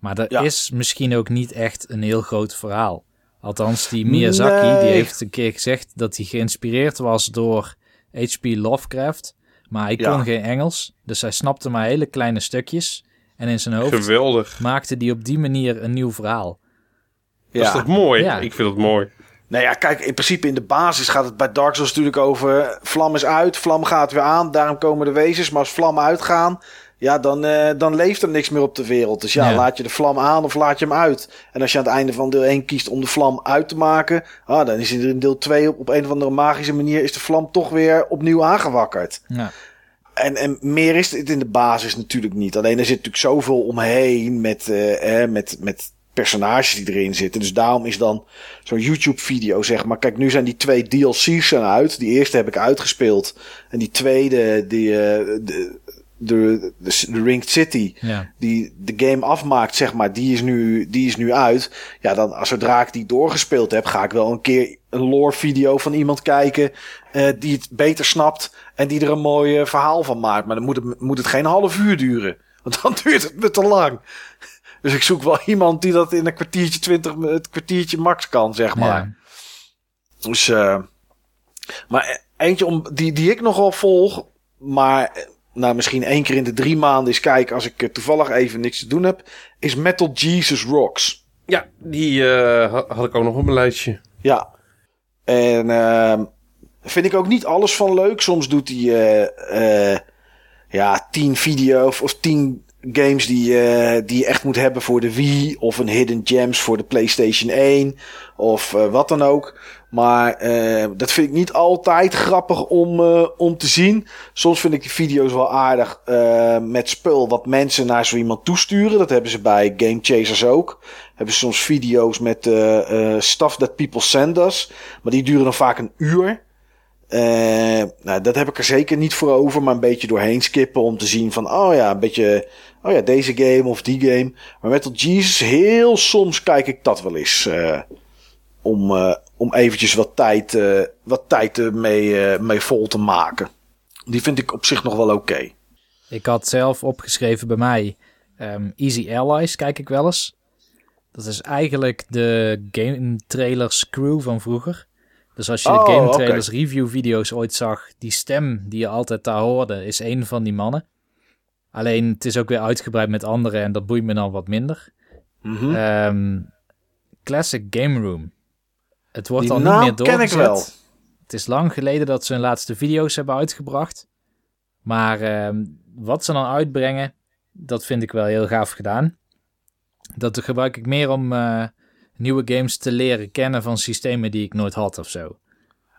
Maar dat is misschien ook niet echt een heel groot verhaal. Althans, die Miyazaki die heeft een keer gezegd dat hij geïnspireerd was door H.P. Lovecraft. Maar hij kon geen Engels, dus hij snapte maar hele kleine stukjes. En in zijn hoofd Geweldig. maakte hij op die manier een nieuw verhaal. Ja. Dat is toch mooi? Ja. Ik vind het mooi. Nou ja, kijk, in principe in de basis gaat het bij Dark Souls natuurlijk over... vlam is uit, vlam gaat weer aan, daarom komen de wezens. Maar als vlammen uitgaan, ja, dan, uh, dan leeft er niks meer op de wereld. Dus ja, laat je de vlam aan of laat je hem uit. En als je aan het einde van deel 1 kiest om de vlam uit te maken... Ah, dan is er in deel 2 op, op een of andere magische manier... is de vlam toch weer opnieuw aangewakkerd. Ja. En, en meer is het in de basis natuurlijk niet. Alleen er zit natuurlijk zoveel omheen met, uh, eh, met, met personages die erin zitten. Dus daarom is dan zo'n YouTube-video, zeg maar. Kijk, nu zijn die twee DLC's zijn uit. Die eerste heb ik uitgespeeld. En die tweede, die, uh, de, de, de, de Ringed City, ja. die de game afmaakt, zeg maar, die is nu, die is nu uit. Ja, dan als zodra ik die doorgespeeld heb, ga ik wel een keer een lore video van iemand kijken uh, die het beter snapt en die er een mooi uh, verhaal van maakt. Maar dan moet het, moet het geen half uur duren, want dan duurt het me te lang. Dus ik zoek wel iemand die dat in een kwartiertje, twintig, het kwartiertje max kan, zeg maar. Ja. Dus, uh, maar eentje om, die, die ik nogal volg, maar nou, misschien één keer in de drie maanden eens kijken als ik toevallig even niks te doen heb, is Metal Jesus Rocks. Ja, die uh, had ik ook nog op mijn lijstje. Ja. En uh, vind ik ook niet alles van leuk. Soms doet hij uh, uh, ja, tien video's of tien games die, die je echt moet hebben voor de Wii. Of een Hidden Gems voor de PlayStation 1. Of wat dan ook. Maar uh, dat vind ik niet altijd grappig om, uh, om te zien. Soms vind ik die video's wel aardig uh, met spul wat mensen naar zo iemand toesturen. Dat hebben ze bij Game Chasers ook. Hebben ze soms video's met stuff that people send us. Maar die duren dan vaak een uur. nou, dat heb ik er zeker niet voor over. Maar een beetje doorheen skippen om te zien van... Oh ja, een beetje... Oh ja, deze game of die game. Maar Metal Jesus, heel soms kijk ik dat wel eens om, om eventjes wat tijd, uh, wat tijd mee, uh, mee vol te maken. Die vind ik op zich nog wel oké. Okay. Ik had zelf opgeschreven bij mij um, Easy Allies, kijk ik wel eens. Dat is eigenlijk de game trailers crew van vroeger. Dus als je oh, de game trailers okay. review video's ooit zag, die stem die je altijd daar hoorde, is een van die mannen. Alleen het is ook weer uitgebreid met anderen en dat boeit me dan wat minder. Mm -hmm. um, Classic Game Room. Het wordt al niet meer doorgezet. ken ik wel. Het is lang geleden dat ze hun laatste video's hebben uitgebracht. Maar uh, wat ze dan uitbrengen, dat vind ik wel heel gaaf gedaan. Dat gebruik ik meer om uh, nieuwe games te leren kennen van systemen die ik nooit had of zo.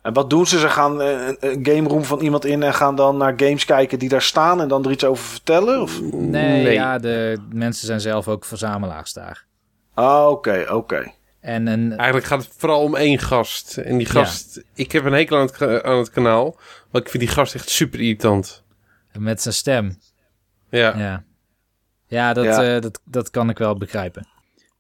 En wat doen ze? Ze gaan uh, een game room van iemand in en gaan dan naar games kijken die daar staan en dan er iets over vertellen? Of? Nee, nee. ja, de mensen zijn zelf ook verzamelaars daar. Ah, oké, okay, oké. Okay. En een... Eigenlijk gaat het vooral om één gast. En die gast, ja. ik heb een hekel aan het, aan het kanaal. Maar ik vind die gast echt super irritant. Met zijn stem. Ja. Ja, ja, dat, ja. Uh, dat, dat kan ik wel begrijpen.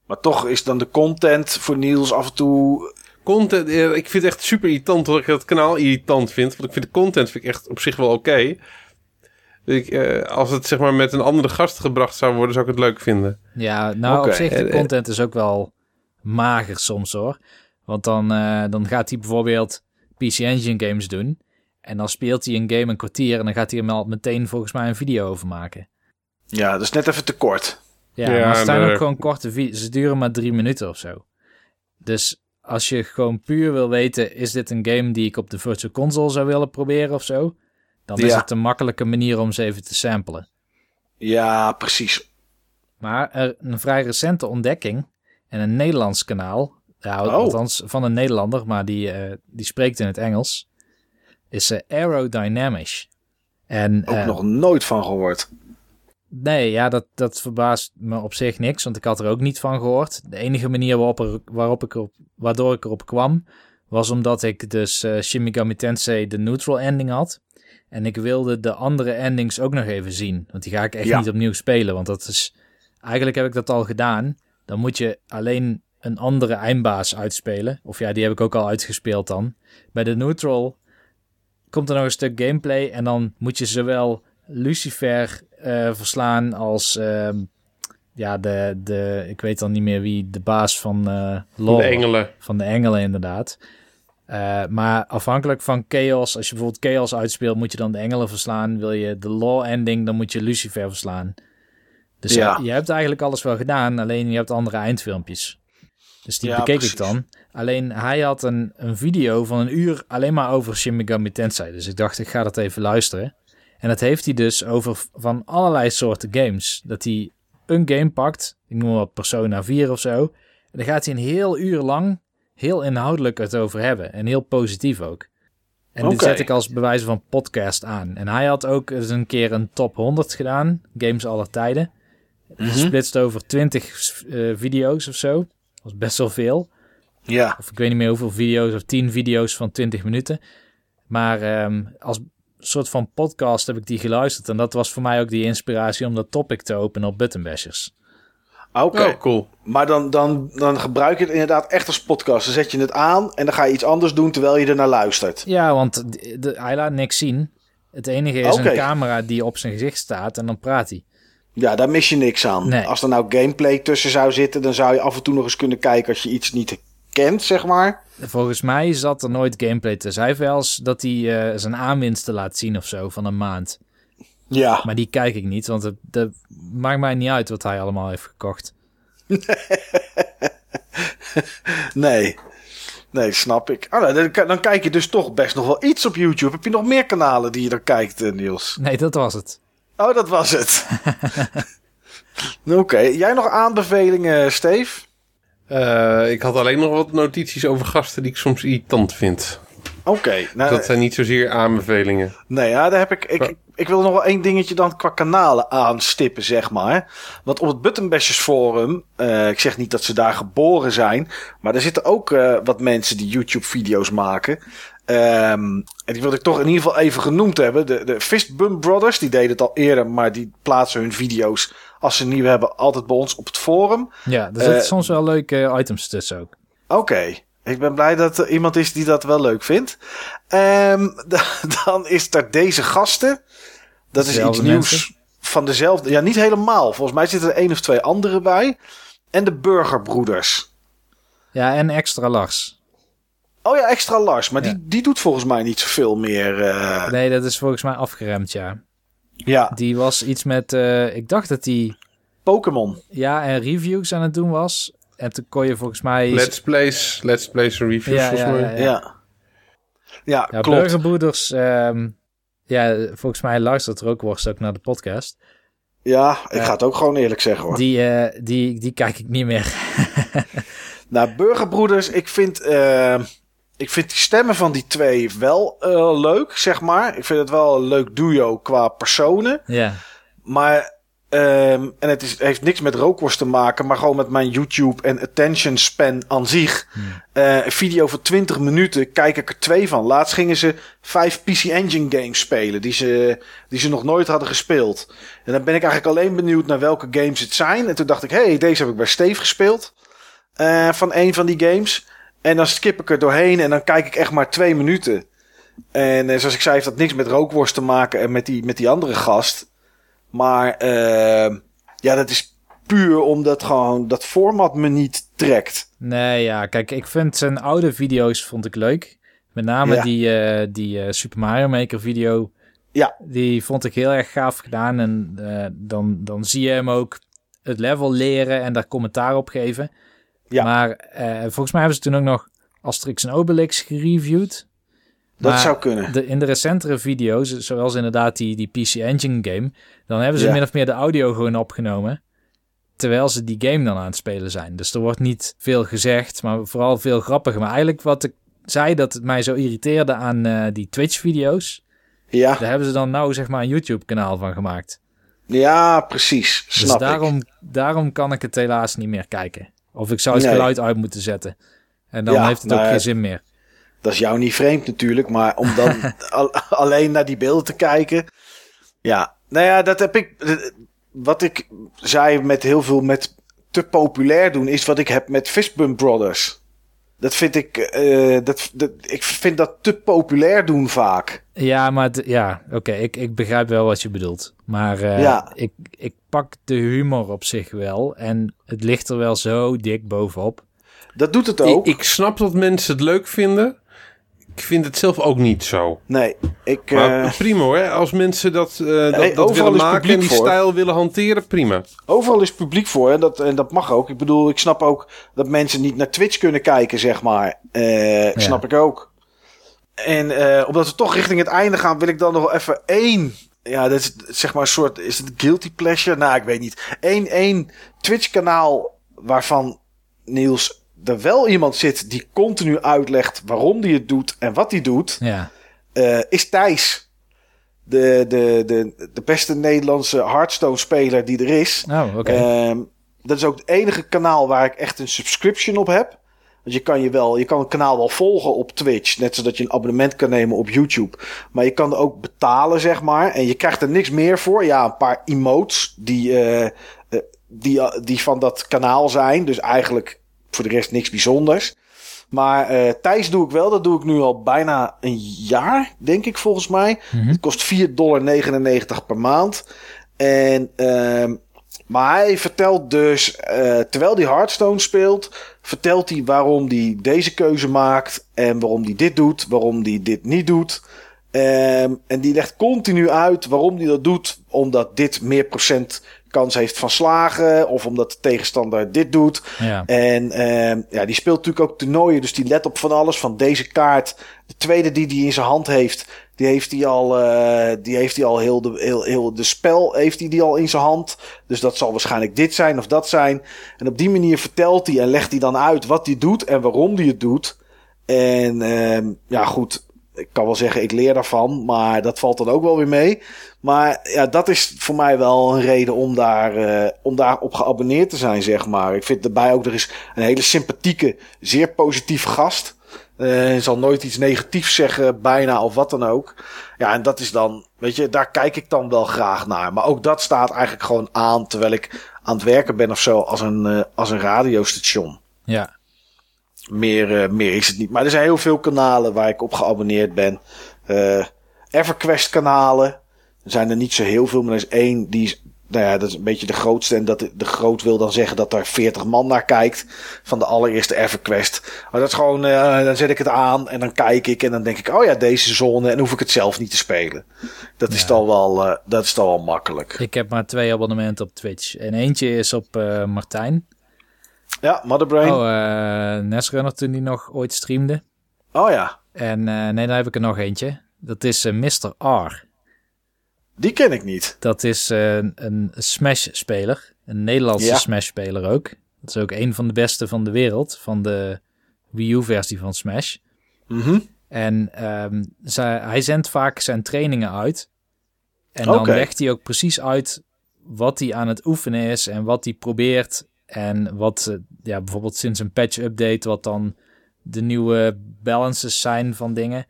Maar toch is dan de content voor Niels af en toe... Content, ik vind het echt super irritant dat ik het kanaal irritant vind. Want ik vind de content vind ik echt op zich wel oké. Okay. Ik, uh, als het zeg maar met een andere gast gebracht zou worden, zou ik het leuk vinden. Ja, nou okay. op zich, de content is ook wel mager soms hoor. Want dan, uh, dan gaat hij bijvoorbeeld PC Engine games doen. En dan speelt hij een game een kwartier en dan gaat hij er al meteen volgens mij een video over maken. Ja, dat is net even te kort. Ja, ja maar het zijn ook gewoon korte video's. Ze duren maar drie minuten of zo. Dus als je gewoon puur wil weten, is dit een game die ik op de Virtual Console zou willen proberen of zo? Dan ja. is het een makkelijke manier om ze even te samplen. Ja, precies. Maar er, een vrij recente ontdekking en een Nederlands kanaal. Ja, oh. althans van een Nederlander, maar die, uh, die spreekt in het Engels. Is uh, Aerodynamics. En, Ook uh, nog nooit van gehoord. Nee, ja, dat, dat verbaast me op zich niks, want ik had er ook niet van gehoord. De enige manier waarop, er, waarop ik op, waardoor ik erop kwam, was omdat ik dus uh, Shin Megami Tensei de neutral ending had. En ik wilde de andere endings ook nog even zien, want die ga ik echt ja. niet opnieuw spelen, want dat is... Eigenlijk heb ik dat al gedaan, dan moet je alleen een andere eindbaas uitspelen. Of ja, die heb ik ook al uitgespeeld dan. Bij de neutral komt er nog een stuk gameplay en dan moet je zowel Lucifer uh, verslaan als uh, ja, de, de, ik weet dan niet meer wie de baas van uh, Lore, de engelen. Van de engelen inderdaad. Uh, maar afhankelijk van Chaos, als je bijvoorbeeld Chaos uitspeelt, moet je dan de engelen verslaan. Wil je de law ending, dan moet je Lucifer verslaan. Dus ja. je, hebt eigenlijk alles wel gedaan, alleen je hebt andere eindfilmpjes. Dus die bekeek ik dan. Alleen hij had een, een video van een uur alleen maar over Shin Megami Tensei. Dus ik dacht, ik ga dat even luisteren. En dat heeft hij dus over van allerlei soorten games. Dat hij een game pakt, ik noem wat Persona 4 of zo. En dan gaat hij een heel uur lang heel inhoudelijk het over hebben. En heel positief ook. En okay. dit zet ik als bewijs van podcast aan. En hij had ook eens een keer een top 100 gedaan. Games aller tijden. Mm Gesplitst over 20 uh, eh, video's of zo. Dat was best wel veel. Ja. Of ik weet niet meer hoeveel video's. Of 10 video's van 20 minuten. Maar um, als soort van podcast heb ik die geluisterd. En dat was voor mij ook die inspiratie om dat topic te openen op Buttonbashers. Oké, oh, cool. Maar dan, dan, dan gebruik je het inderdaad echt als podcast. Dan zet je het aan en dan ga je iets anders doen terwijl je er naar luistert. Ja, want de, hij laat niks zien. Het enige is een camera die op zijn gezicht staat en dan praat hij. Ja, daar mis je niks aan. Nee. Als er nou gameplay tussen zou zitten, dan zou je af en toe nog eens kunnen kijken als je iets niet kent, zeg maar. Volgens mij zat er nooit gameplay tussen. Hij wel eens dat hij uh, zijn aanwinsten laat zien of zo van een maand. Ja. Maar die kijk ik niet, want het, het maakt mij niet uit wat hij allemaal heeft gekocht. nee. Nee, snap ik. Oh, dan, dan, kijk je dus toch best nog wel iets op YouTube. Heb je nog meer kanalen die je er kijkt, eh, Niels? Nee, dat was het. Oh, dat was het. Oké. Jij nog aanbevelingen, Steve? Uh, ik had alleen nog wat notities over gasten die ik soms irritant vind. Oké. nou, dat zijn niet zozeer aanbevelingen. Nee, ja, daar heb ik, ik, ik wil nog wel één dingetje dan qua kanalen aanstippen, zeg maar. Want op het Buttonbashers Forum, uh, ik zeg niet dat ze daar geboren zijn, maar er zitten ook uh, wat mensen die YouTube-video's maken. Um, en die wil ik toch in ieder geval even genoemd hebben. De, de Fistbump Brothers, die deden het al eerder, maar die plaatsen hun video's als ze nieuw hebben altijd bij ons op het forum. Ja, er zitten uh, soms wel leuke items tussen ook. Oké. Ik ben blij dat er iemand is die dat wel leuk vindt. Um, dan is er deze gasten. Dat is iets nieuws van dezelfde. Ja, niet helemaal. Volgens mij zitten er één of twee andere bij. En de Burgerbroeders. Ja, en Extra Lars. Oh ja, Extra Lars. Maar die, die doet volgens mij niet zoveel meer. Uh... Nee, dat is volgens mij afgeremd, ja. Ja. Die was iets met. Uh, ik dacht dat hij. Pokémon. Ja, en reviews aan het doen was. En toen kon je volgens mij... Let's Plays, Let's Plays en reviews ja, volgens mij. Ja, ja. ja, ja klopt. Burgerbroeders, um, ja, volgens mij luistert er ook worst ook naar de podcast. Ja, ik uh, ga het ook gewoon eerlijk zeggen hoor. Die, uh, die, die kijk ik niet meer. nou, Burgerbroeders, ik vind... Ik vind die stemmen van die twee wel uh, leuk, zeg maar. Ik vind het wel een leuk duo qua personen. Ja. Maar Um, en het is, heeft niks met rookworst te maken, maar gewoon met mijn YouTube en attention span aan zich. Hmm. Uh, een video van 20 minuten kijk ik er twee van. Laatst gingen ze vijf PC Engine games spelen die ze, die ze nog nooit hadden gespeeld. En dan ben ik eigenlijk alleen benieuwd naar welke games het zijn. En toen dacht ik, hey, deze heb ik bij Steve gespeeld. Uh, van een van die games. En dan skip ik er doorheen en dan kijk ik echt maar twee minuten. En uh, zoals ik zei, heeft dat niks met rookworst te maken en met die, met die andere gast. Maar uh, ja, dat is puur omdat gewoon dat format me niet trekt. Nee, ja, kijk, ik vind zijn oude video's vond ik leuk. Met name die, uh, die uh, Super Mario Maker video. Ja. Die vond ik heel erg gaaf gedaan. En dan, dan zie je hem ook het level leren en daar commentaar op geven. Ja. Maar volgens mij hebben ze toen ook nog Asterix en Obelix gereviewd. Dat zou kunnen. De, in de recentere video's, zoals inderdaad die, die PC Engine game, dan hebben ze min of meer de audio gewoon opgenomen. Terwijl ze die game dan aan het spelen zijn. Dus er wordt niet veel gezegd, maar vooral veel grappiger. Maar eigenlijk wat ik zei dat het mij zo irriteerde aan uh, die Twitch-video's. Ja. Daar hebben ze dan nou zeg maar een YouTube-kanaal van gemaakt. Ja, precies. Dus Snap daarom, ik. daarom kan ik het helaas niet meer kijken. Of ik zou het nee. geluid uit moeten zetten. En dan ja, heeft het ook geen zin meer. Dat is jou niet vreemd natuurlijk, maar om dan alleen naar die beelden te kijken. Ja, nou ja, dat heb ik. Wat ik zei met heel veel met te populair doen, is wat ik heb met Fistbump Brothers. Dat vind ik, eh, dat, dat, ik vind dat te populair doen vaak. Ja, maar het- ja, oké, ik, ik begrijp wel wat je bedoelt. Maar eh, Ja. ik, ik pak de humor op zich wel. En het ligt er wel zo dik bovenop. Dat doet het ook. Ik, ik snap dat mensen het leuk vinden. Ik vind het zelf ook niet zo. nee, ik, Maar eh, prima hoor, als mensen dat, eh, dat, willen maken en die voor. stijl willen hanteren, prima. overal is publiek voor en dat, en dat mag ook. Ik bedoel, ik snap ook dat mensen niet naar Twitch kunnen kijken, zeg maar. Eh, Ja. Snap ik ook. En eh, omdat we toch richting het einde gaan, wil ik dan nog wel even één. Ja, dat is zeg maar een soort. Is het guilty pleasure? Nou, ik weet niet. Eén, één Twitch-kanaal waarvan Niels er wel iemand zit die continu uitlegt waarom die het doet en wat hij doet, Ja, eh, is Thijs. De, de, de, de beste Nederlandse Hearthstone-speler die er is. oh, oké. Ehm, dat is ook het enige kanaal waar ik echt een subscription op heb. Want je kan, je, wel, je kan een kanaal wel volgen op Twitch. Net zoals je een abonnement kan nemen op YouTube. Maar je kan er ook betalen, zeg maar. En je krijgt er niks meer voor. Ja, een paar emotes die, eh, eh, die, die van dat kanaal zijn. Dus eigenlijk voor de rest niks bijzonders. Maar eh Thijs doe ik wel. Dat doe ik nu al bijna een jaar, denk ik volgens mij. Mhm. Het kost 4,99 per maand. En, ehm, maar hij vertelt dus, eh, terwijl hij Hearthstone speelt, vertelt hij waarom hij deze keuze maakt. En waarom hij dit doet, waarom hij dit niet doet. Ehm, en die legt continu uit waarom hij dat doet. Omdat dit meer procent kans heeft van slagen. Of omdat de tegenstander dit doet. ja. En ehm, ja, die speelt natuurlijk ook toernooien. Dus die let op van alles. Van deze kaart. De tweede die hij in zijn hand heeft. Die heeft hij al, eh, die heeft hij al heel, de, heel, heel de spel heeft hij die al in zijn hand. Dus dat zal waarschijnlijk dit zijn of dat zijn. En op die manier vertelt hij en legt hij dan uit wat hij doet en waarom hij het doet. En ehm, ja, goed. Ik kan wel zeggen, ik leer daarvan. Maar dat valt dan ook wel weer mee. Maar ja, dat is voor mij wel een reden om daar, eh, om daar op geabonneerd te zijn, zeg maar. Ik vind erbij ook nog eens een hele sympathieke, zeer positieve gast. Hij zal nooit iets negatiefs zeggen, bijna of wat dan ook. Ja, en dat is dan, weet je, daar kijk ik dan wel graag naar. Maar ook dat staat eigenlijk gewoon aan terwijl ik aan het werken ben of zo als een, eh, als een radiostation. ja. Meer, eh, meer is het niet. Maar er zijn heel veel kanalen waar ik op geabonneerd ben. Eh EverQuest kanalen. Er zijn er niet zo heel veel, maar er is één die is, nou ja, dat is een beetje de grootste. En dat de groot wil dan zeggen dat er 40 man naar kijkt. Van de allereerste EverQuest. Maar dat is gewoon, eh, dan zet ik het aan en dan kijk ik en dan denk ik, oh ja, deze zone. En hoef ik het zelf niet te spelen. Dat is dan wel, dat is dan wel makkelijk. Ik heb maar twee abonnementen op Twitch. En eentje is op Martijn. Ja, Motherbrain. Oh, Oh, eh Nesrunner toen die nog ooit streamde. Oh ja, En eh, nee, dan heb ik er nog eentje. Dat is eh, Mr. R. die ken ik niet. Dat is een Smash-speler. Een Nederlandse Ja. Smash-speler ook. Dat is ook een van de beste van de wereld. Van de Wii U-versie van Smash. Mhm. En ehm, zij, hij zendt vaak zijn trainingen uit. En dan legt hij ook precies uit wat hij aan het oefenen is en wat hij probeert. En wat eh, ja, bijvoorbeeld sinds een patch-update, wat dan de nieuwe balances zijn van dingen.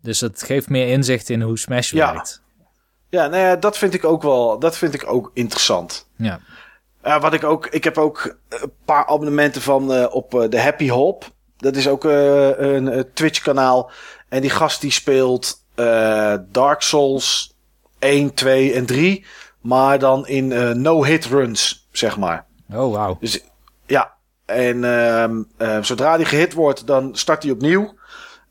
Dus het geeft meer inzicht in hoe Smash Ja. werkt. Ja, nou ja, dat vind ik ook wel, dat vind ik ook interessant. Ja. Wat ik ook, ik heb ook een paar abonnementen van eh, op eh, de Happy Hop. Dat is ook een eh, Twitch kanaal. En die gast die speelt Dark Souls 1, 2 en 3. Maar dan in no-hit runs, zeg maar. Oh, wauw. Dus ja, en ehm, eh, zodra die gehit wordt, dan start hij opnieuw.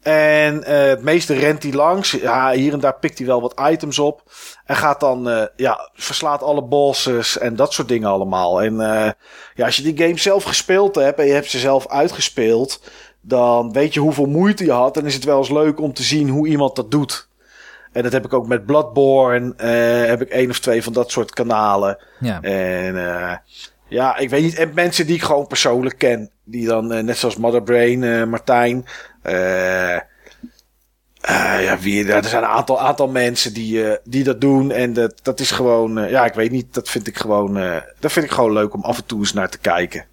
En eh, het meeste rent hij langs. Ja, hier en daar pikt hij wel wat items op. En gaat dan, eh, ja, verslaat alle bosses en dat soort dingen allemaal. En eh, ja, als je die game zelf gespeeld hebt en je hebt ze zelf uitgespeeld, dan weet je hoeveel moeite je had. En is het wel eens leuk om te zien hoe iemand dat doet. En dat heb ik ook met Bloodborne. eh heb ik één of twee van dat soort kanalen. Ja. En eh, ja, ik weet niet. En mensen die ik gewoon persoonlijk ken. Die dan, eh, net zoals Motherbrain, eh Martijn. eh, ja, wie, er zijn een aantal, aantal mensen die, die dat doen. En dat, dat is gewoon, ja, ik weet niet. Dat vind ik gewoon, dat vind ik gewoon leuk om af en toe eens naar te kijken.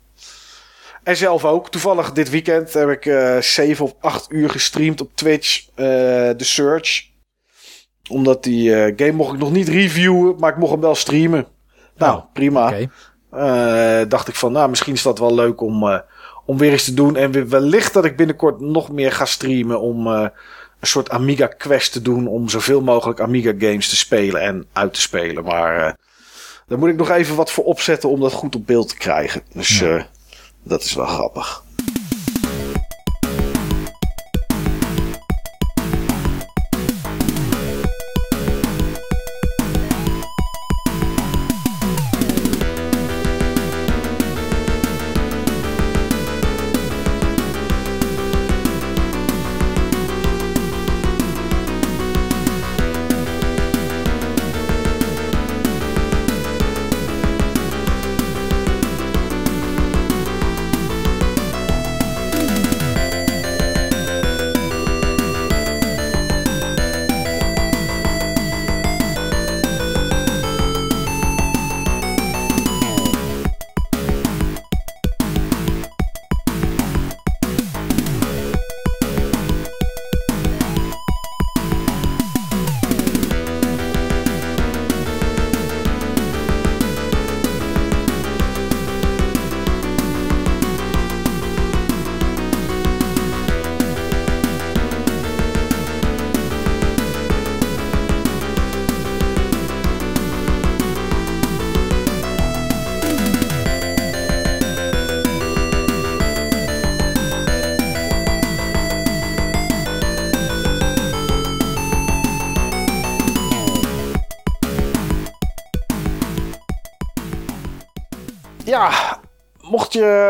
En zelf ook. Toevallig dit weekend heb ik eh 7 of 8 uur gestreamd op Twitch. The Search. Omdat die game mocht ik nog niet reviewen, maar ik mocht hem wel streamen. Nou, Oh, prima. Oké. Eh, dacht ik van, nou, misschien is dat wel leuk om, eh, om weer eens te doen. En wellicht dat ik binnenkort nog meer ga streamen om eh, een soort Amiga quest te doen. Om zoveel mogelijk Amiga games te spelen en uit te spelen. Maar daar moet ik nog even wat voor opzetten om dat goed op beeld te krijgen. Dus Ja. dat is wel grappig.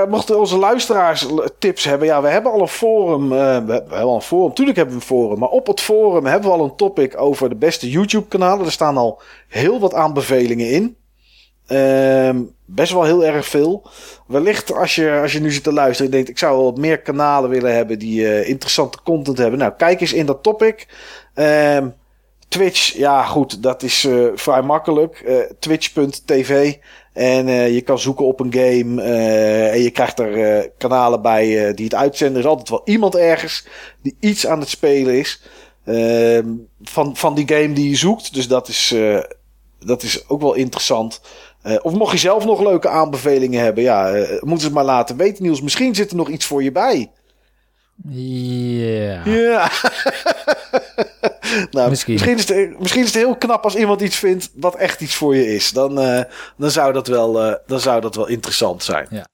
Mochten onze luisteraars tips hebben. Ja, we hebben al een forum. eh, we, hebben al een forum. Tuurlijk hebben we een forum. Maar op het forum hebben we al een topic over de beste YouTube-kanalen. Er staan al heel wat aanbevelingen in. Ehm, best wel heel erg veel. Wellicht als je, als je nu zit te luisteren en denkt... ik zou wel wat meer kanalen willen hebben die eh, interessante content hebben. Nou, kijk eens in dat topic. Ehm, Twitch, ja goed, dat is eh, vrij makkelijk. Twitch.tv. En eh, je kan zoeken op een game. eh, en je krijgt er eh, kanalen bij die het uitzenden. Er is altijd wel iemand ergens die iets aan het spelen is. ehm, van, van die game die je zoekt. Dus dat is, dat is ook wel interessant. Of mocht je zelf nog leuke aanbevelingen hebben, ja, moet het maar laten weten, Niels. Misschien zit er nog iets voor je bij. Ja. Ja. nou, Misschien. misschien. is het, misschien is het heel knap als iemand iets vindt wat echt iets voor je is. Dan, eh, dan, zou, dat wel, eh, dan zou dat wel interessant zijn. Ja.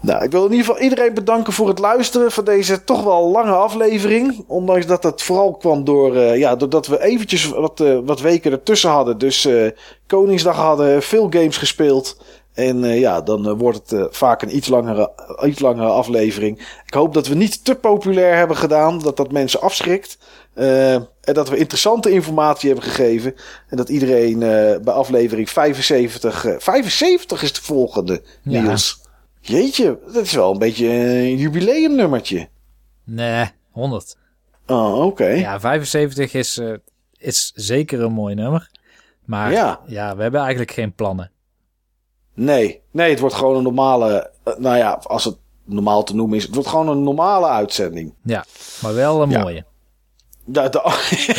Nou, ik wil in ieder geval iedereen bedanken voor het luisteren van deze toch wel lange aflevering. Ondanks dat het vooral kwam door, eh, ja, doordat we eventjes wat, eh, wat weken ertussen hadden. Dus eh, Koningsdag hadden veel games gespeeld. En eh, ja, dan eh, wordt het eh, vaak een iets langere, iets langere aflevering. Ik hoop dat we niet te populair hebben gedaan. Dat dat mensen afschrikt. Eh, en dat we interessante informatie hebben gegeven. En dat iedereen eh, bij aflevering 75... eh, 75 is de volgende, Ja. Niels. Jeetje, dat is wel een beetje een jubileumnummertje. Nee, 100. Oh, oké. Ja, 75 is, eh, is zeker een mooi nummer. Maar Ja. ja. we hebben eigenlijk geen plannen. Nee, nee, het wordt gewoon een normale... eh, nou ja, als het normaal te noemen is. Het wordt gewoon een normale uitzending. Ja, maar wel een Ja. mooie. De-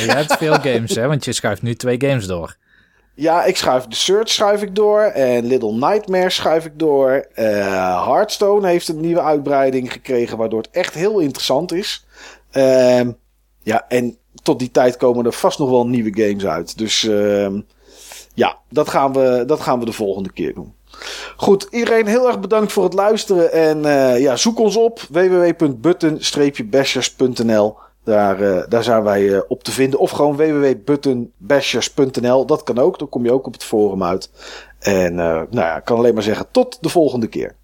je hebt veel games, hè? Want je schuift nu twee games door. Ja, ik schuif de Search schuif ik door. En Little Nightmares schuif ik door. Eh Hearthstone heeft een nieuwe uitbreiding gekregen, waardoor het echt heel interessant is. Ehm, ja, en tot die tijd komen er vast nog wel nieuwe games uit. Dus ehm, ja, dat gaan, we, dat gaan we de volgende keer doen. Goed, iedereen heel erg bedankt voor het luisteren. En eh, ja, zoek ons op www.button-bashers.nl. Daar, eh, daar zijn wij eh, op te vinden. Of gewoon www.buttonbashers.nl. Dat kan ook. Dan kom je ook op het forum uit. En eh, nou ja, ik kan alleen maar zeggen tot de volgende keer.